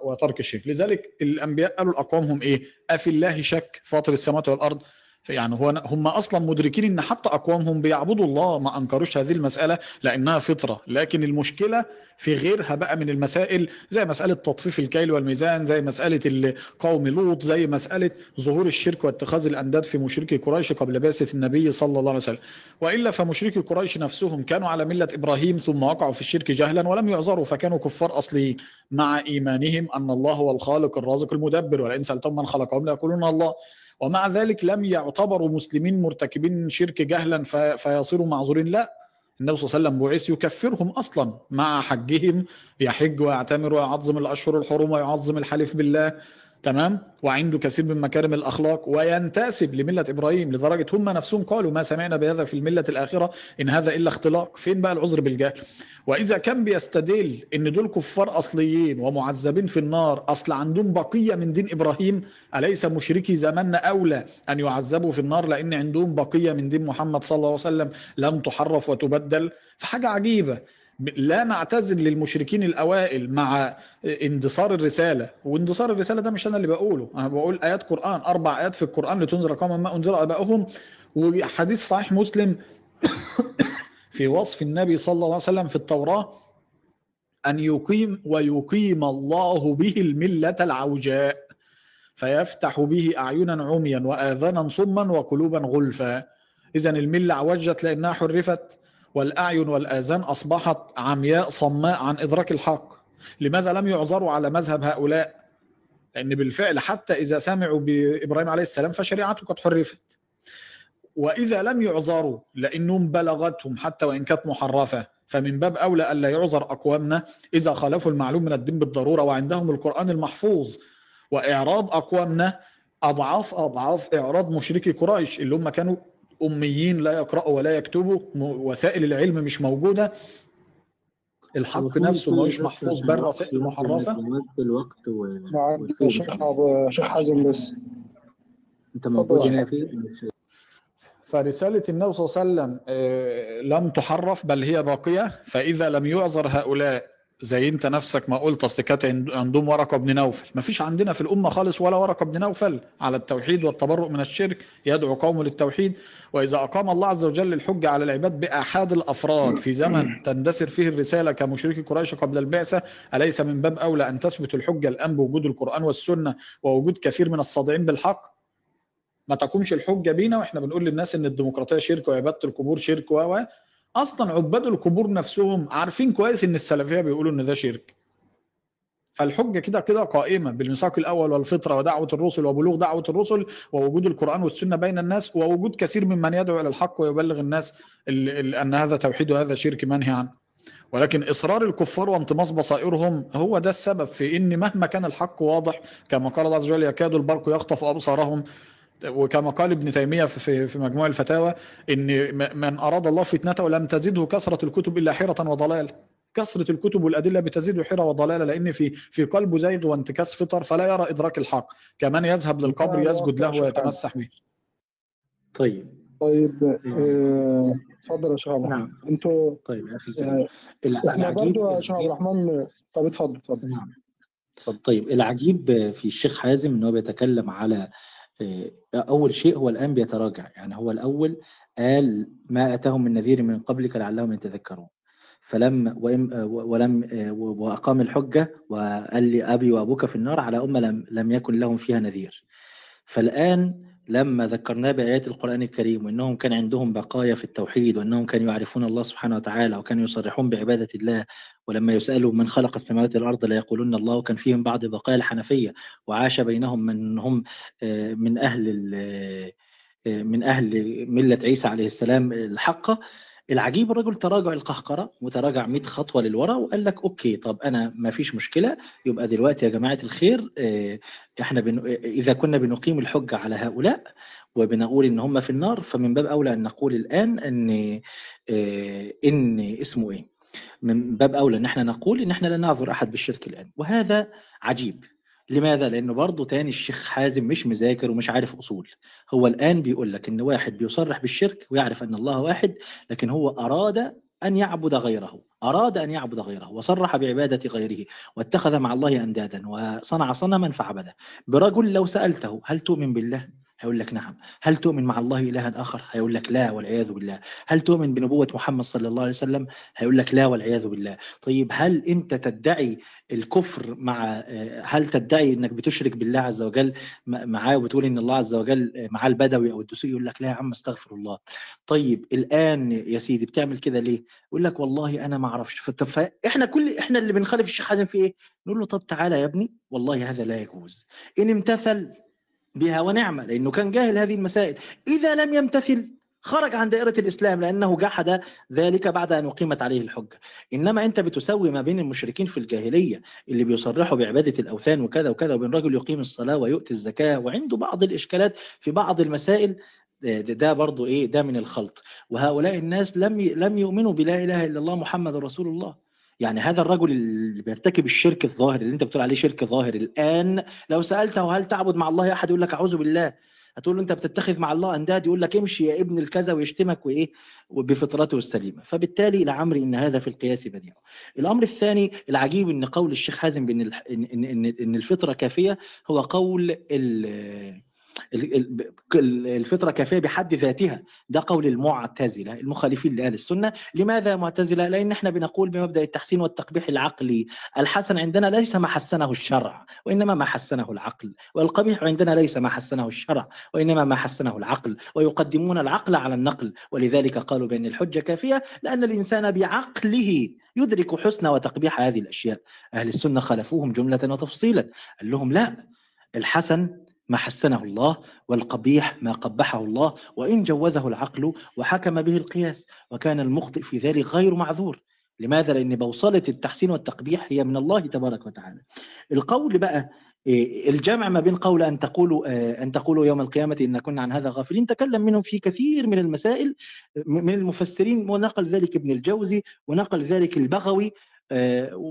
وترك الشرك. لذلك الأنبياء قالوا لأقوامهم إيه؟ أفي الله شك فاطر السماوات والأرض؟ يعني هو هم أصلا مدركين إن حتى أقوامهم بيعبدوا الله ما أنكروش هذه المسألة لأنها فطرة. لكن المشكلة في غيرها بقى من المسائل زي مسألة تطفيف الكيل والميزان زي مسألة ال- قوم لوط زي مسألة ظهور الشرك واتخاذ الأنداد في مشركي قريش قبل بعثة النبي صلى الله عليه وسلم. وإلا فمشركي قريش نفسهم كانوا على ملة إبراهيم ثم وقعوا في الشرك جهلا ولم يعذروا فكانوا كفار اصليين مع إيمانهم أن الله هو الخالق الرازق المدبر. ولئن سألتهم من خلقهم ليقولون الله. ومع ذلك لم يعتبروا مسلمين مرتكبين شرك جهلا فيصيروا معذورين. لا النبي صلى الله عليه وسلم بعث يكفرهم أصلا مع حجهم يحج ويعتمر ويعظم الأشهر الحرم ويعظم الحلف بالله. تمام؟ وعنده كثير من مكارم الأخلاق وينتسب لملة إبراهيم لدرجة هم نفسهم قالوا ما سمعنا بهذا في الملة الآخرة إن هذا إلا اختلاق. فين بقى العذر بالجهل؟ وإذا كان بيستدل إن دول كفار أصليين ومعذبين في النار أصل عندهم بقية من دين إبراهيم أليس مشركي زماننا أولى أن يعذبوا في النار لأن عندهم بقية من دين محمد صلى الله عليه وسلم لم تحرف وتبدل؟ فحاجة عجيبة. لا نعتذر للمشركين الأوائل مع اندثار الرسالة. واندثار الرسالة ده مش أنا اللي بقوله. أنا بقول آيات قرآن أربع آيات في القرآن لتنذر قوما ما أنذر ابائهم وحديث صحيح مسلم في وصف النبي صلى الله عليه وسلم في التوراة أن يقيم ويقيم الله به الملة العوجاء فيفتح به أعينا عميا وآذانا صما وقلوبا غلفا. اذا الملة عوجت لأنها حرفت. والأعين والآذان أصبحت عمياء صماء عن إدراك الحق. لماذا لم يعذروا على مذهب هؤلاء؟ لأن بالفعل حتى إذا سمعوا بإبراهيم عليه السلام فشريعته قد حرفت. وإذا لم يعذروا لأنهم بلغتهم حتى وإن كانت محرفة فمن باب أولى ألا يعذر أقوامنا إذا خالفوا المعلوم من الدين بالضرورة وعندهم القرآن المحفوظ. وإعراض أقوامنا أضعاف أضعاف إعراض مشركي قريش اللي هم كانوا اميين لا يقرأوا ولا يكتبوا وسائل العلم مش موجودة. الحق نفسه مش محفوظ بل رسائل محرفه مناسبة الوقت و... والفيلم شيخ شيخ حازم بس. انت موجود. هنا في فرسالة النبي صلى الله عليه وسلم آه، لم تحرف بل هي باقية. فإذا لم يعذر هؤلاء زي انت نفسك ما قلت اصل كانت عند- عندهم ورقة بن نوفل. ما فيش عندنا في الأمة خالص ولا ورقة بن نوفل على التوحيد والتبرؤ من الشرك. يدعو قومه للتوحيد. وإذا أقام الله عز وجل الحجه على العباد بأحاد الأفراد في زمن تندثر فيه الرسالة كمشركي قريش قبل البعثة أليس من باب أولى أن تثبت الحجه الان بوجود القرآن والسنة ووجود كثير من الصادعين بالحق؟ ما تقومش الحجه بينا وإحنا بنقول للناس إن الديمقراطية شرك وعبادة القبور شرك و أصلا عباد القبور نفسهم عارفين كويس إن السلفية بيقولوا إن ده شرك. فالحجة كده كده قائمة بالميثاق الأول والفطرة ودعوة الرسل وبلوغ دعوة الرسل ووجود القرآن والسنة بين الناس ووجود كثير ممن يدعو إلى الحق ويبلغ الناس ال- ال- أن هذا توحيد وهذا شرك منهي عنه. ولكن إصرار الكفار وانطماس بصائرهم هو ده السبب في إن مهما كان الحق واضح كما قال الله عز وجل يكاد البرق يخطف أبصارهم. وكما قال ابن تيمية في- في في مجموع الفتاوى إن م- من أراد الله فتنته لم تزده كثرة الكتب إلا حيرة وضلال. كثرة الكتب والادله بتزيد حيرة وضلاله لأن في في قلبه زيغ وانتكاس فطر فلا يرى إدراك الحق. كمن يذهب للقبر يسجد له ويتمسح به. طيب. طيب آه، اتفضل يا شيخ عبد الرحمن. نعم. أنتوا طيب آه، إحنا العجيب برضو يا شيخ عبد الرحمن طب اتفضل اتفضل. نعم. طيب العجيب في الشيخ حازم إن هو بيتكلم على آه، أول شيء هو الآن بيتراجع. يعني هو الأول قال ما أتاهم من نذير من قبلك لعلهم يتذكرون. فلم وإم آه، ولم آه، وأقام الحجة وقال لي أبي وأبوك في النار على أمة لم لم يكن لهم فيها نذير. فالآن لما ذكرناه بآيات القرآن الكريم وأنهم كان عندهم بقايا في التوحيد وأنهم كانوا يعرفون الله سبحانه وتعالى وكانوا يصرحون بعبادة الله ولما يسألوا من خلق السماوات والأرض لا يقولون الله وكان فيهم بعض بقايا الحنفية وعاش بينهم من هم آه، من أهل ال- آه، من أهل ملة عيسى عليه السلام الحقة العجيب الرجل تراجع القهقرة وتراجع 100 خطوة للورا وقال لك أوكي طب أنا ما فيش مشكلة يبقى دلوقتي يا جماعة الخير آه، إحنا بن... إذا كنا بنقيم الحجة على هؤلاء وبنقول إن هم في النار فمن باب أولى أن نقول الآن أن آه، إن اسمه إيه؟ من باب أولى أن إحنا نقول إن إحنا لا نعذر أحد بالشرك الآن وهذا عجيب. لماذا؟ لأنه برضه تاني الشيخ حازم مش مذاكر ومش عارف أصول هو الآن بيقول لك إن واحد بيصرح بالشرك ويعرف أن الله واحد لكن هو أراد أن يعبد غيره أراد أن يعبد غيره وصرح بعبادة غيره واتخذ مع الله أندادا وصنع صنما فعبده برجل لو سألته هل تؤمن بالله؟ هيقول لك نعم. هل تؤمن مع الله إلها آخر؟ هيقول لك لا والعياذ بالله. هل تؤمن بنبوة محمد صلى الله عليه وسلم؟ هيقول لك لا والعياذ بالله. طيب هل أنت تدعي الكفر مع هل تدعي أنك بتشرك بالله عز وجل معاه وبتقول أن الله عز وجل مع البدوي أو الدسوقي؟ يقول لك لا يا عم استغفر الله. طيب الآن يا سيدي بتعمل كده ليه؟ يقول لك والله أنا ما أعرفش. فإحنا كل إحنا اللي بنخالف الشيخ حازم في إيه؟ نقول له طب تعالى يا ابني والله هذا لا يجوز. إن امتثل بها ونعمة لأنه كان جاهل هذه المسائل. إذا لم يمتثل خرج عن دائرة الإسلام لأنه جحد ذلك بعد أن أقيمت عليه الحجة إنما أنت بتسوي ما بين المشركين في الجاهلية اللي بيصرحوا بعبادة الأوثان وكذا وكذا وبين رجل يقيم الصلاة ويؤتي الزكاة وعنده بعض الإشكالات في بعض المسائل ده, برضو إيه ده من الخلط. وهؤلاء الناس لم لم يؤمنوا بلا إله إلا الله محمد رسول الله. يعني هذا الرجل اللي بيرتكب الشرك الظاهر اللي انت بتقول عليه شرك ظاهر الآن لو سألته هل تعبد مع الله أحد يقول لك أعوذ بالله. هتقول له أنت بتتخذ مع الله أنداد يقول لك امشي يا ابن الكذا ويشتمك وإيه؟ بفطرته السليمة. فبالتالي لعمري إن هذا في القياس بديع. الأمر الثاني العجيب إن قول الشيخ حازم بإن ان ان ان الفطرة كافية هو قول الفطرة كافية بحد ذاتها. ده قول المعتزلة المخالفين لأهل السنة. لماذا معتزلة؟ لأن إحنا بنقول بمبدأ التحسين والتقبيح العقلي الحسن عندنا ليس ما حسنه الشرع وإنما ما حسنه العقل والقبيح عندنا ليس ما حسنه الشرع وإنما ما حسنه العقل ويقدمون العقل على النقل. ولذلك قالوا بأن الحجة كافية لأن الإنسان بعقله يدرك حسن وتقبيح هذه الأشياء. أهل السنة خالفوهم جملة وتفصيلا قال لهم لا الحسن ما حسنه الله والقبيح ما قبحه الله وإن جوزه العقل وحكم به القياس وكان المخطئ في ذلك غير معذور لماذا؟ لأن بوصلة التحسين والتقبيح هي من الله تبارك وتعالى القول بقى الجمع ما بين قول أن تقولوا أن تقولوا يوم القيامة إن كنا عن هذا غافلين تكلم منهم في كثير من المسائل من المفسرين ونقل ذلك ابن الجوزي ونقل ذلك البغوي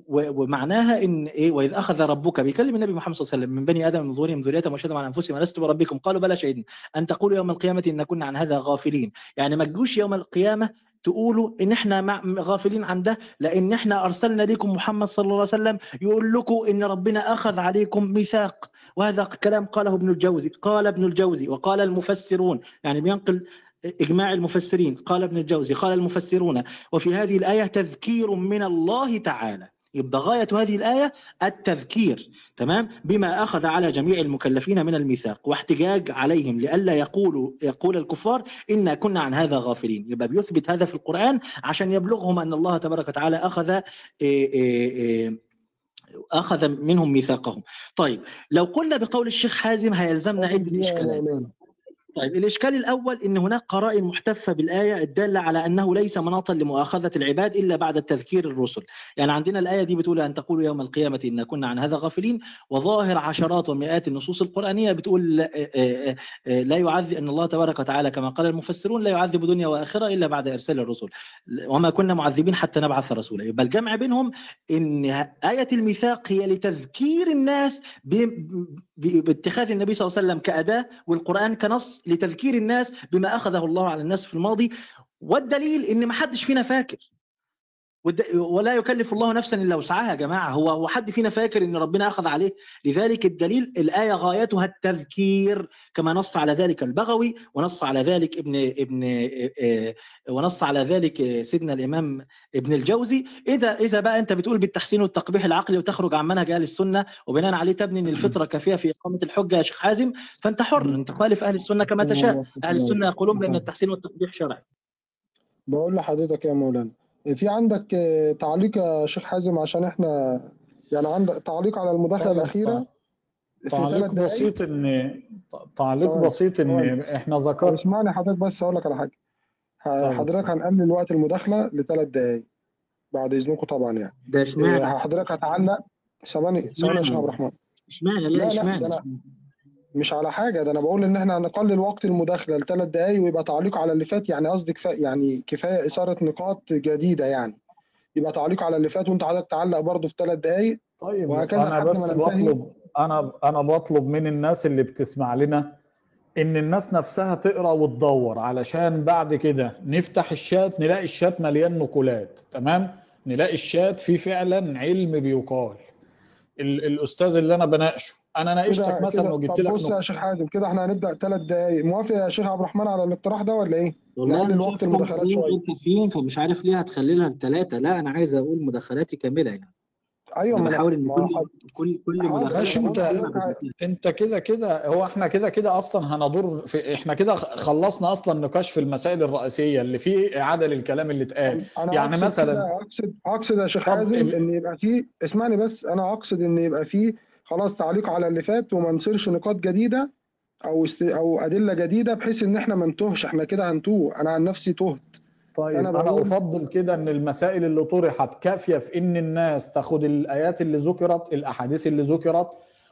ومعناها إن إيه وإذ أخذ ربك بيكلم النبي محمد صلى الله عليه وسلم من بني آدم من ظهورهم ذريتهم وشهدوا على أنفسهم ألست بربكم؟ قالوا بلى شهدنا أن تقولوا يوم القيامة إن كنا عن هذا غافلين. يعني ما تجوش يوم القيامة تقولوا إن إحنا غافلين عن ده لأن إحنا أرسلنا لكم محمد صلى الله عليه وسلم يقول لكم إن ربنا أخذ عليكم ميثاق. وهذا كلام قاله ابن الجوزي قال ابن الجوزي وقال المفسرون. يعني بينقل إجماع المفسرين. قال ابن الجوزي قال المفسرون وفي هذه الآية تذكير من الله تعالى. يبقى غاية هذه الآية التذكير تمام؟ بما أخذ على جميع المكلفين من الميثاق واحتجاج عليهم لئلا يقولوا يقول الكفار إنا كنا عن هذا غافلين. يبقى بيثبت هذا في القرآن عشان يبلغهم أن الله تبارك وتعالى أخذ إيه إيه أخذ منهم ميثاقهم. طيب لو قلنا بقول الشيخ حازم هيلزمنا عدة إشكالات طيب الإشكال الأول أن هناك قرائن محتفة بالآية الدالة على أنه ليس مناطا لمؤاخذة العباد إلا بعد التذكير الرسل. يعني عندنا الآية دي بتقول أن تقول يوم القيامة إن كنا عن هذا غافلين وظاهر عشرات ومئات النصوص القرآنية بتقول لا يعذب أن الله تبارك وتعالى كما قال المفسرون لا يعذب دنيا وآخرة إلا بعد إرسال الرسل. وما كنا معذبين حتى نبعث رسولا. يبقى الجمع بينهم أن آية الميثاق هي لتذكير الناس باتخاذ النبي صلى الله عليه وسلم كأداة والقرآن كنص لتذكير الناس بما أخذه الله على الناس في الماضي والدليل إن ما حدش فينا فاكر. ولا يكلف الله نفسا إلا وسعها يا جماعة. هو هو حد فينا فاكر إن ربنا أخذ عليه؟ لذلك الدليل الآية غايتها التذكير كما نص على ذلك البغوي ونص على ذلك ابن ابن ونص على ذلك سيدنا الإمام ابن الجوزي. اذا إذا بقى أنت بتقول بالتحسين والتقبيح العقلي وتخرج عن منهج أهل السنة وبناء عليه تبني إن الفطرة كافية في إقامة الحجة يا شيخ حازم فأنت حر أنت خالف أهل السنة كما تشاء. أهل السنة يقولون بأن التحسين والتقبيح شرعي. بقول لحضرتك يا مولانا في عندك تعليق يا شيخ حازم عشان إحنا يعني عندك تعليق على المداخلة طيب، الأخيرة؟ تعليق بسيط إن تعليق بسيط إن إحنا ذكرنا اسمعني حضرتك بس هقول لك على حاجة. طيب. حضرتك هنقلل وقت المداخلة لثلاث دقائق بعد إذنكم طبعا يعني. ده اشمعنى؟ إيه، حضرتك هتعلق؟ ثواني ثواني يا شيخ عبد الرحمن. اشمعنى؟ لا، اشمعنى؟ مش على حاجة ده أنا بقول إن إحنا هنقلل وقت المداخلة لثلاث دقائق ويبقى تعليق على اللي فات يعني قصدي كفاية يعني كفاية إثارة نقاط جديدة يعني. يبقى تعليق على اللي فات وأنت حضرتك تعلق برضه في ثلاث دقائق طيب وهكذا أنا بس. بطلب أنا أنا بطلب من الناس اللي بتسمع لنا إن الناس نفسها تقرأ وتدور علشان بعد كده نفتح الشات نلاقي الشات مليان نقولات تمام؟ نلاقي الشات فيه فعلا علم بيقال. ال- الأستاذ اللي أنا بناقشه أنا ناقشتك مثلا وجبت لك بص يا. شيخ حازم كده إحنا هنبدأ ثلاث دقائق موافق يا شيخ عبد الرحمن على الاقتراح ده ولا إيه؟ والله نقلل أنا وقت شايف المداخلات كافيين فمش عارف ليه هتخلي لها لثلاثه لا أنا عايز أقول مداخلاتي كاملة يعني. أيوه أنا بحاول إن كل كل كل ماشي انت أنت كده كده هو إحنا كده كده أصلا هندور في إحنا كده خلصنا أصلا نقاش في المسائل الرئيسية اللي فيه إعادة للكلام اللي اتقال. يعني مثلا- اقصد أقصد يا شيخ حازم إن يبقى فيه اسمعني بس أنا أقصد إن يبقى فيه خلاص تعليق على اللي فات وما نصيرش نقاط جديدة أو است... أو أدلة جديدة بحيث إن إحنا ما نتوهش إحنا كده هنتوه. أنا عن نفسي تهت. طيب أنا أنا, بقول- أفضل كده إن المسائل اللي طرحت كافية في إن الناس تاخد الآيات اللي ذكرت الأحاديث اللي ذكرت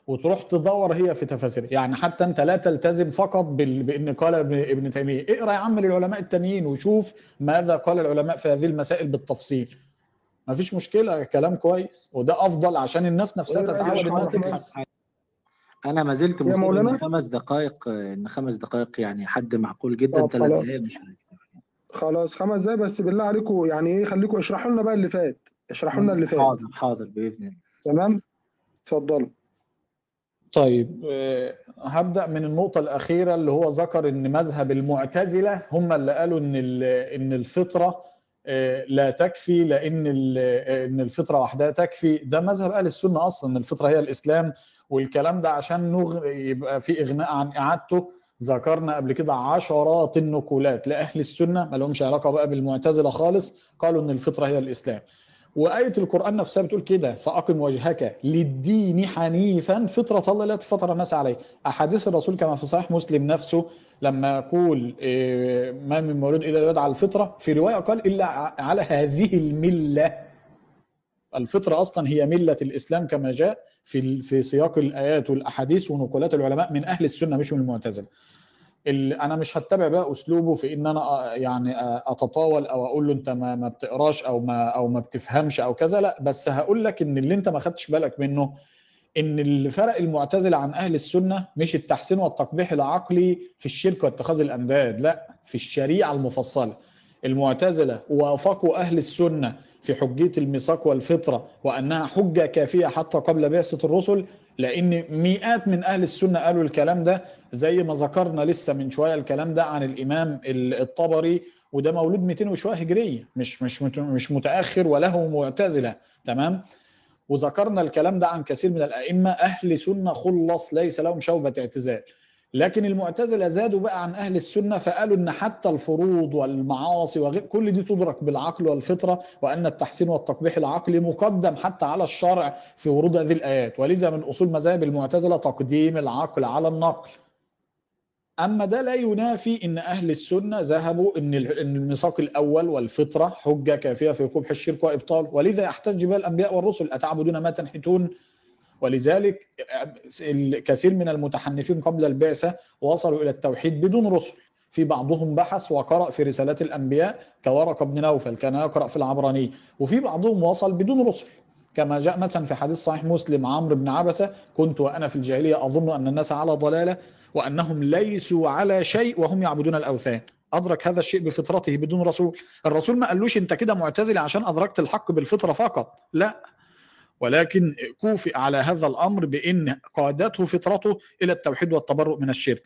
وتروح تدور هي في تفاسير. يعني حتى أنت لا تلتزم فقط بال... بإن قال ابن, ابن تيمية. اقرأ يا عم للعلماء التانيين وشوف ماذا قال العلماء في هذه المسائل بالتفصيل. ما فيش مشكلة كلام كويس وده أفضل عشان الناس نفسها يا تتعود شيخ إنها الرحمن؟ تبحث أنا ما زلت مصر إن مولانا؟ خمس دقائق إن خمس دقائق يعني حد معقول جدا ثلاث خلاص. دقائق مش. خلاص خمس دقايق بس بالله عليكم يعني إيه خليكم اشرحوا لنا بقى اللي فات اشرحوا لنا اللي فات حاضر حاضر بإذن الله تمام اتفضلوا طيب آه، هبدأ من النقطة الأخيرة اللي هو ذكر إن مذهب المعتزلة هم اللي قالوا إن ال- إن الفطرة آه، لا تكفي ال- آه، إن الفطرة وحدها تكفي. ده مذهب أهل السنة أصلا إن الفطرة هي الإسلام والكلام ده عشان نغ... يبقى في إغناء عن إعادته. ذكرنا قبل كده عشرات النقولات لأهل السنة ما لهمش علاقة بقى بالمعتزلة خالص قالوا إن الفطرة هي الإسلام. وآية القرآن نفسها بتقول كده فأقم وجهك للدين حنيفا فطرة الله التي فطر الناس عليه أحاديث الرسول كما في صحيح مسلم نفسه لما يقول إيه، ما من مولود إلا يولد على الفطرة في رواية قال إلا ع- على هذه الملة. الفطرة أصلا هي ملة الإسلام كما جاء في في سياق الآيات والأحاديث ونقولات العلماء من أهل السنة مش من المعتزلة. ال- أنا مش هتبع بقى أسلوبه في إن أنا يعني أتطاول أو أقول له أنت ما, ما بتقراش أو ما أو ما بتفهمش أو كذا لأ بس هقول لك إن اللي أنت ما خدتش بالك منه إن اللي فرق المعتزله عن أهل السنة مش التحسين والتقبيح العقلي في الشرك واتخاذ الأنداد لا في الشريعة المفصلة. المعتزلة وافقوا أهل السنة في حجية الميثاق والفطرة وأنها حجة كافية حتى قبل بعثة الرسل لأن مئات من أهل السنة قالوا الكلام ده زي ما ذكرنا لسه من شوية الكلام ده عن الإمام ال- الطبري وده مولود 200 وشوية هجرية مش مش مش متأخر وله معتزلة تمام؟ وذكرنا الكلام ده عن كثير من الأئمة أهل سنه خلص ليس لهم شوبة اعتزال. لكن المعتزلة زادوا بقى عن أهل السنة فقالوا إن حتى الفروض والمعاصي وغير كل دي تدرك بالعقل والفطرة وأن التحسين والتقبيح العقلي مقدم حتى على الشرع في ورود هذه الآيات. ولذا من أصول مذاهب المعتزلة تقديم العقل على النقل. أما ده لا ينافي إن أهل السنة ذهبوا إن ال- إن الميثاق الأول والفطرة حجة كافية في قبح الشرك وإبطال. ولذا يحتج بها الأنبياء والرسل أتعبدون ما تنحتون؟ ولذلك الكثير من المتحنفين قبل البعثة وصلوا إلى التوحيد بدون رسل. في بعضهم بحث وقرأ في رسالات الأنبياء كورقة بن نوفل كان يقرأ في العبراني. وفي بعضهم وصل بدون رسل. كما جاء مثلا في حديث صحيح مسلم عمرو بن عبسة كنت وأنا في الجاهلية أظن أن الناس على ضلالة. وأنهم ليسوا على شيء وهم يعبدون الأوثان. أدرك هذا الشيء بفطرته بدون رسول. الرسول ما قالوش أنت كده معتزل عشان أدركت الحق بالفطرة فقط. لا. ولكن كوفئ على هذا الأمر بأن قادته فطرته إلى التوحيد والتبرؤ من الشرك.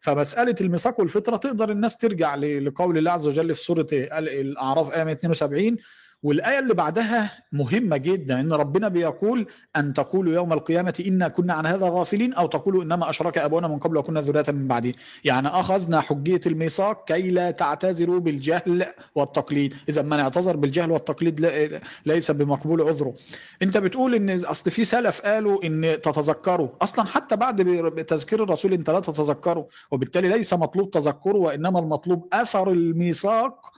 فمسألة الميثاق والفطرة تقدر الناس ترجع لقول الله عز وجل في سورة ال- الأعراف آية 172 والآية اللي بعدها مهمة جدا إن ربنا بيقول أن تقولوا يوم القيامة إنا كنا عن هذا غافلين أو تقولوا إنما أشرك أبونا من قبل وكنا ذرية من بعده. يعني أخذنا حجية الميثاق كي لا تعتذروا بالجهل والتقليد. إذا من اعتذر بالجهل والتقليد ليس بمقبول عذره. أنت بتقول إن أصل في سلف قالوا إن تتذكروا. أصلا حتى بعد تذكير الرسول أنت لا تتذكره وبالتالي ليس مطلوب تذكره وإنما المطلوب أثر الميثاق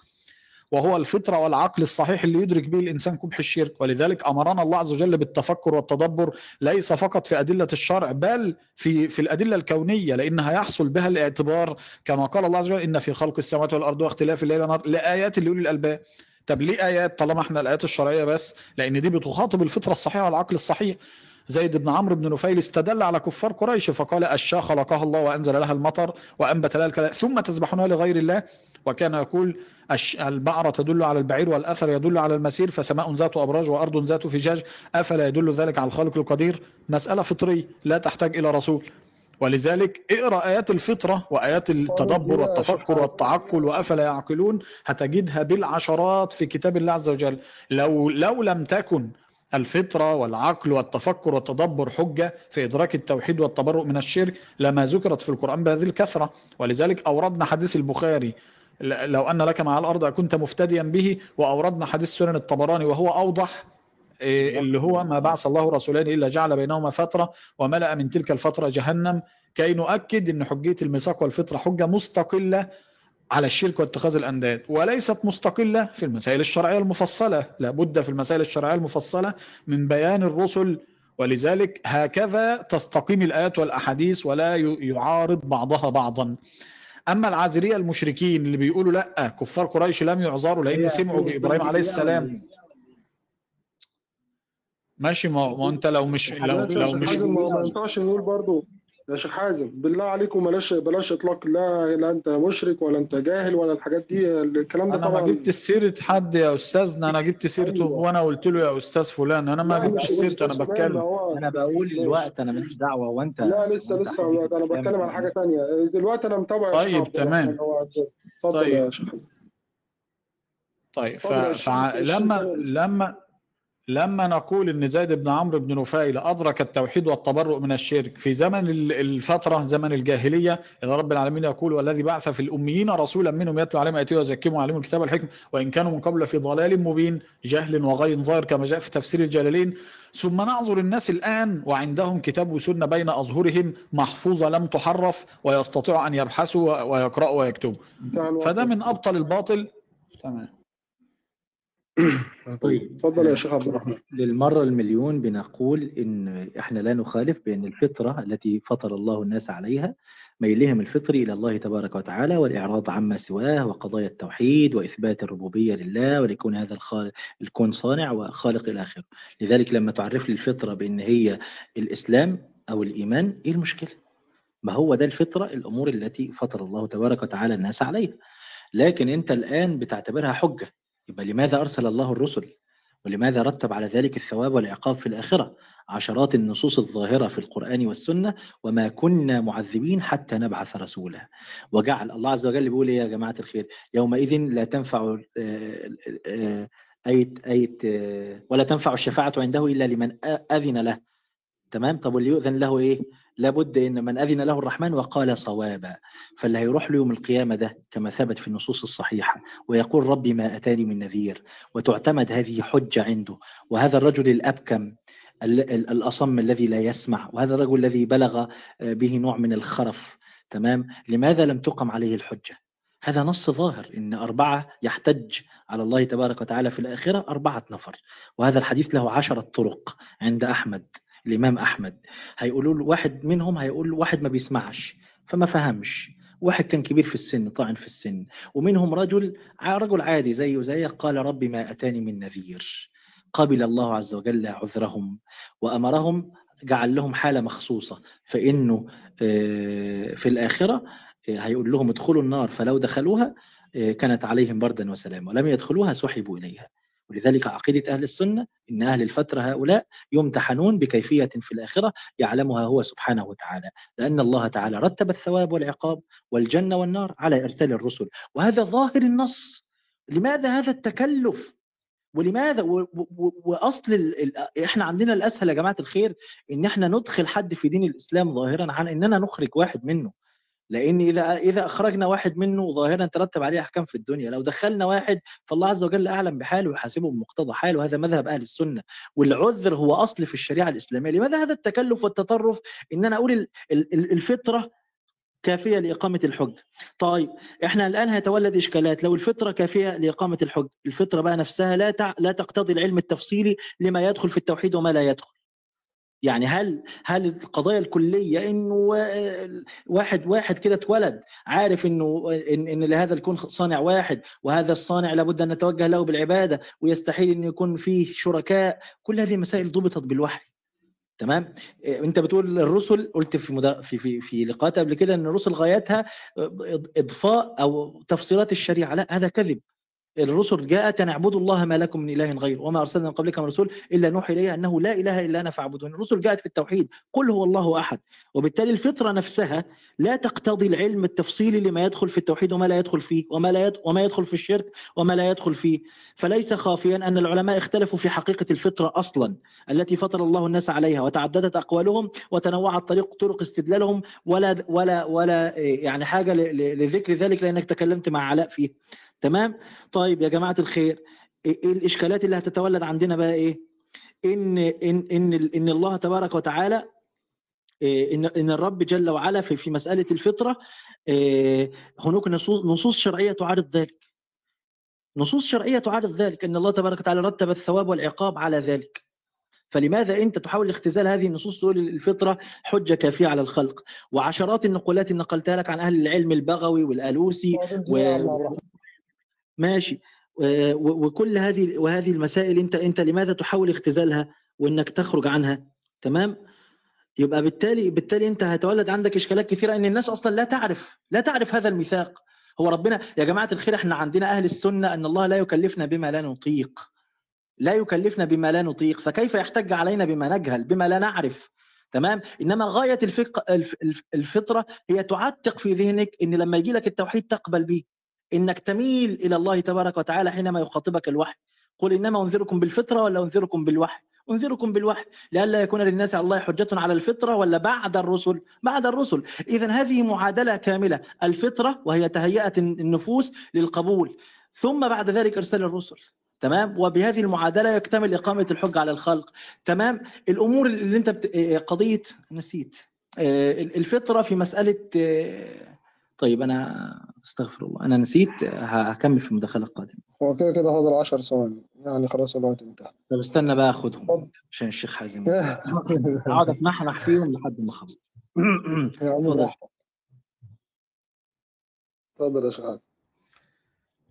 وهو الفطرة والعقل الصحيح اللي يدرك به الإنسان قبح الشرك. ولذلك أمرنا الله عز وجل بالتفكر والتدبر ليس فقط في أدلة الشرع بل في في الأدلة الكونية لأنها يحصل بها الاعتبار كما قال الله عز وجل إن في خلق السماوات والأرض واختلاف الليل والنهار. لآيات لأولي الألباب. طب ليه آيات؟ طالما إحنا الآيات الشرعية بس لأن دي بتخاطب الفطرة الصحيحة والعقل الصحيح. زيد بن عمرو بن نفيل استدل على كفار قريش فقال الشاة خلقها الله وأنزل لها المطر وأنبت لها الكلام. ثم تذبحونها لغير الله. وكان يقول البعرة تدل على البعير والأثر يدل على المسير فسماء ذات أبراج وأرض ذات فجاج أفلا يدل ذلك على الخالق القدير؟ مسألة فطرية لا تحتاج إلى رسول. ولذلك اقرأ آيات الفطرة وآيات التدبر والتفكر والتعقل وأفلا يعقلون هتجدها بالعشرات في كتاب الله عز وجل. لو لو لم تكن الفطرة والعقل والتفكر والتدبر حجة في إدراك التوحيد والتبرؤ من الشرك لما ذكرت في القرآن بهذه الكثرة. ولذلك أوردنا حديث البخاري لو أن لك مع الأرض كنت مفتديا به وأوردنا حديث سنن الطبراني وهو أوضح إيه، اللي هو ما بعث الله رسولين إلا جعل بينهما فترة وملأ من تلك الفترة جهنم كي نؤكد إن حجية الميثاق والفطرة حجة مستقلة على الشرك واتخاذ الأنداد وليست مستقلة في المسائل الشرعية المفصلة لابد في المسائل الشرعية المفصلة من بيان الرسل ولذلك هكذا تستقيم الآيات والأحاديث ولا يعارض بعضها بعضا. أما العازرية المشركين اللي بيقولوا لأ كفار قريش لم يعذروا لأن سمعوا بإبراهيم عليه السلام. ماشي ما ما أنت لو مش لو لو مش ما ينفعش نقول برضو يا شيخ حازم بالله عليكم بلاش بلاش إطلاق لا لا أنت مشرك ولا أنت جاهل ولا الحاجات دي الكلام ده أنا ما طبعا جبت سيرة حد يا أستاذنا أنا جبت سيرته أيوة. وأنا قلت له يا أستاذ فلان أنا ما جبتش سيرته أنا بتكلم أنا بقول. الوقت أنا ماليش دعوة وانت لا لسه وأنت لسه عندك أنا بتكلم عن حاجة. ثانية دلوقتي أنا متابع طيب، عبد تمام. اتفضل طيب. يا شيخ طيب يا فع... شيخ، الشيخ لما أنا- لما نقول إن زيد بن عمرو بن نفيل أدرك التوحيد والتبرؤ من الشرك في زمن ال- الفترة زمن الجاهلية إذا رب العالمين يقول والذي بعث في الأميين رسولا منهم يتلو عليهم آياته ويزكيهم ويعلمهم الكتاب والحكمة وإن كانوا من قبل في ضلال مبين جهل وغي ظاهر كما جاء في تفسير الجلالين. ثم نعذر الناس الآن وعندهم كتاب وسنة بين أظهرهم محفوظه لم تحرف ويستطيعوا أن يبحثوا ويقرأوا ويكتبوا. فده من أبطل الباطل. تمام. طيب اتفضل يا شيخ عبد الرحمن. للمرة المليون بنقول إن إحنا لا نخالف بأن الفطرة التي فطر الله الناس عليها ميلهم الفطري إلى الله تبارك وتعالى والإعراض عما سواه وقضايا التوحيد وإثبات الربوبية لله وليكون هذا الخالق الكون صانع وخالق إلى آخره. لذلك لما تعرف لي الفطرة بأن هي الإسلام أو الإيمان إيه المشكلة؟ ما هو ده الفطرة؟ الأمور التي فطر الله تبارك وتعالى الناس عليها. لكن أنت الآن بتعتبرها حجة. يبقى لماذا أرسل الله الرسل؟ ولماذا رتب على ذلك الثواب والعقاب في الآخرة؟ عشرات النصوص الظاهرة في القرآن والسنة وما كنا معذبين حتى نبعث رسولا. وجعل الله عز وجل بيقول إيه يا جماعة الخير؟ يومئذ لا تنفع آية آه، ولا تنفع الشفاعة عنده إلا لمن أذن له. تمام؟ طب واللي يؤذن له إيه؟ لابد إن من أذن له الرحمن وقال صوابا فاللي هيروح له يوم القيامة ده كما ثبت في النصوص الصحيحة ويقول ربي ما أتاني من نذير وتعتمد هذه حجة عنده وهذا الرجل الأبكم ال- ال- الأصم الذي لا يسمع وهذا الرجل الذي بلغ به نوع من الخرف تمام؟ لماذا لم تقم عليه الحجة؟ هذا نص ظاهر إن أربعة يحتج على الله تبارك وتعالى في الآخرة أربعة نفر وهذا الحديث له عشرة طرق عند أحمد. الامام أحمد. هيقولوا له واحد منهم هيقول واحد ما بيسمعش فما فهمش. واحد كان كبير في السن طاعن في السن. ومنهم رجل رجل عادي زيه زيك قال ربي ما أتاني من نذير. قبل الله عز وجل عذرهم وأمرهم جعل لهم حالة مخصوصة. فإنه آه، في الآخرة آه، هيقول لهم ادخلوا النار فلو دخلوها آه، كانت عليهم بردا وسلاما. ولم يدخلوها سحبوا إليها. ولذلك عقيدة أهل السنة إن أهل الفترة هؤلاء يمتحنون بكيفية في الآخرة يعلمها هو سبحانه وتعالى لأن الله تعالى رتب الثواب والعقاب والجنة والنار على إرسال الرسل وهذا ظاهر النص لماذا هذا التكلف ولماذا. وأصل. ال... إحنا عندنا الأسهل يا جماعة الخير إن إحنا ندخل حد في دين الإسلام ظاهرا عن إننا نخرج واحد منه لأن إذا إذا أخرجنا واحد منه ظاهرا ترتب عليه أحكام في الدنيا لو دخلنا واحد فالله عز وجل أعلم بحاله ويحاسبه بمقتضى حاله وهذا مذهب أهل السنة. والعذر هو أصل في الشريعة الإسلامية. لماذا هذا التكلف والتطرف؟ إن أنا أقول ال... ال... الفطرة كافية لإقامة الحج طيب إحنا الآن هيتولد إشكالات. لو الفطرة كافية لإقامة الحج الفطرة بقى نفسها لا تع... لا تقتضي العلم التفصيلي لما يدخل في التوحيد وما لا يدخل. يعني هل هل القضايا الكلية إنه واحد واحد كده اتولد عارف إنه إن, إن لهذا الكون صانع واحد وهذا الصانع لابد أن نتوجه له بالعبادة ويستحيل انه يكون فيه شركاء كل هذه مسائل ضبطت بالوحي. تمام؟ أنت بتقول الرسل قلت في مدا... في في في لقاءات قبل كده إن الرسل غايتها إضفاء أو تفصيلات الشريعة لا هذا كذب. الرسل جاءت ان اعبدوا الله ما لكم من إله غيره وما أرسلنا من قبلك من رسول إلا نوحي إليه أنه لا إله إلا أنا فاعبدون. الرسل جاءت في التوحيد قل هو الله أحد. وبالتالي الفطرة نفسها لا تقتضي العلم التفصيلي لما يدخل في التوحيد وما لا يدخل فيه وما لا يد... وما يدخل في الشرك وما لا يدخل فيه. فليس خافيا أن العلماء اختلفوا في حقيقة الفطرة أصلا التي فطر الله الناس عليها وتعددت أقوالهم وتنوعت طريق طرق استدلالهم ولا ولا ولا يعني حاجة ل... لذكر ذلك لأنك تكلمت مع علاء فيه. تمام؟ طيب يا جماعة الخير إيه الإشكالات اللي هتتولد عندنا بقى إيه؟ إن إن إن إن الله تبارك وتعالى إن إن الرب جل وعلا في في مسألة الفطرة هناك نصوص نصوص شرعية تعارض ذلك. نصوص شرعية تعارض ذلك إن الله تبارك وتعالى رتب الثواب والعقاب على ذلك. فلماذا أنت تحاول اختزال هذه النصوص تقول الفطرة حجة كافية على الخلق؟ وعشرات النقولات اللي نقلتها لك عن أهل العلم البغوي والألوسي و... ماشي. وكل هذه وهذه المسائل انت انت لماذا تحاول اختزالها وانك تخرج عنها؟ تمام؟ يبقى بالتالي بالتالي انت هتولد عندك اشكالات كثيرة ان الناس أصلا لا تعرف لا تعرف هذا الميثاق. هو ربنا يا جماعة الخير إحنا عندنا أهل السنة أن الله لا يكلفنا بما لا نطيق. لا يكلفنا بما لا نطيق فكيف يحتج علينا بما نجهل بما لا نعرف؟ تمام؟ إنما غاية. الفطرة هي تعتق في ذهنك إن لما يجي لك التوحيد تقبل به إنك تميل إلى الله تبارك وتعالى حينما يخاطبك الوحي. قل إنما أنذركم بالفطرة ولا أنذركم بالوحي؟ أنذركم بالوحي. لئلا يكون للناس على الله حجة على الفطرة ولا بعد الرسل؟ بعد الرسل. اذا هذه معادلة كاملة. الفطرة وهي تهيئة النفوس للقبول. ثم بعد ذلك إرسال الرسل. تمام؟ وبهذه المعادلة يكتمل إقامة الحجه على الخلق. تمام؟ الأمور اللي أنت بت... قضيه نسيت. الفطرة في مسألة طيب أنا أستغفر الله. أنا نسيت هكمل في المداخلة القادمة. هو كده كده فاضل 10 ثواني. يعني خلاص الوقت انتهى. طب استنى بقى أخدهم عشان الشيخ حازم. أقعد اتنحنح فيهم لحد ما أخلص. اتفضل. اتفضل يا شيخ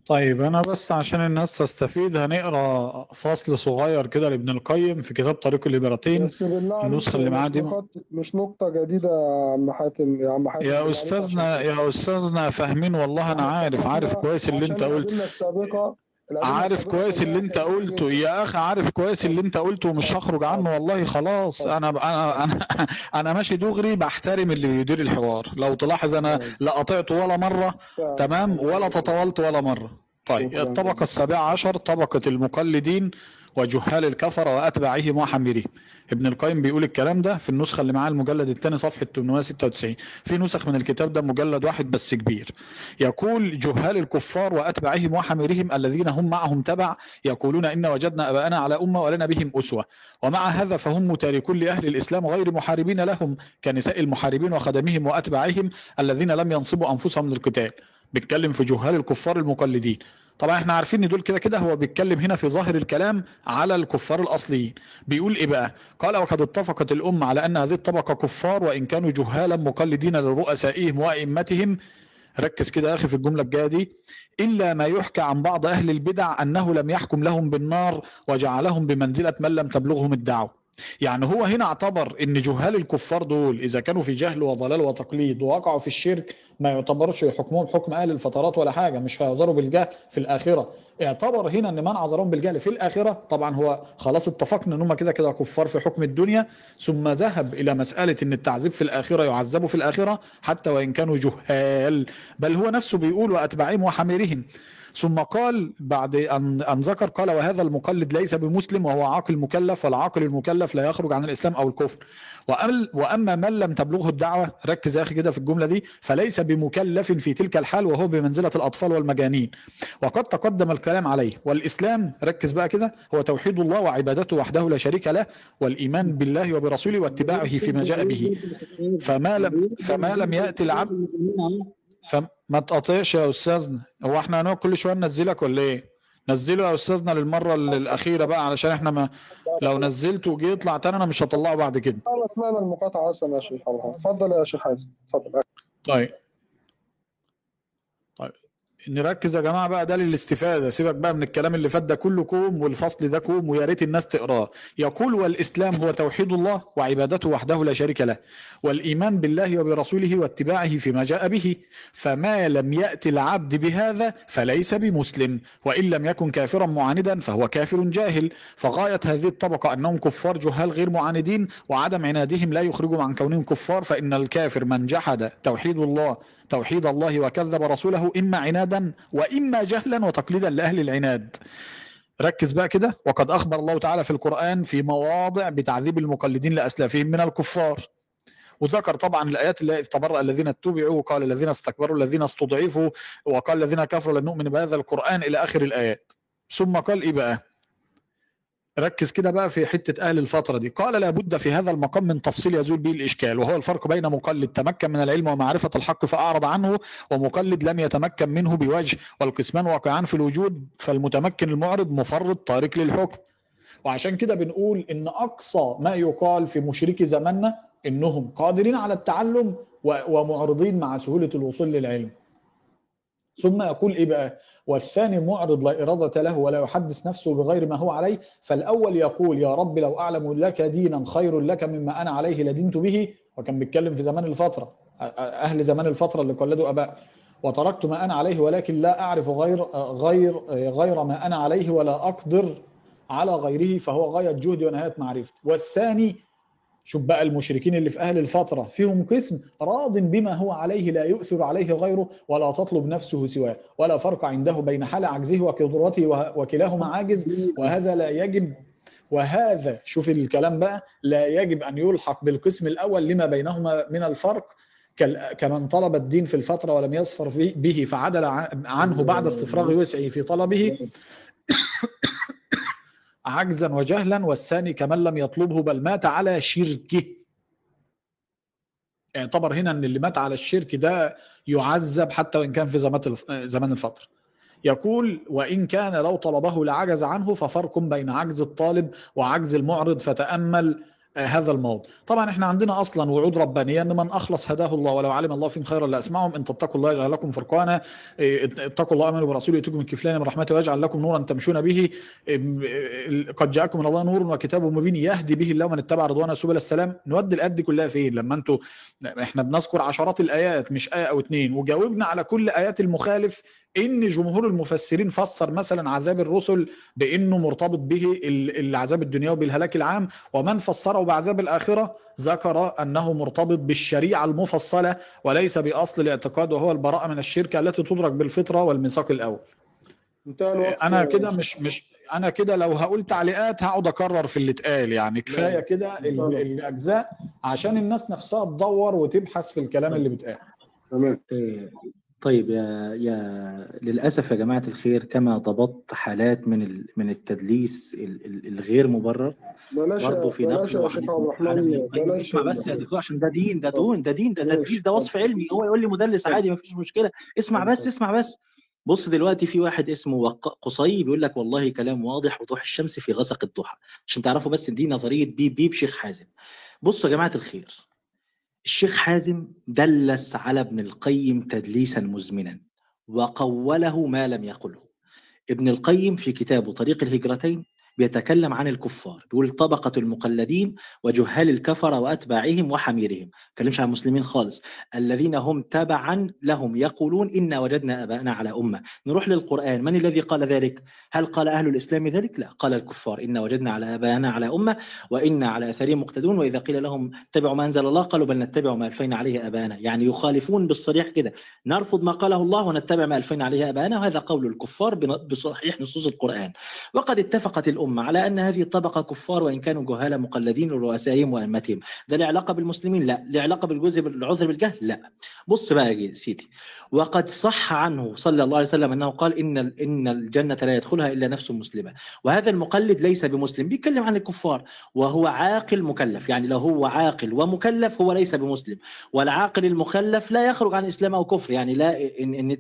طيب أنا بس عشان الناس تستفيد هنقرأ فصل صغير كده لابن القيم في كتاب طريق الليبراتين. بس بالله النسخة اللي معاه دي مش نقطة جديدة يا عم حاتم يا عم حاتم يا استاذنا يا أستاذنا فاهمين والله أنا عارف عارف كويس اللي أنت قلت. السابقة عارف كويس اللي انت قلته. يا أخي عارف كويس اللي انت قلته ومش هخرج عنه. والله خلاص. أنا أنا أنا أنا ماشي دغري بحترم اللي بيدير الحوار. لو تلاحظ أنا لا قطعته ولا مرة. تمام؟ ولا تطاولت ولا مرة. طيب الطبقة السابعة عشر طبقة المقلدين. وجهال الكفرة وأتباعهم وحميرهم ابن القيم بيقول الكلام ده في النسخة اللي معاه المجلد الثاني صفحة 896 في نسخ من الكتاب ده مجلد واحد بس كبير. يقول جهال الكفار وأتباعهم وحميرهم الذين هم معهم تبع يقولون إن وجدنا أباءنا على أمة ولنا بهم أسوة. ومع هذا فهم متاركون لأهل الإسلام غير محاربين لهم كنساء المحاربين وخدمهم وأتباعهم الذين لم ينصبوا أنفسهم للقتال. بيتكلم في جهال الكفار المقلدين. طبعا إحنا عارفين إن دول كده كده هو بيتكلم هنا في ظاهر الكلام على الكفار الأصليين. بيقول إيه بقى؟ قال وقد اتفقت الأمة على أن هذه الطبقة كفار وإن كانوا جهالا مقلدين لرؤسائهم وأئمتهم. ركز كده يا أخي في الجملة الجاية دي. إلا ما يحكى عن بعض أهل البدع أنه لم يحكم لهم بالنار وجعلهم بمنزلة من لم تبلغهم الدعوة. يعني هو هنا اعتبر إن جهال الكفار دول إذا كانوا في جهل وضلال وتقليد ووقعوا في الشرك ما يعتبرش حكمهم حكم أهل الفترات ولا حاجة مش هيعذروا بالجهل في الآخرة. اعتبر هنا إن من عذرهم بالجهل في الآخرة طبعا هو خلاص اتفقنا إن هم كده كده كفار في حكم الدنيا ثم ذهب إلى مسألة إن التعذيب في الآخرة يعذبوا في الآخرة حتى وإن كانوا جهال بل هو نفسه بيقول وأتباعهم وحميرهم. ثم قال بعد أن أن ذكر قال وهذا المقلد ليس بمسلم وهو عاقل مكلف والعاقل المكلف لا يخرج عن الإسلام أو الكفر. وأم- وأما من لم تبلغه الدعوة ركز يا أخي كده في الجملة دي فليس بمكلف في تلك الحال وهو بمنزلة الأطفال والمجانين. وقد تقدم الكلام عليه. والإسلام ركز بقى كده هو توحيد الله وعبادته وحده لا شريك له والإيمان بالله وبرسوله واتباعه فيما جاء به. فما لم فما لم يأتي العبد فما تقاطعش يا أستاذنا. هو إحنا هنقعد كل شوية ننزلك ولا إيه؟ نزله يا أستاذنا للمرة ال- الأخيرة بقى علشان إحنا ما لو نزلته وجي يطلع تاني أنا مش هطلعه بعد كده. أنا سمعنا المقاطعة أصلا يا شيخ الله. اتفضل يا شيخ حازم. اتفضل. طيب. نركز يا جماعة بقى ده للاستفادة. سيبك بقى من الكلام اللي فات ده كله كوم والفصل ده كوم ويا ريت الناس تقراه. يقول والإسلام هو توحيد الله وعبادته وحده لا شريك له والإيمان بالله وبرسوله واتباعه فيما جاء به. فما لم يأتي العبد بهذا فليس بمسلم وإن لم يكن كافرا معاندا فهو كافر جاهل. فغاية هذه الطبقة أنهم كفار جهال غير معاندين وعدم عنادهم لا يخرجهم عن كونهم كفار فإن الكافر من جحد توحيد الله توحيد الله وكذب رسوله إما عنادا وإما جهلا وتقليدا لأهل العناد. ركز بقى كده. وقد أخبر الله تعالى في القرآن في مواضع بتعذيب المقلدين لأسلافهم من الكفار. وذكر طبعا الآيات اللي تبرأ الذين اتبعوا وقال الذين استكبروا الذين استضعفوا وقال الذين كفروا لن نؤمن بهذا القرآن إلى آخر الآيات. ثم قال إيه بقى؟ ركز كده بقى في حتة أهل الفترة دي. قال لابد في هذا المقام من تفصيل يزول به الإشكال وهو الفرق بين مقلد تمكن من العلم ومعرفة الحق فأعرض عنه ومقلد لم يتمكن منه بوجه والقسمان واقعان في الوجود فالمتمكن المعرض مفرط تارك للحكم. وعشان كده بنقول إن أقصى ما يقال في مشركي زماننا إنهم قادرين على التعلم ومعرضين مع سهولة الوصول للعلم. ثم يقول إيه بقى؟ والثاني معرض لا إرادة له ولا يحدث نفسه بغير ما هو عليه فالأول يقول يا رب لو أعلم لك دينا خير لك مما أنا عليه لدنت به وكان بيتكلم في زمان الفترة أهل زمان الفترة اللي قلدوا أباء وتركت ما أنا عليه ولكن لا أعرف غير غير غير ما أنا عليه ولا أقدر على غيره فهو غاية جهدي ونهاية معرفتي. والثاني شوف بقى المشركين اللي في أهل الفترة فيهم قسم راض بما هو عليه لا يؤثر عليه غيره ولا تطلب نفسه سواه ولا فرق عنده بين حال عجزه وقدرته وكلاهما عاجز وهذا لا يجب وهذا شوف الكلام بقى لا يجب أن يلحق بالقسم الأول لما بينهما من الفرق كمن طلب الدين في الفترة ولم يظفر به فعدل عن- عنه بعد استفراغ وسعه في طلبه. عجزا وجهلا والثاني كمن لم يطلبه بل مات على شركه. اعتبر هنا إن اللي مات على الشرك ده يعذب حتى وإن كان في زمان الف- زمان الفترة يقول وإن كان لو طلبه لعجز عنه ففرق بين عجز الطالب وعجز المعرض فتأمل هذا الموضوع. طبعا إحنا عندنا أصلا وعود ربانية إن من أخلص هداه الله ولو علم الله فيهم خيرا لأسمعهم. إن تتقوا الله يجعل لكم فرقانا. إيه، اتقوا الله امنوا برسوله يؤتكم من كفلين من رحمته ويجعل لكم نورا تمشون به. قد جاءكم من الله نور وكتاب مبين يهدي به الله من اتبع رضوانه سبل السلام. نودي الايات دي كلها فين؟ لما أنتوا إحنا بنذكر عشرات الآيات مش آية أو اتنين. وجاوبنا على كل آيات المخالف إن جمهور المفسرين فسر مثلا عذاب الرسل بإنه مرتبط به ال- العذاب الدنيوي بالهلاك العام ومن فسره بعذاب الآخرة ذكر أنه مرتبط بالشريعة المفصلة وليس بأصل الاعتقاد وهو البراءة من الشرك التي تدرك بالفطرة والميثاق الأول. الوقت أنا كده مش مش أنا كده لو هقول تعليقات هقعد أكرر في اللي اتقال يعني كفاية كده ال- الأجزاء عشان الناس نفسها تدور وتبحث في الكلام اللي بيتقال. تمام. إيه، طيب يا يا للأسف يا جماعة الخير كما ضبطت حالات من ال- من التدليس ال- ال- الغير مبرر بلاش برضه في القيم بلاش بس يا دكتور عشان ده دين ده دون ده دين ده تدليس ده وصف علمي هو يقول لي مدلس عادي ما فيش مشكلة. اسمع بس اسمع بس. بص دلوقتي في واحد اسمه وق- قصي بيقول لك والله كلام واضح وضوح الشمس في غسق الضحى. عشان تعرفوا بس دي نظرية بيب بيب شيخ حازم. بصوا يا جماعة الخير. الشيخ حازم دلس على ابن القيم تدليسا مزمنا وقوله ما لم يقله. ابن القيم في كتابه طريق الهجرتين بيتكلم عن الكفار بيقول طبقة المقلدين وجهال الكفر وأتباعهم وحميرهم. بيتكلمش عن المسلمين خالص. الذين هم تبعا لهم يقولون إنا وجدنا أباءنا على أمة. نروح للقرآن. من الذي قال ذلك؟ هل قال أهل الإسلام ذلك؟ لا. قال الكفار. إنا وجدنا على أباءنا على أمة وإنا على أثرهم مقتدون. وإذا قيل لهم اتبعوا ما أنزل الله قالوا بل نتبع ما ألفينا عليه أباءنا. يعني يخالفون بالصريح كده. نرفض ما قاله الله ونتبع ما ألفينا عليه أباءنا. وهذا قول الكفار بصحيح نصوص القرآن. وقد اتفقت على أن هذه الطبقة كفار وإن كانوا جهال مقلدين لرؤسائهم وأئمتهم. ده له علاقة بالمسلمين؟ لا. له علاقة بالجزء بالعذر بالجهل؟ لا. بص بقى يا سيدي. وقد صح عنه صلى الله عليه وسلم أنه قال إن إن الجنة لا يدخلها إلا نفس مسلمة. وهذا المقلد ليس بمسلم بيتكلم عن الكفار. وهو عاقل مكلف. يعني لو هو عاقل ومكلف هو ليس بمسلم. والعاقل المخلف لا يخرج عن إسلام أو كفر. يعني لا إن, إن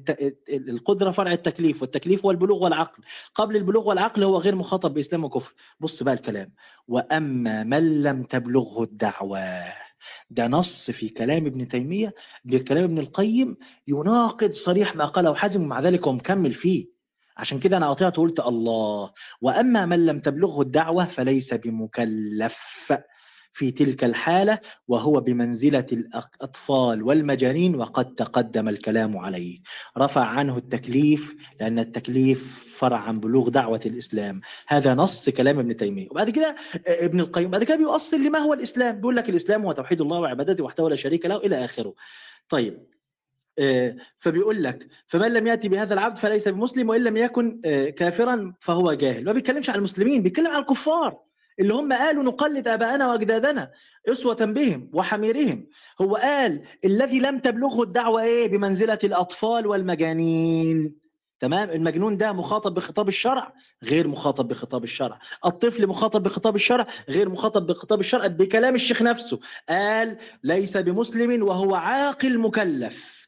القدرة فرع التكليف والتكليف هو البلوغ والعقل. قبل البلوغ والعقل هو غير مخاطب بإسلام. وكفر. بص بقى الكلام. وأما من لم تبلغه الدعوة ده نص في كلام ابن تيمية بكلام ابن القيم يناقض صريح ما قاله حازم ومع ذلك هو مكمل فيه. عشان كده أنا قطعت وقلت الله. وأما من لم تبلغه الدعوة فليس بمكلف. في تلك الحالة وهو بمنزلة الأطفال والمجانين وقد تقدم الكلام عليه. رفع عنه التكليف لأن التكليف فرع عن بلوغ دعوة الإسلام. هذا نص كلام ابن تيمية. وبعد كده ابن القيم بعد كده بيؤصل لما هو الإسلام. بيقول لك الإسلام هو توحيد الله وعبادته وحده لا شريك له إلى آخره. طيب فبيقول لك فمن لم يأتي بهذا العبد فليس بمسلم وإن لم يكن كافرا فهو جاهل. ما بيتكلمش عن المسلمين بيتكلم عن الكفار. اللي هم قالوا نقلد ابائنا وأجدادنا إسوة بهم وحميرهم. هو قال الذي لم تبلغه الدعوة إيه؟ بمنزلة الأطفال والمجانين. تمام؟ المجنون ده مخاطب بخطاب الشرع غير مخاطب بخطاب الشرع. الطفل مخاطب بخطاب الشرع غير مخاطب بخطاب الشرع بكلام الشيخ نفسه. قال ليس بمسلم وهو عاقل مكلف.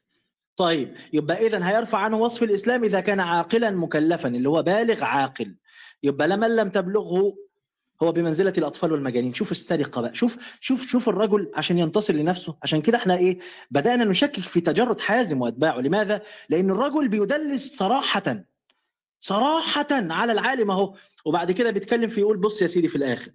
طيب يبقى اذا هيرفع عنه وصف الإسلام إذا كان عاقلا مكلفا اللي هو بالغ عاقل. يبقى لمن لم تبلغه هو بمنزلة الأطفال والمجانين. شوف السرقة بقى. شوف شوف شوف الرجل عشان ينتصر لنفسه. عشان كده إحنا إيه بدأنا نشكك في تجرد حازم وأتباعه. لماذا؟ لأن الرجل بيدلس صراحة صراحة على العالم أهو. وبعد كده بيتكلم في يقول بص يا سيدي في الآخر.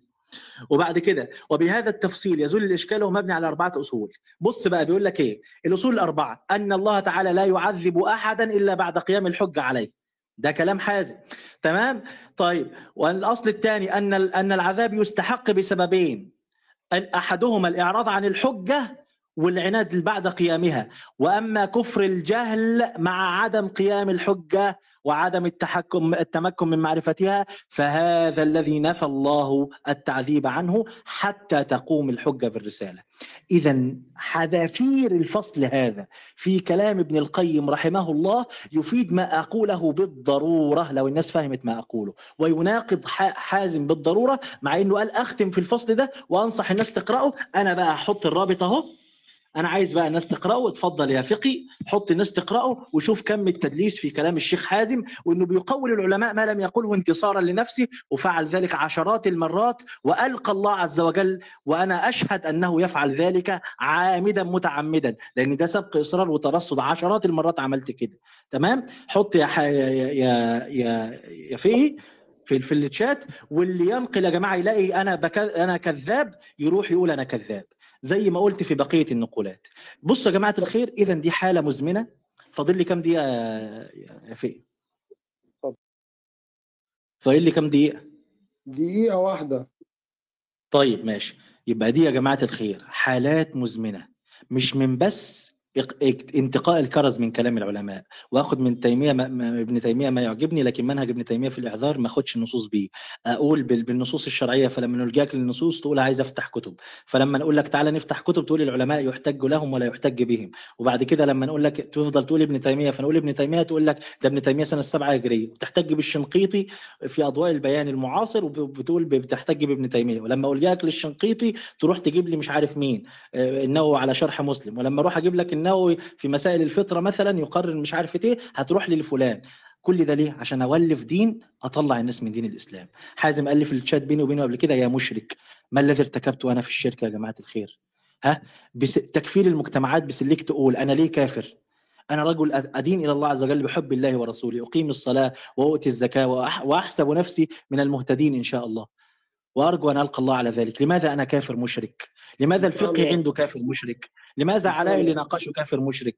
وبعد كده وبهذا التفصيل يزول الإشكال وهو مبني على أربعة أصول. بص بقى بيقول لك إيه؟ الأصول الأربعة. أن الله تعالى لا يعذب أحدا إلا بعد قيام الحجه عليه. ده كلام حازم. تمام؟ طيب والأصل الثاني أن أن العذاب يستحق بسببين. أحدهما الإعراض عن الحجة والعناد بعد قيامها. وأما كفر الجهل مع عدم قيام الحجة وعدم التحكم التمكن من معرفتها فهذا الذي نفى الله التعذيب عنه حتى تقوم الحجة بالرسالة. اذا حذافير الفصل هذا في كلام ابن القيم رحمه الله يفيد ما أقوله بالضرورة لو الناس فهمت ما أقوله ويناقض حازم بالضرورة مع إنه قال أختم في الفصل ده وأنصح الناس تقرأه أنا بقى أحط الرابط أهو أنا عايز بقى الناس تقرأه اتفضل يا فقي حط الناس تقرأه وشوف كم التدليس في كلام الشيخ حازم وإنه بيقول العلماء ما لم يقوله انتصارا لنفسه وفعل ذلك عشرات المرات وألقى الله عز وجل وأنا أشهد أنه يفعل ذلك عامدا متعمدا لأن ده سبق إصرار وترصد عشرات المرات عملت كده. تمام؟ حط يا يا يا يا, يا فقي في في الشات واللي ينقل يا جماعة يلاقي أنا بك... أنا كذاب يروح يقول أنا كذاب. زي ما قلت في بقية النقولات. بصوا يا جماعة الخير اذا دي حالة مزمنة. فاضل لي كام دقيقة يا فئ فاضل لي كام دقيقة؟ دقيقة واحدة. طيب ماشي. يبقى دي يا جماعة الخير حالات مزمنة. مش من بس انتقاء الكرز من كلام العلماء. واخد من تيمية ما ابن تيمية ما يعجبني لكن منهج ابن تيمية في الإعذار ما أخدش النصوص بيه. أقول بالنصوص الشرعية فلما نلجأك للنصوص تقول عايز أفتح كتب. فلما نقول لك تعالى نفتح كتب تقول العلماء يحتج لهم ولا يحتج بهم. وبعد كده لما نقول لك تفضل تقول ابن تيمية فنقول ابن تيمية تقول لك ده ابن تيمية سنة السبعة هجرية. وتحتج بالشنقيطي في أضواء البيان المعاصر وبتقول بتحتج بابن تيمية. ولما الجاك للشنقيطي تروح تجيب لي مش عارف مين النووي على شرح مسلم. ولما أروح أجيب لك النووي في مسائل الفطرة مثلا يقرر مش عارف إيه هتروح لي لفلان كل ده ليه؟ عشان أولف دين أطلع الناس من دين الإسلام. حازم قال لي في الشات بيني وبينه قبل كده يا مشرك ما الذي ارتكبته أنا في الشرك يا جماعة الخير؟ ها؟ بس تكفير المجتمعات بسلك تقول أنا ليه كافر؟ أنا رجل أدين إلى الله عز وجل بحب الله ورسوله أقيم الصلاة وأؤتي الزكاة وأحسب نفسي من المهتدين إن شاء الله. وأرجو أن ألقى الله على ذلك. لماذا أنا كافر مشرك؟ لماذا الفقه. عنده كافر مشرك؟ لماذا اللي ناقشه كافر مشرك؟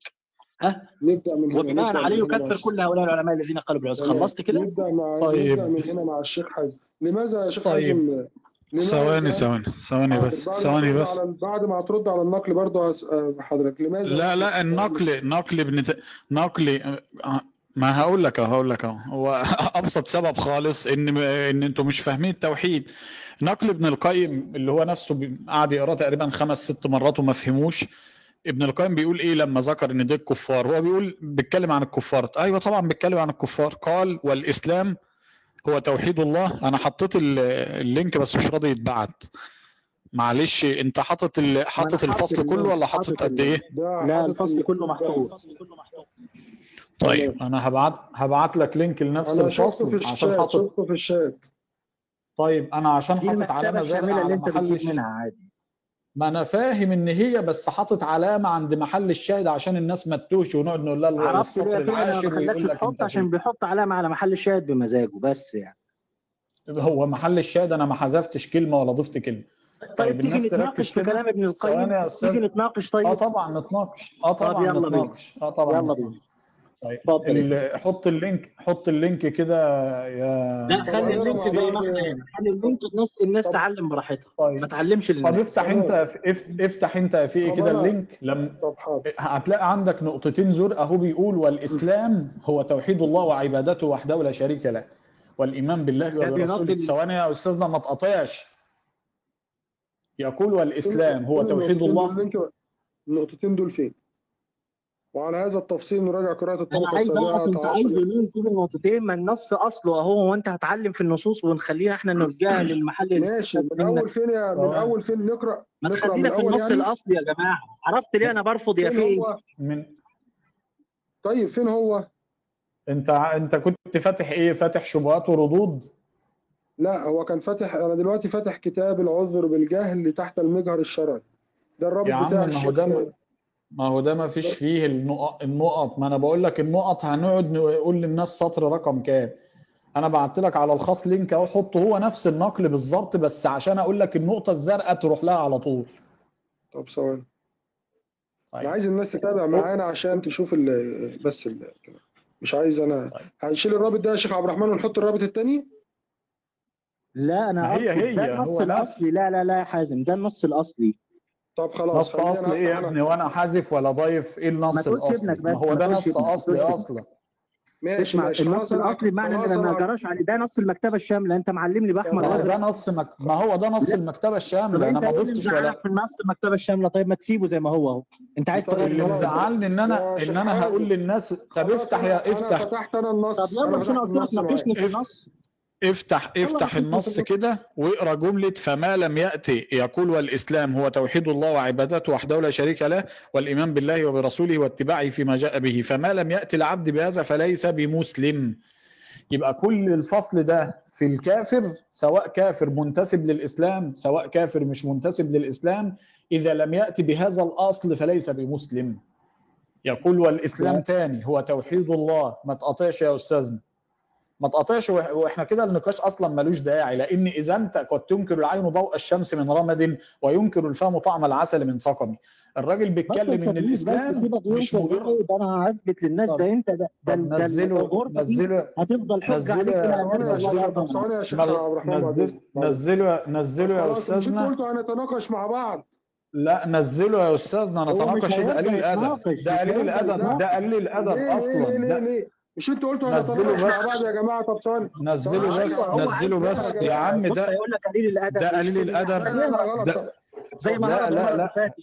ها؟ نبدأ من هنا وبناء عليه يكفر كل هؤلاء العلماء الذين قالوا بالعذر تمام. خلصت كده؟ نبدأ مع طيب. نبدا من هنا مع الشيخ حازم لماذا يا شيخ طيب. حازم؟ لماذا ثواني ثواني ثواني بس بعد ما ثواني ترد بس. على بعد ما هترد على النقل برضه هسأل حضرتك. لماذا لا لا النقل نقل بنت... نقل آه، ما هقول لك اهو هقول لك اهو. هو أبسط سبب خالص إن إن أنتوا مش فاهمين التوحيد. نقل ابن القيم اللي هو نفسه قعد يقراه تقريبا خمس ست مرات وما فهموش. ابن القيم بيقول إيه لما ذكر إن ده الكفار؟ هو بيقول بيتكلم عن الكفار. أيوه طبعا بيتكلم عن الكفار. قال والإسلام هو توحيد الله. أنا حطيت ال- ال link بس مش راضي يتبعت. معلش أنت حاطط. حاطط الفصل كله ولا حاطط قد إيه؟ لا الفصل ال- كله محطوط طيب. أنا هبعت هبعت لك link لنفس الفصل في عشان حاطط في الشات. طيب أنا عشان حاطط علامة زرقاء الشاملة اللي على أنت محل. منها عادي. ما أنا فاهم إن هي بس حاطط علامة عند محل الشاهد عشان الناس ما تتوهش ونقعد نقول لها عرفت السطر العاشر ويقول لك تحط عشان بيحط علامة على محل الشاهد بمزاجه بس يعني. هو محل الشاهد أنا ما حذفتش كلمة ولا ضفت كلمة. طيب طيب تيجي الناس نتناقش تركز في كلام ابن القيم؟ تيجي نتناقش آه طيب طبعا نتناقش. آه طب طبعا يلا بينا نتناقش. آه طبعا يلا. بينا طيب. اتفضل حط ال link حط ال link كده يا لا طب خلي ال link زي ما إحنا هنا. خلي ال link الناس الناس طب- تعلم براحتها. ما طيب. تعلمش طب للناس افتح انت اف- افتح انت يا طب كده ال link. لم طب هتلاقي عندك نقطتين زرق أهو بيقول والإسلام هو توحيد الله وعبادته وحده لا شريك له والإيمان بالله وبرسوله بينظم- ثواني يا أستاذنا ما تقاطعش يقول والإسلام هو توحيد الله. النقطتين دول فين؟ وعلى هذا التفصيل نراجع قراءة الطبقة عايز السابعة اعرف أنت عشر. عايز ليه تجيب النقطتين ما النص أصله أهو وأنت هتعلم في النصوص ونخليها إحنا نرجعها للمحل اللي ماشي. من أول فين يا من. أول فين نقرا ما نقرأ من تخلينا في النص يعني؟ الاصلي يا جماعة. عرفت ليه؟ أنا برفض يا فين هو؟ من طيب فين هو؟ أنت أنت كنت فاتح إيه؟ فاتح شبهات وردود؟ لا هو كان فاتح أنا دلوقتي فاتح كتاب العذر بالجهل تحت المجهر الشرعي. ده الرابط يا عم بتاع هو الشيخ ما- هو ده ما فيش فيه النقط النقط. ما أنا بقول لك النقط هنقعد نقول للناس سطر رقم كام. أنا بعت لك على الخاص لينك أهو حطه هو نفس النقل بالظبط بس عشان أقول لك النقطة الزرقاء تروح لها على طول. طب ثواني. أنا طيب. عايز الناس تتابع معانا عشان تشوف ال بس ال مش عايز أنا. طيب. هنشيل الرابط ده يا شيخ عبد الرحمن ونحط الرابط التاني؟ لا أنا هي. هي، ده النص الأصلي. لا لا لا يا حازم ده النص الأصلي. طب خلاص نص اصلي إيه يا ابني؟ وأنا حذف ولا ضايف؟ إيه النص الأصلي؟ ابنك ما بس، هو ده نص اصلي تقولش أصلا؟ ماشي اسمع ماشي. النص الأصلي بمعنى إن ما جراش عليه. ده نص المكتبة الشاملة. أنت معلمني هو وازرق ده نص مك... ما هو ده نص. المكتبة الشاملة. أنا ما ضفتش ولا مزعلك في نص المكتبة الشاملة؟ طيب ما تسيبه زي ما هو أهو. أنت عايز طيب، تغير اللي. مزعلني إن أنا إن أنا هقول. للناس طب افتح يا أنا افتح. فتحت أنا النص. طب يلا مش أنا قلت لك. ناقشني في النص. افتح افتح النص. كده واقرأ جملة فما لم يأتي يقول والإسلام هو توحيد الله وعبادته وحده لا شريك له والإيمان بالله وبرسوله واتباعه فيما جاء به. فما لم يأتي العبد بهذا فليس بمسلم. يبقى كل الفصل ده في الكافر سواء كافر منتسب للإسلام سواء كافر مش منتسب للإسلام إذا لم يأتي بهذا الأصل فليس بمسلم. يقول والإسلام تاني هو توحيد الله ما تقاطعش يا أستاذنا. ما تقاطعش وإحنا كده النقاش أصلا ملوش داعي لأن إذا أنت قد تنكر العين ضوء الشمس من رمد وينكر الفم طعم العسل من سقم. الراجل بيتكلم إن الإسلام مش مجرد ده أنا هثبت للناس ده أنت ده ده, نزله نزله هتفضل حجة عليك يا- ثواني شيخ عبد الرحمن إذنك. نزله نزله يا أستاذنا. قلتوا هنتناقش مع بعض. لا نزله يا أستاذنا نتناقش ده قليل الأدب. ده قليل الأدب. ده قليل الأدب ليه ليه أصلا. ليه ده ليه؟ مش أنتوا قلتوا هنتناقش مع بس. بعض يا جماعة طب ثواني نزله ثواني. بس. عايز بس. يا عم بص ده هيقول لك قليل الأدب. ده قليل ده- زي ما لا، هرب لا، المره لا. اللي فاتت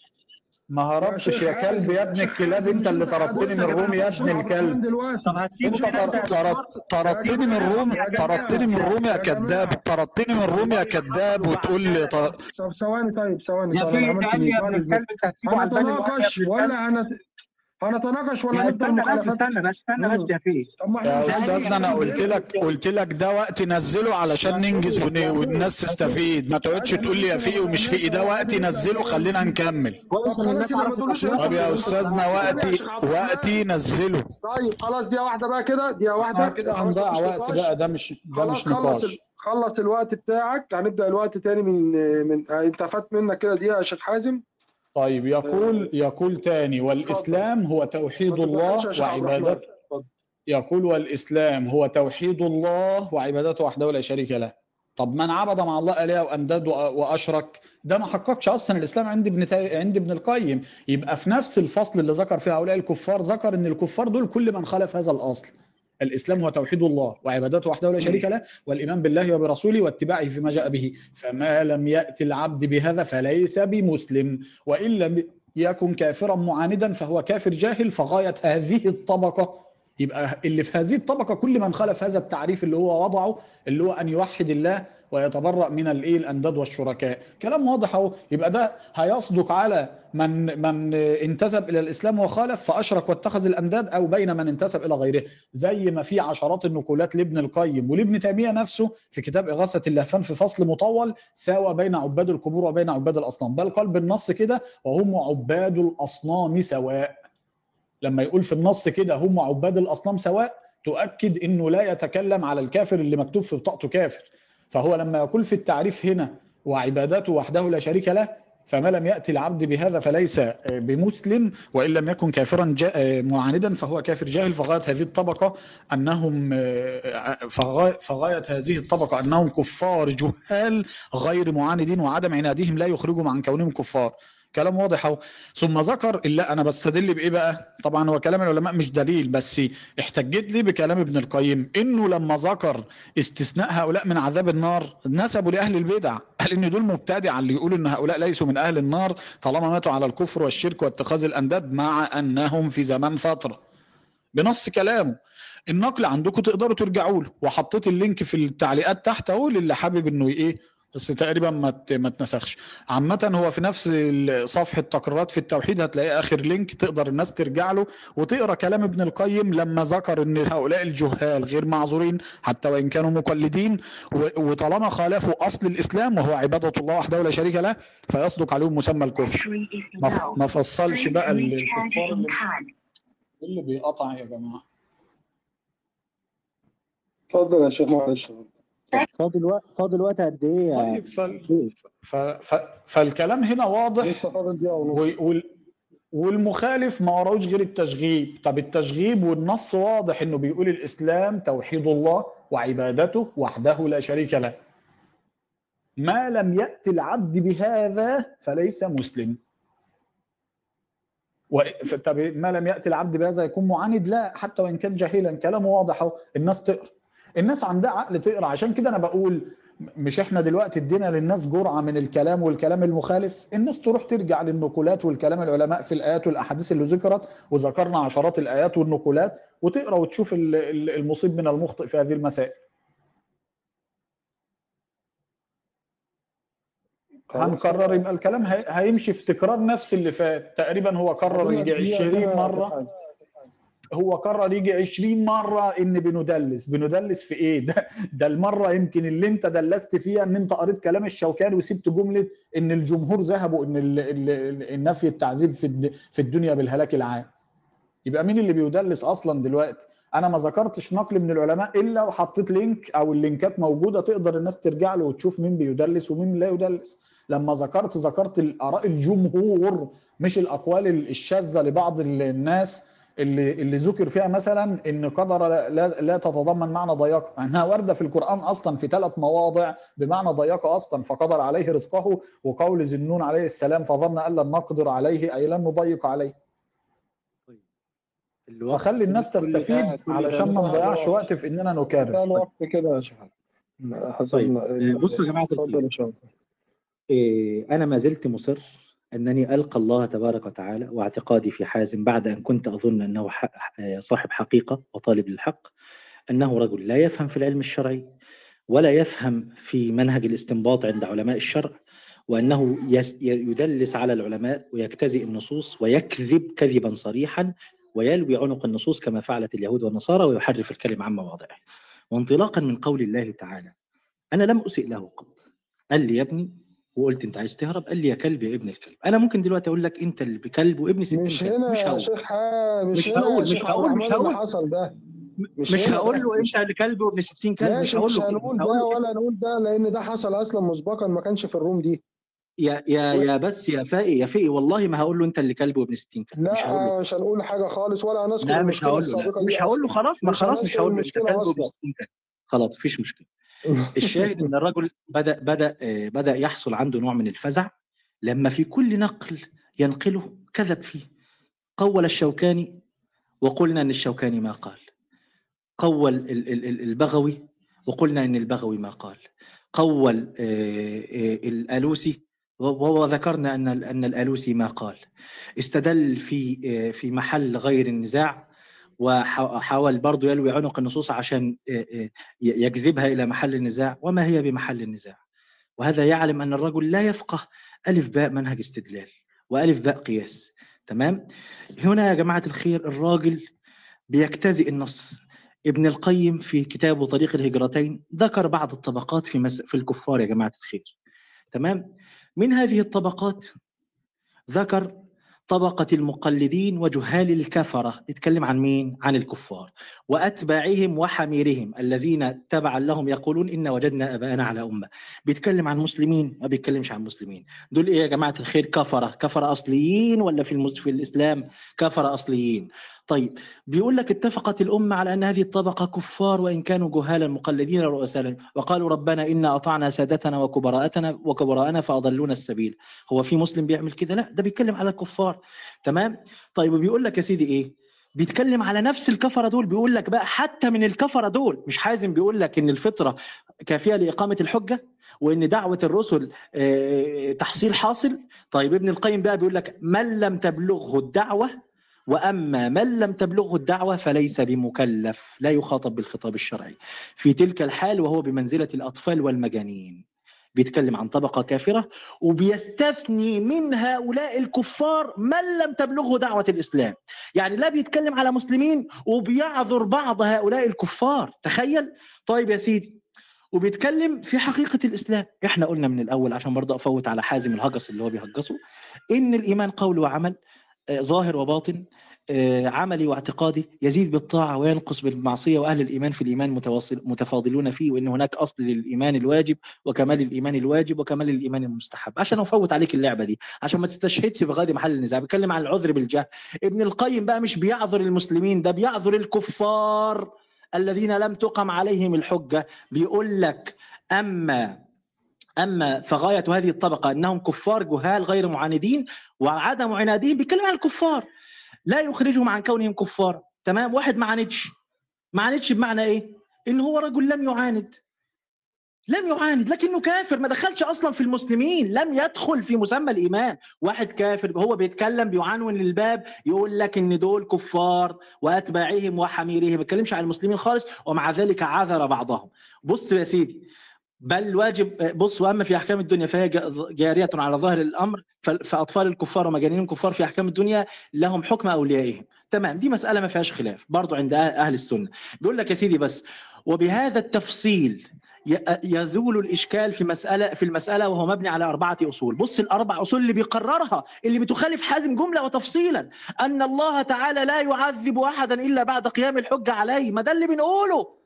ما هربتش يا كلب يا ابن الكلاب. انت اللي طردتني من الروم يا ابن الكلب. طب هتسيبه انت طردتني من الروم طردتني من الروم يا كذاب. طردتني من الروم يا كذاب وتقول لي طب ثواني طيب ثواني يا في قال لي يا ابن. الكلب انت هتسيبه على البال ولا هنت... هنتناقش ولا استنى بس استنى بس استنى بس يا فيه. يا أستاذنا أنا قلت لك قلت لك ده وقت نزله علشان ننجز والناس تستفيد. ما تقعدش تقول لي يا فيه ومش فيه. ده وقت نزله خلينا نكمل. كويس ان الناس عرفت. طب يا أستاذنا وقتي وقتي نزله. طيب خلاص دقيقه واحدة بقى كده دقيقه واحدة. كده هنضيع وقت. بقى. ده مش ده مش نقاش. خلص الوقت بتاعك. هنبدأ الوقت تاني من من انت فات منك كده دقيقة يا شيخ حازم. طيب يقول يقول تاني والإسلام هو توحيد الله. وعبادته. يقول والإسلام هو توحيد الله وعبادته وحده لا شريك له. طب من عبد مع الله آلهة وأنداد وأ- وأشرك؟ ده ما حققش أصلا الإسلام عند ابن تا... عند ابن القيم. يبقى في نفس الفصل اللي ذكر فيه هؤلاء الكفار ذكر أن الكفار دول كل من خالف هذا الأصل. الإسلام هو توحيد الله وعبادته وحده لا شريك له والإيمان بالله وبرسوله واتباعه فيما جاء به. فما لم يأتي العبد بهذا فليس بمسلم. وإن لم يكن كافرا معاندا فهو كافر جاهل فغاية هذه الطبقة. يبقى اللي في هذه الطبقة كل من خالف هذا التعريف اللي هو وضعه اللي هو أن يوحد الله ويتبرأ من الايه الانداد والشركاء كلام واضح أهو. يبقى ده هيصدق على من من انتسب إلى الإسلام وخالف فأشرك واتخذ الأنداد أو بين من انتسب إلى غيره. زي ما في عشرات النقولات لابن القيم. ولابن تيمية نفسه في كتاب إغاثة اللهفان في فصل مطول ساوى بين عباد القبور وبين عباد الأصنام. بل قال بالنص كده وهم عباد الأصنام سواء. لما يقول في النص كده هم عباد الأصنام سواء تؤكد إنه لا يتكلم على الكافر اللي مكتوب في بطاقته كافر. فهو لما يقول في التعريف هنا وعبادته وحده لا شريك له فما لم يأتي العبد بهذا فليس بمسلم وإن لم يكن كافرا جا- معاندا فهو كافر جاهل فغاية هذه الطبقة أنهم فغايه فغاية هذه الطبقة أنهم كفار جهال غير معاندين وعدم عنادهم لا يخرجهم عن كونهم كفار. كلام واضح أهو. ثم ذكر لا أنا بستدل بإيه بقى؟ طبعا هو كلام العلماء مش دليل بس احتجت لي بكلام ابن القيم؟ إنه لما ذكر استثناء هؤلاء من عذاب النار نسبوا لأهل البدع. قال إن دول مبتدع اللي يقولوا إن هؤلاء ليسوا من أهل النار طالما ماتوا على الكفر والشرك واتخاذ الأنداد مع أنهم في زمان فتره بنص كلامه. النقل عندكم تقدروا ترجعوا له وحطيت ال link في التعليقات تحت أهو للي حابب إنه إيه؟ بس تقريبا ما ما اتنسخش. عامة هو في نفس صفحة تقريرات في التوحيد هتلاقي آخر link تقدر الناس ترجع له وتقرأ كلام ابن القيم لما ذكر إن هؤلاء الجهال غير معذورين حتى وإن كانوا مقلدين و- وطالما خالفوا أصل الإسلام وهو عبادة الله وحده لا شريك له فيصدق عليهم مسمى الكفر. ما فصلش بقى ال- الكفار اللي, اللي بيقطع يا جماعة؟ اتفضل يا شيخ معلش. فاضل وقت فاضل وقت قد إيه طيب فال... ف... ف... فالكلام هنا واضح. لسه فاضل دقيقة ونص. و- وال- والمخالف ما وراهوش غير التشغيب. طب التشغيب والنص واضح إنه بيقول الإسلام توحيد الله وعبادته وحده لا شريك له. ما لم يأتي العبد بهذا فليس مسلم. و... طب ما لم يأتي العبد بهذا يكون معاند؟ لا حتى وإن كان جاهلا. كلامه واضح أهو. الناس تقرأ. الناس عندها عقل تقرأ. عشان كده أنا بقول مش إحنا دلوقتي ادينا للناس جرعة من الكلام والكلام المخالف. الناس تروح ترجع للنقولات والكلام العلماء في الآيات والأحاديث اللي ذكرت وذكرنا عشرات الآيات والنقولات وتقرا وتشوف ال- ال- المصيب من المخطئ في هذه المسائل. هنكرر يبقى الكلام هي- هيمشي في تكرار نفس اللي فات. تقريبا هو كرر يجي 20 مرة. هو كرر يجي 20 مرة إن بندلس بندلس في إيه؟ ده ده المرة يمكن اللي أنت دلست فيها إن أنت قريت كلام الشوكاني وسبت جملة إن الجمهور ذهبوا إن ال- ال- ال- النفي التعذيب في في الدنيا بالهلاك العام. يبقى مين اللي بيدلس أصلا دلوقتي؟ أنا ما ذكرتش نقل من العلماء إلا وحطيت link أو اللينكات موجودة تقدر الناس ترجع له وتشوف مين بيدلس ومين لا يدلس لما ذكرت ذكرت الآراء الجمهور مش الأقوال الشاذة لبعض الناس. اللي اللي ذكر فيها مثلا إن قدر لا, لا, لا تتضمن معنى ضيقه أنها واردة في القرآن أصلا في ثلاث مواضع بمعنى ضيقه أصلا فقدر عليه رزقه وقول النون عليه السلام فظن أن لن نقدر عليه أي لن نضيق عليه. الوقت فخلي الناس تستفيد علشان ما نضيعش وقت في إننا نكرر. كان وقت كده يا شيخ. طيب بصوا يا جماعة شيخ. إيه، أنا ما زلت مصر أنني ألقى الله تبارك وتعالى واعتقادي في حازم بعد أن كنت أظن أنه ح- صاحب حقيقة وطالب للحق أنه رجل لا يفهم في العلم الشرعي ولا يفهم في منهج الاستنباط عند علماء الشرع وأنه يدلس على العلماء ويجتزئ النصوص ويكذب كذبا صريحا ويلوي عنق النصوص كما فعلت اليهود والنصارى ويحرف الكلم عن مواضعه. وانطلاقا من قول الله تعالى أنا لم أسئ له قط. قال لي يا ابني وقلت أنت عايز تهرب قال لي يا كلب يا ابن الكلب أنا ممكن دلوقتي أقول لك أنت اللي بكلب وابن ستين مش كلب هنا مش هقول شيخ مش, مش هقول- مش هقول- مش هقول. حصل ده مش, مش هقول ده. له أنت اللي كلب وابن 60 كلب مش هقول له هنقول مش ده هقول كده ولا نقول ده لأن ده حصل أصلا مسبقا ما كانش في الروم دي يا يا يا بس يا فائي يا فائي والله ما هقول له أنت اللي كلب وابن 60 كلب مش هقول له لا مش هنقول حاجة خالص ولا هنذكر لا مش هقول له لا. مش هقول له. خلاص ما خلاص مش هقول له أنت كلب وابن أصلاً. 60 كلب خلاص مفيش مشكلة الشاهد إن الرجل بدأ بدأ آه، بدأ يحصل عنده نوع من الفزع لما في كل نقل ينقله كذب فيه. قول الشوكاني وقلنا إن الشوكاني ما قال. قول ال- ال- ال- البغوي وقلنا إن البغوي ما قال. قول آه، آه، الألوسي وذكرنا أن أن الألوسي ما قال. استدل في في محل غير النزاع وحاول برضه يلوي عنق النصوص عشان آه، آه، يجذبها إلى محل النزاع. وما هي بمحل النزاع؟ وهذا يعلم أن الرجل لا يفقه ألف باء منهج استدلال وألف باء قياس. تمام؟ هنا يا جماعة الخير الراجل بيجتزئ النص. ابن القيم في كتابه طريق الهجرتين ذكر بعض الطبقات في مس... في الكفار يا جماعة الخير. تمام؟ من هذه الطبقات ذكر طبقة المقلدين وجهال الكفرة. يتكلم عن مين؟ عن الكفار. وأتباعهم وحميرهم الذين تبعا لهم يقولون إن وجدنا أباءنا على أمة. بيتكلم عن مسلمين؟ ما بيتكلمش عن مسلمين. دول إيه يا جماعة الخير؟ كفرة. كفرة أصليين ولا في, المس... في الإسلام كفرة أصليين؟ طيب بيقول لك اتفقت الأمة على أن هذه الطبقة كفار وإن كانوا جهالا مقلدين رؤساء وقالوا ربنا إنا أطعنا سادتنا وكبراءتنا وكبراءنا فأضلونا السبيل. هو في مسلم بيعمل كده؟ لا ده بيتكلم على الكفار. تمام؟ طيب وبيقول لك يا سيدي إيه؟ بيتكلم على نفس الكفرة دول. بيقول لك بقى حتى من الكفرة دول مش حازم بيقول لك إن الفطرة كافية لإقامة الحجة وإن دعوة الرسل آه، تحصيل حاصل؟ طيب ابن القيم بقى بيقول لك من لم تبلغه الدعوة وأما من لم تبلغه الدعوة فليس بمكلف لا يخاطب بالخطاب الشرعي. في تلك الحال وهو بمنزلة الأطفال والمجانين. بيتكلم عن طبقة كافرة وبيستثني من هؤلاء الكفار من لم تبلغه دعوة الإسلام. يعني لا بيتكلم على مسلمين وبيعذر بعض هؤلاء الكفار. تخيل؟ طيب يا سيدي وبيتكلم في حقيقة الإسلام. إحنا قلنا من الأول عشان برضه أفوت على حازم الهجس اللي هو بيهجسه إن الإيمان قول وعمل. ظاهر وباطن آه، عملي واعتقادي يزيد بالطاعة وينقص بالمعصية وأهل الإيمان في الإيمان متواصل متفاضلون فيه وإن هناك أصل للإيمان الواجب وكمال الإيمان الواجب وكمال الإيمان المستحب. عشان أفوت عليك اللعبة دي عشان ما تستشهدش بغير محل النزاع بيتكلم عن العذر بالجهل. ابن القيم بقى مش بيعذر المسلمين ده بيعذر الكفار الذين لم تقم عليهم الحجة. بيقول لك أما أما فغاية هذه الطبقة أنهم كفار جهال غير معاندين وعدم عنادهم بيتكلم عن الكفار. لا يخرجهم عن كونهم كفار. تمام؟ واحد ما عاندش. ما عاندش بمعنى إيه؟ إن هو رجل لم يعاند. لم يعاند لكنه كافر. ما دخلش أصلا في المسلمين. لم يدخل في مسمى الإيمان. واحد كافر هو بيتكلم بيعنون للباب يقول لك إن دول كفار وأتباعهم وحميرهم. ما بيتكلمش عن المسلمين خالص ومع ذلك عذر بعضهم. بص يا سيدي بل واجب بص وأما في أحكام الدنيا فهي جا- جارية على ظاهر الأمر فأطفال الكفار ومجانين الكفار في أحكام الدنيا لهم حكم أوليائهم. تمام دي مسألة ما فيهاش خلاف برضو عند أه- أهل السنة. بيقول لك يا سيدي بس وبهذا التفصيل يزول الإشكال في مسألة في المسألة وهو مبني على أربعة أصول. بص الأربع أصول اللي بيقررها اللي بتخالف حازم جملة وتفصيلا أن الله تعالى لا يعذب احدا إلا بعد قيام الحجة عليه. ما ده اللي بنقوله.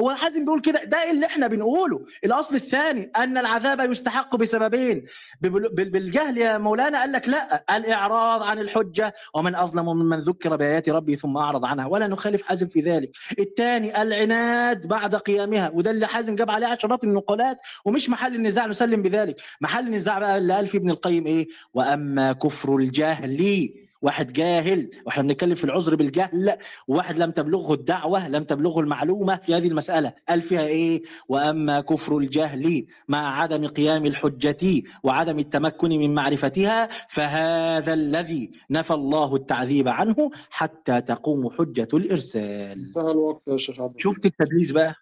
هو حازم بيقول كده ده اللي إحنا بنقوله. الأصل الثاني أن العذاب يستحق بسببين. بال- بال- بالجهل يا مولانا قال لك لا الإعراض عن الحجة ومن أظلم ممن ذكر بآيات ربه ثم أعرض عنها. ولا نخالف حازم في ذلك. الثاني العناد بعد قيامها. وده اللي حازم جاب عليه عشرات النقولات ومش محل النزاع نسلم بذلك. محل النزاع بقى اللي قال فيه ابن القيم إيه؟ وأما كفر الجهل. واحد جاهل وإحنا بنتكلم في العذر بالجهل وواحد لم تبلغه الدعوة لم تبلغه المعلومة في هذه المسألة. قال فيها إيه؟ وأما كفر الجهل مع عدم قيام الحجة وعدم التمكن من معرفتها فهذا الذي نفى الله التعذيب عنه حتى تقوم حجة الإرسال. انتهى الوقت يا شيخ عبد شفت التدليس بقى؟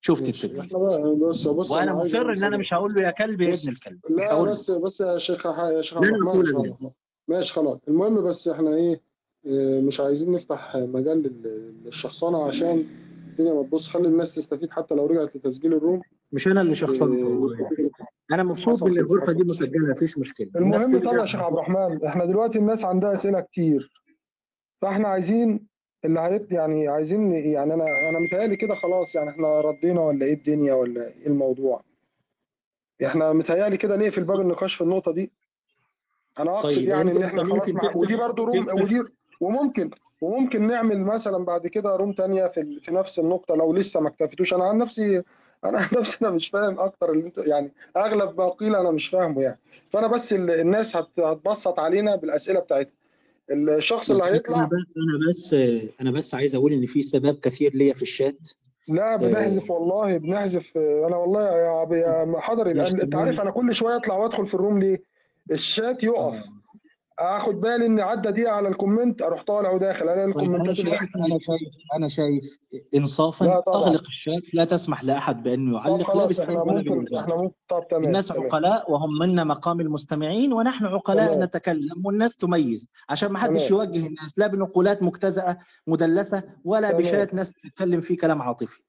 شفت بقى بص بص وأنا مصر إن أنا. مش هقول له يا كلب يا ابن الكلب. لا. بس بس يا شيخ يا شيخ عبد الرحمن ماشي خلاص. المهم بس إحنا إيه آه، مش عايزين نفتح مجال لل- للشخصنة عشان الدنيا ما تبص. خلي الناس تستفيد حتى لو رجعت لتسجيل الروم. مش أنا اللي شخصنت والله. أنا مبسوط ان الغرفة دي. مسجلة مفيش مشكلة. المهم طب ترجع يا شيخ عبد الرحمن إحنا دلوقتي الناس عندها أسئلة كتير. فاحنا عايزين اللي هيت يعني عايزين يعني أنا أنا متهيألي كده خلاص. يعني إحنا ردينا ولا إيه الدنيا ولا إيه الموضوع؟ إحنا متهيألي كده نقفل باب النقاش في النقطة دي. أنا أقصد طيب، يعني أنت- إن إحنا خلاص مع ودي برضو روم تفتح- ودي وممكن وممكن نعمل مثلا بعد كده روم تانية في في نفس النقطة لو لسه ما اكتفتوش. أنا عن نفسي أنا عن نفسي أنا مش فاهم أكتر اللي يعني أغلب ما قيل أنا مش فاهمه يعني. فأنا بس ال- الناس هت- هتبسط علينا بالأسئلة بتاعتها. الشخص اللي هيطلع بس أنا بس أنا بس عايز أقول إن في سباب كثير ليا في الشات. لا بنحذف والله بنحذف. أنا والله يا حضري. أنت عارف أنا كل شوية أطلع وأدخل في الروم ليه؟ الشات يقف آه. آخد بالي إن عدى دقيقة على ال comment أروح طالع وداخل ألاقي طيب أنا الكومنتات اللي شايف أنا شايف أنا شايف انصافا. اغلق الشات لا تسمح لأحد بأنه يعلق لا بالسلب ولا بالايجاب الناس تمام. عقلاء وهم منا مقام المستمعين ونحن عقلاء تمام. نتكلم والناس تميز عشان ما حدش. يوجه الناس لا بنقولات مكتزئه مدلسة ولا تمام. بشات ناس تتكلم فيه كلام عاطفي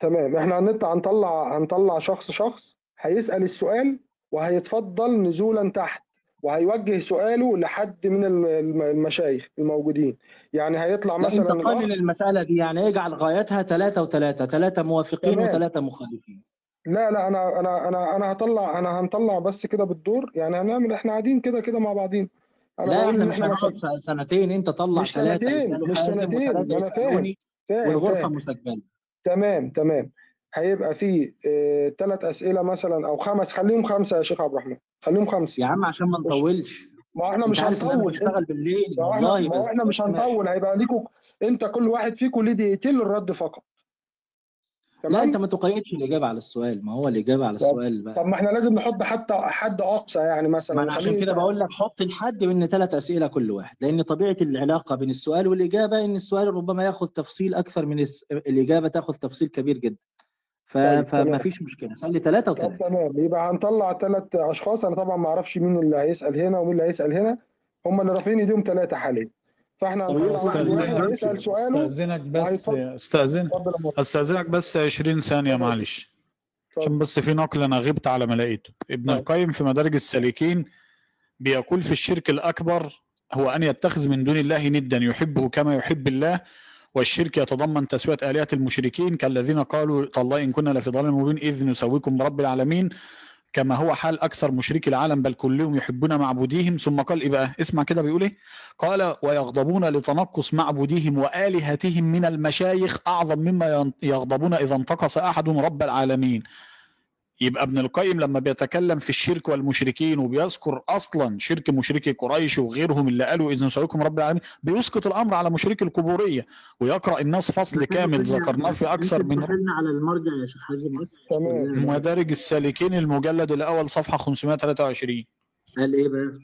تمام إحنا هنطلع هنطلع شخص شخص هيسأل السؤال وهيتفضل نزولا تحت وهيوجه سؤاله لحد من الم- الم- المشايخ الموجودين. يعني هيطلع انت مثلا قانن الأخ- المسألة دي يعني اجعل غايتها ثلاثة وثلاثة ثلاثة موافقين تمام. وثلاثة مخالفين. لا لا أنا أنا أنا أنا هطلع أنا هنطلع بس كده بالدور. يعني هنعمل إحنا قاعدين كده كده مع بعضين. أنا لا إحنا مش هنقعد سنتين أنت طلع مش ثلاثة سنتين، مش سنتين، أنا فاهم. والغرفة مسجلة. تمام تمام. هيبقى في ثلاث أسئلة مثلا أو خمس. خليهم خمسة يا شيخ عبد الرحمن. خليهم خمسة. يا عم عشان ما نطولش. ما إحنا مش هنطول. بشتغل بالليل. والله ما إحنا مش. هنطول. هيبقى ليكوا انت كل واحد فيكم ليه دقيقتين للرد فقط. لا أنت ما تقيدش الإجابة على السؤال. ما هو الإجابة على السؤال بقى. طب ما إحنا لازم نحط حتى حد أقصى يعني مثلا. ما أنا عشان كده بقول لك حط الحد من ثلاث أسئلة كل واحد. لأن طبيعة العلاقة بين السؤال والإجابة إن السؤال ربما ياخذ تفصيل أكثر من. الإجابة تاخذ تفصيل كبير جدا. ف... طيب، فما. فيش مشكلة خلي ثلاثة وثلاثه تمام يبقى هنطلع ثلاث أشخاص أنا طبعا ما أعرفش مين اللي هيسأل هنا ومين اللي هيسأل هنا هم اللي رافعين إيديهم ثلاثة حاليا فإحنا استأذنك. سؤاله استأذنك بس وهيتفضل. استاذن اتفضل يا مولانا. استأذنك بس 20 ثانية معلش عشان بس في نقل أنا غبت على ما لقيته ابن طيب. القيم في مدارج السالكين بيقول في الشرك الأكبر هو أن يتخذ من دون الله ندا يحبه كما يحب الله والشرك يتضمن تسوية آلهة المشركين كالذين قالوا تالله إن كنا لفي ضلال مبين إذ نسويكم برب العالمين كما هو حال أكثر مشركي العالم بل كلهم يحبون معبوديهم. ثم قال إيه بقى؟ اسمع كده بيقول إيه؟ قال ويغضبون لتنقص معبوديهم وآلهتهم من المشايخ أعظم مما يغضبون إذا انتقص أحد رب العالمين. يبقى ابن القيم لما بيتكلم في الشرك والمشركين وبيذكر أصلا شرك مشركي قريش وغيرهم اللي قالوا اذا نسويكم رب العالمين بيسقط الأمر على مشركي القبوريه ويقرأ الناس فصل كامل ذكرناه في أكثر من على المرجع يا شيخ حازم بس تمام. مدارج السالكين المجلد الأول صفحة 523 قال إيه بقى؟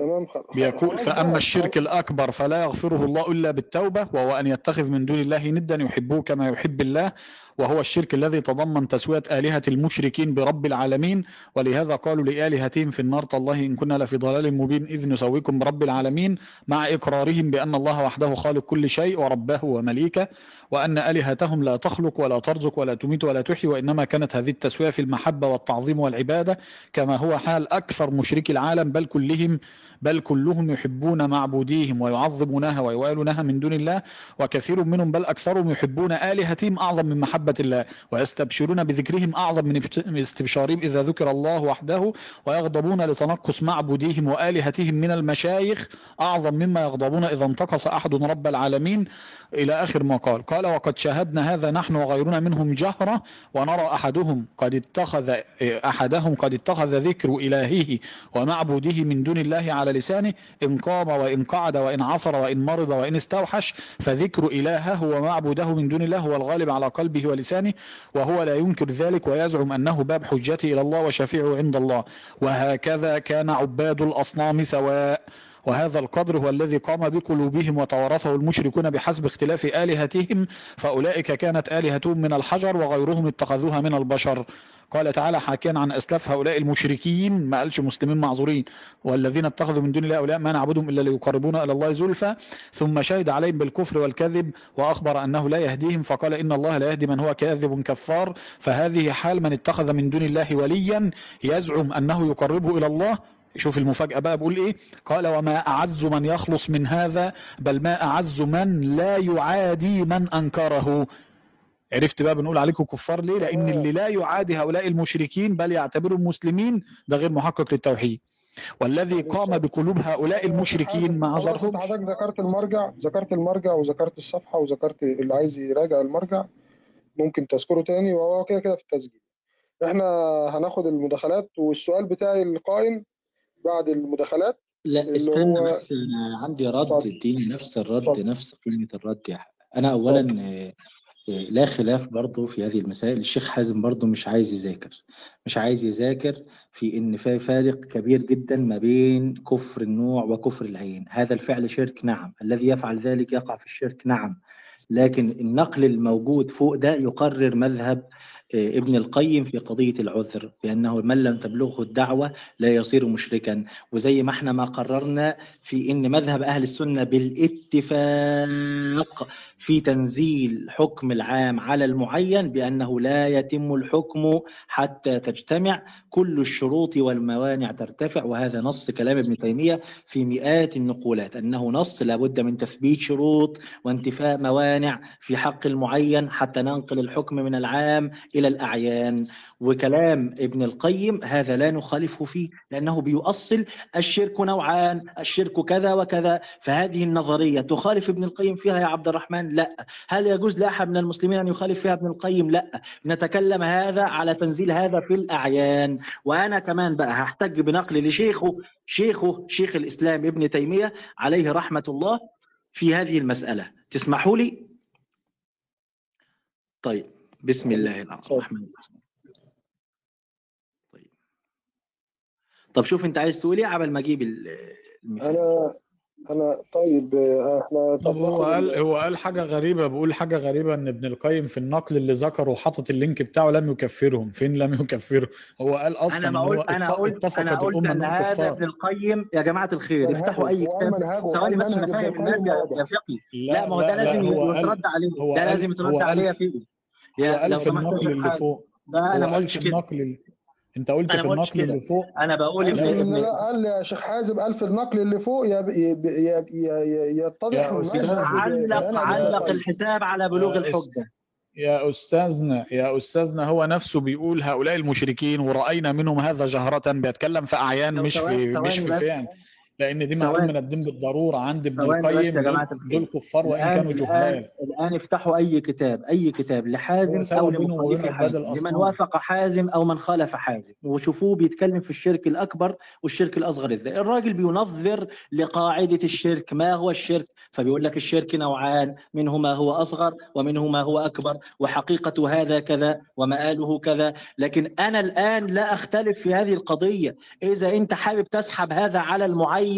تمام خلاص بيقول فأما. الشرك الأكبر فلا يغفره الله إلا بالتوبة وهو أن يتخذ من دون الله ندا يحبه كما يحب الله وهو الشرك الذي تضمن تسوية آلهة المشركين برب العالمين ولهذا قالوا لآلهتهم في النار تالله إن كنا لفي ضلال مبين إذ نسويكم برب العالمين مع إقرارهم بأن الله وحده خالق كل شيء ورباه ومليكه وأن آلهتهم لا تخلق ولا ترزق ولا تميت ولا تحيي وإنما كانت هذه التسوية في المحبة والتعظيم والعبادة كما هو حال أكثر مشركي العالم بل كلهم بل كلهم يحبون معبوديهم ويعظمونها ويوالونها من دون الله وكثير منهم بل أكثرهم يحبون آلهتهم أعظم من محبة الله ويستبشرون بذكرهم أعظم من استبشارهم إذا ذكر الله وحده ويغضبون لتنقص معبوديهم وآلهتهم من المشايخ أعظم مما يغضبون إذا انتقص أحد رب العالمين. إلى آخر ما قال قال وقد شاهدنا هذا نحن وغيرنا منهم جهرة ونرى أحدهم قد اتخذ أحدهم قد اتخذ ذكر إلهه ومعبوده من دون الله على لسانه إن قام وإن قعد وإن عثر وإن مرض وإن استوحش فذكر إلهه ومعبوده من دون الله هو الغالب على قلبه ولسانه وهو لا ينكر ذلك ويزعم أنه باب حجته إلى الله وشفيعه عند الله. وهكذا كان عباد الأصنام سواء. وهذا القدر هو الذي قام بقلوبهم وتوارثه المشركون بحسب اختلاف آلهتهم فأولئك كانت آلهتهم من الحجر وغيرهم اتخذوها من البشر. قال تعالى حاكيا عن أسلاف هؤلاء المشركين ما قالش مسلمين معذورين. والذين اتخذوا من دون الله أولياء ما نعبدهم إلا ليقربونا إلى الله زلفى. ثم شهد عليهم بالكفر والكذب وأخبر أنه لا يهديهم فقال إن الله لا يهدي من هو كاذب كفار. فهذه حال من اتخذ من دون الله وليا يزعم أنه يقربه إلى الله. شوف المفاجأة بقى بقول إيه؟ قال وما أعز من يخلص من هذا بل ما أعز من لا يعادي من أنكره. عرفت بقى بنقول عليكم كفار ليه؟ لأن اللي لا يعادي هؤلاء المشركين بل يعتبرهم مسلمين ده غير محقق للتوحيد. والذي قام بقلوب هؤلاء المشركين ما أول عذرهمش حضرتك ذكرت المرجع ذكرت المرجع وذكرت الصفحة وذكرت اللي عايز يراجع المرجع ممكن تذكره تاني وهو كده كده في التسجيل. إحنا هناخد المداخلات والسؤال بتاعي القائم بعد المداخلات لا اللي استنى هو- بس أنا عندي رد. اديني نفس الرد اتفضل. نفس قيمة الرد يا حق. أنا اولا آه، آه، لا خلاف برضه في هذه المسائل. الشيخ حازم برضه مش عايز يذاكر مش عايز يذاكر في إن في فارق كبير جدا ما بين كفر النوع وكفر العين. هذا الفعل شرك نعم الذي يفعل ذلك يقع في الشرك نعم. لكن النقل الموجود فوق ده يقرر مذهب آه، ابن القيم في قضية العذر بأنه من لم تبلغه الدعوة لا يصير مشركا. وزي ما إحنا ما قررنا في إن مذهب أهل السنة بالاتفاق في تنزيل حكم العام على المعين بأنه لا يتم الحكم حتى تجتمع. كل الشروط والموانع ترتفع وهذا نص كلام ابن تيمية في مئات النقولات أنه نص لابد من تثبيت شروط وانتفاء موانع في حق المعين حتى ننقل الحكم من العام إلى الأعيان. وكلام ابن القيم هذا لا نخالفه فيه لأنه بيؤصل الشرك نوعان الشرك كذا وكذا. فهذه النظرية تخالف ابن القيم فيها يا عبد الرحمن؟ لا. هل يجوز لأحد من المسلمين أن يخالف فيها ابن القيم؟ لا. نتكلم هذا على تنزيل هذا في الأعيان. وأنا كمان بقى هحتج بنقل لشيخه شيخه شيخ الإسلام ابن تيمية عليه رحمة الله في هذه المسألة. تسمحوا لي؟ طيب. بسم الله الرحمن الرحيم. طيب. طب شوف أنت عايز تقول إيه قبل ما أجيب ال- المثال. أنا أنا طيب آه، إحنا طب هو قال ال- هو قال حاجة غريبة بيقول حاجة غريبة إن ابن القيم في النقل اللي ذكره حاطط اللينك بتاعه لم يكفرهم. فين لم يكفرهم؟ هو قال أصلا أنا ما هو قلت أنا قلت أنا قلت أن هذا كفار. ابن القيم يا جماعة الخير افتحوا أي كتاب. ثواني بس أنا فاهم الناس يا فقي. لا لا ما هو ده لا لازم يترد عليه. ده لازم يترد عليه يا في فقي هو يا لو سمحت النقل اللي فوق. ده أنا ما قلتش كده. النقل انت قلت أنا في النقل كده. اللي فوق أنا بقول إن قال يا شيخ حازم قال في النقل اللي فوق يب- يب- يب- يب- يتضح علق علق الحساب على بلوغ. الحجة. يا أستاذنا يا أستاذنا هو نفسه بيقول هؤلاء المشركين ورأينا منهم هذا جهرة بيتكلم في أعيان مش في مش في بس. لأن دي معلوم من الدين بالضرورة. عند ابن القيم دول كفار وإن الان كانوا جهال الان افتحوا أي كتاب أي كتاب لحازم أو لمخالف حازم لمن وافق حازم أو من خالف حازم. وشوفوه بيتكلم في الشرك الأكبر والشرك الأصغر إزاي. الراجل بينظر لقاعدة الشرك. ما هو الشرك؟ فبيقول لك الشرك نوعان. منه ما هو أصغر ومنه ما هو أكبر. وحقيقة هذا كذا ومآله كذا. لكن أنا الآن لا أختلف في هذه القضية. إذا أنت حابب تسحب هذا على المعين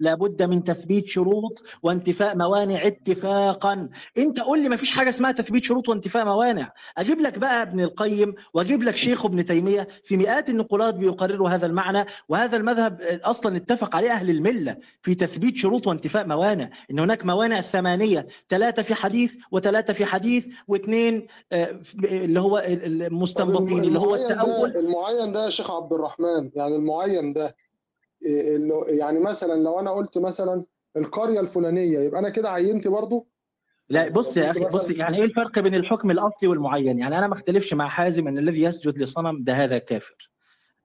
لابد من تثبيت شروط وانتفاء موانع اتفاقا. انت قول لي ما فيش حاجة اسمها تثبيت شروط وانتفاء موانع. أجيب لك بقى ابن القيم وأجيب لك شيخ ابن تيمية في مئات النقولات بيقرروا هذا المعنى وهذا المذهب أصلا اتفق عليه أهل الملة في تثبيت شروط وانتفاء موانع. إن هناك موانع ثمانية ثلاثة في حديث وثلاثة في حديث واثنين آه، اللي هو المستنبطين اللي هو التأول. المعين ده يا شيخ عبد الرحمن يعني المعين ده يعني مثلا لو أنا قلت مثلا القرية الفلانية يبقى أنا كده عينت برضو؟ لا بص يا أخي بص يعني إيه الفرق بين الحكم الأصلي والمعين؟ يعني أنا ما أختلفش مع حازم إن الذي يسجد لصنم ده هذا كافر.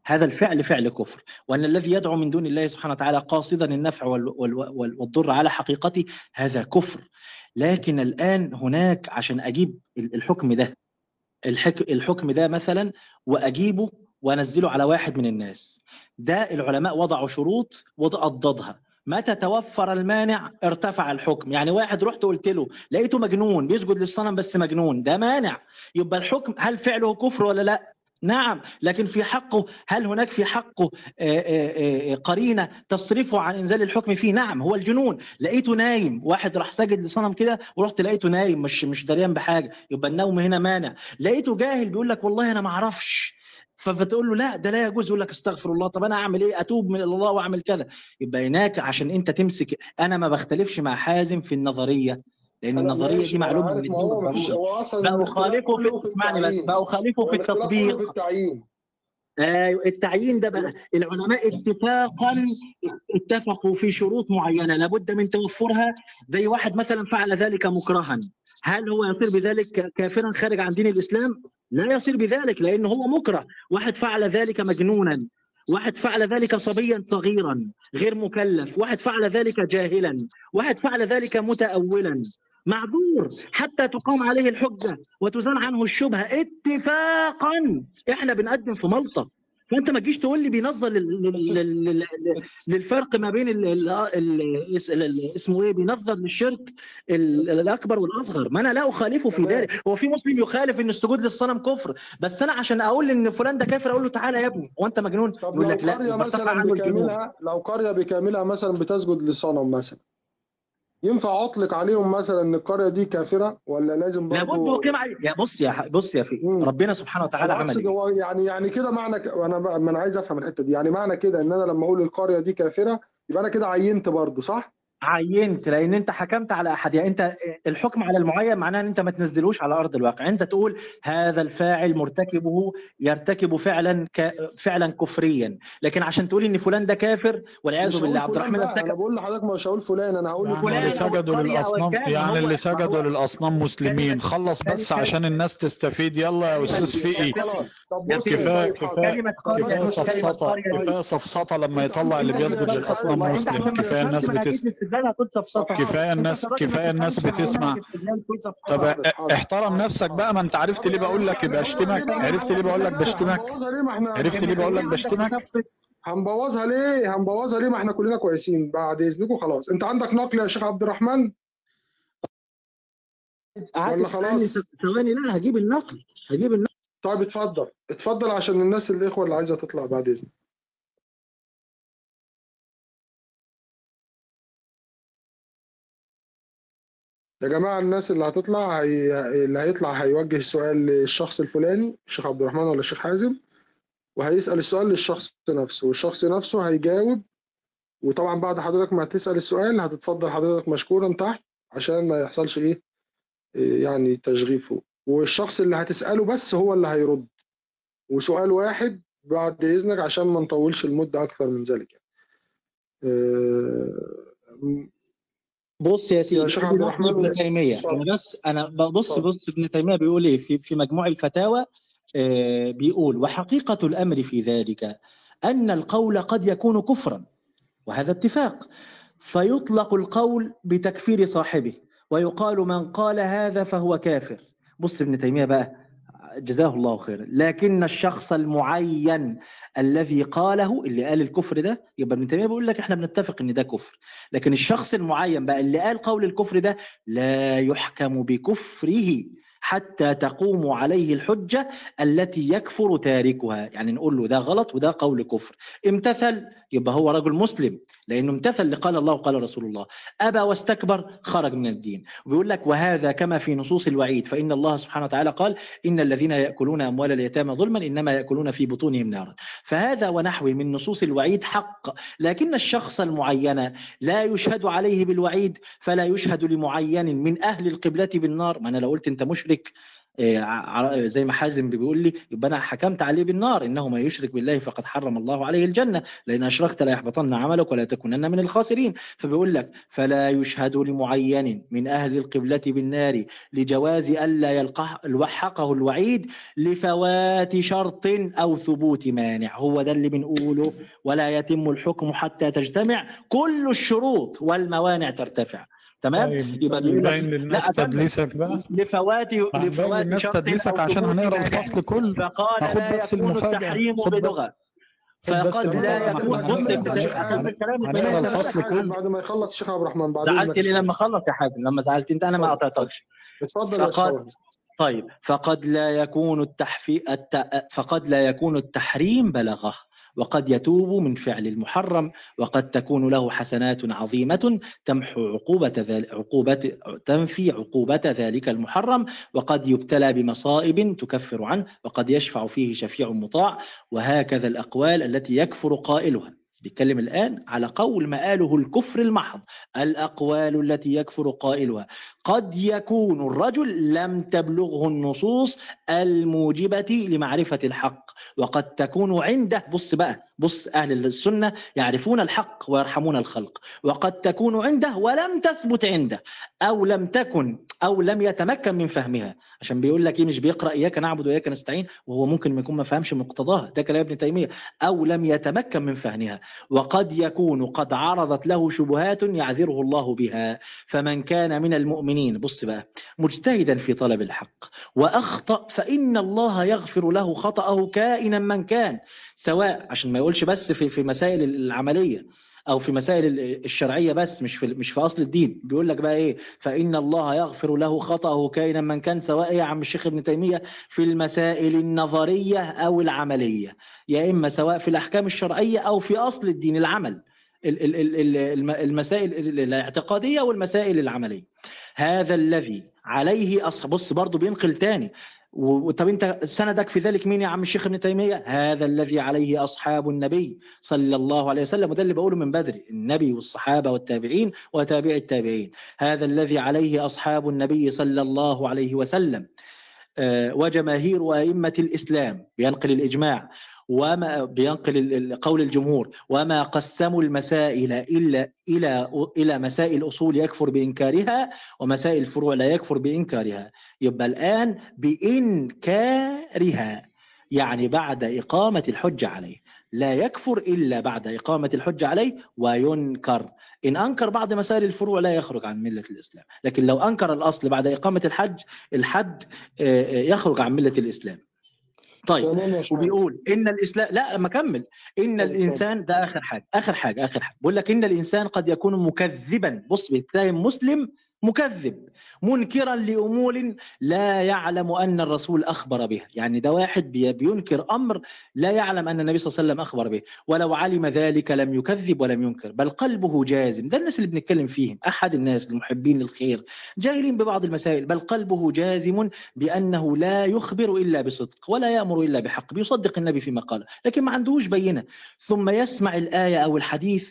هذا الفعل فعل كفر. وأن الذي يدعو من دون الله سبحانه وتعالى قاصدا النفع وال- وال- وال- والضر على حقيقته هذا كفر. لكن الآن هناك عشان أجيب ال- الحكم ده الحك... الحكم ده مثلا وأجيبه وانزله على واحد من الناس. ده العلماء وضعوا شروط وضدها متى توفر المانع؟ ارتفع الحكم. يعني واحد رحت قلت له لقيته مجنون بيسجد للصنم بس مجنون. ده مانع. يبقى الحكم هل فعله كفر ولا لا؟ نعم. لكن في حقه هل هناك في حقه قرينة تصرفه عن إنزال الحكم فيه؟ نعم. هو الجنون. لقيته نايم. واحد راح ساجد لصنم كده ورحت لقيته نايم. مش مش دريان بحاجة. يبقى النوم هنا مانع. لقيته جاهل بيقول لك والله أنا ما أعرفش. ف- فتقول له لا ده لا يجوز. يقول لك استغفر الله. طب أنا أعمل إيه؟ أتوب من الله وأعمل كذا. يبقى هناك عشان أنت تمسك أنا ما بختلفش مع حازم في النظرية لأن النظرية دي معلومة من الدين خالفوا في اسمعني بس خالفوا في التطبيق. أيوه التعيين ده بقى العلماء اتفاقا اتفقوا في شروط معينة. لابد من توفرها. زي واحد مثلا فعل ذلك مكرها. هل هو يصير بذلك كافرا خارج عن دين الإسلام؟ لا يصير بذلك لأنه هو مكره، واحد فعل ذلك مجنونا، واحد فعل ذلك صبيا صغيرا غير مكلف، واحد فعل ذلك جاهلا، واحد فعل ذلك متأولا. معذور. حتى تقام عليه الحجة وتزال عنه الشبهة اتفاقا. إحنا بنقدم في ملطة. فانت ما تجيش تقول لي بينظر لل- لل- لل- لل- للفرق ما بين اسمه إيه بينظر للشرك ال- الأكبر والأصغر. ما أنا لا أخالفه في. ذلك. هو في مسلم يخالف إن السجود للصنم كفر. بس أنا عشان أقول إن فلان ده كافر أقول له تعالى يا ابني. هو أنت مجنون؟ يقول لك لا مثلا بكاملها لو قرية بكاملها مثلا بتسجد لصنم مثلا. ينفع اطلق عليهم مثلا إن القرية دي كافرة ولا لازم برضه لابد عليه يا بص يا بص يا في. ربنا سبحانه وتعالى عمل إيه يعني يعني كده معنى ك... أنا أنا عايز أفهم الحتة دي يعني معنى كده إن أنا لما أقول القرية دي كافرة يبقى أنا كده عينت برضه صح؟ عينت لأن انت حكمت على احد يعني انت الحكم على المعين معناه ان انت ما تنزلوش على ارض الواقع انت تقول هذا الفاعل مرتكبه يرتكب فعلا ك... فعلا كفريا لكن عشان تقول ان فلان ده كافر والعياذ بالله عبد الرحمن أنا بقول لحضرتك مش هقول فلان أنا هقول يعني فلان اللي سجدوا للاصنام يعني اللي سجدوا للاصنام مسلمين خلص بس عشان الناس تستفيد يلا يا أستاذ فقي كفايه طيب، كفايه كفايه دي. كفايه سفسطه لما يطلع اللي بيسجد للاصنام مسلم كفايه الناس تفهمش الاستدلال هتقول سفسطة كفاية الناس كفاية الناس بتسمع. طب. احترم نفسك بقى ما أنت عرفت ليه بقول لك يبقى اشتمك؟ عرفت ليه بقول لك بشتمك عرفت ليه بقول لك بشتمك هنبوظها ليه؟ هنبوظها ليه؟ ما إحنا كلنا كويسين. بعد إذنكم خلاص. أنت عندك نقل يا شيخ عبد الرحمن؟ قعدت تسألني ثواني لا هجيب النقل. هجيب النقل. طيب اتفضل. اتفضل عشان الناس الإخوة اللي عايزة تطلع بعد إذنك. يا جماعة الناس اللي هتطلع هي... اللي هيطلع هيوجه السؤال للشخص الفلاني الشيخ عبد الرحمن ولا الشيخ حازم وهيسأل السؤال للشخص نفسه والشخص نفسه هيجاوب وطبعا بعد حضرتك ما تسال السؤال هتتفضل حضرتك مشكورا تحت عشان ما يحصلش إيه يعني تشغيب فوق والشخص اللي هتسأله بس هو اللي هيرد وسؤال واحد بعد إذنك عشان ما نطولش المدة أكثر من ذلك يعني. بص يا سيدي شيخ ادي عبد الرحمن ابن تيميه. أنا بس أنا ببص. بص ابن تيمية بيقول إيه في في مجموع الفتاوى آه، بيقول وحقيقة الأمر في ذلك أن القول قد يكون كفرا وهذا اتفاق فيطلق القول بتكفير صاحبه ويقال من قال هذا فهو كافر بص ابن تيمية بقى جزاه الله خيرا. لكن الشخص المعين الذي قاله اللي قال الكفر ده يبقى ابن تيمية بيقول لك إحنا بنتفق إن ده كفر. لكن الشخص المعين بقى اللي قال قول الكفر ده لا يحكم بكفره حتى تقوم عليه الحجة التي يكفر تاركها. يعني نقول له ده غلط وده قول كفر. امتثل يبقى هو رجل مسلم لأنه امتثل لقال الله وقال رسول الله. أبى واستكبر خرج من الدين. وبيقول لك وهذا كما في نصوص الوعيد فإن الله سبحانه وتعالى قال إن الذين يأكلون أموال اليتامى ظلما إنما يأكلون في بطونهم نارا. فهذا ونحوه من نصوص الوعيد حق لكن الشخص المعين لا يشهد عليه بالوعيد فلا يشهد لمعين من أهل القبلة بالنار. ما أنا لو قلت أنت مشرك زي ما حازم بيقول لي يبقى أنا حكمت عليه بالنار انه من يشرك بالله فقد حرم الله عليه الجنة. لأن أشركت لا يحبطن عملك ولا تكونن من الخاسرين. فبيقول لك فلا يشهد لمعين من أهل القبلة بالنار لجواز الا يلحقه الوعيد لفوات شرط أو ثبوت مانع. هو ده اللي بنقوله. ولا يتم الحكم حتى تجتمع. كل الشروط والموانع ترتفع. تمام طيب يبقى بيقول لك لا. تدليسك بقى لفوات لفوات شرط تدليسك عشان هنقرأ. الفصل كله فقال لا بس يكون المفاجأة. التحريم بس فقد لا. يكون بص ابن الفصل. كله. بعد ما يخلص الشيخ عبد الرحمن بعد زعلت لي لما خلص يا حازم لما زعلت أنت أنا ما قطعتكش اتفضل يا فقال- شيخ طيب فقد لا يكون التحفي الت... فقد لا يكون التحريم بلغة وقد يتوب من فعل المحرم وقد تكون له حسنات عظيمة تمحو عقوبة ذلك عقوبة تنفي عقوبة ذلك المحرم وقد يبتلى بمصائب تكفر عنه وقد يشفع فيه شفيع مطاع وهكذا الأقوال التي يكفر قائلها. بيتكلم الآن على قول مآله الكفر المحض الأقوال التي يكفر قائلها. قد يكون الرجل لم تبلغه النصوص الموجبة لمعرفة الحق وقد تكون عنده بص بقى بص أهل السنة يعرفون الحق ويرحمون الخلق وقد تكون عنده ولم تثبت عنده. أو لم تكن أو لم يتمكن من فهمها. عشان بيقول لك إيه مش بيقرأ إياك نعبد وإياك نستعين وهو ممكن ما يكون ما فهمش مقتضاها. ده كلام ابن تيمية. أو لم يتمكن من فهمها. وقد يكون قد عرضت له شبهات يعذره الله بها. فمن كان من المؤمنين بص بقى مجتهدا في طلب الحق. وأخطأ فإن الله يغفر له خطأه كائنا من كان. سواء عشان ما يقولش بس في في مسائل العملية. أو في مسائل الشرعية بس مش في مش في أصل الدين. بيقول لك بقى إيه؟ فإن الله يغفر له خطأه كائنا من كان سواء يا عم الشيخ ابن تيمية في المسائل النظرية أو العملية. يا إما سواء في الأحكام الشرعية أو في أصل الدين العمل. المسائل الاعتقادية والمسائل العملية. هذا الذي عليه أصح بص برضه بينقل تاني. طب انت سندك في ذلك مين يا عم الشيخ ابن تيمية؟ هذا الذي عليه أصحاب النبي صلى الله عليه وسلم وده اللي بقوله من بدري النبي والصحابة والتابعين وتابع التابعين. هذا الذي عليه أصحاب النبي صلى الله عليه وسلم. وجماهير ائمه الإسلام بينقل الإجماع. وما بينقل قول الجمهور وما قسموا المسائل إلا إلى إلى مسائل أصول يكفر بإنكارها ومسائل الفروع لا يكفر بإنكارها. يبقى الآن بإنكارها يعني بعد إقامة الحجة عليه. لا يكفر إلا بعد إقامة الحجة عليه وينكر. إن أنكر بعض مسائل الفروع لا يخرج عن ملة الإسلام. لكن لو أنكر الأصل بعد إقامة الحج الحد يخرج عن ملة الإسلام. طيب وبيقول إن الإسلام لا لما اكمل إن الإنسان ده آخر حاجة آخر حاجة آخر حاجة. بيقول لك إن الإنسان قد يكون مكذبا. بص بيتهم مسلم مكذب منكرا لأمور لا يعلم أن الرسول أخبر به. يعني ده واحد بينكر أمر لا يعلم أن النبي صلى الله عليه وسلم أخبر به. ولو علم ذلك لم يكذب ولم ينكر بل قلبه جازم. ده الناس اللي بنتكلم فيهم أحد الناس المحبين للخير جاهلين ببعض المسائل بل قلبه جازم بأنه لا يخبر إلا بصدق ولا يأمر إلا بحق بيصدق النبي فيما قال لكن ما عندهوش بينة. ثم يسمع الآية أو الحديث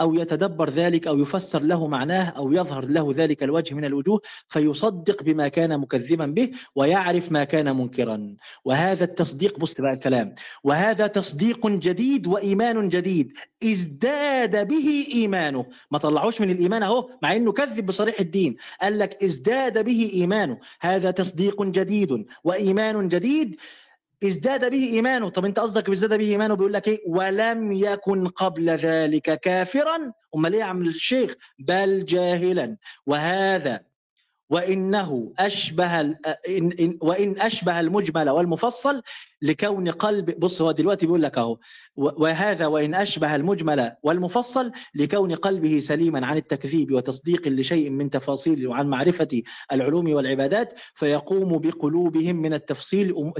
أو يتدبر ذلك أو يفسر له معناه أو يظهر له ذلك الوجه من الوجوه فيصدق بما كان مكذبا به ويعرف ما كان منكرا. وهذا التصديق بص بقى الكلام وهذا تصديق جديد وإيمان جديد ازداد به إيمانه. ما طلعوش من الإيمان أهو مع أنه كذب بصريح الدين. قال لك ازداد به إيمانه. هذا تصديق جديد وإيمان جديد ازداد به إيمانه. طب أنت قصدك ازداد به إيمانه بيقول لك إيه؟ ولم يكن قبل ذلك كافرا. أمال إيه يا عم الشيخ؟ بل جاهلا. وهذا وإنه أشبه إن وإن أشبه المجمل والمفصل لكون قلب بص هو دلوقتي بيقول لك أهو وهذا وإن أشبه المجمل والمفصل لكون قلبه سليما عن التكذيب وتصديق لشيء من تفاصيل وعن معرفة العلوم والعبادات فيقوم بقلوبهم من التفصيل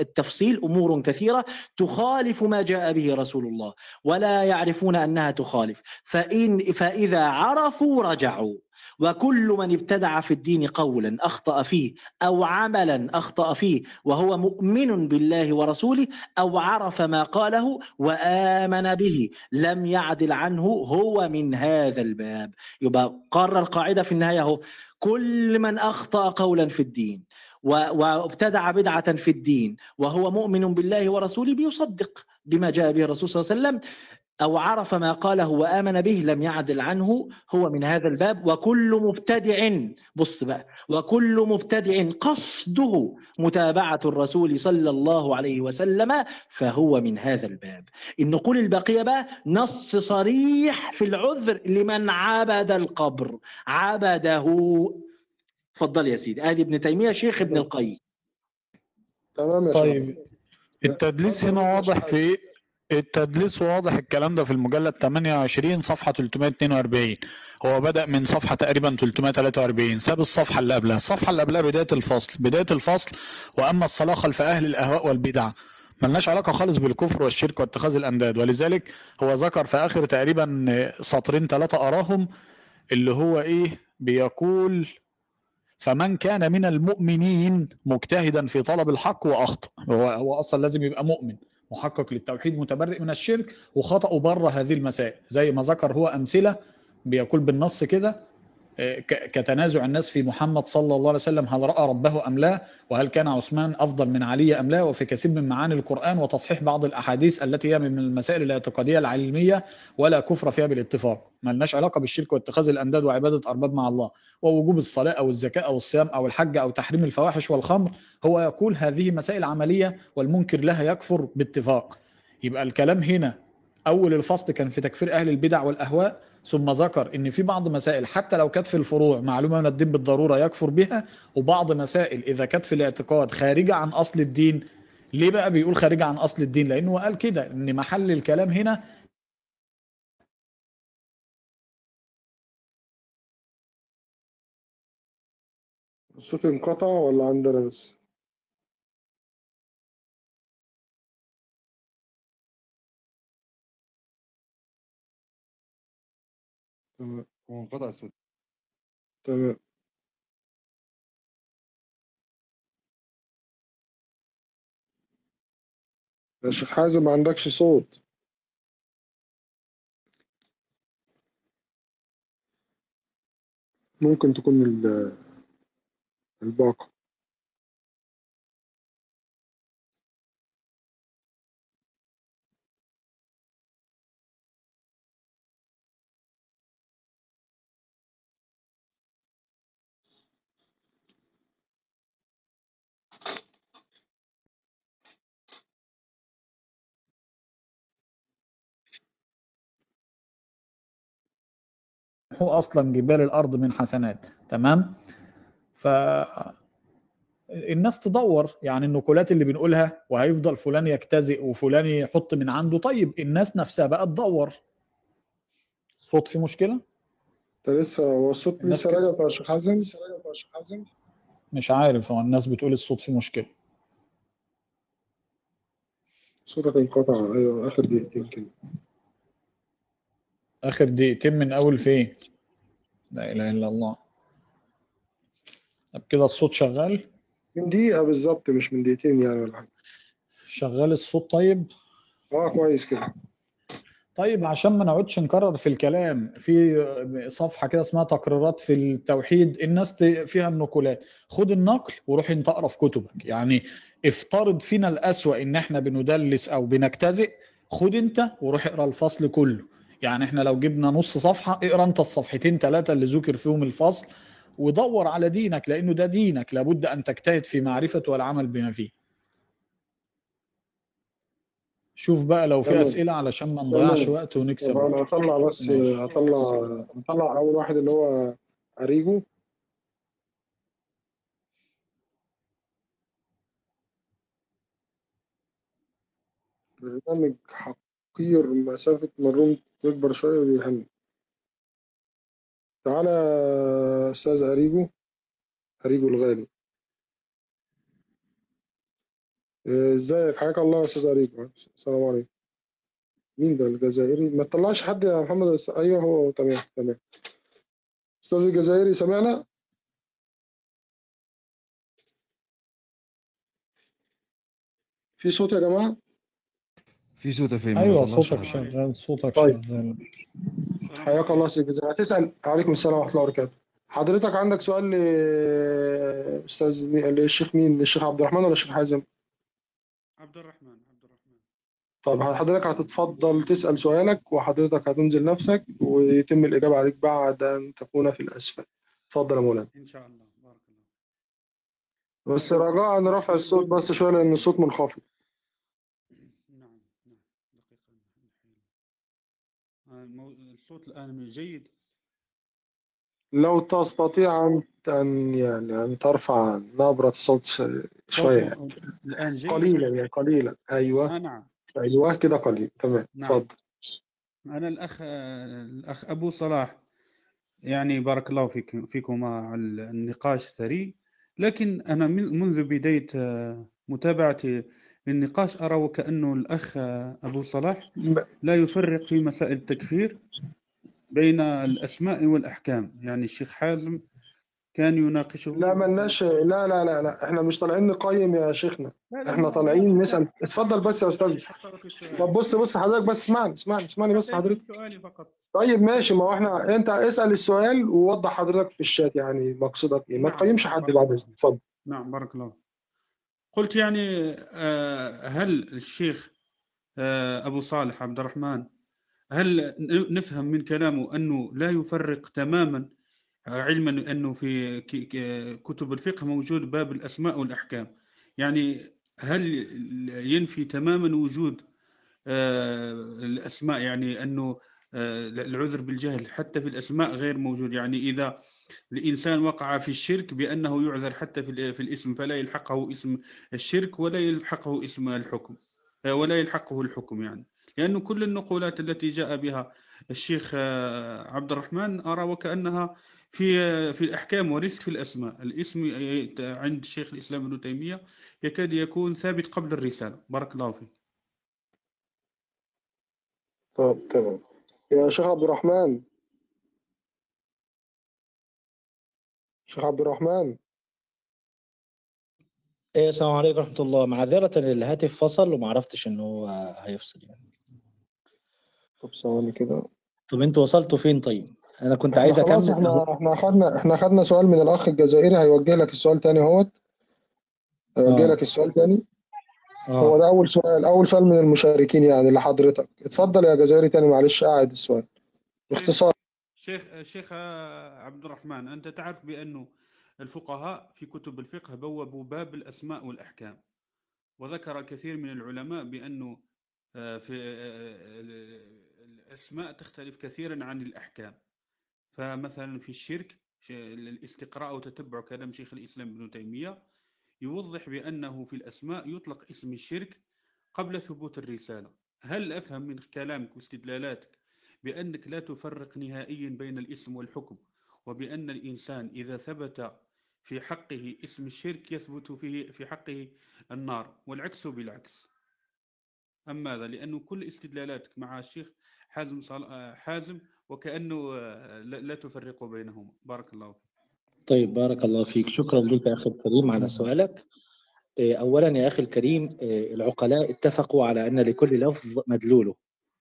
التفصيل أمور كثيرة تخالف ما جاء به رسول الله ولا يعرفون أنها تخالف. فان فإذا عرفوا رجعوا. وكل من ابتدع في الدين قولا أخطأ فيه أو عملا أخطأ فيه وهو مؤمن بالله ورسوله أو عرف ما قاله وآمن به لم يعدل عنه هو من هذا الباب. يبقى قرر القاعدة في النهاية أهو. كل من أخطأ قولا في الدين وابتدع بدعة في الدين وهو مؤمن بالله ورسوله بيصدق بما جاء به الرسول صلى الله عليه وسلم. أو عرف ما قاله وآمن به لم يعدل عنه هو من هذا الباب. وكل مبتدع بص بقى وكل مبتدع قصده متابعة الرسول صلى الله عليه وسلم فهو من هذا الباب. النقول الباقية بقى نص صريح في العذر لمن عبد القبر. عبده تفضل يا سيدي. آدي ابن تيمية شيخ ابن القيم. تمام يا طيب التدليس هنا واضح في التدليس واضح الكلام ده في المجلد 28 صفحة 342 هو بدأ من صفحة تقريبا 343 ساب الصفحة اللي قبلها. الصفحة اللي قبلها بداية الفصل. بداية الفصل وأما الصلاة خلف أهل الأهواء والبدع. ملناش علاقة خالص بالكفر والشرك واتخاذ الأنداد. ولذلك هو ذكر في آخر تقريبا سطرين ثلاثة أراهم اللي هو إيه؟ بيقول فمن كان من المؤمنين مجتهدا في طلب الحق وأخطأ. هو هو أصلا لازم يبقى مؤمن. محقق للتوحيد متبرئ من الشرك وخطأه بره هذه المسائل. زي ما ذكر هو أمثلة بيقول بالنص كده كتنازع الناس في محمد صلى الله عليه وسلم هل رأى ربه أم لا؟ وهل كان عثمان أفضل من علي أم لا؟ وفي كثير من معاني القرآن وتصحيح بعض الأحاديث التي هي من المسائل الاعتقادية العلمية ولا كفر فيها بالاتفاق. ما لناش علاقة بالشرك واتخاذ الأنداد وعبادة أرباب مع الله. ووجوب الصلاة أو الزكاة أو الصيام أو الحج أو تحريم الفواحش والخمر هو يقول هذه مسائل عملية والمنكر لها يكفر باتفاق. يبقى الكلام هنا أول الفصل كان في تكفير أهل البدع والأهواء ثم ذكر إن في بعض مسائل حتى لو كانت في الفروع معلومة من الدين بالضرورة يكفر بها وبعض مسائل إذا كانت في الاعتقاد خارجة عن أصل الدين ليه بقى بيقول خارجة عن أصل الدين؟ لأنه قال كده إن محل الكلام هنا الصوت انقطع ولا عندنا بس؟ تمام. هو انقطع الصوت. تمام. يا شيخ حازم ما عندكش صوت. ممكن تكون ال- الباقة. هو أصلا جبال الأرض من حسنات تمام؟ ف الناس تدور يعني النقولات اللي بنقولها وهيفضل فلان يجتزئ وفلان يحط من عنده. طيب الناس نفسها بقى تدور. صوت في مشكلة؟ لسه هو الصوت لسه راجع بتاع الشيخ حازم؟ مش عارف هو الناس بتقول الصوت في مشكلة. صوتك انقطع. أيوه آخر دقيقتين كده. آخر دقيقتين من أول فين؟ لا إله إلا الله. طب كده الصوت شغال؟ من دقيقة بالظبط مش من دقيقتين يعني ولا حاجة. شغال الصوت طيب؟ آه كويس كده. طيب عشان ما نقعدش نكرر في الكلام في صفحة كده اسمها تقريرات في التوحيد الناس فيها النقولات خد النقل وروح انت اقرأ في كتبك. يعني افترض فينا الأسوأ إن إحنا بندلس أو بنجتزئ خد انت وروح اقرأ الفصل كله. يعني إحنا لو جبنا نص صفحة اقرأ أنت الصفحتين ثلاثة اللي ذكر فيهم الفصل ودور على دينك لأنه ده دينك لابد أن تجتهد في معرفة والعمل بما فيه شوف بقى لو في. أسئلة علشان ما نضيعش. وقت ونكسب أنا. هطلع بس. هطلع هطلع أول واحد اللي هو أريجو برنامج حقير مسافة مرون تكبر شوية وبيهني تعالى يا أستاذ أريجو. أريجو الغالي. إيه، إزيك؟ حياك الله يا أستاذ أريجو. السلام عليكم. مين ده الجزائري؟ ما تطلعش حد يا محمد. أيوه هو تمام تمام. أستاذ الجزائري سمعنا؟ في صوت يا جماعة؟ في صوت فهمي أيوه صوتك. شغال صوتك طيب. شغال. حياك الله أستاذ الجزائري هتسأل. عليكم السلام ورحمة الله وبركاته. حضرتك عندك سؤال لأستاذ مي- للشيخ مين؟ للشيخ عبد الرحمن ولا الشيخ حازم؟ عبد الرحمن عبد الرحمن. طب حضرتك هتتفضل تسأل سؤالك وحضرتك هتنزل نفسك ويتم الإجابة عليك بعد أن تكون في الأسفل. اتفضل يا مولانا. إن شاء الله. بارك الله بس رجاء رفع الصوت بس شوية لأن الصوت منخفض نعم نعم دقيقة نحيل. آه، المو- الصوت الآن جيد. لو تستطيع أن يعني أن ترفع نبرة الصوت شوية. الآن جيد؟ قليلا يعني قليلا. أيوه. آه نعم. أيوه كده قليل. تمام. نعم. اتفضل. أنا الأخ الأخ أبو صلاح. يعني بارك الله فيك فيكما على النقاش الثري. لكن أنا من- منذ بداية آه، متابعتي للنقاش أرى وكأنه الأخ آه، أبو صلاح لا يفرق في مسائل التكفير. بين الأسماء والأحكام. يعني الشيخ حازم كان يناقشه. لا ملناش لا لا لا لا. إحنا مش طالعين نقيم يا شيخنا. لا لا إحنا طالعين نسأل. اتفضل بس يا أستاذ. طب بص بص حضرتك بس اسمعني اسمعني اسمعني بس حضرتك سؤالي فقط. طيب ماشي. ما هو إحنا أنت اسأل السؤال ووضح حضرتك في الشات يعني مقصودك إيه. ما نعم. تقيمش حد بعد إذنك. اتفضل. نعم بارك الله قلت يعني آه، هل الشيخ آه، أبو صالح عبد الرحمن هل نفهم من كلامه أنه لا يفرق تماما علما أنه في كتب الفقه موجود باب الأسماء والأحكام؟ يعني هل ينفي تماما وجود آه، الأسماء؟ يعني أنه آه، العذر بالجهل حتى في الأسماء غير موجود. يعني إذا الإنسان وقع في الشرك بأنه يعذر حتى في الاسم فلا يلحقه اسم الشرك ولا يلحقه اسم الحكم آه، ولا يلحقه الحكم يعني. لأنه كل النقولات التي جاء بها الشيخ آه، عبد الرحمن أرى وكأنها في آه، في الأحكام وليست في الأسماء. الاسم آه، عند شيخ الإسلام ابن تيمية يكاد يكون ثابت قبل الرسالة. بارك الله فيك. طب تمام. يا شيخ عبد الرحمن شيخ عبد الرحمن إيه السلام عليكم ورحمة الله. معذرة الهاتف فصل وما عرفتش إنه هو هيفصل يعني. طب ثواني كده. طب أنتوا وصلتوا فين طيب؟ أنا كنت إحنا عايز خلاص أكمل. إحنا إحنا اخدنا إحنا اخدنا سؤال من الأخ الجزائري هيوجه لك السؤال تاني اهوت. هيوجه آه. لك السؤال تاني. هو آه ده أول سؤال أول سؤال من المشاركين يعني لحضرتك اتفضل يا جزائري تاني معلش قاعد السؤال. باختصار. شيخ شيخ عبد الرحمن أنت تعرف بأنه الفقهاء في كتب الفقه بوبوا باب الأسماء والأحكام. وذكر الكثير من العلماء بأنه آه، في ال- الأسماء تختلف كثيرا عن الأحكام. فمثلا في الشرك الاستقراء وتتبع كلام شيخ الإسلام ابن تيمية يوضح بأنه في الأسماء يطلق اسم الشرك قبل ثبوت الرسالة. هل أفهم من كلامك واستدلالاتك بأنك لا تفرق نهائيا بين الاسم والحكم وبأن الإنسان إذا ثبت في حقه اسم الشرك يثبت فيه في حقه النار والعكس بالعكس؟ أم ماذا؟ لأنه كل استدلالاتك مع الشيخ حازم صال... آه، حازم وكأنه آه، لا لا تفرق بينهما. بارك الله فيك. طيب بارك الله فيك. شكرا لك يا أخي الكريم على سؤالك. إيه، أولا يا أخي الكريم العقلاء اتفقوا على أن لكل لفظ مدلوله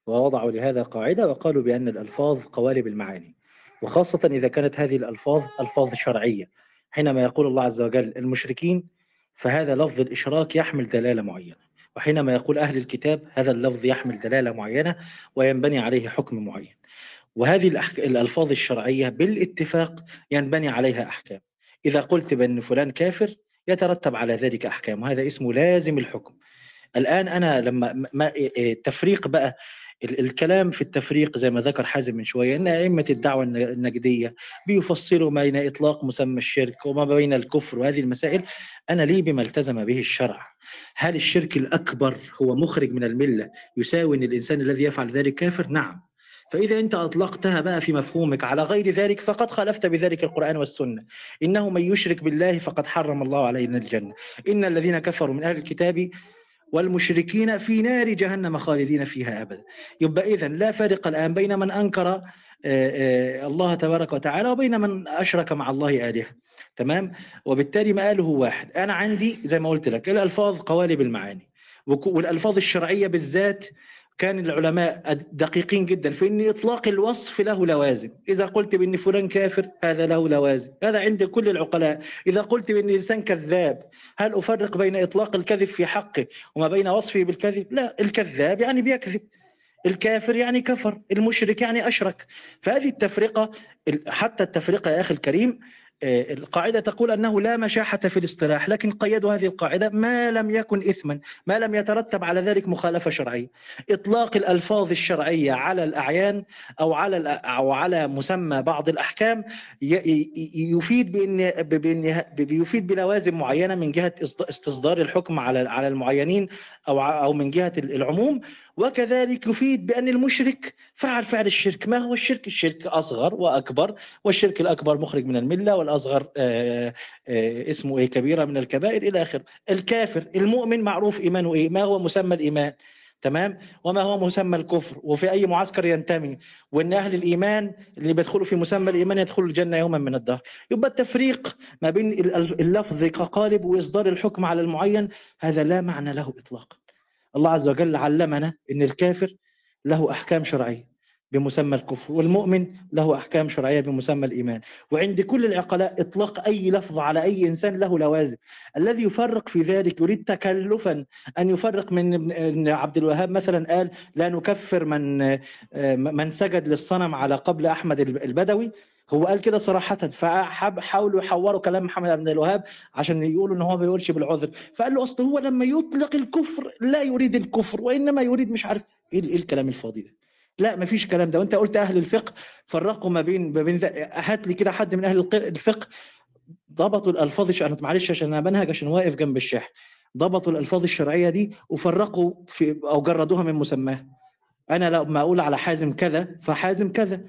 ووضعوا لهذا قاعدة وقالوا بأن الألفاظ قوالب المعاني وخاصة إذا كانت هذه الألفاظ ألفاظ شرعية. حينما يقول الله عز وجل المشركين فهذا لفظ الإشراك يحمل دلالة معينة. وحينما يقول أهل الكتاب هذا اللفظ يحمل دلالة معينة وينبني عليه حكم معين وهذه. الألفاظ الشرعية بالاتفاق ينبني عليها أحكام إذا قلت بأن فلان كافر يترتب على ذلك أحكام وهذا اسمه لازم الحكم الآن أنا لما ما التفريق بقى الكلام في التفريق زي ما ذكر حازم من شوية أن أئمة الدعوة الن- النجدية بيفصلوا بين إطلاق مسمى الشرك وما بين الكفر وهذه المسائل. أنا لي بما التزم به الشرع. هل الشرك الأكبر هو مخرج من الملة يساوي أن الإنسان الذي يفعل ذلك كافر؟ نعم. فإذا أنت أطلقتها بقى في مفهومك على غير ذلك فقد خالفت بذلك القرآن والسنة. إنه من يشرك بالله فقد حرم الله علينا الجنة. إن الذين كفروا من أهل الكتاب والمشركين في نار جهنم خالدين فيها أبدا. يبقى إذا لا فرق الآن بين من أنكر آه، آه، الله تبارك وتعالى وبين من أشرك مع الله آلهة. تمام؟ وبالتالي مآله واحد. أنا عندي زي ما قلت لك الألفاظ قوالب المعاني والألفاظ الشرعية بالذات كان العلماء دقيقين جدا في ان إطلاق الوصف له لوازم، إذا قلت بإن فلان كافر هذا له لوازم، هذا عند كل العقلاء، إذا قلت بإن الانسان كذاب، هل أفرق بين إطلاق الكذب في حقه وما بين وصفه بالكذب؟ لا، الكذاب يعني بيكذب. الكافر يعني كفر، المشرك يعني أشرك، فهذه التفرقة ال- حتى التفرقة يا أخي الكريم القاعدة تقول أنه لا مشاحة في الاصطلاح لكن قيدوا هذه القاعدة ما لم يكن إثما ما لم يترتب على ذلك مخالفة شرعية. إطلاق الألفاظ الشرعية على الأعيان أو على أو على مسمى بعض الأحكام يفيد بأن بيفيد بلوازم معينة من جهة استصدار الحكم على على المعينين أو أو من جهة العموم. وكذلك يفيد بأن المشرك فعل فعل الشرك. ما هو الشرك؟ الشرك أصغر وأكبر والشرك الأكبر مخرج من الملة والأصغر آه، آه، اسمه إيه؟ كبيرة من الكبائر إلى آخره الكافر المؤمن معروف إيمانه إيه؟ ما هو مسمى الإيمان؟ تمام؟ وما هو مسمى الكفر؟ وفي أي معسكر ينتمي؟ وأن أهل الإيمان اللي بيدخلوا في مسمى الإيمان يدخلوا الجنة يوما من الدهر. يبقى التفريق ما بين ال- اللفظ كقالب وإصدار الحكم على المعين هذا لا معنى له إطلاقا. الله عز وجل علمنا أن الكافر له أحكام شرعية بمسمى الكفر والمؤمن له أحكام شرعية بمسمى الإيمان. وعند كل العقلاء إطلاق أي لفظ على أي إنسان له لوازم. الذي يفرق في ذلك يريد تكلفا أن يفرق من عبد الوهاب مثلا قال لا نكفر من آه، من سجد للصنم على قبل أحمد البدوي هو قال كده صراحة فحاولوا يحوروا كلام محمد بن الوهاب عشان يقولوا إن هو ما بيقولش بالعذر. فقال له أصل هو لما يطلق الكفر لا يريد الكفر وإنما يريد مش عارف إيه إيه الكلام الفاضي ده؟ لا ما فيش كلام ده. وأنت قلت أهل الفقه فرقوا ما بين ما بين هات لي كده حد من أهل الفقه. ضبطوا الألفاظ أنا معلش عشان أنا بنهج عشان واقف جنب الشاحن. ضبطوا الألفاظ الشرعية دي وفرقوا في أو جردوها من مسماها أنا لما أقول على حازم كذا فحازم كذا.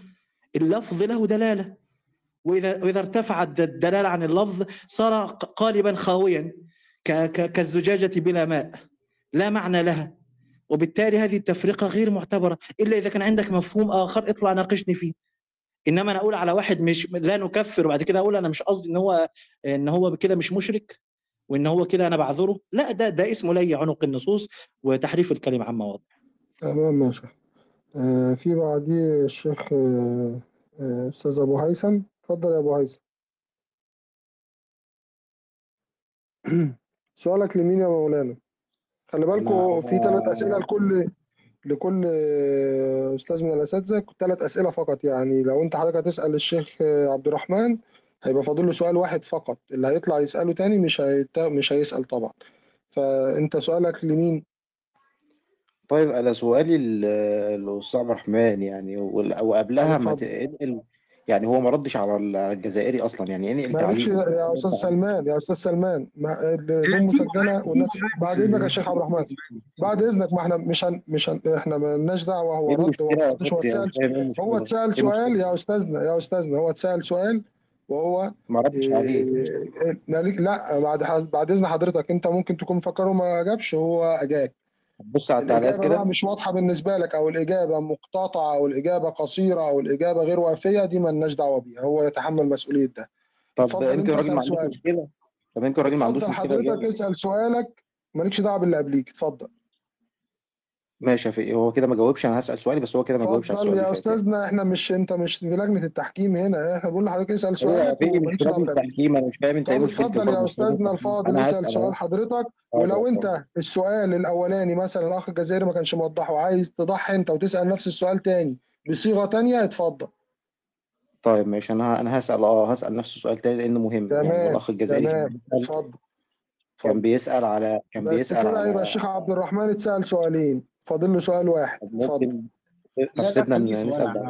اللفظ له دلالة. وإذا وإذا ارتفعت الدلالة عن اللفظ صار قالبا خاويا ك- ك- كالزجاجة بلا ماء لا معنى لها. وبالتالي هذه التفرقة غير معتبرة إلا إذا كان عندك مفهوم آخر اطلع ناقشني فيه. إنما أنا أقول على واحد مش لا نكفر وبعد كده أقول أنا مش قصدي إن هو إن هو كده مش مشرك وإن هو كده أنا بعذره. لا ده ده اسمه لي عنق النصوص وتحريف الكلمة عن مواضع تمام ماشي. في بعديه الشيخ آه آه أستاذ أبو هيثم. اتفضل يا أبو هيثم. سؤالك لمين يا مولانا؟ خلي بالكوا في ثلاث أسئلة لكل لكل آه، أستاذ من الأساتذة. ثلاث أسئلة فقط يعني. لو أنت حضرتك هتسأل الشيخ آه، عبد الرحمن هيبقى فاضل له سؤال واحد فقط. اللي هيطلع يسأله تاني مش هيت... مش هيسأل طبعا. فأنت سؤالك لمين؟ طيب أنا سؤالي ل- للاستاذ عبد الرحمن يعني وال- وقبلها ما اتفضل. تنقل يعني هو ما ردش على ال- على الجزائري أصلا يعني انقل معلش تعليق يا أستاذ سلمان يا أستاذ سلمان ما الروم مسجلة والناس بعد إذنك يا شيخ عبد الرحمن بعد إذنك ما إحنا مش هن... مش هن... إحنا مالناش دعوة هو إيه رد هو ما يا ردش هو؟ أنا اتسأل مش فاهم إيه هو اتسأل إيه سؤال يا أستاذنا يا أستاذنا هو اتسأل سؤال وهو ما ردش عليه إيه... لا بعد بعد إذن حضرتك أنت ممكن تكون مفكره ما جابش هو أجاب بص على التعليقات كده. مش واضحة بالنسبة لك أو الإجابة مقتطعة أو الإجابة قصيرة أو الإجابة غير وافية دي مالناش دعوة بيها هو يتحمل مسؤولية ده. طب يمكن الراجل ما عندوش مشكلة. طب يمكن الراجل ما عندوش مشكلة حضرتك اسأل سؤالك مالكش دعوة باللي قبليك اتفضل. ماشي يا فقيه هو كده ما جاوبش أنا هسأل سؤالي بس هو كده ما جاوبش على اتفضل السؤال يا اللي فات يعني. أستاذنا إحنا مش أنت مش في لجنة التحكيم هنا. إحنا بنقول لحضرتك اسأل أيوه يا سؤالك فقيه مش دعوة قبليك التحكيم أنا مش فاهم أنت إيه طب مشكلتك اتفضل برضه؟ يا مش التحكيم الفاضل أنا اسأل هسأل سؤال اهو حضرتك. آه ولو اتفضل. أنت السؤال الأولاني مثلا الأخ الجزائري ما كانش موضحه وعايز تضحي أنت وتسأل نفس السؤال تاني بصيغة تانية اتفضل. طيب ماشي. أنا أنا هسأل آه هسأل نفس السؤال تاني لأنه مهم يعني. هو تمام الاخ الجزائري كان تمام بيسأل اتفضل. كان اتفضل بيسأل على كان بس بيسأل كده يبقى على الشيخ عبد الرحمن اتسأل سؤالين. فاضل له سؤال واحد. اتفضل ممكن طب سيبنا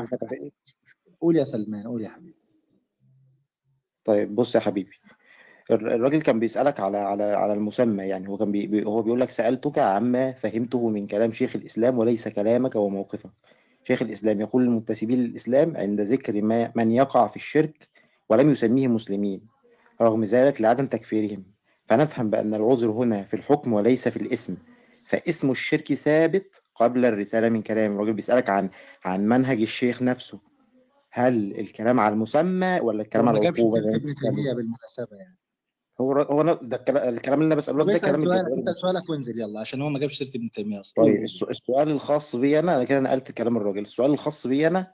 كده فقيه قول يا سلمان قول يا حبيبي. طيب بص يا حبيبي. الر- الراجل كان بيسألك على على على المسمى يعني هو كان بي بي- هو بيقول لك سألتك عما فهمته من كلام شيخ الإسلام وليس كلامك وموقفك. شيخ الإسلام يقول للمنتسبين للإسلام عند ذكر ما من يقع في الشرك ولم يسميه مسلمين رغم ذلك لعدم تكفيرهم. فنفهم بأن العذر هنا في الحكم وليس في الاسم. فاسم الشرك ثابت قبل الرسالة من كلام الراجل بيسألك عن عن منهج الشيخ نفسه. هل الكلام على المسمى ولا الكلام على ما جابش العقوبة ما ابن بتتكلم تيمية بالمناسبة يعني. هو هو أنا ده الكلام اللي أنا بسأله ده كلام سؤالك نفسه سؤالك وانزل يلا عشان هو ما جابش سيرة ابن تيمية أصلا. طيب الس- السؤال الخاص بي أنا أنا كده نقلت كلام الراجل. السؤال الخاص بي أنا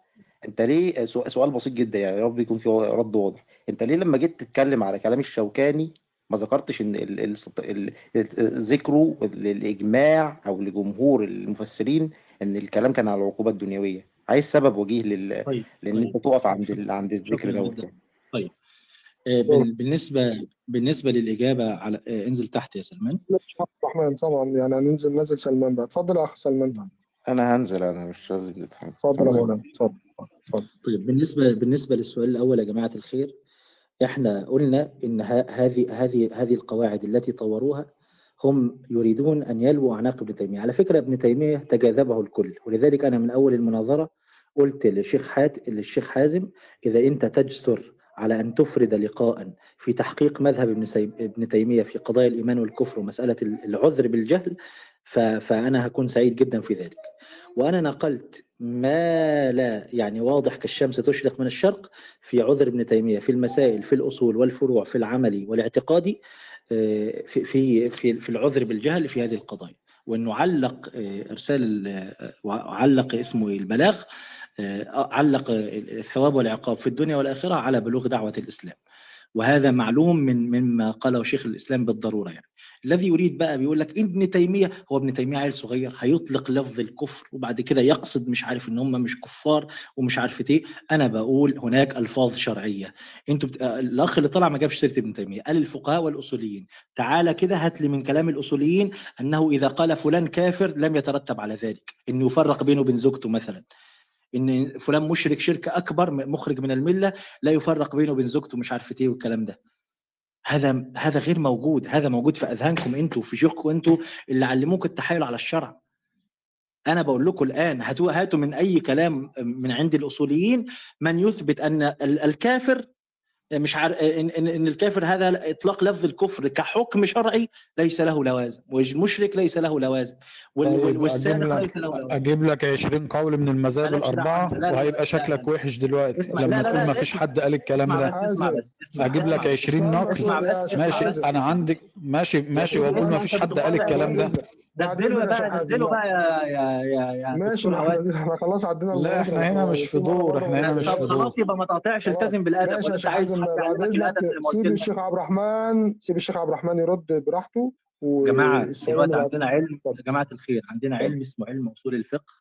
أنت ليه سؤ- سؤال بسيط جدا يعني يا رب يكون في رد واضح. أنت ليه لما جيت تتكلم على كلام الشوكاني ما ذكرتش إن ال- ال- ال- ال- ذكره للإجماع أو لجمهور المفسرين إن الكلام كان على العقوبة الدنيوية. عايز سبب وجيه لل... طيب لإن طيب أنت تقف عند ال... عند الذكر دوت يعني. طيب. آه، بال- بالنسبة بالنسبة للإجابة على آه، انزل تحت يا سلمان. الرحمن طبعا يعني هننزل نازل سلمان بقى اتفضل يا أخ سلمان أنا هنزل أنا مش لازم نتحمل اتفضل يا مولانا اتفضل اتفضل. طيب بالنسبة بالنسبة للسؤال الأول يا جماعة الخير إحنا قلنا إن هذه هذه هذه القواعد التي طوروها هم يريدون أن يلووا اعناق ابن تيمية، على فكرة ابن تيمية تجاذبه الكل، ولذلك أنا من أول المناظرة قلت للشيخ حات للشيخ حازم إذا أنت تجسر على أن تفرد لقاء في تحقيق مذهب ابن ابن تيمية في قضايا الإيمان والكفر ومسألة العذر بالجهل فأنا هكون سعيد جدا في ذلك. وأنا نقلت ما لا يعني واضح كالشمس تشرق من الشرق في عذر ابن تيمية في المسائل في الأصول والفروع في العملي والاعتقادي آه، في في في العذر بالجهل في هذه القضايا وإنه علق آه، إرسال آه، وعلق اسمه إيه؟ البلاغ آه، علق الثواب والعقاب في الدنيا والآخرة على بلوغ دعوة الإسلام وهذا معلوم من مما قاله شيخ الإسلام بالضرورة يعني الذي يريد بقى بيقول لك ابن تيمية هو ابن تيمية عيل صغير هيطلق لفظ الكفر وبعد كده يقصد مش عارف إن هم مش كفار ومش عارف إيه. أنا بقول هناك ألفاظ شرعية. أنتوا بت... الأخ اللي طلع ما جابش سيرة ابن تيمية قال الفقهاء والأصوليين تعالى كده هات لي من كلام الأصوليين أنه إذا قال فلان كافر لم يترتب على ذلك. انه يفرق بينه وبين زوجته مثلا. إن فلان مشرك شرك أكبر مخرج من الملة لا يفرق بينه وبين زوجته مش عارف إيه والكلام ده. هذا هذا غير موجود هذا موجود في أذهانكم أنتوا في شيوخكم أنتوا اللي علموك التحايل على الشرع. أنا بقول لكم الآن هاتوا هاتوا من أي كلام من عند الأصوليين من يثبت أن ال- الكافر مش عارف ان ان إن الكافر هذا إطلاق لفظ الكفر كحكم شرعي ليس له لوازم والمشرك ليس له لوازم وال- وال- طيب والسارق ليس له لك لوازم. أجيب لك 20 قول من المذاهب. الأربعة لا، لا، وهيبقى لا، شكلك لا. وحش دلوقتي. اسمع لما لا لا تقول لا ما فيش حد قال الكلام اسمع ده. بس اسمع بس اسمع أجيب لك 20 اسمع نقل بس اسمع ماشي بس. أنا عندي ماشي ماشي وأقول ما فيش حد قال الكلام ده. نزله بقى نزله بقى يا يا يا, يا ماشي إحنا خلاص عدينا لا إحنا هنا مش في دور إحنا هنا مش في دور. خلاص يبقى ما تقاطعش. التزم بالأدب. أنت عايز بعد اذنك سيب الشيخ عبد الرحمن سيب الشيخ عبد الرحمن يرد براحته جماعة والسؤال دلوقتي عندنا. علم. يا جماعة الخير عندنا علم اسمه علم أصول الفقه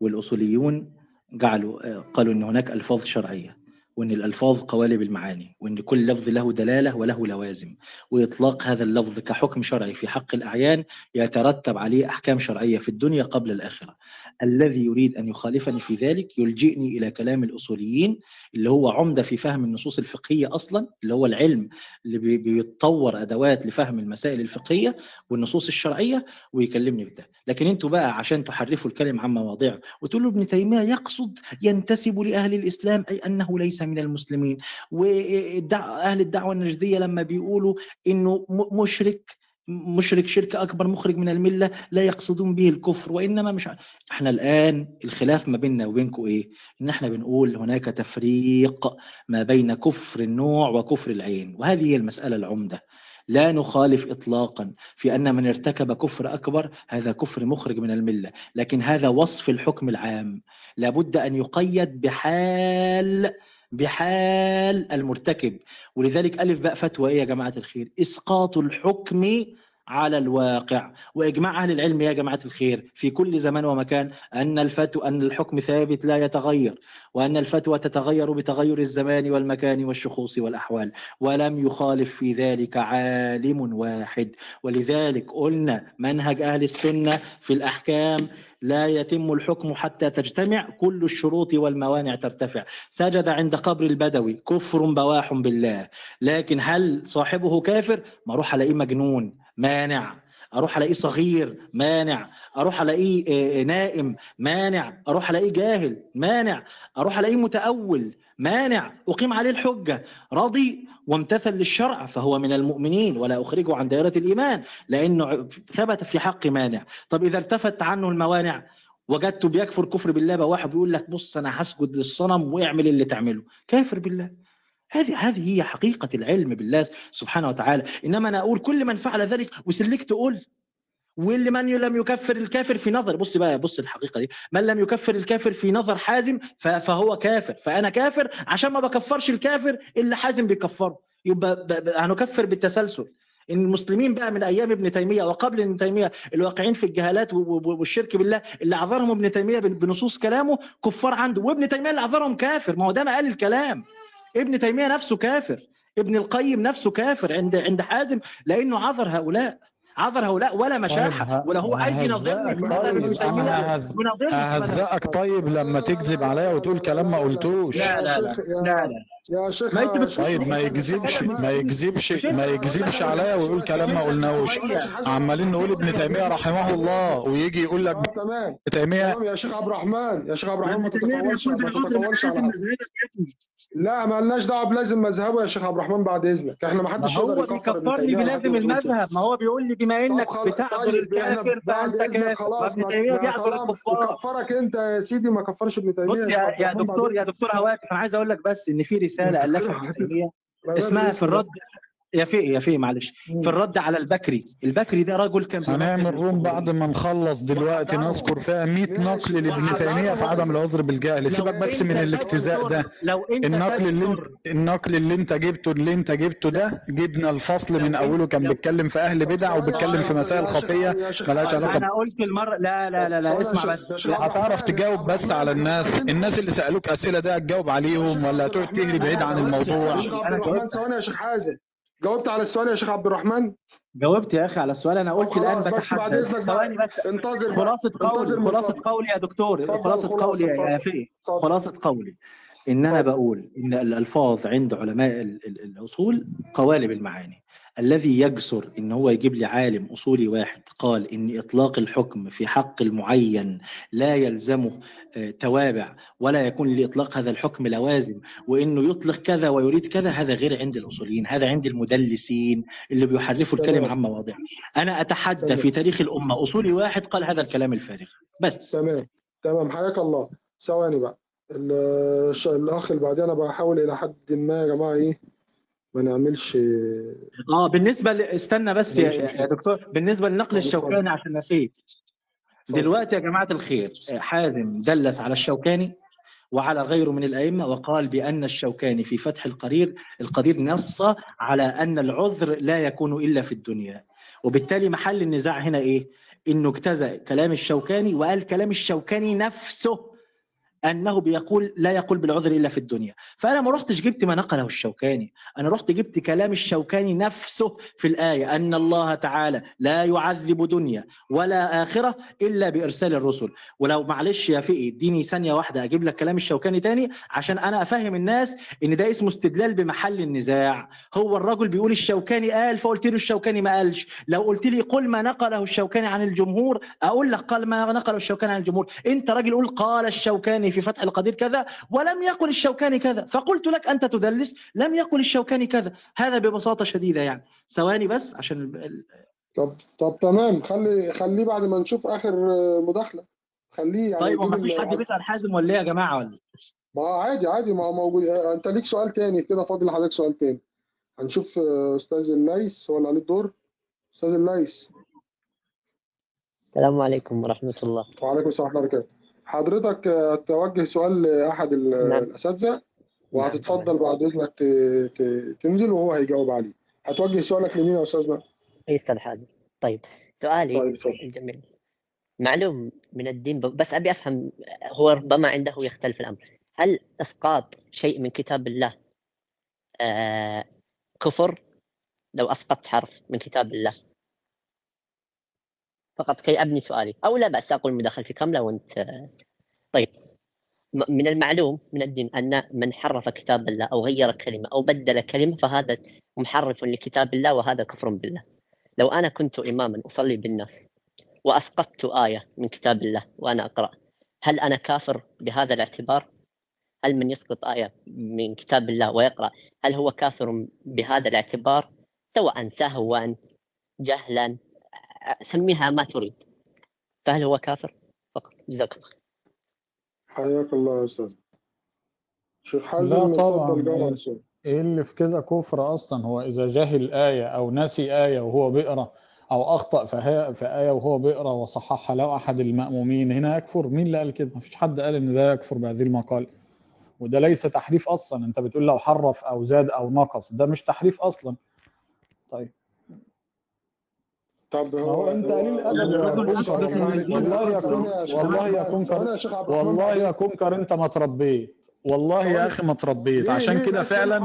والأصوليون جعلوا آه، قالوا إن هناك ألفاظ شرعية وإن الألفاظ قوالب المعاني وإن كل لفظ له دلالة وله لوازم وإطلاق هذا اللفظ كحكم شرعي في حق الأعيان يترتب عليه أحكام شرعية في الدنيا قبل الآخرة الذي يريد أن يخالفني في ذلك يلجئني إلى كلام الأصوليين اللي هو عمدة في فهم النصوص الفقهية أصلا اللي هو العلم اللي بي- بيتطور أدوات لفهم المسائل الفقهية والنصوص الشرعية ويكلمني بده لكن أنتوا بقى عشان تحرفوا الكلم عن مواضعه وتقولوا ابن تيمية يقصد ينتسب لأهل الإسلام أي أنه ليس من المسلمين واهل الدعوة النجدية لما بيقولوا إنه م- مشرك مشرك شرك أكبر مخرج من الملة لا يقصدون به الكفر وإنما مش إحنا الآن الخلاف ما بيننا وبينكم إيه؟ إن إحنا بنقول هناك تفريق ما بين كفر النوع وكفر العين وهذه هي المسألة العمدة لا نخالف اطلاقا في أن من ارتكب كفر أكبر هذا كفر مخرج من الملة لكن هذا وصف الحكم العام لابد أن يقيد بحال بحال المرتكب. ولذلك ألف باء فتوى. إيه يا جماعة الخير؟ إسقاط الحكم على الواقع. وإجماع أهل العلم يا جماعة الخير في كل زمان ومكان أن الفتوى أن الحكم ثابت لا يتغير وأن الفتوى تتغير بتغير الزمان والمكان والشخوص والأحوال ولم يخالف في ذلك عالم واحد. ولذلك قلنا منهج أهل السنة في الأحكام لا يتم الحكم حتى تجتمع كل الشروط والموانع ترتفع. سجد عند قبر البدوي كفر بواح بالله. لكن هل صاحبه كافر؟ ما أروح ألاقيه مجنون مانع. أروح ألاقيه صغير مانع. أروح ألاقيه آه، نائم مانع. أروح ألاقيه جاهل مانع. أروح ألاقيه متأول مانع أقيم عليه الحجة راضي وامتثل للشرع فهو من المؤمنين ولا أخرجه عن دائرة الإيمان لأنه ثبت في حق مانع. طب إذا التفت عنه الموانع وجدته بيكفر كفر بالله بواحد بيقول لك بص أنا هسجد للصنم واعمل اللي تعمله. كافر بالله. هذه هذه هي حقيقة العلم بالله سبحانه وتعالى. إنما أنا أقول كل من فعل ذلك وسلكت تقول واللي من لم يكفر الكافر في نظر بص بقى بص الحقيقة دي من لم يكفر الكافر في نظر حازم فهو كافر فأنا كافر عشان ما بكفرش الكافر اللي حازم بيكفره. يبقى هنكفر بالتسلسل. ان المسلمين بقى من أيام ابن تيمية وقبل ابن تيمية الواقعين في الجهالات والشرك بالله اللي أعذرهم ابن تيمية بن- بنصوص كلامه كفار عنده. وابن تيمية اللي أعذرهم كافر ما هو ده ما قال الكلام. ابن تيمية نفسه كافر ابن القيم نفسه كافر عند عند حازم لأنه عذر هؤلاء. عذر هؤلاء ولا مشاحه طيب، ولا هو عايز ينظرني ابن طيب ههزقك طيب لما تكذب عليا وتقول كلام ما قلتوش لا لا لا لا لا يا شيخ ما انت طيب ما يكذبش ما يكذبش ما يكذبش عليا ويقول كلام ما قلناهوش عمالين نقول ابن تيميه رحمه الله ويجي يقول لك آه، تمام ابن تيميه تمام يا شيخ عبد الرحمن يا شيخ عبد الرحمن ما ابن تيميه تتطولش بيقول ما بالعذر لا ما لناش دعوة بلازم مذهبه يا شيخ عبد الرحمن بعد إذنك إحنا ما حدش هو ابن بيكفرني بلازم. المذهب ما هو بيقول لي بما إنك بتعذر طيب الكافر فأنت كافر ما- تيمية بيعذر الكفار كفرك أنت يا سيدي ما كفرش ابن تيمية بص يا يا دكتور يا. دكتور هواتف أنا عايز أقول لك بس إن في رسالة الفها ابن تيمية اسمها في. الرد يا في يا في معلش. في الرد على البكري. البكري ده رجل كان هنعمل روم بعد ما نخلص دلوقتي. نذكر فيها 100 نقل لابن تيمية في عدم العذر بالجهل. سيبك بس من الاجتزاء ده. لو أنت النقل اللي انت النقل اللي أنت جبته اللي أنت جبته ده جبنا الفصل من أوله. كان بيتكلم في أهل بدع وبيتكلم في مسائل خفية ملهاش علاقة أنا قلت المره لا لا لا لا اسمع بس. هتعرف تجاوب بس على الناس. الناس اللي سألوك أسئلة ده هتجاوب عليهم ولا هتقعد تجري بعيد عن الموضوع؟ الرحمن جاوبت. ثواني يا شيخ حازم جاوبت على السؤال يا شيخ عبد الرحمن جاوبت يا أخي على السؤال أنا قلت الآن بتحدث ثواني. بس انتظر بقى. خلاصة قولي من قولي يا دكتور خلاصة، قولي يا. فيه. خلاصة قولي إن أنا بقول إن الألفاظ عند علماء ال- ال- الأصول قوالب المعاني الذي يجسر إن هو يجيب لي عالم أصولي واحد قال إن إطلاق الحكم في حق المعين لا يلزمه توابع ولا يكون لإطلاق هذا الحكم لوازم وإنه يطلق كذا ويريد كذا هذا غير عند الأصوليين هذا عند المدلسين اللي بيحرفوا الكلمة. عن مواضعه أنا اتحدى تمام. في تاريخ الأمة أصولي واحد قال هذا الكلام الفارغ بس تمام تمام حياك الله ثواني بقى الأخ اللي بعدين أنا بحاول إلى حد ما يا جماعة إيه ما نعملش آه بالنسبة ل... استنى بس يا. يا دكتور بالنسبة اتفضل. الشوكاني عشان نسيت. دلوقتي يا جماعة الخير حازم دلس على الشوكاني وعلى غيره من الأئمة وقال بأن الشوكاني في فتح القرير القدير نص على أن العذر لا يكون إلا في الدنيا. وبالتالي محل النزاع هنا إيه؟ إنه اجتزأ كلام الشوكاني وقال كلام الشوكاني نفسه. أنه بيقول لا يقول بالعذر إلا في الدنيا. فأنا ما رحتش جبت ما نقله الشوكاني. أنا رحت جبت كلام الشوكاني نفسه في الآية. أن الله تعالى لا يعذب دنيا ولا آخرة إلا بإرسال الرسل. ولو معلش يا فقي اديني ثانية واحدة أجيب لك كلام الشوكاني تاني عشان أنا أفهم الناس إن ده اسمه استدلال بمحل النزاع. هو الرجل بيقول الشوكاني قال فقلت له الشوكاني ما قالش. لو قلت لي قل ما نقله الشوكاني عن الجمهور أقول لك قال ما نقله الشوكاني عن الجمهور. أنت راجل قول قال الشوكاني في فتح القدير كذا ولم يقل الشوكاني كذا. فقلت لك أنت تدلس لم يقل الشوكاني كذا. هذا ببساطة شديدة يعني. ثواني بس عشان طب طب تمام. خلي خليه بعد ما نشوف آخر مداخلة. خليه يعني طيب وما فيش حد بيسأل حازم ولا إيه يا جماعة ولا؟ ما هو عادي عادي. ما هو موجود. أنت ليك سؤال تاني كده فاضل لحضرتك سؤال تاني. هنشوف أستاذ الليث. هو اللي عليه الدور. أستاذ الليث. السلام عليكم ورحمة الله. وعليكم السلام ورحمة الله وبركاته. حضرتك آه، توجه سؤال لأحد ال- نعم. الأساتذة وهتتفضل بعد ت- ت- تنزل وهو هيجاوب عليه هتوجه سؤالك لمين يا أستاذنا؟ أي أستاذ حازم طيب سؤالي طيب جميل معلوم من الدين بس أبي أفهم هو ربما عنده يختلف الأمر. هل إسقاط شيء من كتاب الله آه كفر؟ لو أسقطت حرف من كتاب الله. فقط كي أبني سؤالي أو لا بأس أقول مداخلتي كاملة وأنت آه، طيب من المعلوم من الدين أن من حرف كتاب الله أو غير كلمة أو بدل كلمة فهذا محرف لكتاب الله وهذا كفر بالله لو أنا كنت إماما أصلي بالناس وأسقطت آية من كتاب الله وأنا أقرأ هل أنا كافر بهذا الاعتبار؟ هل من يسقط آية من كتاب الله ويقرأ هل هو كافر بهذا الاعتبار؟ سواء سهوا جهلا سميها ما تريد. فهل هو كافر؟ فقط جزاك الله حياك الله يا أستاذ. شيخ حازم طبعا. إيه اللي في كده كفر أصلا؟ هو إذا جهل آية أو نسي آية وهو بيقرأ أو أخطأ في في آية وهو بيقرأ وصححها له أحد المأمومين هنا يكفر؟ مين اللي قال كده؟ مفيش حد قال إن ده يكفر بهذه المقال. وده ليس تحريف أصلا. أنت بتقول لو حرف أو زاد أو نقص ده مش تحريف أصلا. طيب. طب هو, انت قليل آه، الأدب والله يا كونكر والله يا كونكر والله يا كونكر أنت ما تربيت. والله يا أخي ما تربيت. عشان كده فعلا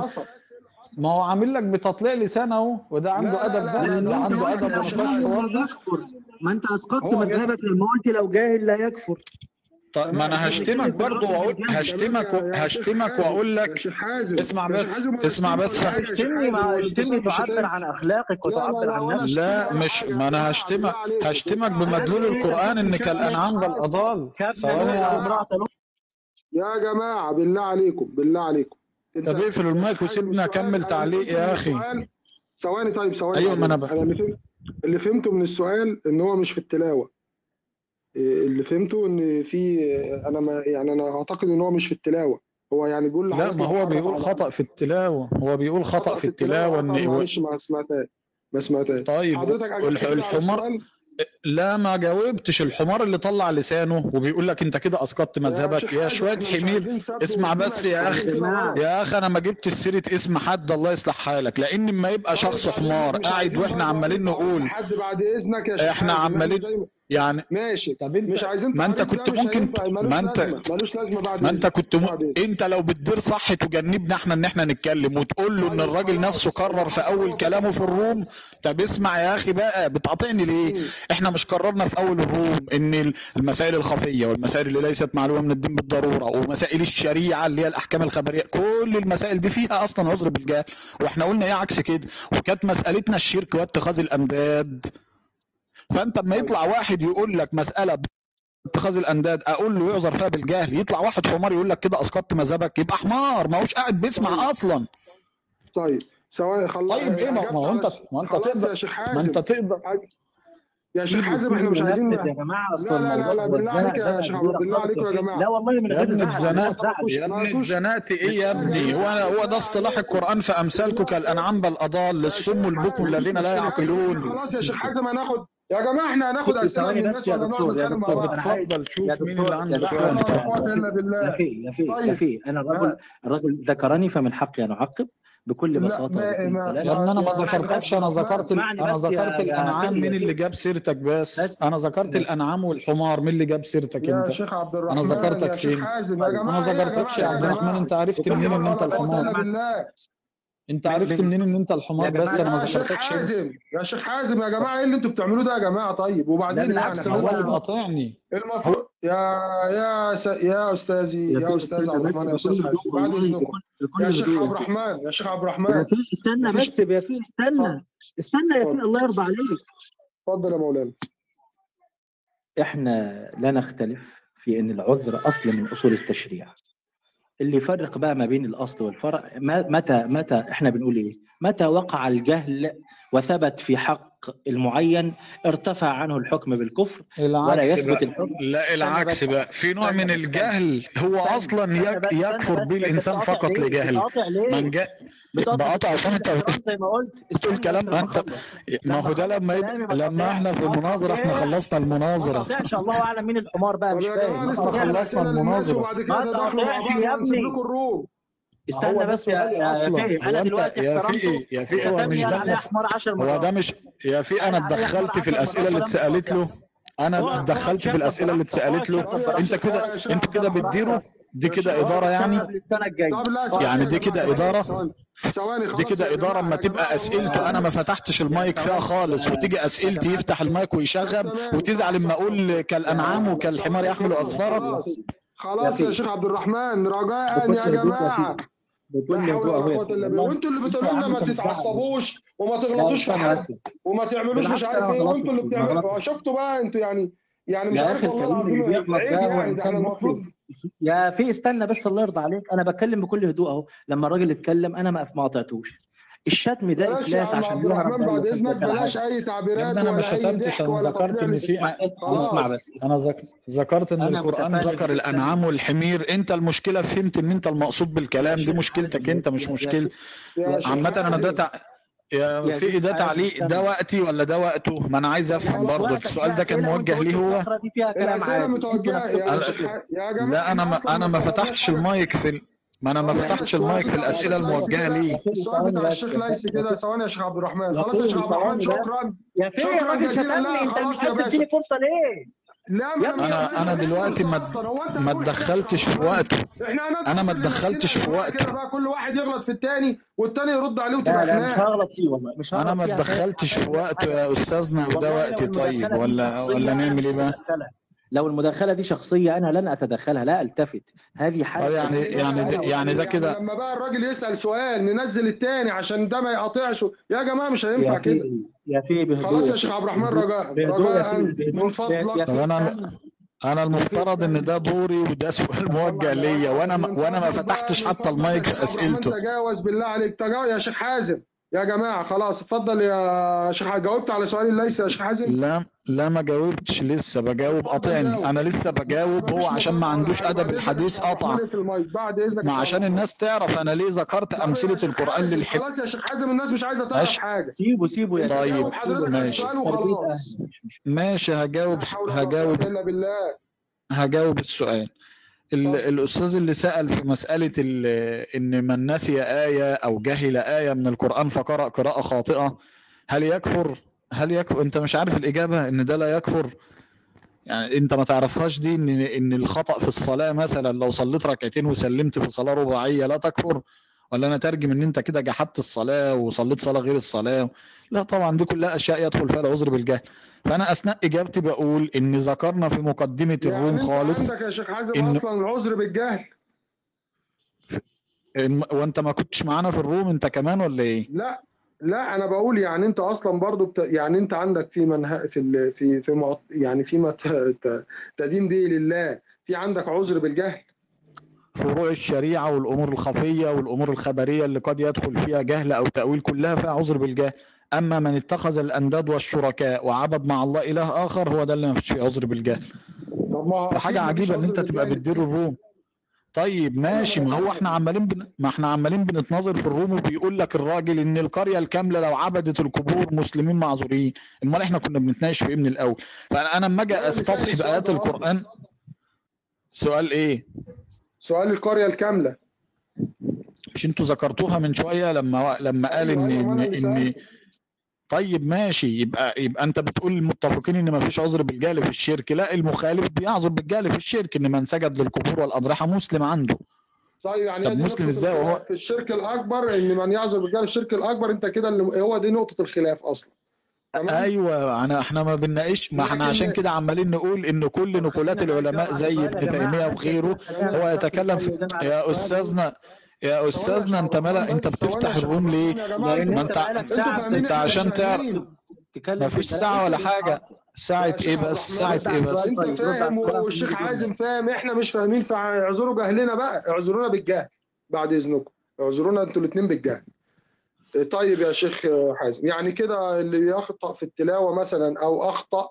ما هو عامل لك بتطليع لسان أهو وده عنده أدب ده ده عنده أدب ما أنت أسقطت مذهبك لما قلت لو جاهل لا يكفر. طيب ما أنا هشتمك برضه وأقول هشتمك هشتمك وأقول لك اسمع بس اسمع بس. اشتمني اشتمني تعبر عن أخلاقك وتعبر عن نفسك. لا مش ما أنا هشتمك هشتمك بمدلول القرآن إنك الأنعام بل اضال يا جماعة بالله عليكم بالله عليكم. طب اقفل المايك وسيبنا أكمل تعليق يا أخي. ثواني طيب ثواني أيوه ما أنا اللي فهمته من السؤال إن هو مش في التلاوة. اللي فهمته إن في أنا ما يعني أنا أعتقد إن هو مش في التلاوة. هو يعني بيقول لا ما هو بيقول خطأ في التلاوة. هو بيقول خطأ في التلاوة. إن آه، معلش ما سمعتهاش. ما سمعتهاش. طيب حضرتك الحمار؟ لا ما جاوبتش. الحمار اللي طلع لسانه وبيقول لك أنت كده أسقطت آه، مذهبك. يا شوية حميد اسمع بس يا أخي. يا أخي أنا ما جبتش سيرة اسم حد. الله يصلح حالك. لأن ما يبقى شخص يعني حمار قاعد وإحنا عمالين نقول حد بعد إذنك يا إحنا عمالين يعني يعني ماشي. طب انت مش عايزين ما انت كنت يعني، ممكن ما انت ملوش لازمة بعد ما انت كنت م... انت لو بتدير صح تجنبنا إحنا ان إحنا نتكلم وتقول له ان أيوة، الراجل نفسه قرر في أول كلامه في الروم. طب اسمع يا أخي بقى بتقاطعني ليه؟ إحنا مش قررنا في أول الروم إن المسائل الخفية والمسائل اللي ليست معلومة من الدين بالضرورة ومسائل الشريعة اللي هي الأحكام الخبرية كل المسائل دي فيها أصلا عذر بالجهل. وإحنا قلنا إيه عكس كده؟ وكانت مسألتنا الشرك واتخاذ الامداد فانت اما يطلع واحد يقول لك مسألة اتخاذ الأنداد أقول له يعذر فيها بالجهل. يطلع واحد حمار يقول لك كده أسقطت مذهبك يبقى حمار ما هوش قاعد بيسمع طيب. أصلا. طيب سواء خلاص طيب إيه ما هو انت ما أنت تقدر ما أنت تقدر يا شيخ حازم إحنا مش عايزين يا جماعة أصلا لا لا لا بالله عليك يا شيخ بالله عليكم يا جماعة. لا والله من غير اتزنقت يا ابني. اتزنقت إيه يا ابني؟ هو هو ده اصطلاح القرآن فامثالكم كالانعام بل اضال للصم البكم الذين لا يعقلون. خلاص يا شيخ حازم هناخد يا جماعة إحنا هناخد أسئلة من الناس يا دكتور يا دكتور اتفضل شوف مين اللي عنده سؤال لا قوه الا بالله. يا أخي يا أخي يا طيب. أخي أنا الرجل الرجل ذكرني فمن حقي أن أعقب بكل بساطة لا ما لأن أنا ما ذكرتكش أنا ذكرت أنا ذكرت الأنعام. مين اللي جاب سيرتك بس, أنا ذكرت الأنعام والحمار. مين اللي جاب سيرتك أنت؟ يا شيخ عبد الرحمن طيب، أنا ذكرتك فين؟ أنا ذكرتكش يا عبد الرحمن. أنت عرفت منين ان أنت الحمار؟ انت عرفت منين ان انت الحمار بس؟ أنا ما ذكرتكش حازم يا شيخ حازم يا جماعة إيه اللي أنتوا بتعملوه ده يا جماعة؟ طيب وبعدين يعني بالعكس هو اللي قاطعني. المفروض يا يا س... يا أستاذي يا, يا أستاذ عبد الرحمن يا أستاذ بعد اذنكم يا شيخ عبد الرحمن يا شيخ عبد الرحمن. استنى بس يا في استنى استنى يا في الله يرضى عليك. اتفضل يا مولانا. إحنا لا نختلف في إن العذر أصل من أصول التشريع. اللي يفرق بقى ما بين الأصل والفرع متى متى إحنا بنقول إيه؟ متى وقع الجهل وثبت في حق المعين ارتفع عنه الحكم بالكفر ولا يثبت الحكم؟ لا العكس بقى. في نوع من الجهل هو أصلا يكفر به الإنسان فقط لجهله من جهل بتقطع عشان أنت زي ما قلت تقول الكلام ده. انت ما هو ده لما يد... لما إحنا في المناظرة إحنا خلصنا المناظرة. ما تقطعش الله أعلم مين الحمار بقى مش فاهم. إحنا خلصنا المناظرة. ما تقطعش يا ابني. استنى بس يا, يا أصلا. أنا دلوقتي يا في يا في هو مش ده هو ده مش يا في أنا اتدخلت في الأسئلة اللي اتسألت له. أنا اتدخلت في الأسئلة اللي اتسألت له. أنت كده أنت كده بتديره. دي كده إدارة يعني؟ يعني دي كده إدارة؟ دي كده إدارة أما تبقى أسئلته. أنا ما فتحتش المايك فيها خالص. وتيجي أسئلتي يفتح المايك ويشغب وتزعل اما أقول كالأنعام وكالحمار يحمل اسفاره خلاص. يا شيخ عبد الرحمن رجاء يا جماعة. بكل هدوء وأنتوا اللي بتقولوا لنا ما تتعصبوش وما تغلطوش في حد وما تعملوش مش عارف إيه وأنتوا اللي بتعملوا. شفتوا بقى أنتوا يعني. يعني مش يا أخي الكلام اللي بيغلط ده هو إنسان مخلص يا في استنى بس الله يرضى عليك. أنا بتكلم بكل هدوء أهو. لما الراجل اتكلم أنا ما قاطعتوش. الشتم ده إفلاس عشان يروح بعد إذنك بلاش أي تعبيرات أنا ما شتمتش أنا ذكرت إن في اسمع بس. أنا ذكرت إن القرآن ذكر الأنعام والحمير. أنت المشكلة فهمت إن أنت المقصود بالكلام دي مشكلتك أنت مش مشكلة. عامة أنا ده يعني في ده تعليق ده وقتي ولا ده وقته؟ ما أنا عايز أفهم برضه السؤال ده كان موجه ليه هو؟ لا أنا ما أنا ما فتحتش المايك في ما أنا ما فتحتش المايك في الأسئلة الموجهة ليه؟ ثواني يا شيخ عبد الرحمن. خلاص يا شيخ عبد الرحمن شكرا يا فين يا راجل شتمني أنت مش عايز تديني فرصة ليه؟ لا ما أنا أنا دلوقتي ما ما اتدخلتش في وقته أنا ما اتدخلتش في وقته بقى كل واحد يغلط في التاني والتاني يرد عليه لا وتبقى لا مش هغلط فيه والله مش أنا هغلط ما فيه عشان اتدخلتش في وقته يا أستاذنا وده وقتي طيب ولا ولا نعمل إيه بقى؟ لو المداخلة دي شخصية أنا لن أتدخلها لا ألتفت. هذه طيب حاله يعني يعني ده يعني ده كده لما بقى الراجل يسأل سؤال ننزل التاني عشان ده ما يقاطعش. يا جماعة مش هينفع يا كده. في يا في بهدوء. خلاص يا شيخ عبد الرحمن رجاء. بهدوء يا رجاء في من بهدوء فضلك أنا. أنا المفترض إن ده دوري وده سؤال موجه ليا وأنا ما وأنا ما فتحتش حتى المايك في أسئلته. تجاوز بالله عليك. تجاوز يا شيخ حازم. يا جماعة خلاص اتفضل يا شيخ حازم. جاوبت على سؤالي ليس يا شيخ حازم؟ لا لا ما جاوبتش لسه بجاوب قاطعني أنا لسه بجاوب هو عشان ما عندوش أدب الحديث قطع بعد إذنك ما عشان الناس تعرف أنا ليه ذكرت أمثلة القرآن للحب. خلاص يا شيخ حازم الناس مش عايزة تعرف ماشي. حاجة. سيبه سيبه يا طيب، على ماشي. ماشي هجاوب هجاوب. هجاوب السؤال. ال- اتفضل. الأستاذ اللي سأل في مسألة ال- إن من نسي آية أو جهل آية من القرآن فقرأ قراءة خاطئة هل يكفر؟ هل يكفر؟ أنت مش عارف الإجابة إن ده لا يكفر؟ يعني أنت ما تعرفهاش دي إن إن الخطأ في الصلاة مثلا لو صليت ركعتين وسلمت في صلاة رباعية لا تكفر؟ ولا أنا ترجم إن أنت كده جحدت الصلاة وصليت صلاة غير الصلاة؟ لا طبعا دي كلها أشياء يدخل فيها العذر بالجهل. فأنا أثناء إجابتي بقول إن ذكرنا في مقدمة يعني الروم أنت خالص عندك يا شيخ حازم إن- أصلا العذر بالجهل. إن- وأنت ما كنتش معانا في الروم أنت كمان ولا إيه؟ لا لا أنا بقول يعني أنت أصلا برضو بت... يعني أنت عندك في منها في ال... في في معط... يعني فيما ت... ت... تدين به لله. في عندك عذر بالجهل. فروع الشريعة والأمور الخفية والأمور الخبرية اللي قد يدخل فيها جهل أو تأويل كلها فيها عذر بالجهل. أما من اتخذ الأنداد والشركاء وعبد مع الله إله آخر هو ده اللي ما فيش فيه عذر بالجهل. عجيبة إن عذر انت تبقى. بتدير الروم. طيب ماشي. ما هو إحنا عمالين بن... ما إحنا عمالين بنتناظر في الروم وبيقول لك الراجل إن القرية الكاملة لو عبدت القبور مسلمين معذورين. أمال إحنا كنا بنتناقش في إيه من الأول؟ فأنا أنا لما أجي أستصحب آيات القرآن. سؤال إيه؟ سؤال القرية الكاملة. مش أنتوا ذكرتوها من شوية لما لما قال أيوة، إن أيوة، إن, وأنا اللي إن سألته. طيب ماشي. يبقى يبقى انت بتقول متفقين ان ما فيش عذر بالجهل في الشرك. لا المخالف بيعذر بالجهل في الشرك ان من سجد للقبور والأضرحة مسلم عنده. طيب يعني طب مسلم الخلاف وهو- في الشرك الأكبر إن من يعذر بالجهل الشرك الأكبر أنت كده اللي هو دي نقطة الخلاف أصلا. تمام؟ أيوه. أنا إحنا ما بنناقش ما إحنا عشان كده عمالين نقول إن كل نقولات العلماء زي ابن تيميه وغيره. هو يتكلم في يا أستاذنا يا استاذنا انت ملا انت بتفتح الروم ليه؟ ما انت انت عشان تعرف ما في فيش ساعه ولا. حاجة ساعه إيه بس ساعه إيه بس انت طيب، فاهم. والشيخ حازم فاهم إحنا مش فاهمين فاعذروا جهلنا بقى اعذرونا بالجهل بعد اذنكم اعذرونا أنتوا الاثنين بالجهل طيب يا شيخ حازم يعني كده اللي يخطأ في التلاوة مثلا أو اخطأ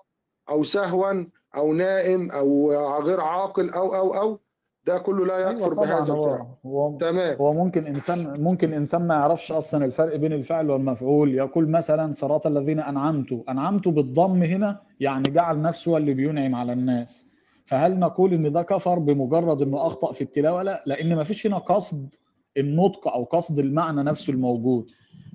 أو سهوا أو نائم أو غير عاقل أو أو أو ده كله لا يكفر طبعا بهذا هو الفعل. هو تمام. هو ممكن انسان ممكن إنسان ما يعرفش أصلا الفرق بين الفعل والمفعول. يقول مثلا صراط الذين أنعمت أنعمت بالضم هنا يعني جعل نفسه هو اللي بينعم على الناس. فهل نقول إن ده كفر بمجرد إنه أخطأ في التلاوة؟ لا لأن ما فيش هنا قصد النطق أو قصد المعنى نفسه الموجود.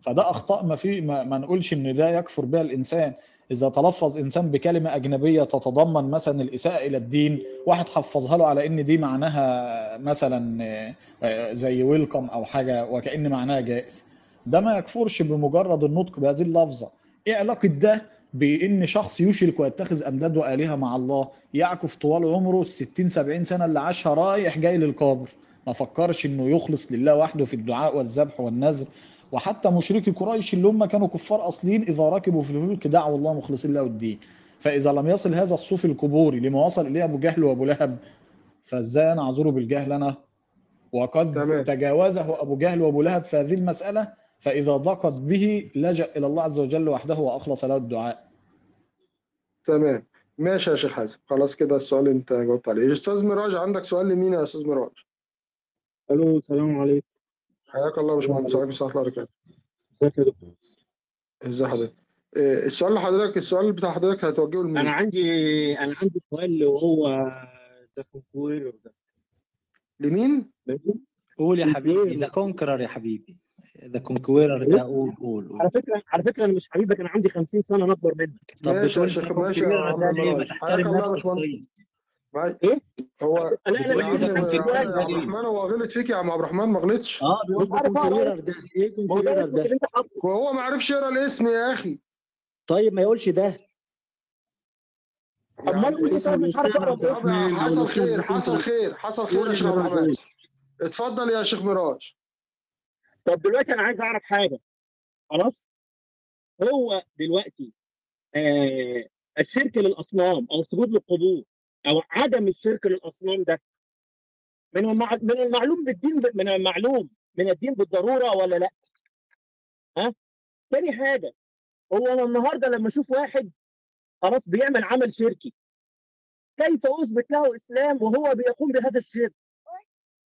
فده أخطاء ما في ما, ما نقولش إن ده يكفر بها الإنسان. إذا تلفظ إنسان بكلمة أجنبية تتضمن مثلا الإساءة إلى الدين واحد حفظها له على إن دي معناها مثلا آه، آه، زي ويلكم أو حاجة وكأن معناها جائز. ده ما يكفرش بمجرد النطق بهذه اللفظة. إيه علاقة ده بإن شخص يشرك ويتخذ انداد والهه مع الله؟ يعكف طوال عمره ال 60 70 سنة اللي عاشها رايح جاي للقبر. ما فكرش إنه يخلص لله وحده في الدعاء والذبح والنذر. وحتى مشركي قريش اللي هم كانوا كفار أصليين إذا ركبوا في الفلك دعوا الله مخلصين له الدين. فإذا لم يصل هذا الصوفي القبوري لما وصل إليه أبو جهل وأبو لهب فإزاي أنا اعذره بالجهل أنا؟ وقد تمام. تجاوزه أبو جهل وأبو لهب في هذه المسألة فإذا ضاقت به لجأ إلى الله عز وجل وحده وأخلص له الدعاء. تمام. ماشي يا شيخ حازم. خلاص كده السؤال انت جاوبت عليه. أستاذ ميراج عندك سؤال لمين يا أستاذ ميراج؟ ألو السلام عليكم. حياك الله يا باشمهندس. عليكم السلام ورحمه الله وبركاته ازيك يا دكتور؟ ازي حضرتك؟ إيه، السؤال لحضرتك السؤال بتاع حضرتك هتوجهه لمين؟ أنا عندي أنا عندي سؤال وهو the conqueror ده. لمين؟ ماشي قول يا حبيبي. the conqueror يا حبيبي. the conqueror ده قول قول قول. على فكرة على فكرة أنا مش حبيبك أنا عندي 50 سنة أنا أكبر منك. طب ماشي يا بتقول شيخ ماشي يا عم ده ليه؟ ما تحترم نفسك باشمهندس. طيب. معايا؟ إيه؟ هو عبد ليه الرحمن هو غلط فيك يا عم عبد الرحمن ما غلطش. آه بيقول مش عارف كونكويرر ده. إيه ما هو ده انت وهو ما عرفش يقرأ الاسم يا أخي. طيب ما يقولش ده. أمال يعني اسمه طيب مش عارف حصل خير حصل خير حصل خير يا شيخ مراج اتفضل يا شيخ ميراج. طب دلوقتي أنا عايز أعرف حاجة. خلاص؟ هو دلوقتي آه الشرك للأصنام أو السجود للقبور أو عدم الشرك للأصنام ده من. من المعلوم بالدين. من المعلوم من الدين بالضرورة ولا لأ؟ ها؟ تاني حاجة هو أنا النهارده لما أشوف واحد خلاص بيعمل عمل شركي كيف أثبت له اسلام وهو بيقوم بهذا الشرك؟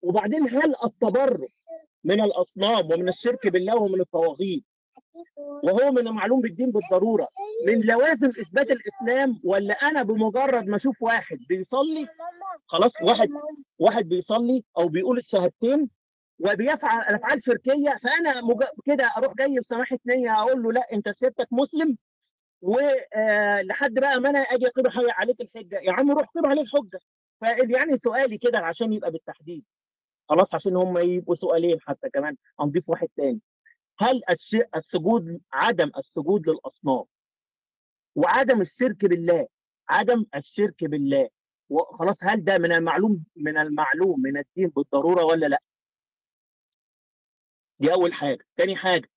وبعدين هل التبرؤ من الأصنام ومن الشرك بالله ومن الطواغيت وهو من المعلوم بالدين بالضرورة. من لوازم إثبات الإسلام ولا أنا بمجرد ما أشوف واحد بيصلي خلاص واحد واحد بيصلي أو بيقول الشهادتين وبيفعل الأفعال شركية فأنا مج... كده أروح جاي بسماحه نيه أقول له لأ أنت سيادتك مسلم ولحد بقى ما أنا أجي اقيم عليك الحجة. يا عم روح قيم عليه الحجة. فيعني سؤالي كده عشان يبقى بالتحديد. خلاص عشان هم يبقوا سؤالين حتى كمان. هنضيف واحد تاني. هل الش... السجود عدم السجود للأصنام؟ وعدم الشرك بالله عدم الشرك بالله. وخلاص هل ده من المعلوم من المعلوم من الدين بالضرورة ولا لأ؟ دي أول حاجة، تاني حاجة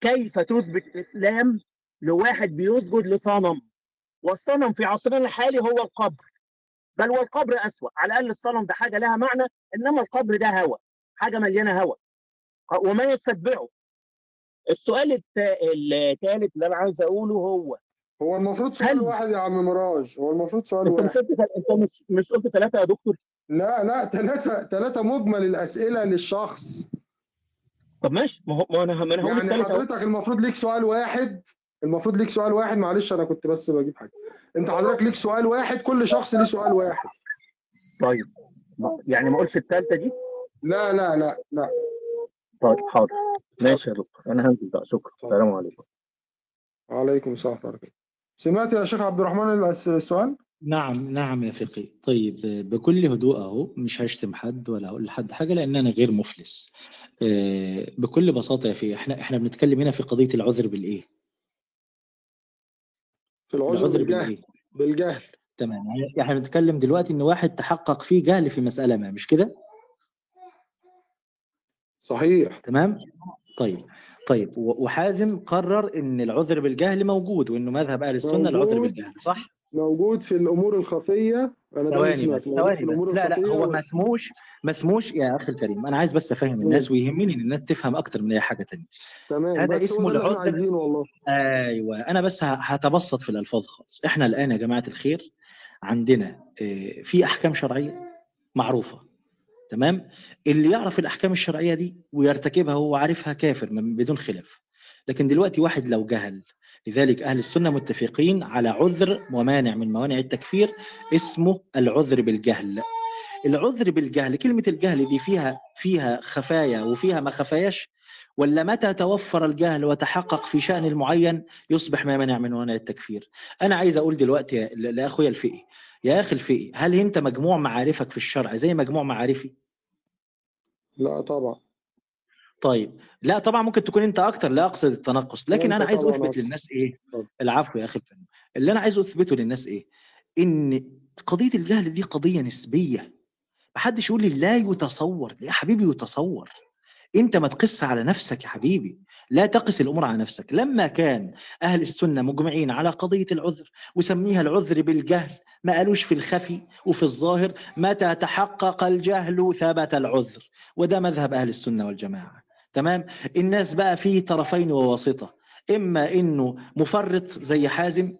كيف تثبت اسلام لواحد بيسجد لصنم؟ والصنم في عصرنا الحالي هو القبر. بل والقبر أسوأ. على الأقل الصنم ده حاجة لها معنى إنما القبر ده هوى حاجة مليانة هوى. وما يستتبعه. السؤال الثالث اللي أنا عايز أقوله هو هو المفروض سؤال هل واحد يا عم مراج. هو المفروض سؤال أنت مش واحد. أنت مش مش قلت ثلاثة يا دكتور؟ لا لا ثلاثة ثلاثة مجمل الأسئلة للشخص. طب ماشي ما هو ما أنا ما أنا يعني حضرتك المفروض ليك سؤال واحد المفروض ليك سؤال واحد معلش أنا كنت بس بجيب حاجة. أنت حضرتك ليك سؤال واحد كل شخص ليه سؤال واحد. طيب يعني ما أقولش الثالثه دي؟ لا لا لا لا. طيب حاضر. ماشي يا دكتور. أنا هنزل بقى. شكرا. السلام عليكم. وعليكم السلام ورحمة الله سمعت يا شيخ عبد الرحمن السؤال؟ نعم نعم يا فقي طيب بكل هدوء أهو مش هشتم حد ولا أقول لحد حاجة لأن أنا غير مفلس. آه، بكل بساطة يا فقي إحنا إحنا بنتكلم هنا في قضية العذر بالإيه؟ في العذر العذر بالجهل. بالجهل. تمام. يعني إحنا بنتكلم دلوقتي إن واحد تحقق فيه جهل في مسألة ما مش كده؟ صحيح. تمام؟ طيب طيب وحازم قرر إن العذر بالجهل موجود وإنه مذهب أهل السنة العذر بالجهل صح؟ موجود في أنا ده اللي ثواني بس ثواني بس. لا لا هو ما اسموش ما اسموش يا أخي الكريم. أنا عايز بس أفهم الناس ويهمني إن الناس تفهم أكتر من أي حاجة تانية. تمام هذا بس اسمه العذر؟ والله. أيوه. أنا بس هتبسط في الألفاظ خالص. إحنا الآن يا جماعة الخير عندنا آه، في أحكام شرعية معروفة. تمام؟ اللي يعرف الأحكام الشرعية دي ويرتكبها وهو عارفها كافر من بدون خلاف. لكن دلوقتي واحد لو جهل لذلك أهل السنة متفقين على عذر ومانع من موانع التكفير اسمه العذر بالجهل. العذر بالجهل كلمة الجهل دي فيها فيها خفايا وفيها ما خفاياش ولا متى توفر الجهل وتحقق في شأن المعين يصبح ما منع من موانع التكفير؟ أنا عايز أقول دلوقتي لأخويا الفقي يا أخي الفقي هل أنت مجموع معارفك في الشرع زي مجموع معارفي؟ لا طبعا. طيب لا طبعا ممكن تكون أنت أكتر لا أقصد التنقص لكن أنا عايز أثبت أكتر. للناس إيه. العفو يا أخي الكريم اللي أنا عايز أثبته للناس إيه؟ إن قضية الجهل دي قضية نسبية محدش يقول لي لا يتصور يا حبيبي يتصور. انت ما تقس على نفسك يا حبيبي لا تقس الأمور على نفسك. لما كان أهل السنة مجمعين على قضية العذر وسميها العذر بالجهل ما قالوش في الخفي وفي الظاهر متى تحقق الجهل ثبت العذر. وده مذهب أهل السنة والجماعة. تمام؟ الناس بقى في طرفين وواسطة. إما إنه مفرط زي حازم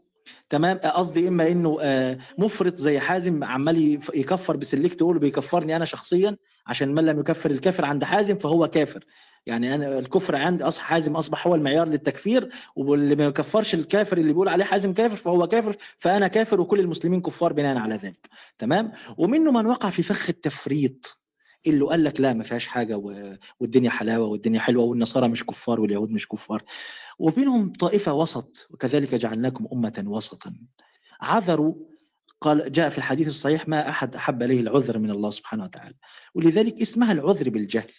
تمام؟ قصدي إما إنه آه، مفرط زي حازم عمال يكفر بسلكت يقول بيكفرني أنا شخصيا عشان من لم يكفر الكافر عند حازم فهو كافر. يعني أنا الكفر عند أص حازم أصبح هو المعيار للتكفير واللي ما يكفرش الكافر اللي بيقول عليه حازم كافر فهو كافر فأنا كافر وكل المسلمين كفار بناء على ذلك. تمام؟ ومنه من وقع في فخ التفريط اللي قال لك لا ما فيهاش حاجة والدنيا حلاوة والدنيا حلوة والنصارى مش كفار واليهود مش كفار. وبينهم طائفة وسط وكذلك جعلناكم أمة وسطا. عذروا قال جاء في الحديث الصحيح ما أحد أحب إليه العذر من الله سبحانه وتعالى. ولذلك اسمها العذر بالجهل.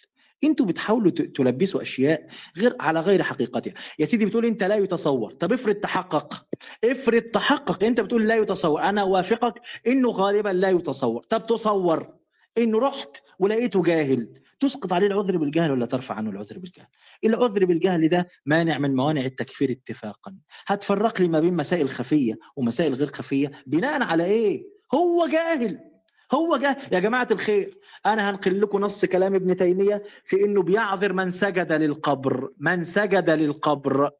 أنتوا بتحاولوا تلبسوا أشياء غير على غير حقيقتها. يا سيدي بتقول أنت لا يتصور. طب افرض تحقق. افرض تحقق. أنت بتقول لا يتصور. أنا وافقك إنه غالبا لا يتصور. طب تصور. إنه رحت ولقيته جاهل. تسقط عليه العذر بالجهل ولا ترفع عنه العذر بالجهل؟ العذر بالجهل ده مانع من موانع التكفير اتفاقا. هتفرق لي ما بين مسائل خفية ومسائل غير خفية؟ بناء على إيه؟ هو جاهل. هو جاهل. يا جماعة الخير أنا هنقل لكم نص كلام ابن تيمية في إنه بيعذر من سجد للقبر. من سجد للقبر.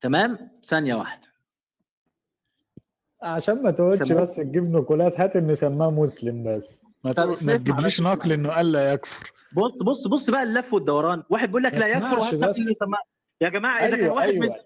تمام؟ ثانية واحدة. عشان ما سماه- بس تجيب نقولات هات انه سماه مسلم بس. ما, تقول- تجيبليش. نقل إنه قال لا يكفر. بص بص بص بقى اللف والدوران. واحد بيقول لك لا يكفر واحد يا جماعة إذا كان أيوه واحد من أيوه.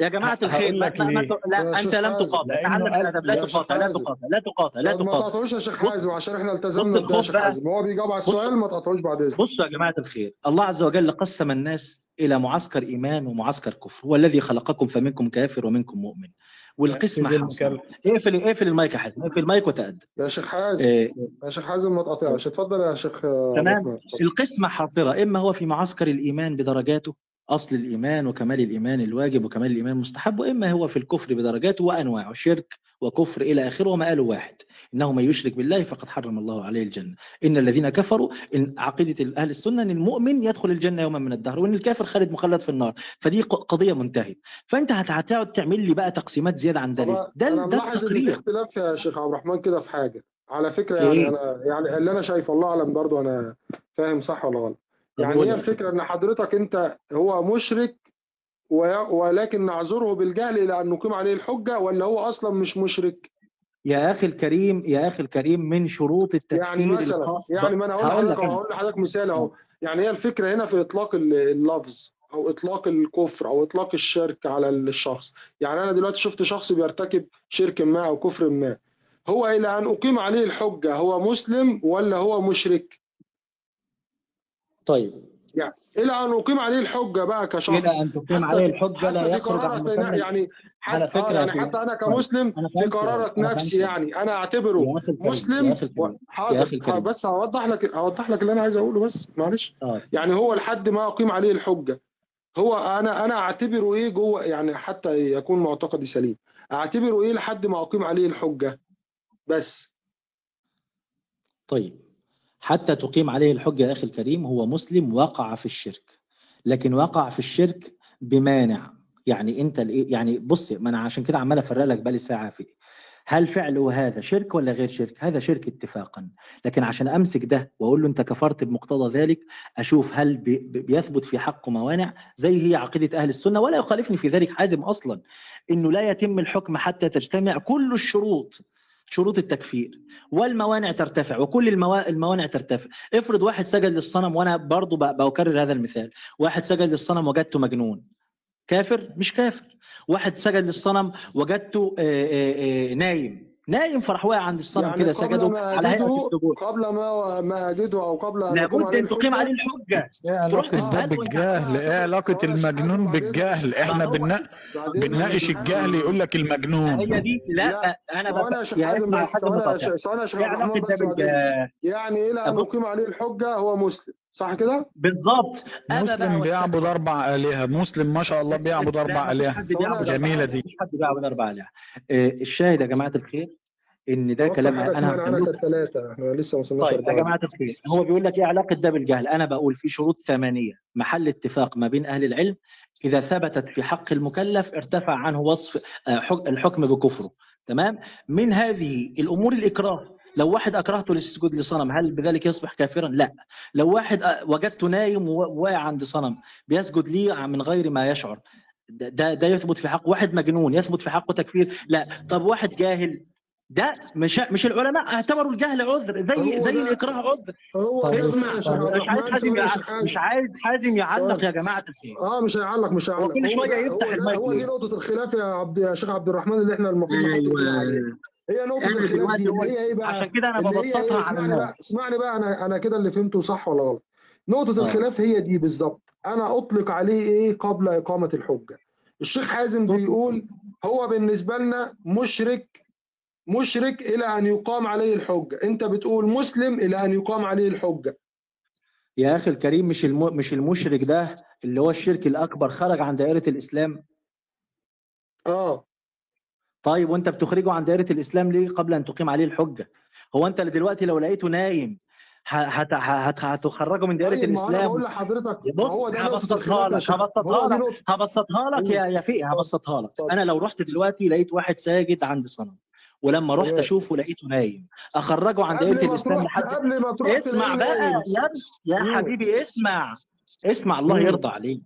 يا جماعة الخير ما ما ما. ت- لا يا أنت لم. تقاطع. تعلم الأدب لا تقاطع لا. تقاطع لا تقاطع لا ما تقاطع. تقطعوش يا شيخ حازم عشان إحنا التزمنا بده يا شيخ حازم. هو بيجاوب على السؤال ما تقطعوش بعد إذنك. بصوا يا جماعة الخير الله عز وجل قسم الناس إلى معسكر إيمان ومعسكر كفر هو الذي خلقكم فمنكم كافر ومنكم مؤمن. والقسمة حاصله اقفل اقفل المايك يا حازم اقفل المايك وتأدب. يا شيخ حازم آه، يا شيخ حازم ما تقطعش اتفضل يا شيخ تمام. القسمة حاصرة إما هو في معسكر الإيمان بدرجاته أصل الإيمان وكمال الإيمان الواجب وكمال الإيمان المستحب وإما هو في الكفر بدرجاته وأنواعه شرك وكفر إلى آخره ومآله واحد. إنه من يشرك بالله فقد حرم الله عليه الجنة. إن الذين كفروا إن عقيدة أهل السنة إن المؤمن يدخل الجنة يوما من الدهر وإن الكافر خالد مخلد في النار. فدي قضية منتهية. فأنت هت- هتقعد تعمل لي بقى تقسيمات زيادة عن ده ليه؟ ده ده التقرير. اختلاف يا شيخ عبد الرحمن كده في حاجة. على فكرة في يعني إيه؟ أنا يعني اللي أنا شايفه الله أعلم برضو أنا فاهم صح ولا غلط. يعني هي. الفكرة إن حضرتك أنت هو مشرك ولكن نعذره بالجهل إلى أن نقيم عليه الحجة ولا هو أصلا مش مشرك؟ يا أخي الكريم يا أخي الكريم من شروط التكفير يعني مثلا الخاص يعني ما أنا هقول لحضرتك هقول لحضرتك مثال أهو. يعني هي الفكرة هنا في إطلاق ال- اللفظ أو إطلاق الكفر أو إطلاق الشرك على الشخص. يعني أنا دلوقتي شفت شخص بيرتكب شرك ما أو كفر ما. هو إلى أن أقيم عليه الحجة هو مسلم ولا هو مشرك؟ طيب. يعني إلى أن أقيم عليه الحجة بقى كشخص. إلى أن تقيم عليه في الحجة لا يخرج عن مسمى. يعني على حتى فكرة يا يعني حتى أنا كمسلم أنا في قرارة فهمت. نفسي يعني أنا أعتبره مسلم. حاضر بس هوضح لك هوضح لك اللي أنا عايز أقوله بس معلش. آه. يعني هو لحد ما أقيم عليه الحجة هو أنا أنا أعتبره إيه جوه يعني حتى يكون معتقدي سليم. أعتبره إيه لحد ما أقيم عليه الحجة بس. طيب. حتى تقيم عليه الحجة يا أخي الكريم هو مسلم وقع في الشرك. لكن وقع في الشرك بمانع. يعني أنت الإيه- يعني بص ما أنا عشان كده عمال أفرق لك بالي ساعة في هل فعله هذا شرك ولا غير شرك؟ هذا شرك اتفاقا، لكن عشان أمسك ده وأقول له أنت كفرت بمقتضى ذلك أشوف هل بي- بي- بيثبت في حقه موانع زي هي عقيدة أهل السنة ولا يخالفني في ذلك حازم أصلا. إنه لا يتم الحكم حتى تجتمع كل الشروط شروط التكفير. والموانع ترتفع وكل الموا... الموانع ترتفع. افرض واحد سجد للصنم وأنا برضو ب- بكرر هذا المثال. واحد سجد للصنم وجدته مجنون. كافر؟ مش كافر. واحد سجد للصنم وجدته نايم. نايم فراح واقع عند الصنم يعني كده ما على هيئة السجود. قبل ما ما اجده أو قبل أن لابد أن تقيم عليه الحجة. الحجة. إيه تروح علاقة ده بالجهل؟ إيه حازم المجنون بالجهل؟ إحنا بنناقش الجهل يقول لك هي المجنون دي لا لا أنا ثواني يا بف... شيخ يا حازم اسمع بس حازم ثواني يا مقاطع شيخ ثواني يا شيخ إيه علاقة بالجهل يعني اقيم عليه الحجة هو مسلم. صح كده؟ بالظبط. مسلم بيعبد أربع آلهة. مسلم ما شاء الله بيعبد أربع آلهة. آلهة. دي. ما فيش حد بيعبد أربع آلهة. آه، الشاهد يا جماعة الخير إن ده كلام أنا كانت ثلاثة إحنا لسه ما وصلناش طيب يا جماعة الخير هو بيقول لك إيه علاقة ده بالجهل؟ أنا بقول في شروط ثمانية. محل اتفاق ما بين أهل العلم إذا ثبتت في حق المكلف ارتفع عنه وصف آه، حك- الحكم بكفره. تمام؟ من هذه الأمور الإكراه. لو واحد أكرهته للسجود لصنم هل بذلك يصبح كافرا؟ لا. لو واحد وجدته نايم وواقع عند صنم بيسجد ليه من غير ما يشعر. ده ده, يثبت في حق واحد مجنون يثبت في حقه تكفير. لا. طب واحد جاهل ده مش مش العلماء اعتبروا الجهل عذر زي زي الإكراه عذر. هو ده اسمع عبد مش عايز حازم مش عايز حازم يعلق ثواني يا جماعة الخير. آه مش هيعلق مش هيعلق. كل شوية يفتح المايك هو دي؟ نقطة الخلاف يا عبد يا شيخ عبد الرحمن اللي إحنا المفروض أيوه عليها هي نقطة إحنا الخلاف دلوقتي اللي هي إيه بقى؟ عشان كده أنا هي ببسطها على اسمعني بقى الناس. اسمعني بقى أنا أنا كده اللي فهمته صح ولا غلط؟ نقطة آه. الخلاف هي دي بالظبط. أنا أطلق عليه إيه؟ قبل إقامة الحجة. الشيخ حازم بيقول هو بالنسبة لنا مشرك مشرك إلى أن يقام عليه الحجة. أنت بتقول مسلم إلى أن يقام عليه الحجة. يا أخي الكريم مش الم... مش المشرك ده اللي هو الشرك الأكبر خرج عن دائرة الإسلام؟ آه. طيب وانت بتخرجه عن دائرة الإسلام ليه قبل أن تقيم عليه الحجة؟ هو انت اللي دلوقتي لو لقيته نايم ه- هت... هت... هتخرجه من دائرة طيب الإسلام. بقول لحضرتك بص هبسطها لك هبسطها لك هبسطها لك يا يا فيه هبسطها لك. اتفضل أنا لو رحت دلوقتي لقيت واحد ساجد عند صنم ولما رحت أشوفه لقيته نايم أخرجه عن دائرة الإسلام لحد قبل ما تروح اسمع بقى يا يا. حبيبي اسمع اسمع الله. يرضى عليك.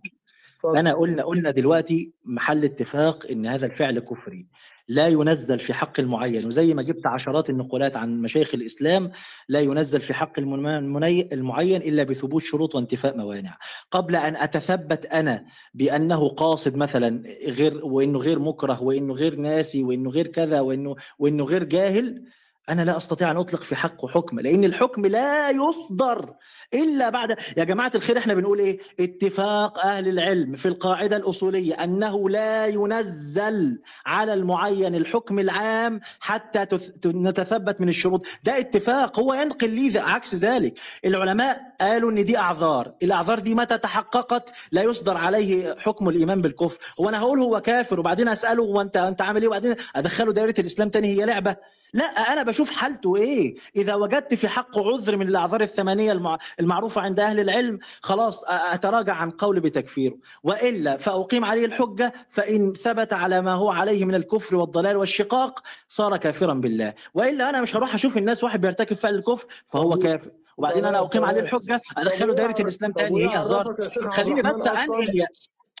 أنا قلنا قلنا دلوقتي محل اتفاق إن هذا الفعل كفري. لا ينزل في حق المعين. وزي ما جبت عشرات النقولات عن مشايخ الإسلام لا ينزل في حق المعين إلا بثبوت شروط وانتفاء موانع. قبل أن أتثبت أنا بأنه قاصد مثلا غير وإنه غير مكره وإنه غير ناسي وإنه غير كذا وإنه وإنه غير جاهل أنا لا أستطيع أن أطلق في حقه حكم لأن الحكم لا يصدر إلا بعد يا جماعة الخير إحنا بنقول إيه؟ اتفاق أهل العلم في القاعدة الأصولية أنه لا ينزل على المعين الحكم العام حتى تث- نتثبت من الشروط. ده اتفاق هو ينقل لي عكس ذلك. العلماء قالوا إن دي أعذار. الأعذار دي متى تحققت؟ لا يصدر عليه حكم الإيمان بالكفر. هو أنا هقول هو كافر وبعدين أسأله هو أنت أنت عامل إيه؟ وبعدين أدخله دائرة الإسلام تاني هي لعبة. لا أنا بشوف حالته إيه؟ إذا وجدت في حقه عذر من الأعذار الثمانية المع... المعروفة عند أهل العلم خلاص أتراجع عن قول بتكفيره. وإلا فأقيم عليه الحجة فإن ثبت على ما هو عليه من الكفر والضلال والشقاق صار كافرا بالله. وإلا أنا مش هروح أشوف الناس واحد بيرتكب فعل الكفر فهو كافر. وبعدين أنا أقيم عليه الحجة أدخله عرف الإسلام تاني. إيه هزار؟ خليني بس أنقل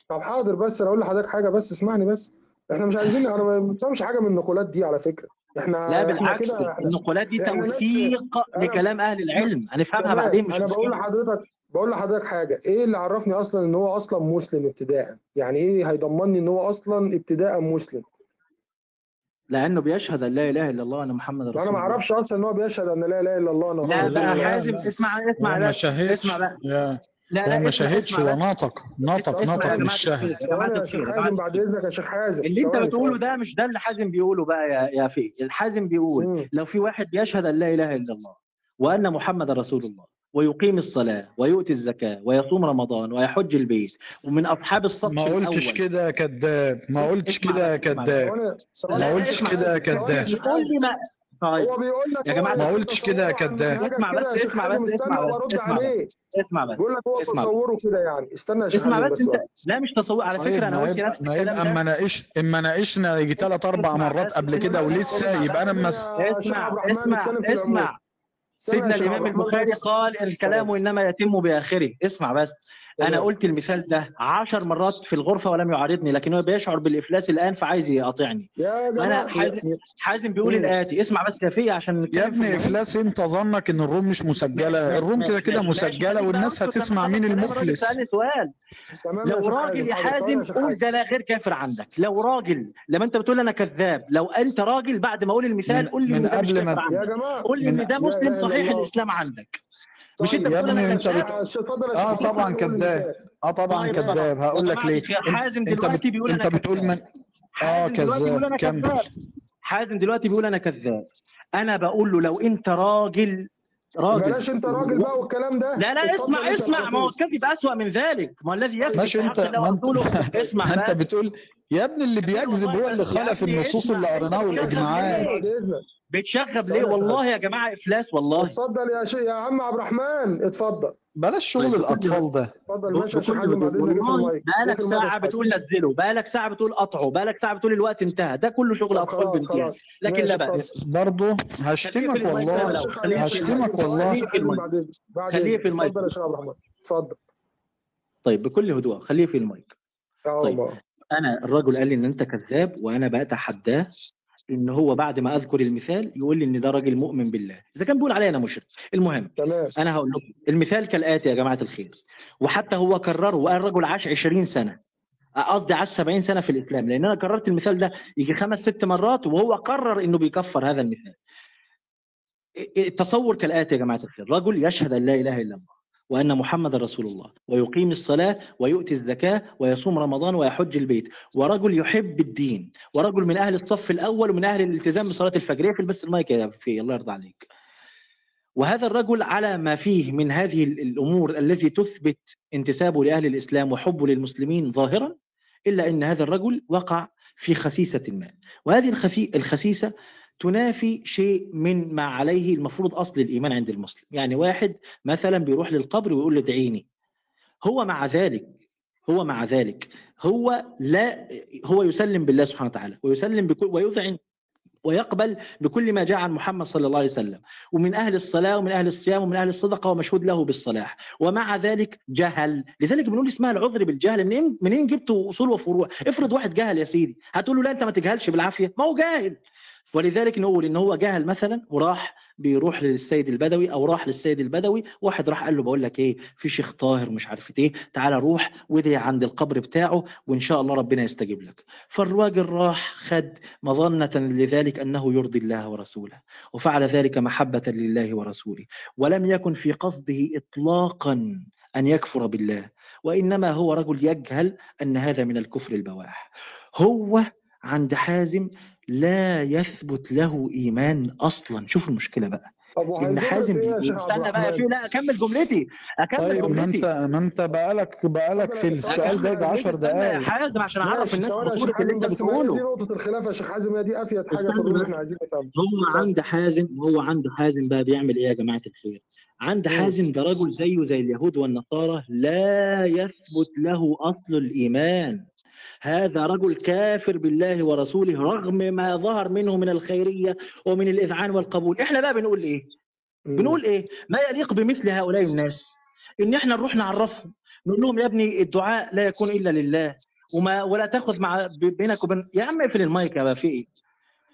طب حاضر بس أنا أقول لحضرتك حاجة بس اسمعني بس. إحنا مش عايزين أنا ما بنفهمش حاجة من النقولات دي على فكرة. إحنا إحنا بالعكس إحنا النقولات دي توثيق أنا لكلام أهل العلم. هنفهمها بعدين مش أنا بقول لحضرتك بقول لحضرتك حاجة. إيه اللي عرفني أصلا إن هو أصلا مسلم ابتداء يعني إيه هيضمني إن هو أصلا ابتداء مسلم؟ لأنه بيشهد أن لا إله إلا الله وأن محمد أنا رسول ما الله. أعرفش أصلا إن هو بيشهد أن لا إله إلا الله وان لا محمد رسول بقى الله. لا حازم لا اسمع اسمع ما شهدش اسمع بقى لا هو لا ما اسمع هو اسمع نطق يا مش جماعة حازم بعد إذنك يا شيخ حازم. اللي انت بتقوله ده مش ده اللي حازم بيقوله بقى يا يا في الحازم بيقول مم. لو في واحد بيشهد أن لا إله إلا الله وأن محمد رسول الله ويقيم الصلاة ويؤتي الزكاة ويصوم رمضان ويحج البيت ومن أصحاب الصف ما قلتش كده يا كذاب ما قلتش كده يا كذاب. ما قلتش كده يا كذاب. لي ما طيب. هو بيقول لك يا جماعة ما قلتش كده يا منهجك اسمع كده بس اسمع بس اسمع بس اسمع بس اسمع بس بيقول لك هو اسمع بس. تصوره كده يعني. استنى يا اسمع بس بس انت لا مش تصور على طيب فكرة أنا قلت نفس الكلام اما ناقش اما ناقشنا يجي ثلاث أربع مرات قبل كده ولسه يبقى أنا مس اسمع اسمع اسمع. سيدنا الإمام البخاري قال الكلام إنما يتم بآخره. اسمع بس. أنا قلت المثال ده عشر مرات في الغرفة ولم يعارضني لكن هو بيشعر بالإفلاس الآن فعايز يقاطعني. جماعة حازم حازم بيقول. الاتي اسمع بس يا فيه عشان يا ابني إفلاس أنت ظنك إن ال room مش مسجلة؟ ال room كده كده مسجلة والناس هتسمع مين المفلس. سؤال. لو راجل يا حازم قول ده لا غير كافر عندك لو راجل لما أنت بتقول أنا كذاب لو أنت راجل بعد ما أقول المثال قول لي إن ده مش كافر عندك. قول لي إن ده مسلم صحيح الإسلام عندك. مش انت طيب يا ابني انت بت... يا آه طبعا قول كذاب. آه طبعا طيب كذاب. هقول لك ليه. حازم دلوقتي بت... بيقول انت أنا بتقول من آه كذاب. كمل. حازم دلوقتي بيقول أنا كذاب. أنا بقول له لو انت راجل راجل. بلاش انت راجل بقى والكلام ده. لا لا اسمع اسمع. ما هو الكذب أسوأ من ذلك. ما هو الذي يكذب ماشي انت انت اسمع انت بتقول يا ابني اللي بيكذب هو اللي ابني النصوص اللي قريناها والإجماعات. ليه بتشغب ليه؟ والله يا جماعة إفلاس والله. اتفضل يا شيخ يا عم عبد الرحمن اتفضل. بلاش شغل طيب الأطفال ده. اتفضل ماشي بقالك ساعة بتقول نزله بقالك ساعة بتقول قطعه بقالك ساعة بتقول الوقت انتهى. ده كله شغل أطفال بامتياز. لكن لا بأس. برضه هشتمك بقى والله هشتمك والله. خليه في المايك. اتفضل يا شيخ عبد الرحمن. اتفضل. طيب بكل هدوء خليه في المايك. طيب أنا الرجل قال لي إن أنت كذاب وأنا بتحداه إن هو بعد ما أذكر المثال يقول لي إن ده راجل مؤمن بالله. إذا كان بيقول علي أنا مشرك. المهم تمام. أنا هقول لكم المثال كالآتي يا جماعة الخير. وحتى هو كرره وقال الرجل عاش 20 سنة. قصدي عاش 70 سنة في الإسلام. لأن أنا كررت المثال ده يجي خمس ست مرات وهو قرر إنه بيكفر هذا المثال. التصور كالآتي يا جماعة الخير. رجل يشهد أن لا إله إلا الله. وأن محمد رسول الله. ويقيم الصلاة ويؤتي الزكاة ويصوم رمضان ويحج البيت. ورجل يحب الدين. ورجل من أهل الصف الأول ومن أهل الالتزام بصلاة الفجر. اقفل بس المايك يا في الله يرضى عليك. وهذا الرجل على ما فيه من هذه الأمور التي تثبت انتسابه لأهل الإسلام وحبه للمسلمين ظاهرا إلا أن هذا الرجل وقع في خسيسة ما. وهذه الخفي الخسيسة تنافي شيء من ما عليه المفروض أصل الإيمان عند المسلم. يعني واحد مثلا بيروح للقبر ويقول له ادعيني هو مع ذلك هو مع ذلك. هو لا هو يسلم بالله سبحانه وتعالى ويسلم بكل ويذعن ويقبل بكل ما جاء عن محمد صلى الله عليه وسلم. ومن أهل الصلاة ومن أهل الصيام ومن أهل الصدقة ومشهود له بالصلاح. ومع ذلك جهل. لذلك بنقول اسمها العذر بالجهل. منين منين جبتوا أصول وفروع؟ افرض واحد جهل يا سيدي. هتقول له لا أنت ما تجهلش بالعافية. ما هو جاهل. ولذلك نقول إن هو جهل مثلا وراح بيروح للسيد البدوي أو راح للسيد البدوي واحد راح قال له بقول لك إيه في شيخ طاهر مش عارف إيه تعالى روح وادعي عند القبر بتاعه وإن شاء الله ربنا يستجيب لك. فالراجل راح خد مظنة لذلك أنه يرضي الله ورسوله وفعل ذلك محبة لله ورسوله ولم يكن في قصده اطلاقا أن يكفر بالله وإنما هو رجل يجهل أن هذا من الكفر البواح. هو عند حازم لا يثبت له إيمان أصلا. شوف المشكلة بقى. ان حازم عبد استنى بقى في؟ لا أكمل جملتي أكمل طيب ما جملتي. أنت ما أنت بقالك بقالك في السؤال ده يجي 10 استنى يا دقائق حازم عشان أعرف الناس خطوره اللي أنت ما هي دي بتقوله نقطة الخلاف يا شيخ حازم هي دي أفيد حاجة في إحنا عايزين هو عند حازم هو عند حازم بقى بيعمل إيه يا جماعة الخير؟ عند حازم ده رجل زيه زي اليهود والنصارى لا يثبت له أصل الإيمان. هذا رجل كافر بالله ورسوله رغم ما ظهر منه من الخيرية ومن الإذعان والقبول. إحنا بقى بنقول إيه؟ بنقول إيه؟ ما يليق بمثل هؤلاء الناس. إن إحنا نروح نعرفهم نقول لهم يا ابني الدعاء لا يكون إلا لله وما ولا تاخذ مع بينك وبين يا عم اقفل المايك يا بقى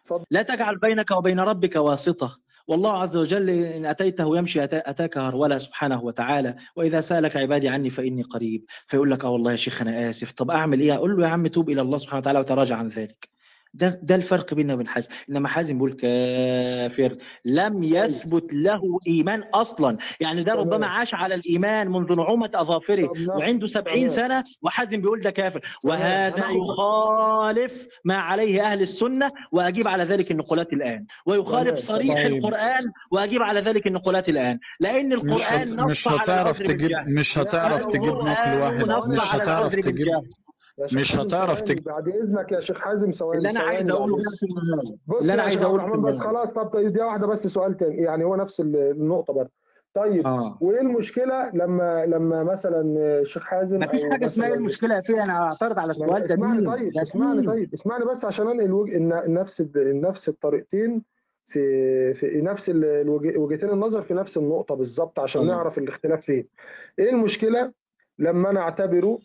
اتفضل. لا تجعل بينك وبين ربك واسطة. والله عز وجل إن أتيته يمشي أتا- أتاك هرولا سبحانه وتعالى وإذا سألك عبادي عني فإني قريب. فيقول لك آه والله يا شيخ أنا آسف. طب أعمل إيه؟ أقول له يا عم توب إلى الله سبحانه وتعالى وتراجع عن ذلك. ده ده الفرق بيننا وبين حازم إنما حازم بيقول كافر لم يثبت له إيمان أصلا يعني ده ربما. عاش على الإيمان منذ نعومة أظافره وعنده سبعين تمام. سنة وحازم بيقول ده كافر وهذا يخالف ما عليه أهل السنة وأجيب على ذلك النقولات الآن ويخالف. صريح. القرآن وأجيب على ذلك النقولات الآن لأن القرآن. مش هتعرف تجيب مش هتعرف تجيب نقل واحد مش هتعرف تجيب مش هتعرف تجيب بعد إذنك يا شيخ حازم ثواني اللي أنا عايز أقوله بص اللي أنا عايز أقوله بس خلاص طب طيب دي واحدة بس سؤال تاني. يعني هو نفس ال- النقطة برضه. طيب آه. وإيه المشكلة لما لما مثلا الشيخ حازم ما فيش أو حاجة اسمها إيه المشكلة فيها أنا أعترض على السؤال ده اسمعني طيب اسمعني طيب اسمعني بس عشان انقل الوج... الن- نفس نفس الطريقتين في في نفس الوج- وجهتين النظر في نفس النقطة بالظبط عشان آه. نعرف الاختلاف فين. إيه المشكلة لما أنا أعتبره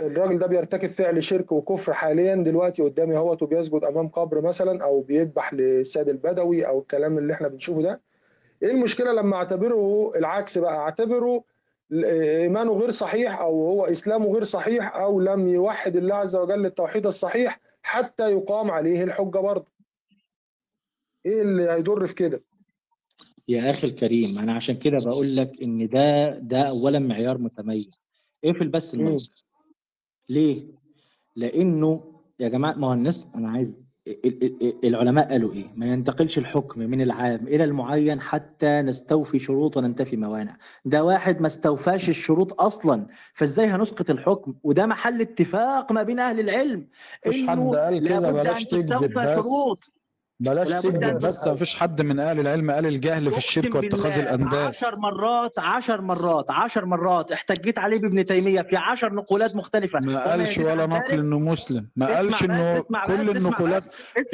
الراجل ده بيرتكب فعل شرك وكفر حاليا دلوقتي قدامي اهوت وبيسجد أمام قبر مثلا أو بيذبح للسيد البدوي أو الكلام اللي إحنا بنشوفه ده. إيه المشكلة لما أعتبره العكس بقى؟ أعتبره إيمانه غير صحيح أو هو إسلامه غير صحيح أو لم يوحد الله عز وجل التوحيد الصحيح حتى يقام عليه الحجة برضه. إيه اللي هيضر في كده؟ يا أخي الكريم أنا عشان كده بقول لك إن ده ده اولا معيار متميز. اقفل بس المايك ليه؟ لأنه يا جماعة ما هو الناس أنا عايز ال- ال- ال- العلماء قالوا إيه؟ ما ينتقلش الحكم من العام إلى المعين حتى نستوفي شروط وننتفي موانع. ده واحد ما استوفاش الشروط أصلا فإزاي هنسقط الحكم؟ وده محل اتفاق ما بين أهل العلم. مفيش حد انه قال كده بلاش تكذب بس. شروط. بلاش تكذب بس مفيش حد من أهل العلم قال الجهل في الشرك واتخاذ الأنداد. عشر مرات عشر مرات عشر مرات احتجيت عليه بابن تيمية في عشر نقولات مختلفة. ما قالش ولا نقل إنه مسلم. ما قالش إنه كل النقولات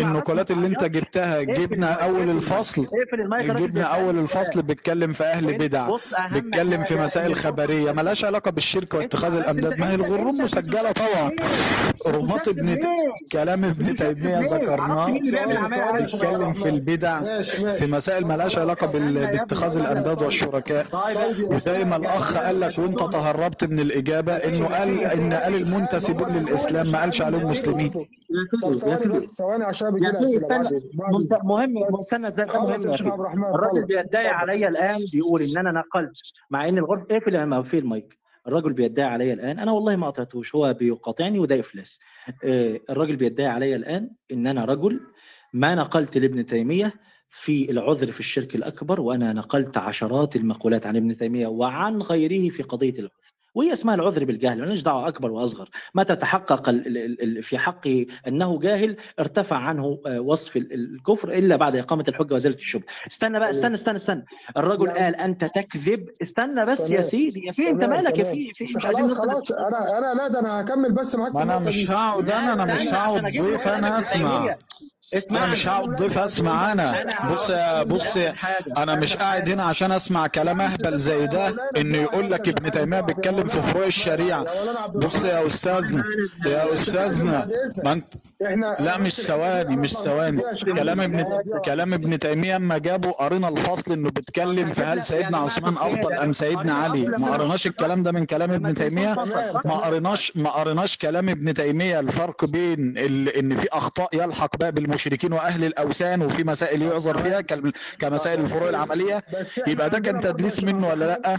النقولات اللي أنت جبتها جبنا أول الفصل. جبنا أول الفصل بيتكلم في أهل بدع. بيتكلم في مسائل خبرية. ملهاش علاقة بالشرك واتخاذ الأنداد. ما هي أنت مسجلة طبعا؟ رمات ابن؟ كلام ابن تيمية ذكرناه. بيتكلم في البدع ماشي ماشي. في مسائل مالهاش علاقة باتخاذ الأنداد. والشركاء. طيب وزي ما الأخ قال لك وأنت تهربت من الإجابة إنه قال إن قال المنتسبين للإسلام ما قالش عليهم مسلمين. ثواني عشان بيجي فيه اسئله استنى. مهم إزاي ده مهم الراجل بيدعي عليا الآن بيقول إن أنا نقلت مع إن الغرفه اقفل لما في المايك. الراجل بيدعي عليا الآن. أنا والله ما قطعتوش هو بيقاطعني وده إفلاس. آه، الراجل بيدعي عليا الآن إن أنا رجل ما نقلت لابن تيمية في العذر في الشرك الأكبر وأنا نقلت عشرات المقولات عن ابن تيمية وعن غيره في قضية العذر. وهي اسمها العذر بالجهل مالناش دعوة أكبر وأصغر. متى تحقق ال- ال- ال- في حقه أنه جاهل ارتفع عنه آه، وصف ال- الكفر إلا بعد إقامة الحجة وازاله الشبهة. استنى بقى استنى استنى استنى. الرجل يعني- قال أنت تكذب؟ استنى بس يا. سيدي يا في أنت مالك يا. في مش عايزين خلاص. أنا أنا لا ده أنا هكمل بس معاك أنا مش هقعد أنا أنا مش هقعد ضيف أنا ابن اسمع. أنا مش هقعد ضيف أسمع أنا بص يا بص أنا مش قاعد هنا عشان أسمع كلام أهبل زي ده إنه يقول لك ابن تيمية بيتكلم في فروع الشريعة. بص يا أستاذنا يا أستاذنا ما انت لا مش ثواني مش ثواني. كلام ابن كلام ابن تيمية أما جابوا قرينا الفصل إنه بيتكلم في هل سيدنا عثمان أفضل أم سيدنا علي؟ ما قريناش الكلام ده من كلام ابن تيمية. ما قريناش ما قريناش كلام ابن تيمية. الفرق بين ال... إن في أخطاء يلحق بها بالمشركين وأهل الأوثان وفي مسائل يعذر فيها كمسائل الفروع العملية. يبقى ده كان تدليس منه ولا لأ؟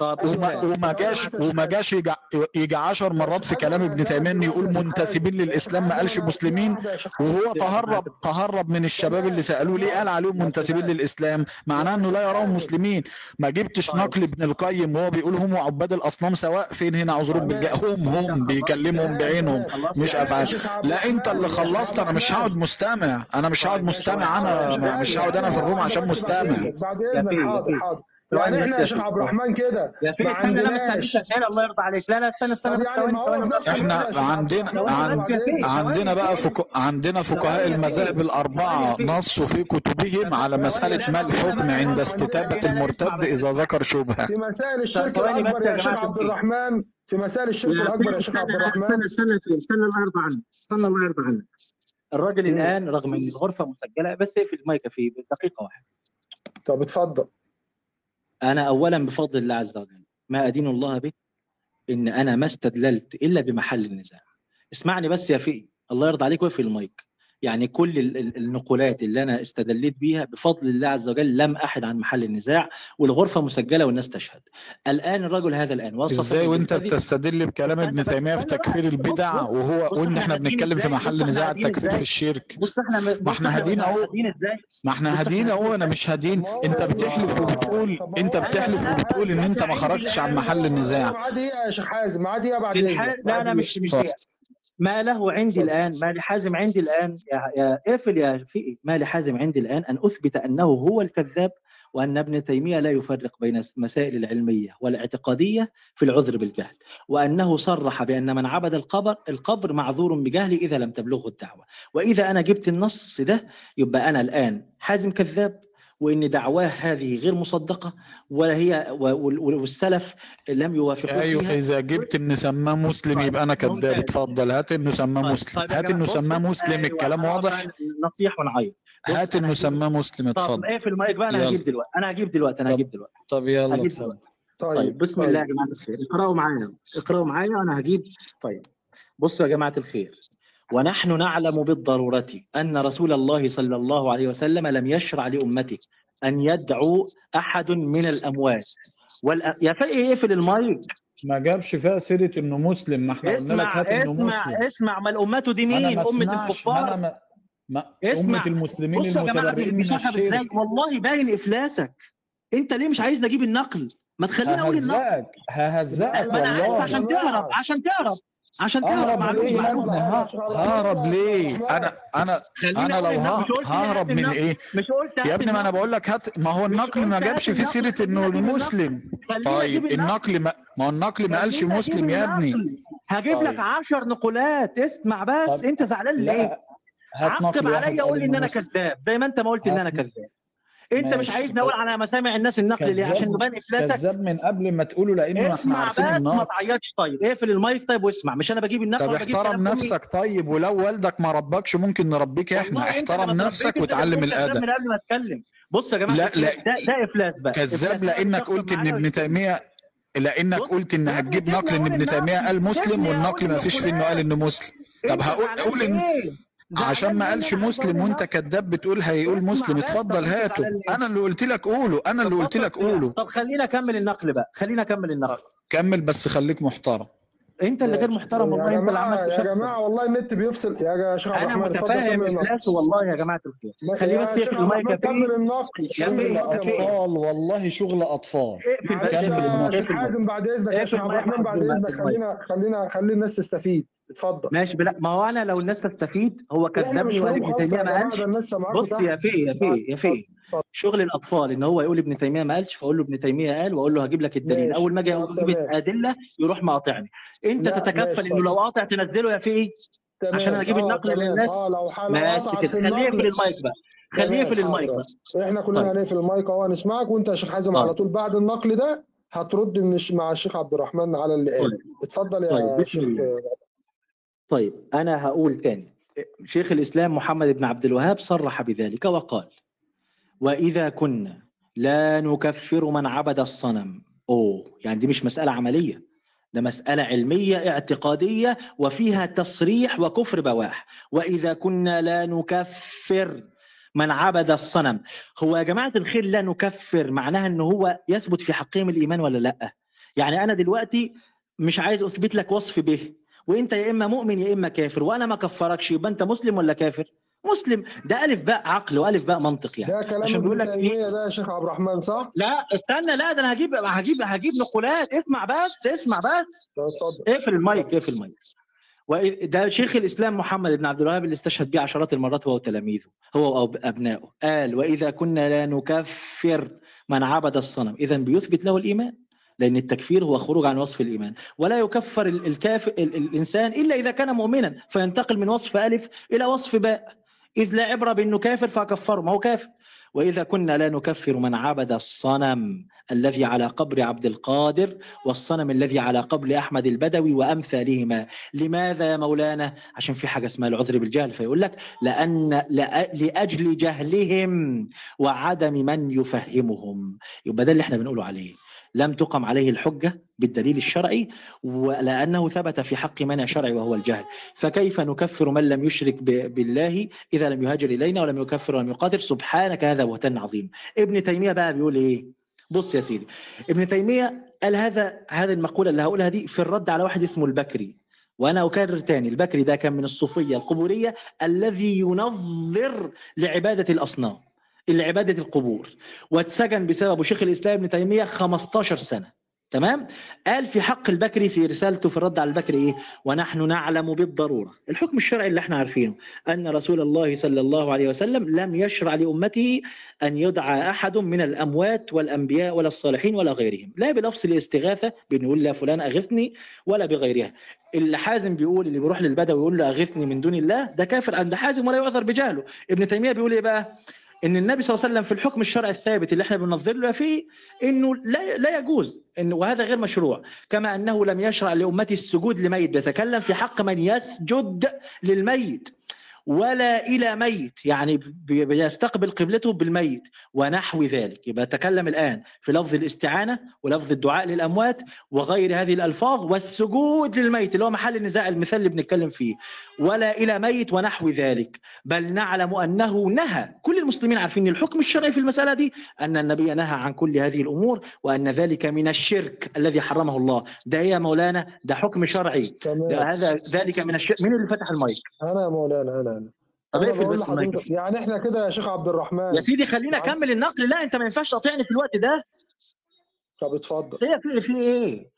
وما, وما جاش وما جاش يجي يجي 10 مرات في كلام ابن تيميه يقول منتسبين للإسلام ما قالش مسلمين وهو تهرب تهرب من الشباب اللي سألوه ليه قال عليهم منتسبين للإسلام؟ معناه إنه لا يراهم مسلمين. ما جبتش نقل ابن القيم وهو بيقول هم عباد الأصنام سواء فين هنا عذرهم بالجاء هم هم بيكلمهم بعينهم. مش أفعال. لا أنت اللي خلصت أنا مش هقعد مستمع. أنا مش هقعد مستمع أنا مش هقعد أنا في الروم عشان مستمع. بعد اذنك حاضر. حاضر. يعني إحنا يا شيخ عبد. الرحمن كده يا في استنى لا ما تسألنيش أسئلة الله يرضى عليك. لا لا استنى استنى طب بس يعني ثواني ثواني في إحنا عندنا عندنا بقى. فك... عندنا فقهاء المذاهب فيه. نصوا في كتبهم على مسألة ما الحكم عند استتابة المرتد إذا ذكر شبهة. في مسائل الشرك الأكبر يا شيخ عبد. الرحمن في مسائل الشرك الأكبر يا شيخ عبد الرحمن. استنى استنى استنى الله يرضى عنك. استنى الله يرضى عنك. الراجل مم. الآن رغم إن الغرفة مسجلة بس في المايك. فيه دقيقه واحدة طب اتفضل أنا اولا بفضل الله عز وجل. ما أدين الله به؟ إن أنا ما استدللت إلا بمحل النزاع. اسمعني بس يا فئي الله يرضى عليك واقفل المايك. يعني كل ال- ال- النقولات اللي أنا استدليت بيها بفضل الله عز وجل لم أحد عن محل النزاع والغرفة مسجلة والناس تشهد. الآن الرجل هذا الآن وصف إزاي وأنت. بتستدل بكلام ابن بس، تيمية في. تكفير البدع وهو وان إحنا بنتكلم في؟ محل نزاع التكفير؟ في الشرك. بص إحنا ما إحنا هادين أهو. ما إحنا هادين أهو أنا مش هادين. أنت بتحلف وبتقول أنت بتحلف وبتقول إن أنت ما خرجتش عن محل النزاع. دقيقه يا شيخ حازم دقيقه بعد لا لا مش مش ما له عندي الآن ما لحازم عندي الآن يا يا اقفل يا في ما لحازم عندي الآن أن أثبت أنه هو الكذاب وأن ابن تيمية لا يفرق بين المسائل العلمية والاعتقادية في العذر بالجهل وأنه صرح بأن من عبد القبر القبر معذور بجهله إذا لم تبلغه الدعوة وإذا أنا جبت النص ده يبقى أنا الآن حازم كذاب. وإن دعواه هذه غير مصدقة وهي وال- والسلف لم يوافقوا أيوه فيها. إذا جبت إن سماه مسلم طيب، يبقى أنا كذاب. اتفضل. هات إنه سماه طيب، مسلم. طيب يا هات إنه سماه مسلم. أيوة، الكلام واضح؟ نصيح ونعيط. هات إنه سماه مسلم. طب اتفضل. إيه في المايك بقى أنا. هجيب دلوقتي. أنا هجيب دلوقتي أنا طب- هجيب دلوقتي. طب يلا. اتفضل طيب بسم الله يا جماعة الخير. اقرأوا معايا اقرأوا معايا وأنا هجيب. طيب بصوا يا جماعة الخير. ونحن نعلم بالضرورة أن رسول الله صلى الله عليه وسلم لم يشرع لأمته أن يدعو أحد من الأموات. والأ... يا فقيه اقفل المايك؟ ما جابش فيها سيرة إنه مسلم. ما إحنا قلنا لك اسمع هات إنه اسمع مسلم. اسمع ما الامته دي مين؟ أمة الكفار؟ ما ما اسمع. أمة المسلمين بصوا يا جماعة بيشرب إزاي؟ والله باين إفلاسك. أنت ليه مش عايزني أجيب النقل؟ ما تخليني أقول النقل. ههزقك ههزقك والله. عشان تهرب عشان تهرب عشان تهرب اهرب معلومه ليه يا معلومه ابني ه- ههرب ليه؟ أنا أنا أنا لو ههرب من إيه؟ مش قلت يا ابني ما أنا. بقول لك هات ما هو النقل ما جابش سيرة خليني انه. المسلم. طيب النقل. ما ما هو النقل ما قالش مسلم يا ابني. هجيب لك طيب. 10 نقولات اسمع بس أنت زعلان ليه؟ عقب عليا قول لي إن أنا. كذاب زي ما أنت ما قلت إن أنا كذاب. انت مش. عايزني أقول على مسامع الناس النقل ليه عشان نبان افلاسك كذاب من قبل ما تقوله لأنه إحنا اسمع عارفين بس ما تعيطش طيب اقفل المايك طيب واسمع مش أنا بجيب النقل طب احترم؟ نفسك طيب ولو والدك ما ربكش ممكن نربيك إحنا احترم نفسك وتعلم الأدب من قبل ما اتكلم بص يا جماعة لا،. لا. ده ده إفلاس بقى كذاب. لأنك قلت إن ابن تيميه لأنك قلت إن هتجيب نقل إن ابن تيمية. قال مسلم والنقل ما فيش فيه إنه قال إنه مسلم طب هقول قول؟ عشان ما قالش مسلم وأنت. كذاب بتقول هيقول مسلم. اتفضل هاته؟ أنا اللي قلت لك قوله أنا اللي قلت لك. قوله. طب خلينا اكمل النقل بقى. خلينا اكمل النقل. كمل بس خليك محترم. أنت اللي غير محترم والله يا أنت اللي جماعة عمال يا جماعة والله النت بيفصل. يا شيخ أنا متفاهم افلاسه والله يا جماعة الخير. خليه بس يقفل المايك يا كمل النقل. شغل اطفال والله شغل أطفال. اقفل بس حازم بعد إذنك يا شيخ عبد الرحمن بعد إذنك. خلينا خلينا خلي الناس تستفيد. اتفضل ماشي بلا ما هو أنا لو الناس تستفيد هو كذبني وقال ابن تيمية ما قالش بص يا فيه يا فيه يا فيه اتفضل. شغل الأطفال إن هو يقول ابن تيمية ما قالش فأقول له ابن تيمية قال وأقول له هجيب لك الدليل ماشي. أول ما أجي أجيب. الادله يروح مقاطعني أنت تتكفل إنه. لو قاطع تنزله يا فيه تمام عشان أجيب آه النقل للناس لو حال ماشي كده في خليه يقفل المايك بقى خليه يقفل المايك. بقى إحنا كلنا طيب. هنقفل المايك أهو هنسمعك وأنت يا شيخ حازم طيب. على طول بعد النقل ده هترد من الش- مع الشيخ عبد الرحمن على اللي قال طيب. اتفضل طيب، يا بسم شيخ. طيب أنا هقول تاني. شيخ الإسلام محمد بن عبد الوهاب صرح بذلك وقال وإذا كنا لا نكفر من عبد الصنم. أوه يعني دي مش مسألة عملية ده مسألة علمية اعتقادية وفيها تصريح وكفر بواح. وإذا كنا لا نكفر من عبد الصنم. هو يا جماعة الخير لا نكفر معناها إن هو يثبت في حقهم الإيمان ولا لأ؟ يعني أنا دلوقتي مش عايز أثبت لك وصف به. وانت يا اما مؤمن يا اما كافر وأنا ما كفركش يبقى انت مسلم ولا كافر؟ مسلم. ده ألف باء عقل وألف باء منطق يعني. ده كلام عشان بيقول لك إيه؟ ده يا شيخ عبد الرحمن صح؟ لا استنى لا ده أنا هجيب هجيب هجيب نقولات. اسمع بس اسمع بس. اقفل المايك اقفل المايك. وإذ- ده شيخ الإسلام محمد بن عبد الوهاب اللي استشهد به عشرات المرات هو وتلاميذه هو وابنائه قال وإذا كنا لا نكفر من عبد الصنم. اذا بيثبت له الإيمان. لأن التكفير هو خروج عن وصف الإيمان. ولا يكفر ال- الكاف ال- الإنسان إلا إذا كان مؤمنا فينتقل من وصف ألف إلى وصف باء. إذ لا عبرة بأنه كافر فكفره ما هو كافر. وإذا كنا لا نكفر من عبد الصنم الذي على قبر عبد القادر والصنم الذي على قبر أحمد البدوي وأمثالهما. لماذا يا مولانا؟ عشان في حاجة اسمها العذر بالجهل فيقول لك لأن لأ- لأجل جهلهم وعدم من يفهمهم. يبقى ده اللي إحنا بنقوله عليه. لم تقم عليه الحجة بالدليل الشرعي ولأنه ثبت في حق منع شرعي وهو الجهل. فكيف نكفر من لم يشرك بالله إذا لم يهاجر إلينا ولم يكفر ولم يقاتل؟ سبحانك هذا بهتان عظيم. ابن تيمية بقى بيقول إيه؟ بص يا سيدي ابن تيمية قال هذا هذه المقولة اللي هقولها دي في الرد على واحد اسمه البكري وأنا أكرر تاني البكري ده كان من الصوفية القبورية الذي ينظر لعبادة الأصنام. لعباده القبور. واتسجن بسببه شيخ الإسلام ابن تيمية 15 سنة. تمام؟ قال في حق البكري في رسالته في الرد على البكري إيه؟ ونحن نعلم بالضرورة. الحكم الشرعي اللي إحنا عارفينه. أن رسول الله صلى الله عليه وسلم لم يشرع لأمته أن يدعى أحد من الأموات والأنبياء ولا الصالحين ولا غيرهم. لا بلفظ الاستغاثة بان يقول لا فلان أغثني ولا بغيرها. اللي حازم بيقول اللي بيروح للبدوي ويقول له أغثني من دون الله ده كافر عند حازم ولا يعذر بجهله. ابن تيمية بيقول إيه بقى؟ إن النبي صلى الله عليه وسلم في الحكم الشرعي الثابت اللي إحنا بننظر له فيه إنه لا لا يجوز انه وهذا غير مشروع. كما أنه لم يشرع لأمتي السجود لميت بيتكلم في حق من يسجد للميت. ولا إلى ميت يعني بي- بيستقبل قبلته بالميت ونحو ذلك. يبقى تكلم الآن في لفظ الاستعانة ولفظ الدعاء للأموات وغير هذه الألفاظ والسجود للميت اللي هو محل النزاع المثال اللي بنتكلم فيه. ولا إلى ميت ونحو ذلك. بل نعلم أنه نهى كل المسلمين عارفين الحكم الشرعي في المسألة دي أن النبي نهى عن كل هذه الأمور وأن ذلك من الشرك الذي حرمه الله. ده إيه يا مولانا؟ ده حكم شرعي. ده هذا ذلك من الشرك مين اللي فتح المايك. أنا يا مولانا أنا أنا طب اقفل بس المايك. يعني إحنا كده يا شيخ عبد الرحمن يا سيدي خلينا أكمل النقل. لا أنت ما ينفعش تقاطعني في الوقت ده. طب اتفضل. هي في في إيه؟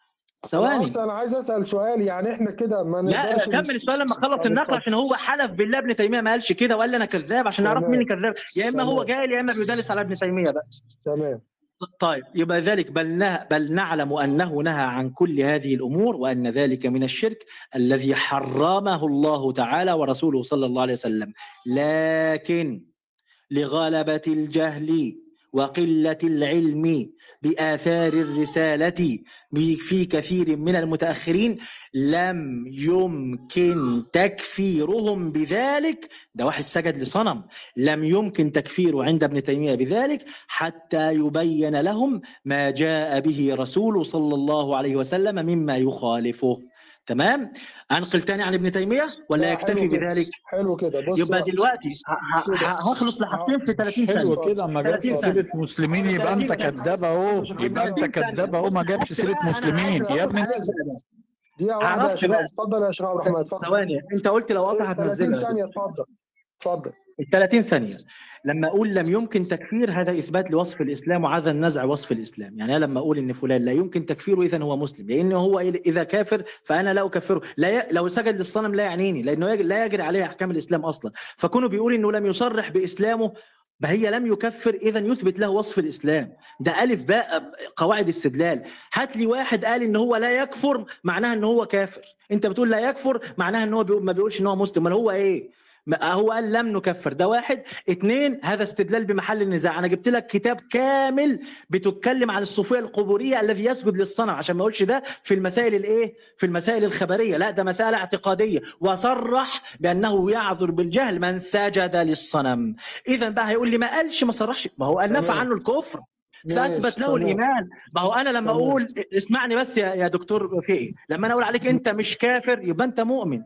ثواني. أنا عايز أسأل سؤال يعني إحنا كده ما لا كمل السؤال لما أخلص النقل. عشان هو حلف بالله ابن تيمية ما قالش كده وقال لي أنا كذاب عشان نعرف. مين كذاب. يا إما هو. جاهل يا إما بيدلس على ابن تيمية بقى. تمام. طيب يبقى ذلك بل نه بل نعلم أنه نهى عن كل هذه الأمور وأن ذلك من الشرك الذي حرمه الله تعالى ورسوله صلى الله عليه وسلم. لكن لغلبة الجهل وقلة العلم بآثار الرسالة في كثير من المتأخرين لم يمكن تكفيرهم بذلك. ده واحد سجد لصنم. لم يمكن تكفيره عند ابن تيمية بذلك حتى يبين لهم ما جاء به رسول صلى الله عليه وسلم مما يخالفه. تمام؟ أنقل تاني عن ابن تيمية ولا لا، يكتفي. بذلك؟ حلو كده. بص يبقى بقى. دلوقتي هخلص لحاجتين في 30 ثانية. حلو كده. ما جابش 30 ثانية. سيره مسلمين يبقى أنت 30. كذاب أهو. يبقى أنت كذاب أهو. ما جابش سيرة مسلمين. يا ابني. شباب. بقى. اتفضل يا شباب الرحمن اتفضل ثواني. أنت قلت لو قطع 30 هتنزلها. ثانية. اتفضل. اتفضل. ال 30 ثانية. لما أقول لم يمكن تكفير هذا إثبات لوصف الإسلام وهذا النزع وصف الإسلام. يعني أنا لما أقول إن فلان لا يمكن تكفيره إذا هو مسلم. لأنه هو إذا كافر فأنا لا أكفره. لا ي... لو سجد للصنم لا يعنيني لأنه يج... لا يجري عليه أحكام الإسلام أصلا. فكونه بيقول إنه لم يصرح بإسلامه فهي لم يكفر اذا يثبت له وصف الإسلام. ده ألف باء قواعد استدلال. هات لي واحد قال إن هو لا يكفر معناها إن هو كافر. أنت بتقول لا يكفر معناها إن هو ما بيقولش إن هو مسلم. أمال هو إيه؟ ما هو قال لم نكفر. ده واحد. اتنين هذا استدلال بمحل النزاع. أنا جبت لك كتاب كامل بتتكلم عن الصوفية القبورية الذي يسجد للصنم. عشان ما أقولش ده في المسائل الإيه؟ في المسائل الخبرية. لا ده مساله اعتقادية. وصرح بأنه يعذر بالجهل من سجد للصنم. اذا بقى هيقول لي ما قالش ما صرحش. ما هو قال نفى. عنه الكفر. فأثبت له. الإيمان. ما هو أنا لما. أقول اسمعني بس يا يا دكتور فقي لما أنا أقول عليك أنت مش كافر يبقى أنت مؤمن.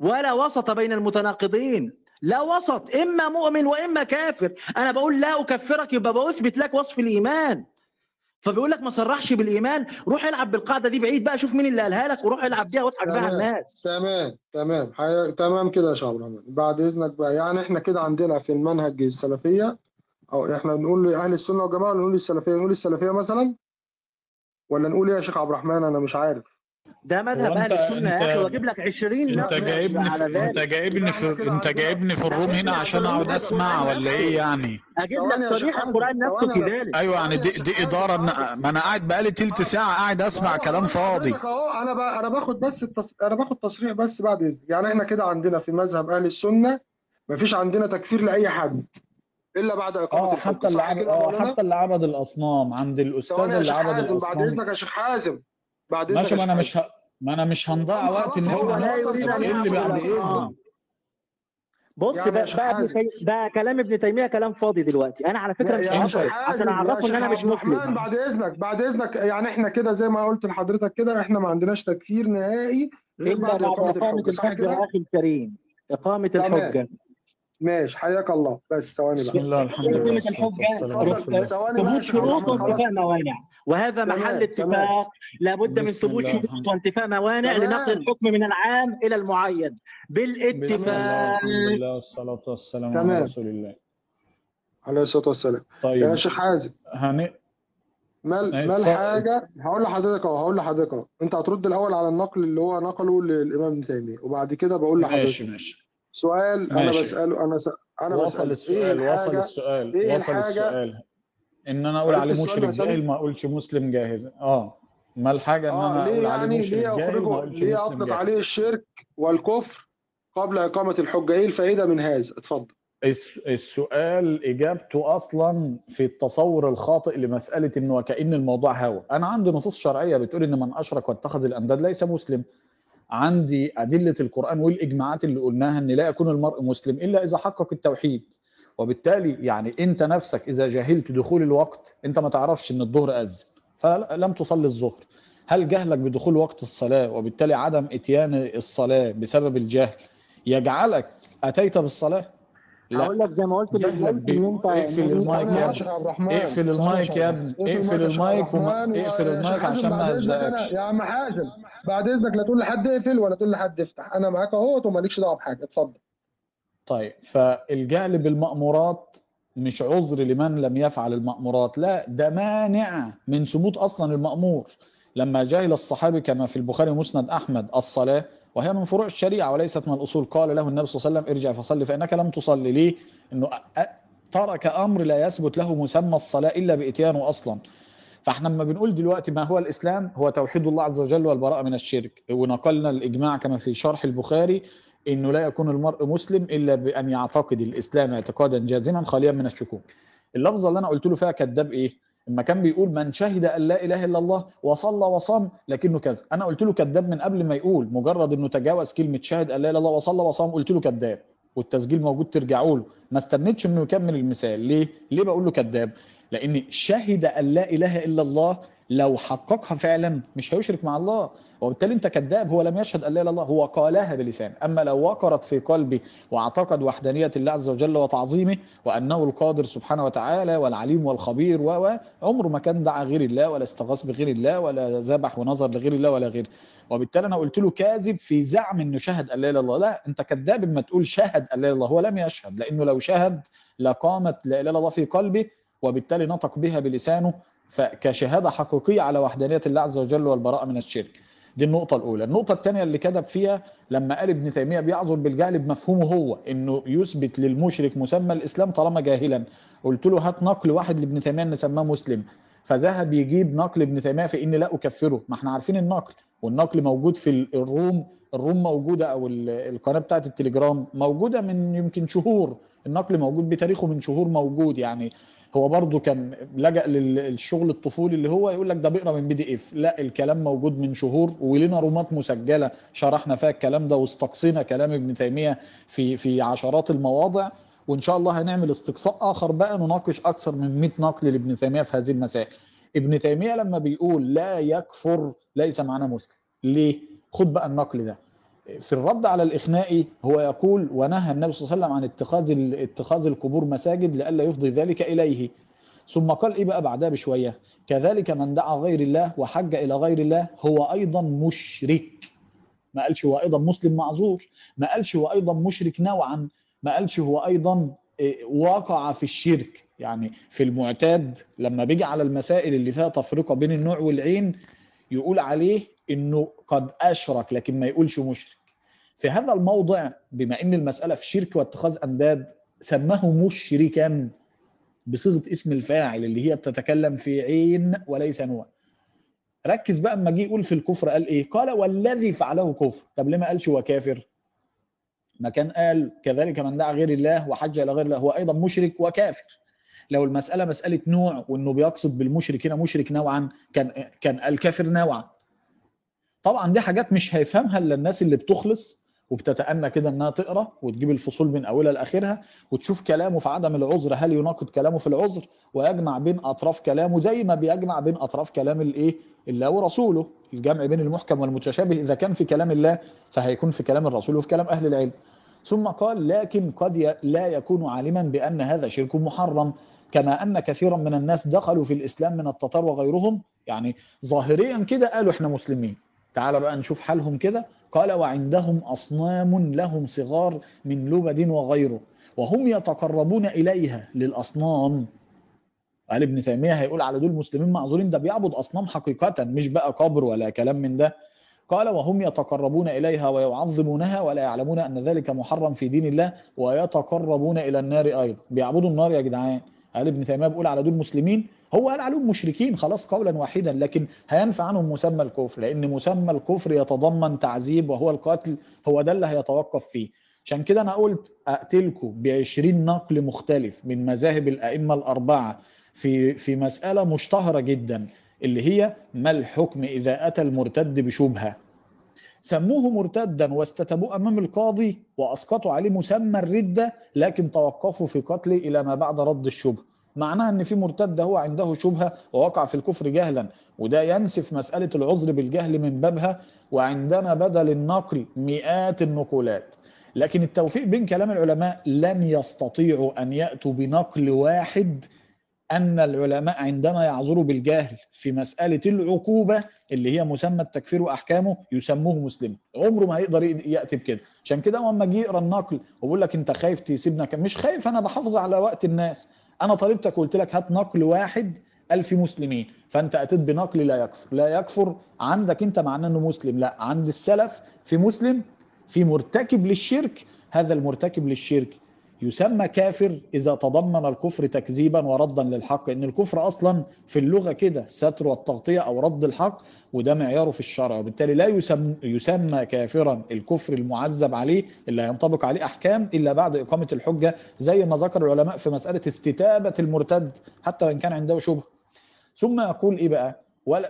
ولا وسط بين المتناقضين. لا وسط إما مؤمن وإما كافر. أنا بقول لا أكفرك يبقى بثبت لك وصف الإيمان. فبيقول لك ما صرحش بالإيمان. روح العب بالقاعدة دي بعيد بقى شوف مين اللي قالها لك وروح العب بيها واضحك بيها على. الناس. تمام تمام. حي... تمام كده يا الرحمن بعد إذنك بقى يعني إحنا كده عندنا في المنهج السلفية أو إحنا نقول لأهل السنة والجماعة ولا نقول السلفيه نقول السلفيه مثلا؟ ولا نقول إيه يا شيخ عبد الرحمن؟ أنا مش عارف. ده مذهب أهل السنة يا أخي واجيب لك 20 أنت جايبني على في أنت ذلك جايبني في أنت جايبني في الروم هنا عشان أقعد أسمع ولا إيه يعني؟ أجيب لك صريح القرآن نفسه في ذلك. أيوه يعني دي, دي إدارة ما أنا قاعد بقالي تلت ساعة قاعد أسمع كلام فاضي. أنا أنا باخد بس التص... أنا باخد تصريح بس بعد اذنك يعني إحنا كده عندنا في مذهب أهل السنة مفيش عندنا تكفير لأي حد إلا بعد إقامة آه الحكم. حتى اللي عبد مولانا؟ حتى اللي عبد الأصنام عند الأستاذ اللي شيخ عبد حازم بعد الأصنام. إذنك يا شيخ حازم. بعد اذنك ماشي ما أنا مش ه... ما أنا مش هنضيع وقت إن هو لا يريد أن اللي يعبد بعد الاصنام اذن بص يعني بقى بقى. بقى كلام ابن تيمية كلام فاضي دلوقتي أنا على فكرة مش عشان يا اعرفه إن أنا مش مسلم بعد إذنك بعد إذنك يعني إحنا كده زي ما قلت لحضرتك كده إحنا ما عندناش تكفير نهائي إلا بعد إقامة الحجة؟ يا أخي الكريم إقامة. الحجة ماشي حياك الله. بس ثواني بسم بقى الله الحمد لله. الله بقى يا ثبوت شروط وانتفاء موانع. وهذا تمام، محل. اتفاق. لابد من بسم ثبوت الله. شروط وانتفاء موانع. لنقل الحكم من العام إلى المعين. بسم الله بالاتفاق. الحمد لله والصلاة والسلام على. رسول الله. عليه الصلاة والسلام. يا طيب شيخ حازم. هن... ما أي ما. الحاجة هقول لحضرتك أهو هقول لحضرتك أهو. أنت هترد الأول على النقل اللي هو نقله للإمام ابن تيمية وبعد كده بقول ماشي لحضرتك ماشي. سؤال أنا ماشي. بسأله أنا س... أنا وصل السؤال وصل الحاجة السؤال إيه وصل؟ السؤال. إن أنا أقول عليه مشرك؟ جاهل ما أقولش مسلم جاهز. آه. ما الحاجة إن آه أنا ليه أقول عليه يعني؟ مشرك ليه جاهل ما أقولش ليه مسلم اطلق جاهل عليه الشرك والكفر قبل إقامة الحجه إيه الفائده من هذا؟ اتفضل. الس- السؤال إجابته أصلا في التصور الخاطئ لمسألة إنه وكأن الموضوع هوى أنا عندي نصوص شرعية بتقول إن من أشرك واتخذ الانداد ليس مسلم. عندي أدلة القرآن والإجماعات اللي قلناها إن لا يكون المرء مسلم إلا إذا حقق التوحيد. وبالتالي يعني أنت نفسك إذا جهلت دخول الوقت أنت ما تعرفش إن الظهر اذن فلم تصلي الظهر. هل جهلك بدخول وقت الصلاة وبالتالي عدم إتيان الصلاة بسبب الجهل يجعلك أتيت بالصلاة؟ هقول لك زي ما قلت للناس بي- إن أنت اقفل المايك يا الرحمن اقفل المايك يا ابني. اقفل المايك اقفل المايك عشان ما أزعجش. يا عم حازم بعد إذنك لا تقول لحد اقفل ولا تقول لحد افتح. أنا معاك اهوت ومالكش دعوة بحاجة. اتفضل. طيب فالجهل بالمأمورات مش عذر لمن لم يفعل المأمورات. لا ده مانع من ثبوت أصلا المأمور. لما جهل الصحابي كما في البخاري مسند أحمد الصلاة وهي من فروع الشريعة وليست من الأصول. قال له النبي صلى الله عليه وسلم ارجع فصلي فإنك لم تصلي. ليه؟ إنه أ- أ- ترك أمر لا يثبت له مسمى الصلاة إلا بإتيانه أصلا. فإحنا لما بنقول دلوقتي ما هو الإسلام هو توحيد الله عز وجل والبراءة من الشرك. ونقلنا الإجماع كما في شرح البخاري إنه لا يكون المرء مسلم إلا بأن يعتقد الإسلام اعتقادا جازما خاليا من الشكوك. اللفظه اللي أنا قلت له فيها كذاب إيه؟ لما كان بيقول من شهد أن لا إله إلا الله وصلى وصام لكنه كذب. أنا قلت له كذاب من قبل ما يقول مجرد إنه تجاوز كلمة شهد أن لا إله إلا الله وصلى وصام قلت له كذاب. والتسجيل موجود ترجعوا له. ما استنيتش إنه يكمل المثال. ليه؟ ليه بقول له كذاب؟ لأن شهد أن لا إله إلا الله لو حققها فعلا مش هيشرك مع الله. وبالتالي انت كذاب هو لم يشهد أن لا إله إلا الله هو قالها بلسانه. أما لو وقرت في قلبي واعتقد وحدانية الله عز وجل وتعظيمه وأنه القادر سبحانه وتعالى والعليم والخبير و عمره ما كان دعا غير الله ولا استغاث بغير الله ولا ذبح ونظر لغير الله ولا غيره. وبالتالي أنا قلت له كاذب في زعم إنه شهد أن لا إله إلا الله. لا أنت كذاب اما تقول شهد أن لا إله إلا الله هو لم يشهد لأنه لو شهد لقامت لا إله إلا الله في قلبه وبالتالي نطق بها بلسانه فكشهادة حقيقية على وحدانية الله عز وجل والبراءة من الشرك. دي النقطة الأولى، النقطة الثانية اللي كذب فيها لما قال ابن تيمية بيعذر بالجهل بمفهومه هو إنه يثبت للمشرك مسمى الإسلام طالما جاهلا، قلت له هات نقل واحد لابن تيمية إن سماه مسلم، فذهب يجيب نقل ابن تيمية في إني لا أكفره، ما إحنا عارفين النقل، والنقل موجود في ال- ال room، ال room موجودة أو ال- القناة بتاعت التليجرام موجودة من يمكن شهور، النقل موجود بتاريخه من شهور موجود يعني. هو برضه كان لجأ للشغل الطفولي اللي هو يقول لك ده بيقرا من PDF لا الكلام موجود من شهور ولنا رومات مسجلة شرحنا فيها الكلام ده واستقصينا كلام ابن تيمية في في عشرات المواضع. وإن شاء الله هنعمل استقصاء آخر بقى نناقش أكثر من 100 نقل لابن تيمية في هذه المسائل. ابن تيمية لما بيقول لا يكفر ليس معناه مسلم. ليه؟ خد بقى النقل ده. في الرد على الإخنائي هو يقول ونهى النبي صلى الله عليه وسلم عن اتخاذ اتخاذ القبور مساجد لئلا يفضي ذلك إليه. ثم قال إيه بقى بعدها بشوية؟ كذلك من دعا غير الله وحج إلى غير الله هو أيضا مشرك. ما قالش هو أيضا مسلم معذور. ما قالش هو أيضا مشرك نوعا. ما قالش هو أيضا إيه، وقع في الشرك. يعني في المعتاد لما بيجي على المسائل اللي فيها تفرقة بين النوع والعين يقول عليه إنه قد أشرك لكن ما يقولش مشرك. في هذا الموضع بما إن المسألة في شرك واتخاذ أنداد سماه مشركا بصيغة اسم الفاعل اللي هي بتتكلم في عين وليس نوع. ركز بقى أما جه يقول في الكفر قال إيه؟ قال والذي فعله كفر. طب ليه ما قالش هو كافر؟ ما كان قال كذلك من دعا غير الله وحج إلى غير الله هو أيضا مشرك وكافر. لو المسألة مسألة نوع وإنه بيقصد بالمشرك هنا مشرك نوعا كان كان الكافر نوعا. طبعا دي حاجات مش هيفهمها إلا الناس اللي بتخلص وبتتأنى كده إنها تقرأ وتجيب الفصول من أولها لآخرها وتشوف كلامه في عدم العذر هل يناقض كلامه في العذر ويجمع بين أطراف كلامه زي ما بيجمع بين أطراف كلام الإيه؟ الله ورسوله الجمع بين المحكم والمتشابه إذا كان في كلام الله فهيكون في كلام الرسول وفي كلام أهل العلم. ثم قال لكن قد لا يكون عالما بأن هذا شرك محرم كما أن كثيرا من الناس دخلوا في الإسلام من التتار وغيرهم. يعني ظاهريا كده قالوا إحنا مسلمين. تعال بقى نشوف حالهم كده قال وعندهم أصنام لهم صغار من لبد وغيره وهم يتقربون إليها للأصنام. قال ابن تيمية هيقول على دول مسلمين معذورين ده بيعبد أصنام حقيقة مش بقى قبر ولا كلام من ده. قال وهم يتقربون إليها ويعظمونها ولا يعلمون أن ذلك محرم في دين الله ويتقربون إلى النار أيضا. بيعبدوا النار يا جدعان. قال ابن تيمية بيقول على دول مسلمين هو قال عليهم مشركين خلاص قولا واحدا لكن هينفع عنهم مسمى الكفر لأن مسمى الكفر يتضمن تعذيب وهو القتل هو ده اللي هيتوقف فيه. عشان كده أنا قلت أقتلكم ب 20 نقل مختلف من مذاهب الأئمة الأربعة في في مسألة مشتهرة جدا اللي هي ما الحكم إذا أتى المرتد بشبهة؟ سموه مرتدا واستتبوه أمام القاضي وأسقطوا عليه مسمى الردة لكن توقفوا في قتله إلى ما بعد رد الشبهة. معناها إن في مرتد هو عنده شبهة ووقع في الكفر جهلا وده ينسف مسألة العذر بالجهل من بابها وعندنا بدل النقل مئات النقولات. لكن التوفيق بين كلام العلماء لن يستطيعوا أن يأتوا بنقل واحد أن العلماء عندما يعذروا بالجهل في مسألة العقوبة اللي هي مسمى التكفير وأحكامه يسموه مسلم. عمره ما هيقدر يأتي بكده. عشان كده لما جه يقرأ النقل وبيقول لك أنت خايف تسيبنا مش خايف أنا بحافظ على وقت الناس. أنا طالبتك قلت لك هات نقل واحد في مسلمين فأنت أتيت بنقل لا يكفر لا يكفر عندك أنت معناه إنه مسلم لا عند السلف في مسلم في مرتكب للشرك هذا المرتكب للشرك يسمى كافر إذا تضمن الكفر تكذيبا وردا للحق إن الكفر أصلا في اللغة كده الستر والتغطية أو رد الحق وده معياره في الشرع. وبالتالي لا يسمى, يسمى كافرا الكفر المعذب عليه اللي هينطبق عليه أحكام إلا بعد إقامة الحجة زي ما ذكر العلماء في مسألة استتابة المرتد حتى وإن كان عنده شبهة. ثم يقول إيه بقى؟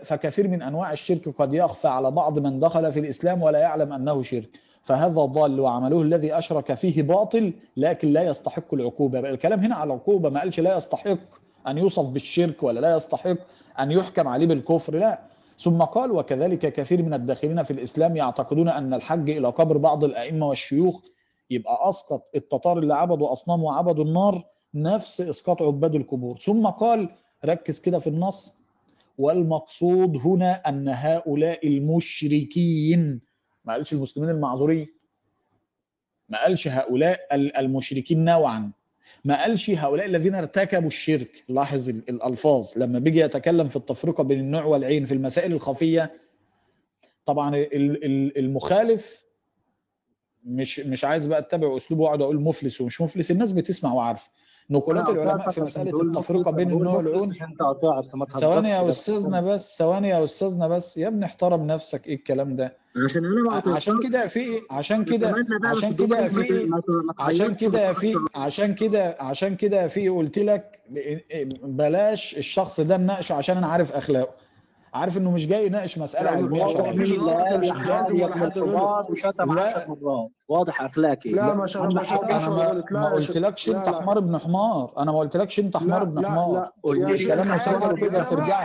فكثير من أنواع الشرك قد يخفى على بعض من دخل في الإسلام ولا يعلم أنه شرك. فهذا ضال وعمله الذي أشرك فيه باطل لكن لا يستحق العقوبة. بقى الكلام هنا على العقوبه ما قالش لا يستحق أن يوصف بالشرك ولا لا يستحق أن يحكم عليه بالكفر لا. ثم قال وكذلك كثير من الداخلين في الإسلام يعتقدون أن الحج إلى قبر بعض الأئمة والشيوخ يبقى أسقط التتار اللي عبدوا أصنام وعبدوا النار نفس إسقاط عباد القبور. ثم قال ركز كده في النص والمقصود هنا أن هؤلاء المشركين ما قالش المسلمين المعذورين. ما قالش هؤلاء ال- المشركين نوعا. ما قالش هؤلاء الذين ارتكبوا الشرك. لاحظ ال- الألفاظ. لما بيجي يتكلم في التفرقة بين النوع والعين في المسائل الخفية طبعا ال- ال- المخالف مش مش عايز بقى أتبع أسلوبه وأقعد أقول مفلس ومش مفلس. الناس بتسمع وعارفة. نقولات العلماء في مسألة التفرقه بين النوع فما ثواني يا. أستاذنا بس ثواني يا أستاذنا بس يا ابني احترم نفسك إيه الكلام ده؟ عشان أنا ما ع- عشان كده في إيه؟ عشان كده عشان كده في عشان كده في في عشان كده عشان كده في قلت لك بلاش الشخص ده نناقشه عشان أنا عارف أخلاقه. عارف إنه مش جاي يناقش مسألة علمية وشتم لا. 10 مرات واضح أخلاقي. لا ما شاء اهم الله ما أنا ما قلتلكش أنت حمار ابن حمار. أنا ما قلتلكش أنت حمار ابن حمار. لا. قلت لي كلام مسلسل جماعة ترجع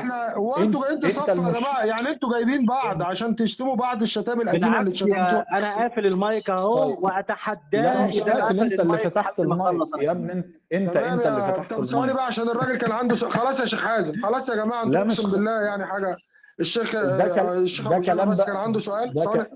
أنتوا انت المش جماعة يعني أنتوا جايبين بعض عشان تشتموا بعض الشتائم القديمة اللي يا أنا قافل المايك أهو طيب. لا واتحداه مش قافل. أنت اللي المايك فتحت المايك. يا ابني انت أنت اللي فتحت طب ثواني المايك. بقى عشان الراجل كان عنده خلاص يا شيخ حازم خلاص يا جماعة أنتوا لا مش اقسم. بالله يعني حاجة الشيخ ده كل... الشيخ ده كلام بس بقى كان عنده سؤال؟ ده ك...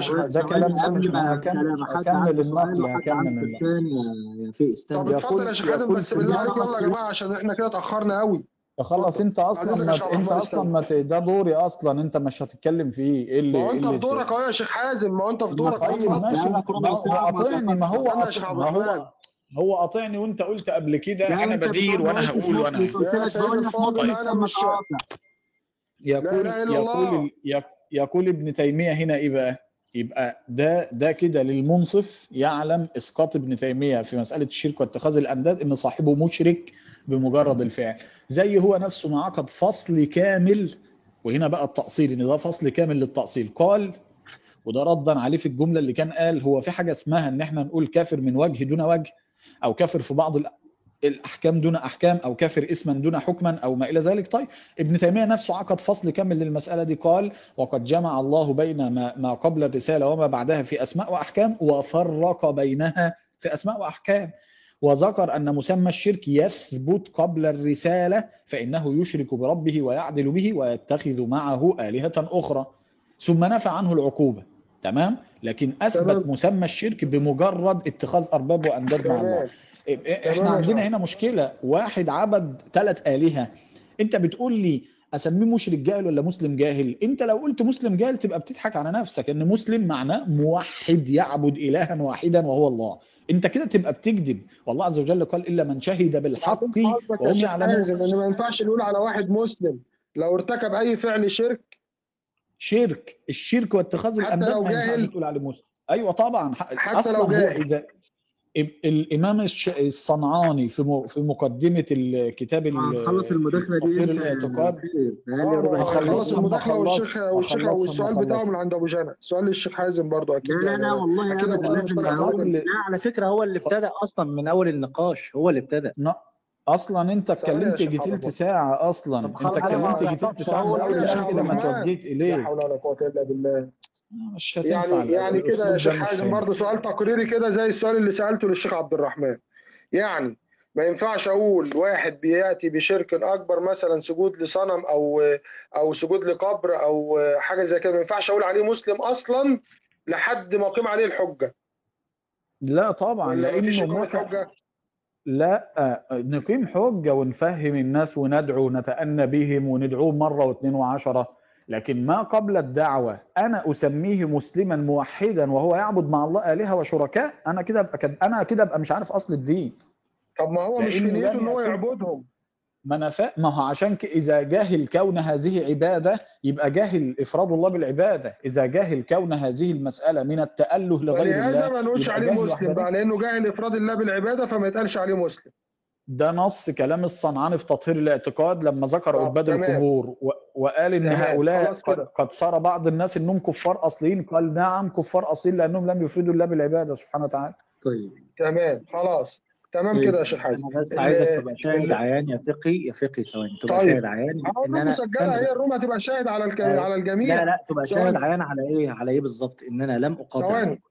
شيخ. ده كلام قبل ما كلام حد هكمل عنده سؤال عنده النقل الثاني يا يا فيس طب استنى اتفضل يا شيخ يقول بس في بالله عليك يلا يا جماعة عشان إحنا كده اتأخرنا قوي خلاص أنت أصلا ما أنت أصلا استنى ما. ده دوري أصلا أنت مش هتتكلم فيه. إيه اللي ما إيه أنت في اللي دورك أهو يا شيخ حازم ما هو أنت في دورك اهو طيب خلص ماشي. ما هو ما قاطعني ما هو استنى هو هو قاطعني وأنت قلت قبل كده لا أنا بدير وأنا هقول وأنا قلت يا لك أنا مش لا يقول إله إلا يقول يقول ابن تيمية هنا إيه بقى يبقى ده ده كده للمنصف يعلم إسقاط ابن تيمية في مسألة الشرك واتخاذ الأنداد إن صاحبه مشرك بمجرد الفعل. زي هو نفسه ما عقد فصل كامل وهنا بقى التأصيل إن ده فصل كامل للتأصيل. قال وده ردا عليه في الجملة اللي كان قال هو في حاجة اسمها إن إحنا نقول كافر من وجه دون وجه أو كافر في بعض الأحكام دون أحكام أو كافر اسما دون حكما أو ما إلى ذلك. طيب ابن تيمية نفسه عقد فصل كامل للمسألة دي قال وقد جمع الله بين ما, ما قبل الرسالة وما بعدها في أسماء وأحكام وفرق بينها في أسماء وأحكام. وذكر أن مسمى الشرك يثبت قبل الرسالة فإنه يشرك بربه ويعدل به ويتخذ معه آلهة أخرى. ثم نفى عنه العقوبة. تمام؟ لكن أثبت مسمى الشرك بمجرد اتخاذ أرباب وأنداد مع الله. إحنا تمام يا عندنا هنا مشكلة. واحد عبد ثلاث آلهة. أنت بتقول لي أسميه مشرك جاهل ولا مسلم جاهل؟ أنت لو قلت مسلم جاهل تبقى بتضحك على نفسك. إن مسلم معناه موحد يعبد إلها واحدا وهو الله. أنت كده تبقى بتكذب. والله عز وجل قال إلا من شهد بالحق وهم يعلمون. إن ما ينفعش نقول على واحد مسلم. لو ارتكب أي فعل شرك. شرك. الشرك واتخاذ الانداد ما ينفعش تقول عليه مسلم. أيوه طبعا. حتى أصلا لو هو جاهل. إذا ال- الامام الش- الصنعاني في في مقدمه الكتاب ال- هنخلص المداخله دي الاعتقاد آه ما المداخله والشيخ والشيخ والسؤال بتاعه من عند ابو جنى سؤال للشيخ حازم برضو أكيد لا لا يعني لا والله جنى لازم لا على فكره هو اللي. ابتدى أصلا من اول النقاش هو اللي ابتدى أصلا انت اتكلمت يجي عبد تلت ساعه أصلا انت أنا اتكلمت يجي تلت ساعه من اول الاسئله ما توجهت لا اليه حول ولا قوه الا بالله مش يعني يعني كده يا شيخ حازم هينفع سؤال تقريري كده زي السؤال اللي سألته للشيخ عبد الرحمن. يعني ما ينفعش أقول واحد بيأتي بشرك أكبر مثلا سجود لصنم أو أو سجود لقبر أو حاجة زي كده ما ينفعش أقول عليه مسلم أصلا لحد ما أقيم عليه الحجة. لا طبعا لأنه متى حجه لا نقيم حجة ونفهم الناس وندعو ونتأنى بهم وندعوهم مرة واثنين لكن ما قبل الدعوة أنا أسميه مسلما موحدا وهو يعبد مع الله آلهة وشركاء أنا كده أبقى أنا كده أبقى مش عارف أصل الدين. طب ما هو مش في نيته إن هو يعبدهم. ما أنا ما هو عشان ك... إذا جاهل كون هذه عبادة يبقى جاهل إفراد الله بالعبادة. إذا جاهل كون هذه المسألة من التأله لغير الله ما نقولش عليه مسلم بقى لأنه جاهل إفراد الله بالعبادة فما يتقالش عليه مسلم. ده نص كلام الصنعاني في تطهير الاعتقاد لما ذكر عباد القبور وقال إن تمام. هؤلاء قد صار بعض الناس إنهم كفار أصليين. قال نعم كفار أصليين لأنهم لم يفردوا الله بالعبادة سبحانه وتعالى. طيب. تمام. خلاص. تمام طيب. كده يا شيخ حازم. أنا بس عايزك تبقى شاهد عيان يا فقي يا فقي ثواني. تبقى طيب. شاهد عيان إن أنا مسجلة هي الروم هتبقى شاهد على الك... طيب. على الجميع. لا لا تبقى شاهد عيان على إيه؟ على إيه بالظبط؟ إن أنا لم اقاطع ثواني.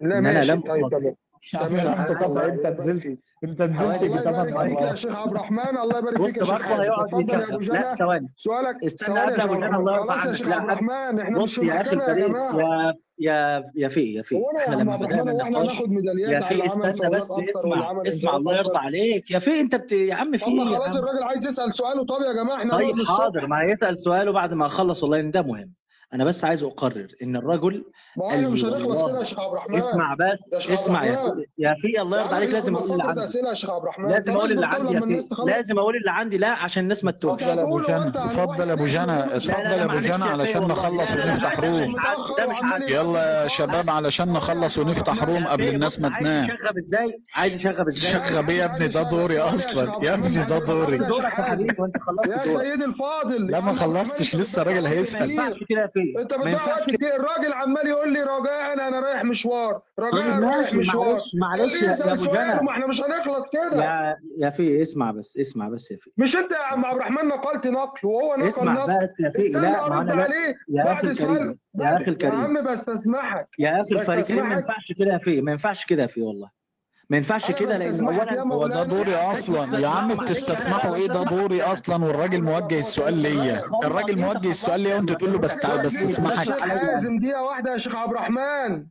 لا ماشي أنا لم طيب تمام. انت نزلت انت نزلت يجي مرات يا شيخ عبد الرحمن الله يبارك فيك بص شيخ. برضه هيقعد يسخن. لا ثواني. سؤالك استنى قبل أبو جنى الله يرضى عنك لا بص يا أخي الفريق يا يا يا في يا في. إحنا لما بدأنا النقاش يا في استنى بس اسمع اسمع الله يرضى عليك. يا في أنت يا عم في إيه خلاص الراجل عايز يسأل سؤاله. طب يا جماعة إحنا طيب حاضر. ما هيسأل سؤاله بعد ما اخلص والله ده مهم. أنا بس عايز أقرر إن الرجل ما مش هنخلص كده يا شيخ عبد الرحمن. اسمع بس اسمع يا يا أخي الله يرضى يعني عليك لازم أقول اللي عندي. أسئلة يا شيخ عبد الرحمن. لازم أقول اللي عندي يا لازم أقول اللي عندي لا عشان الناس ما تتوهش. اتفضل يا أبو جنى اتفضل يا أبو جنى اتفضل يا أبو جنى علشان نخلص ونفتح روم. ده مش يلا يا شباب علشان نخلص ونفتح روم قبل الناس ما تنام. عايز يشغب إزاي؟ عايز يشغب إزاي؟ شغب يا ابني ده دوري أصلا. يا ابني ده دوري. دورك يا حبيبي وأنت خلصت دورك. يا سيدي الفاضل. لا ما خلصتش لسه الراجل هيسال كده حقيقيه انت بتضيع وقت كتير. الراجل عمال يقول لي رجاء أنا رايح مشوار. رجاء أنا رايح مشوار. معلش معلش يا أبو جنى ما إحنا مش هنخلص كده. يا يا في اسمع بس اسمع بس يا في. مش انت يا عم عبد الرحمن نقلت نقل وهو نقل اسمع نقل. بس يا في. لا ما أنا لا. يا أخي الكريم يا أخي الكريم يا عم بستسمحك يا أخي الفريقين ما ينفعش كده يا في ما ينفعش كده يا في والله. ما ينفعش كده لأن هو ده دوري أصلا. يا عم بتستسمحوا إيه؟ ده دوري أصلا والراجل موجه السؤال ليا. الراجل موجه السؤال ليا وأنت تقول له بس بستسمحك. لازم دقيقة واحدة يا شيخ عبد الرحمن.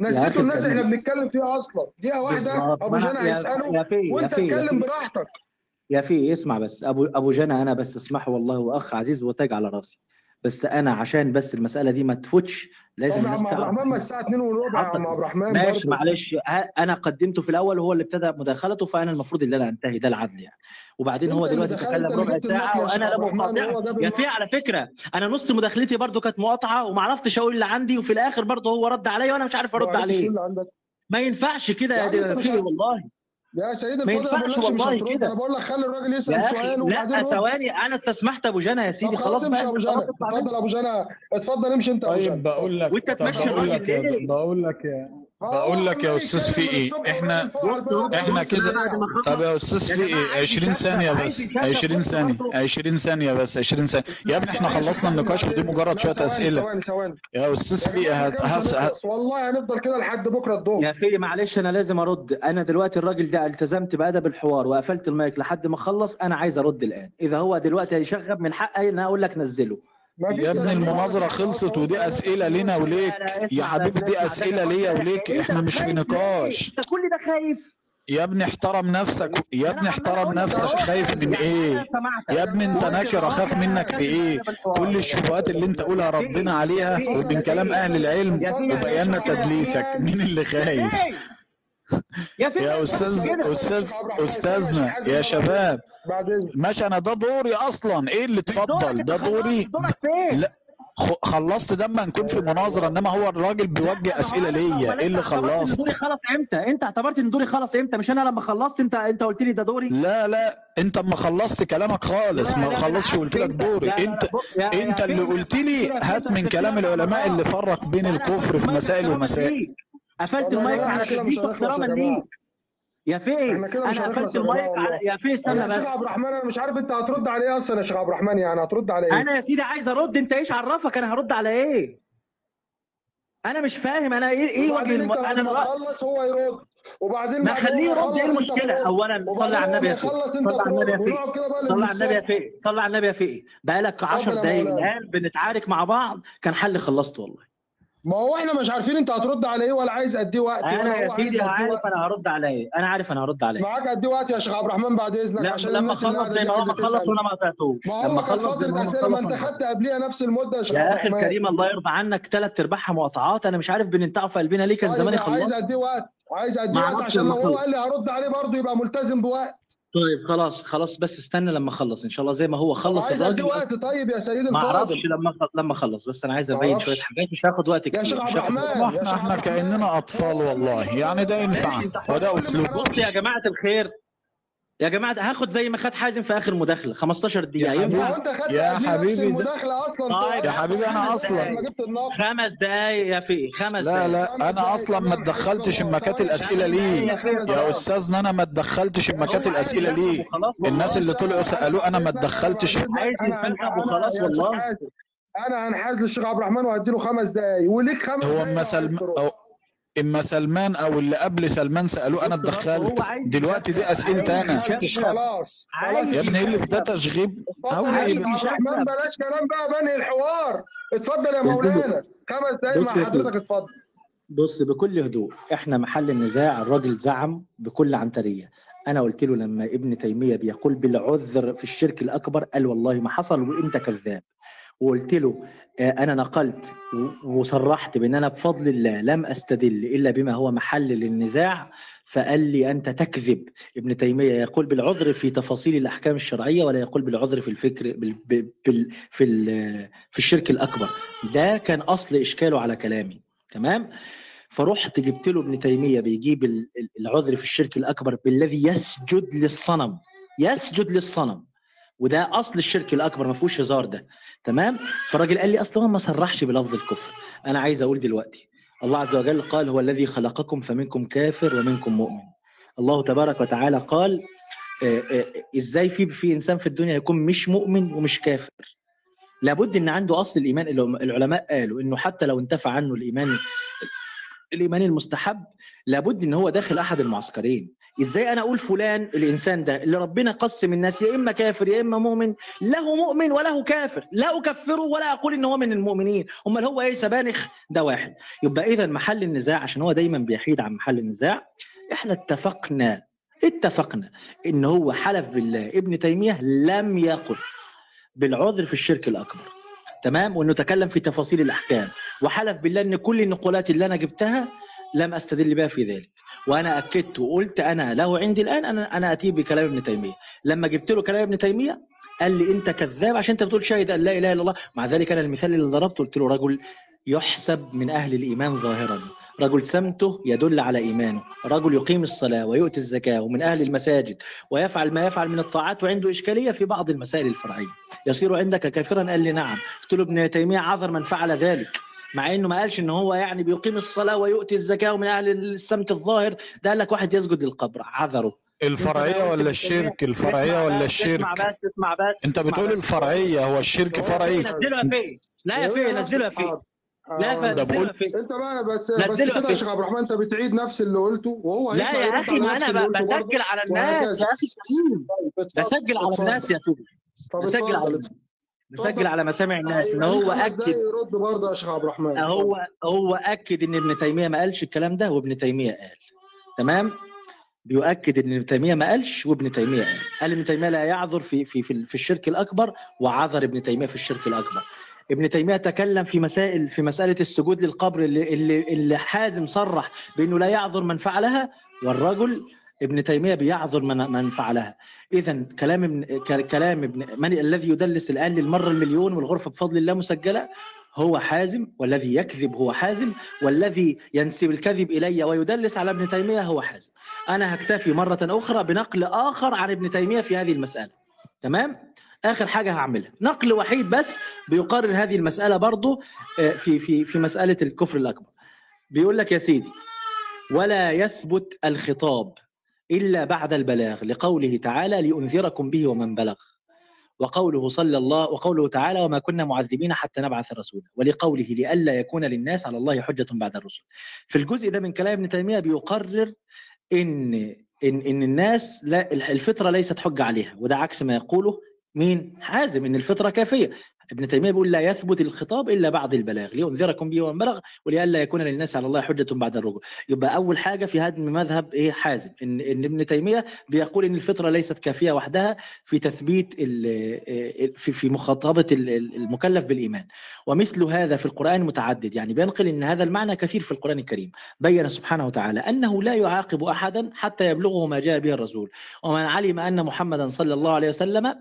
نسيتوا الناس إحنا بنتكلم فيها أصلا. دقيقة واحدة. أبو جنى هيسأله وأنت اتكلم براحتك. يا في اسمع بس. ابو أبو جنى أنا بس اسمح والله وأخ عزيز وتاج على رأسي. بس أنا عشان بس المسألة دي ما تفوتش لازم الناس تعرف الرحمن الساعة 2 والربع يا عم عبد الرحمن ماشي معلش. أنا قدمته في الأول وهو اللي ابتدى مداخلته فأنا المفروض إن أنا أنتهي ده العدل يعني. وبعدين هو دلوقتي تكلم ربع ساعة وأنا لا مقاطع. يا في على فكرة أنا نص مداخلتي برده كانت مقاطعة وما عرفتش أقول اللي عندي وفي الآخر برده هو رد عليا وأنا مش عارف أرد عليه. ما ينفعش كده يا دي والله. يا سيد ما ينفعش والله كده. أنا بقول لك خلي الراجل يسأل سؤال لا ثواني. أنا استسمحت أبو جنى يا سيدي. خلاص بقى أبو جنى. اتفضل أبو جنى. اتفضل امشي أنت أبو طيب، جنى. طيب بقول لك وأنت تمشي الراجل ليه؟ بقول لك يا بقول لك يا أستاذ في إيه؟ إحنا إحنا كده طب يا أستاذ في إيه؟ 20 ثانية بس 20 ثانية 20 ثانية بس 20 ثانية. يا ابني إحنا خلصنا النقاش ودي مجرد شوية أسئلة. يا أستاذ في إيه؟ والله هنفضل كده لحد بكرة الظهر. يا في معلش أنا لازم أرد. أنا دلوقتي الراجل ده التزمت بأدب الحوار وقفلت المايك لحد ما خلص أنا عايز أرد الآن. إذا هو دلوقتي هيشغب من حقي ان أقول لك نزله. يا ابني المناظرة خلصت ودي أسئلة لينا وليك. يا حبيبي دي أسئلة ليا وليك. إحنا مش في نقاش. انت كل ده خايف. يا ابني احترم نفسك يا ابني احترم نفسك. خايف من إيه؟ يا ابني أنت ناكر أخاف منك في إيه؟ كل الشبهات اللي أنت قولها ربنا عليها ومن كلام أهل العلم وبينا تدليسك. مين اللي خايف؟ يا, يا أستاذ أستاذ أستاذنا يا شباب. ماشي أنا ده دوري أصلا. إيه اللي اتفضل؟ ده دوري لا خلصت ده اما نكون في أيوة. مناظره إنما هو الراجل بيوجه أسئلة ليا. إيه اللي خلصت دوري خلص إمتى؟ أنت اعتبرت إن دوري خلص إمتى؟ مش أنا لما خلصت أنت أنت قلت لي ده دوري؟ لا لا أنت اما خلصت كلامك خالص. ما خلصتش وقلت لك دوري. أنت أنت اللي قلت لي هات من كلام العلماء اللي فرق بين الكفر في مسائل ومسائل. قفلت المايك على تدريس احتراما ليك. يا فيه أنا قفلت المايك على يا فيه استنى بس. يا شيخ عبد الرحمن أنا مش عارف انت هترد على إيه أصلا يا شيخ عبد الرحمن يعني هترد على إيه؟ أنا يا سيدي عايز ارد انت إيش عرفك أنا هرد على إيه؟ أنا مش فاهم أنا إيه إيه وجه الم... أنا خلص هو يرد. وبعدين ما خليه يرد إيه المشكلة؟ اولا صلي على النبي يا فيه. صلي على النبي يا فيه. صلي على النبي يا فيه. صلي على النبي يا فقيه بقالك 10 دقايق الآن بنتعارك مع بعض. كان حل خلصت والله. ما هو إحنا مش عارفين انت هترد على إيه ولا عايز قد إيه وقت أنا يا سيدي عايز إيه عارف أنا هرد على إيه. أنا عارف أنا هرد على إيه. معاك قد إيه وقت يا شيخ عبد الرحمن بعد إذنك؟ لا عشان لما اخلص زي ما هو ما خلص وأنا ما قطعتوش ما لما اخلص زي ما هو ما أنت خدت قبليها نفس المدة يا شيخ يا أخي الكريم الله يرضى عنك ثلاث ارباعها مقاطعات. أنا مش عارف بننتعوا في قلبنا ليه كان طيب زماني عايز خلصت قد إيه وقت؟ عايز قد إيه وقت؟ عشان لو هو قال لي هرد عليه برضه يبقى ملتزم بوقت. طيب خلاص خلاص بس استنى لما أخلص إن شاء الله زي ما هو خلص عايز قد الراجل وقت طيب يا سيدي ما أعرفش الفاضل لما لما أخلص بس أنا عايز أبين شوية حاجات مش هاخد وقت يا كتير. شيخ عبد الرحمن يا شيخ إحنا عبد الرحمن. كأننا أطفال والله. يعني ده ينفع. وده أسلوب. بص يا جماعة الخير. يا جماعة هاخد زي ما خد حازم في آخر مداخلة 15 يا دقيقة. ما ينفع هو حبيبي انت خدت يا حبيبي ده المداخلة أصلا. في طيب. يا حبيبي أنا أصلا. دقائق خمس دقائق يا فقي خمس لا دقائق لا خمس أنا أصلا ما اتدخلتش ثواني الأسئلة دقائق ليه؟ يا يا استاذنا أنا ما اتدخلتش هو هو عايز الأسئلة ليه؟ الناس اللي طلعوا أنا سألوه أنا ما اتدخلتش. عايز هنح- وخلاص يا والله. أنا هنحاز للشيخ عبد الرحمن وهديله خمس دقايق وليك خمس هو دقايق اما لو إما سلمان أو اللي قبل سلمان سألوه أنا اتدخلت. دلوقتي دي اسئلتي عايز أنا خلاص يا ابني إيه اللي في ده تشغيب؟ عبد الرحمن يشغب بلاش كلام بقى بنهي الحوار. اتفضل يا مولانا. خمس دقايق مع حضرتك اتفضل. بص بكل هدوء إحنا محل النزاع الراجل زعم بكل عنترية. أنا قلت له لما ابن تيمية بيقول بالعذر في الشرك الأكبر قال والله ما حصل وأنت كذاب. وقلت له أنا نقلت وصرحت بأن أنا بفضل الله لم أستدل إلا بما هو محل للنزاع فقال لي أنت تكذب. ابن تيمية يقول بالعذر في تفاصيل الأحكام الشرعية ولا يقول بالعذر في الفكر بال بال في في الشرك الأكبر. ده كان أصل إشكاله على كلامي. تمام؟ فرحت جبت له ابن تيمية بيجيب ال- ال- العذر في الشرك الأكبر بالذي يسجد للصنم. يسجد للصنم. وده أصل الشرك الأكبر ما فيهوش هزار ده. تمام؟ فالراجل قال لي أصلا ما صرحش بلفظ الكفر. أنا عايز أقول دلوقتي الله عز وجل قال هو الذي خلقكم فمنكم كافر ومنكم مؤمن. الله تبارك وتعالى قال آه، آه، إزاي في في إنسان في الدنيا يكون مش مؤمن ومش كافر؟ لابد إن عنده أصل الإيمان. العلماء قالوا إنه حتى لو انتفى عنه الإيمان الإيمان المستحب لابد إن هو داخل أحد المعسكرين. إزاي أنا أقول فلان الانسان ده اللي ربنا قسم الناس يا اما كافر يا اما مؤمن. له مؤمن وله كافر لا اكفره ولا أقول ان هو من المؤمنين. امال هو إيه سبانخ ده واحد. يبقى اذا محل النزاع عشان هو دايما بيحيد عن محل النزاع إحنا اتفقنا اتفقنا إن هو حلف بالله. ابن تيمية لم يقل بالعذر في الشرك الأكبر. تمام؟ وانه تكلم في تفاصيل الأحكام. وحلف بالله إن كل النقولات اللي أنا جبتها لم أستدل بها في ذلك. وأنا أكدت وقلت أنا له عندي الآن أنا أنا اتي بكلام ابن تيمية. لما جبت له كلام ابن تيمية قال لي أنت كذاب عشان أنت بتقول شاهد أن لا إله إلا الله. مع ذلك أنا المثال اللي ضربته قلت له رجل يحسب من أهل الإيمان ظاهرا. رجل سمته يدل على إيمانه. رجل يقيم الصلاة ويؤتي الزكاة ومن أهل المساجد ويفعل ما يفعل من الطاعات وعنده إشكالية في بعض المسائل الفرعية. يصير عندك كافرا؟ قال لي نعم. قلت له ابن تيمية عذر من فعل ذلك. مع إنه ما قالش إن هو يعني بيقيم الصلاة ويؤتي الزكاة ومن أهل السمت الظاهر ده قال لك واحد يسجد للقبر عذره. الفرعية ولا الشرك؟ الفرعية ولا الشرك؟ اسمع بس اسمع بس أنت بتقول. الفرعية هو الشرك فرعي. نزله يا فيه لا يا فيه نزله يا فيه لا يا فيه أنت بقى بس بس كده يا. شيخ عبد الرحمن أنت بتعيد نفس اللي قلته وهو لا يا أخي ما أنا بسجل على الناس. يا أخي بسجل على. الناس يا طب بسجل على الناس. بسجل على مسامع الناس إن ليك هو أكد. يرد برضه يا شيخ عبد الرحمن. هو هو أكد إن ابن تيمية ما قالش الكلام ده وابن تيمية قال. تمام؟ بيؤكد إن ابن تيمية ما قالش وابن تيمية قال. قال ابن تيمية لا يعذر في في في, في الشرك الأكبر وعذر ابن تيمية في الشرك الأكبر. ابن تيمية تكلم في مسائل في مسألة السجود للقبر اللي اللي, اللي حازم صرح بأنه لا يعذر من فعلها والرجل ابن تيمية بيعذر من من فعلها. اذا كلام ابن كلام ابن من الذي يدلس الآن للمرة المليون والغرفة بفضل الله مسجلة؟ هو حازم والذي يكذب هو حازم والذي ينسب الكذب إلي ويدلس على ابن تيمية هو حازم. أنا هكتفي مرة أخرى بنقل آخر عن ابن تيمية في هذه المسألة. تمام؟ آخر حاجة هعملها. نقل وحيد بس بيقرر هذه المسألة برضو آه، في في في مسألة الكفر الأكبر. بيقول لك يا سيدي ولا يثبت الخطاب. إلا بعد البلاغ لقوله تعالى لانذركم به ومن بلغ. وقوله صلى الله وقوله تعالى وما كنا معذبين حتى نبعث رسولا. ولقوله لئلا يكون للناس على الله حجة بعد الرسل. في الجزء ده من كلام ابن تيمية بيقرر إن إن إن الناس لا الفطرة ليست حجة عليها وده عكس ما يقوله مين؟ حازم إن الفطرة كافية. ابن تيمية بيقول لا يثبت الخطاب إلا بعد البلاغ لينذركم به ومن بلغ ولئلا يكون للناس على الله حجة بعد الرجوع. يبقى أول حاجة في هدم مذهب إيه؟ حازم. ان إن ابن تيمية بيقول إن الفطرة ليست كافية وحدها في تثبيت ال- في في ال- المكلف بالإيمان. ومثل هذا في القرآن متعدد. يعني بينقل إن هذا المعنى كثير في القرآن الكريم. بين سبحانه وتعالى أنه لا يعاقب أحدا حتى يبلغه ما جاء به الرسول. ومن علم أن محمدا صلى الله عليه وسلم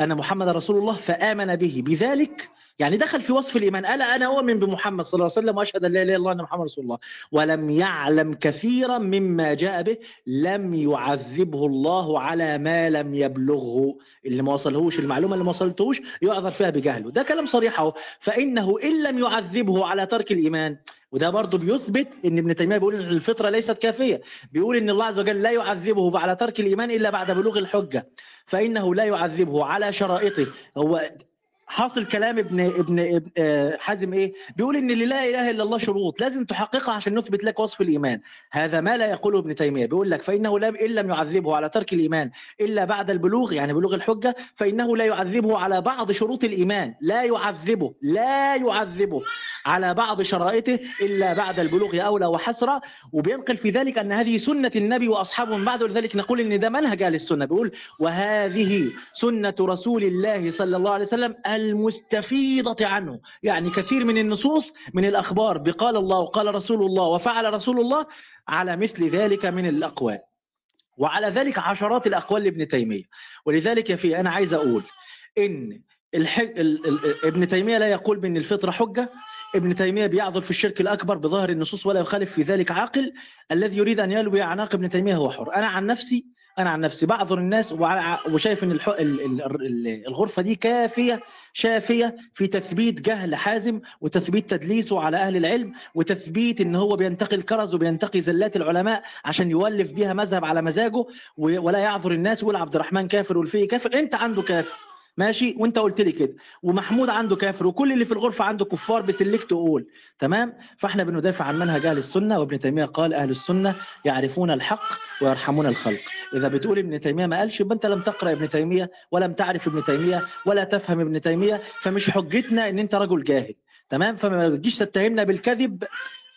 أن محمد رسول الله فآمن به. بذلك يعني دخل في وصف الإيمان. ألا أنا أؤمن بمحمد صلى الله عليه وسلم وأشهد أن لا إله إلا الله ان محمد رسول الله؟ ولم يعلم كثيرا مما جاء به. لم يعذبه الله على ما لم يبلغه. اللي ما وصلهوش المعلومة اللي ما وصلتهوش يعذر فيها بجهله. ده كلام صريح أهو. فإنه إن لم يعذبه على ترك الإيمان وده برضه بيثبت إن ابن تيمية بيقول إن الفطرة ليست كافية. بيقول إن الله عز وجل لا يعذبه على ترك الإيمان إلا بعد بلوغ الحجة. فإنه لا يعذبه على شرائطه. هو حاصل كلام ابن ابن ابن- آه، حازم إيه؟ بيقول إن لا إله إلا الله شروط لازم تحققها عشان نثبت لك وصف الإيمان، هذا ما لا يقوله ابن تيمية، بيقول لك فإنه لم إن لم يعذبه على ترك الإيمان إلا بعد البلوغ يعني بلوغ الحجة فإنه لا يعذبه على بعض شروط الإيمان، لا يعذبه لا يعذبه على بعض شرائطه إلا بعد البلوغ أولى وحسرة. وبينقل في ذلك أن هذه سنة النبي واصحابه من بعد ولذلك نقول إن ده منهج أهل السنة. بيقول وهذه سنة رسول الله صلى الله عليه وسلم المستفيضة عنه. يعني كثير من النصوص من الأخبار. بقال الله وقال رسول الله وفعل رسول الله على مثل ذلك من الأقوال. وعلى ذلك عشرات الأقوال لابن تيمية. ولذلك يا في أنا عايز أقول إن الحج... ال... ال... ابن تيمية لا يقول بأن الفطرة حجة. ابن تيمية بيعذر في الشرك الأكبر بظاهر النصوص ولا يخالف في ذلك عاقل. الذي يريد أن يلوي أعناق ابن تيمية هو حر. أنا عن نفسي أنا عن نفسي بعذر الناس وشايف إن الغرفة دي كافية شافية في تثبيت جهل حازم وتثبيت تدليسه على أهل العلم وتثبيت إن هو بينتقي الكرز وبينتقي زلات العلماء عشان يولف بيها مذهب على مزاجه ولا يعذر الناس ويقول عبد الرحمن كافر والفقي كافر أنت عنده كافر. ماشي؟ وانت قلت لي كده. ومحمود عنده كافر وكل اللي في الغرفة عنده كفار بسلك تقول. تمام؟ فاحنا بندافع عن منهج أهل السنة وابن تيمية قال أهل السنة يعرفون الحق ويرحمون الخلق. إذا بتقول ابن تيمية ما قالش يبقى انت لم تقرأ ابن تيمية ولم تعرف ابن تيمية ولا تفهم ابن تيمية فمش حجتنا إن أنت رجل جاهل. تمام؟ فما تجيش تتهمنا بالكذب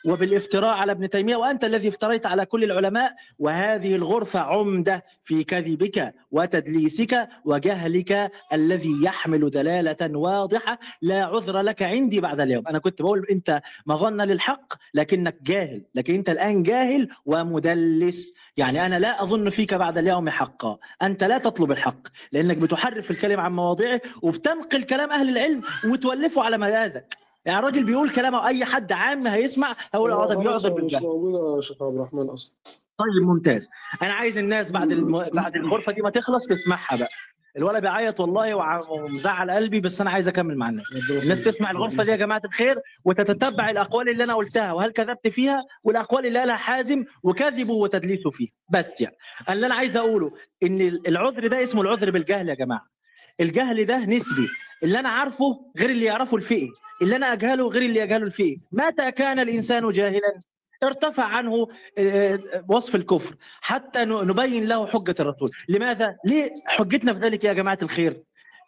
وبالافتراء على ابن تيمية وأنت الذي افتريت على كل العلماء وهذه الغرفة عمدة في كذبك وتدليسك وجهلك الذي يحمل دلالة واضحة لا عذر لك عندي بعد اليوم. أنا كنت بقول أنت مظنه للحق لكنك جاهل لكن أنت الآن جاهل ومدلس. يعني أنا لا أظن فيك بعد اليوم حقا. أنت لا تطلب الحق لأنك بتحرف الكلمة عن مواضعه وبتنقل كلام أهل العلم وتولفه على مجازك يعني الراجل بيقول كلام أي حد عام هيسمع هيقول آه ده بيعذر مش بالجهل. موجودة يا شيخ عبد الرحمن أصلا. طيب ممتاز. أنا عايز الناس بعد الم... بعد الغرفه دي ما تخلص تسمعها بقى. الولد بيعيط والله ومزعل قلبي بس أنا عايز أكمل مع الناس. الناس تسمع الغرفة دي يا جماعة الخير وتتتبع الأقوال اللي أنا قلتها. وهل كذبت فيها؟ والأقوال اللي قالها حازم وكذبوا وتدليسوا فيها. بس يعني اللي أنا عايز أقوله إن العذر ده اسمه العذر بالجهل يا جماعة. الجهل ده نسبي. اللي أنا عارفه غير اللي يعرفه الفقه اللي أنا أجهله غير اللي يجهله الفقه متى كان الإنسان جاهلا؟ ارتفع عنه آه، وصف الكفر. حتى نبين له حجة الرسول. لماذا؟ ليه حجتنا في ذلك يا جماعة الخير؟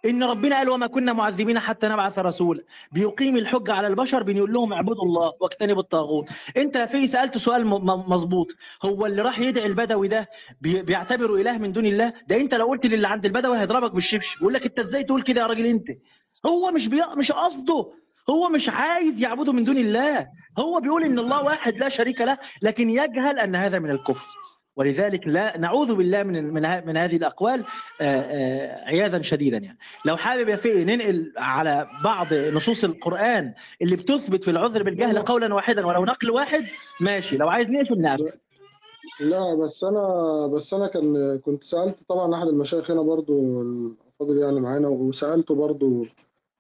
إن ربنا قال وما كنا معذبين حتى نبعث رسولا. بيقيم الحجة على البشر بنقول لهم اعبدوا الله واجتنبوا الطاغوت. أنت يا في سألت سؤال مظبوط. هو اللي راح يدعي البدوي ده بي- بيعتبره إله من دون الله؟ ده أنت لو قلت للي عند البدوي هيضربك بالشبشب يقول لك أنت إزاي تقول كده يا راجل أنت؟ هو مش بي... مش قصده. هو مش عايز يعبده من دون الله. هو بيقول إن الله واحد لا شريك له لكن يجهل أن هذا من الكفر. ولذلك لا نعوذ بالله من من, من هذه الأقوال آه، آه، عياذا شديدا يعني. لو حابب يا فقي ننقل على بعض نصوص القرآن اللي بتثبت في العذر بالجهل قولا واحدا ولو نقل واحد ماشي. لو عايز نقفل نقفل لا بس أنا بس أنا كان كنت سألت طبعا أحد المشايخ هنا برضو الفاضل يعني معانا وسألته برضو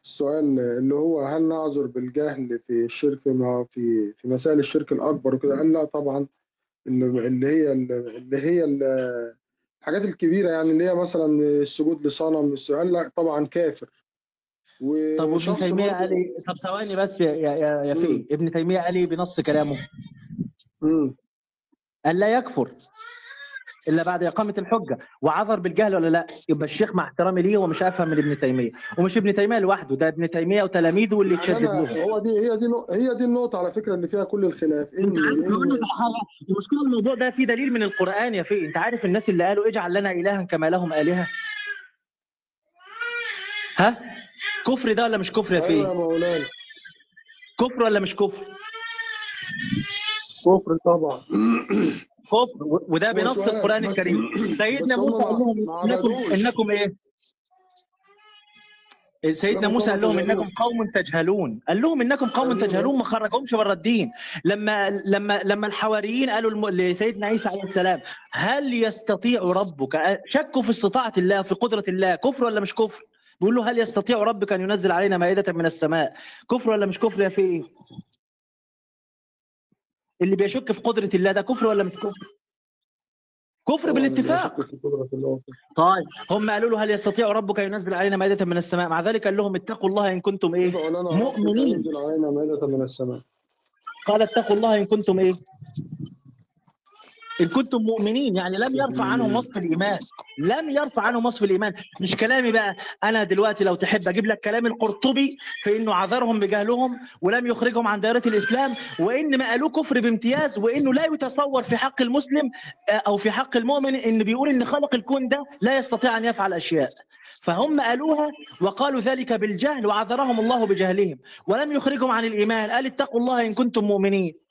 السؤال اللي هو هل نعذر بالجهل في الشرك ما في في مسائل الشرك الأكبر وكده؟ قال لا طبعا. اللي هي اللي هي ال- الحاجات الكبيرة يعني اللي هي مثلا السجود لصنم قال لأ طبعا كافر. طب وابن تيمية قال إيه؟ طب ثواني بس يا يا يا, فقي ابن تيمية قال إيه؟ بنص كلامه. مم. قال لا يكفر. إلا بعد إقامة الحجة. وعذر بالجهل ولا لا؟ يبقى الشيخ مع احترامي ليه هو مش افهم من ابن تيمية. ومش ابن تيمية لوحده ده ابن تيمية وتلاميذه واللي اتشدد لهم هو دي هي دي هي دي النقطة على فكرة اللي فيها كل الخلاف. إن أنت عارف حاجة المشكلة الموضوع ده فيه دليل من القرآن يا في أنت عارف الناس اللي قالوا اجعل لنا إلها كما لهم آلهة؟ ها؟ كفر ده ولا مش كفر يا أيوه يا في مولانا. كفر ولا مش كفر؟ كفر طبعا. كفر وده بنص القرآن الكريم. سيدنا هم موسى قال لهم إنكم إنكم إيه؟ سيدنا موسى قال لهم إنكم قوم تجهلون. قال لهم إنكم قوم تجهلون ما خرجهمش بره الدين. لما لما لما الحواريين قالوا. لسيدنا عيسى عليه السلام هل يستطيع ربك؟ شكوا في استطاعة الله في قدرة الله كفر ولا مش كفر؟ بيقول له هل يستطيع ربك أن ينزل علينا مائدة من السماء؟ كفر ولا مش كفر يا في إيه اللي بيشك في قدرة الله ده كفر ولا مش كفر؟ كفر بالاتفاق. طيب هم قالوا له هل يستطيع ربك أن ينزل علينا مائدة من السماء؟ مع ذلك قال لهم اتقوا الله إن كنتم إيه؟ مؤمنين. ينزل علينا مائدة من السماء. قال اتقوا الله إن كنتم إيه؟ إن كنتم مؤمنين يعني لم يرفع عنهم وصف الإيمان. لم يرفع عنهم وصف الإيمان. مش كلامي بقى. أنا دلوقتي لو تحب أجيب لك كلام القرطبي في إنه عذرهم بجهلهم ولم يخرجهم عن دائرة الإسلام وإن ما قالوه كفر بامتياز وإنه لا يتصور في حق المسلم آه، أو في حق المؤمن إن بيقول إن خلق الكون ده لا يستطيع أن يفعل أشياء. فهم قالوها وقالوا ذلك بالجهل وعذرهم الله بجهلهم ولم يخرجهم عن الإيمان. قال اتقوا الله إن كنتم مؤمنين.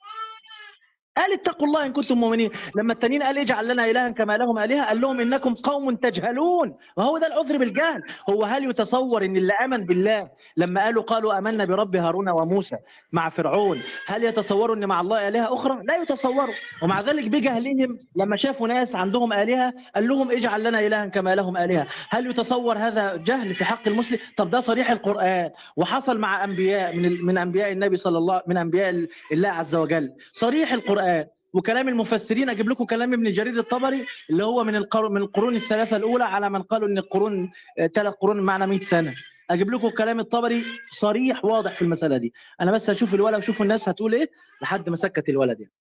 قال اتقوا الله إن كنتم مؤمنين. لما التانيين قال اجعل لنا الها كما لهم آلهة قال لهم إنكم قوم تجهلون. وهو ده العذر بالجهل. هو هل يتصور إن اللي آمن بالله لما قالوا قالوا آمنا برب هارون وموسى مع فرعون هل يتصوروا إن مع الله آلهة أخرى؟ لا يتصوروا. ومع ذلك بجهلهم لما شافوا ناس عندهم آلهة قال لهم اجعل لنا الها كما لهم آلهة. هل يتصور هذا جهل في حق المسلم؟ طب ده صريح القرآن. وحصل مع أنبياء من من أنبياء النبي صلى الله من أنبياء الله عز وجل. صريح القرآن. وكلام المفسرين أجيب لكم كلام ابن جرير الطبري اللي هو من القرون من القرون الثلاثة الأولى على من قالوا إن القرون ثلاث قرون معنى 100 سنة. أجيب لكم كلام الطبري صريح واضح في المسألة دي. أنا بس هشوف الولد وشوف الناس هتقول إيه لحد ما سكت الولد يعني.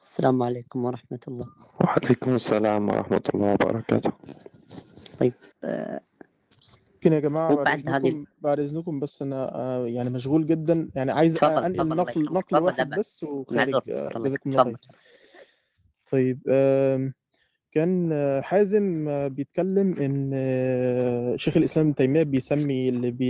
السلام عليكم ورحمة الله. وعليكم السلام ورحمة الله وبركاته. طيب ممكن يا جماعة بعد وبعد إذنكم بعد إذنكم بس أنا آه، يعني مشغول جدا. يعني عايز الله نقل يكرمك نقل لا واحد بأس بس وخارج معذور آه، جزاكم الله خير. طيب آم، كان آه، حازم آه، بيتكلم آه، شيخ الإسلام ابن تيمية بيسمي اللي بي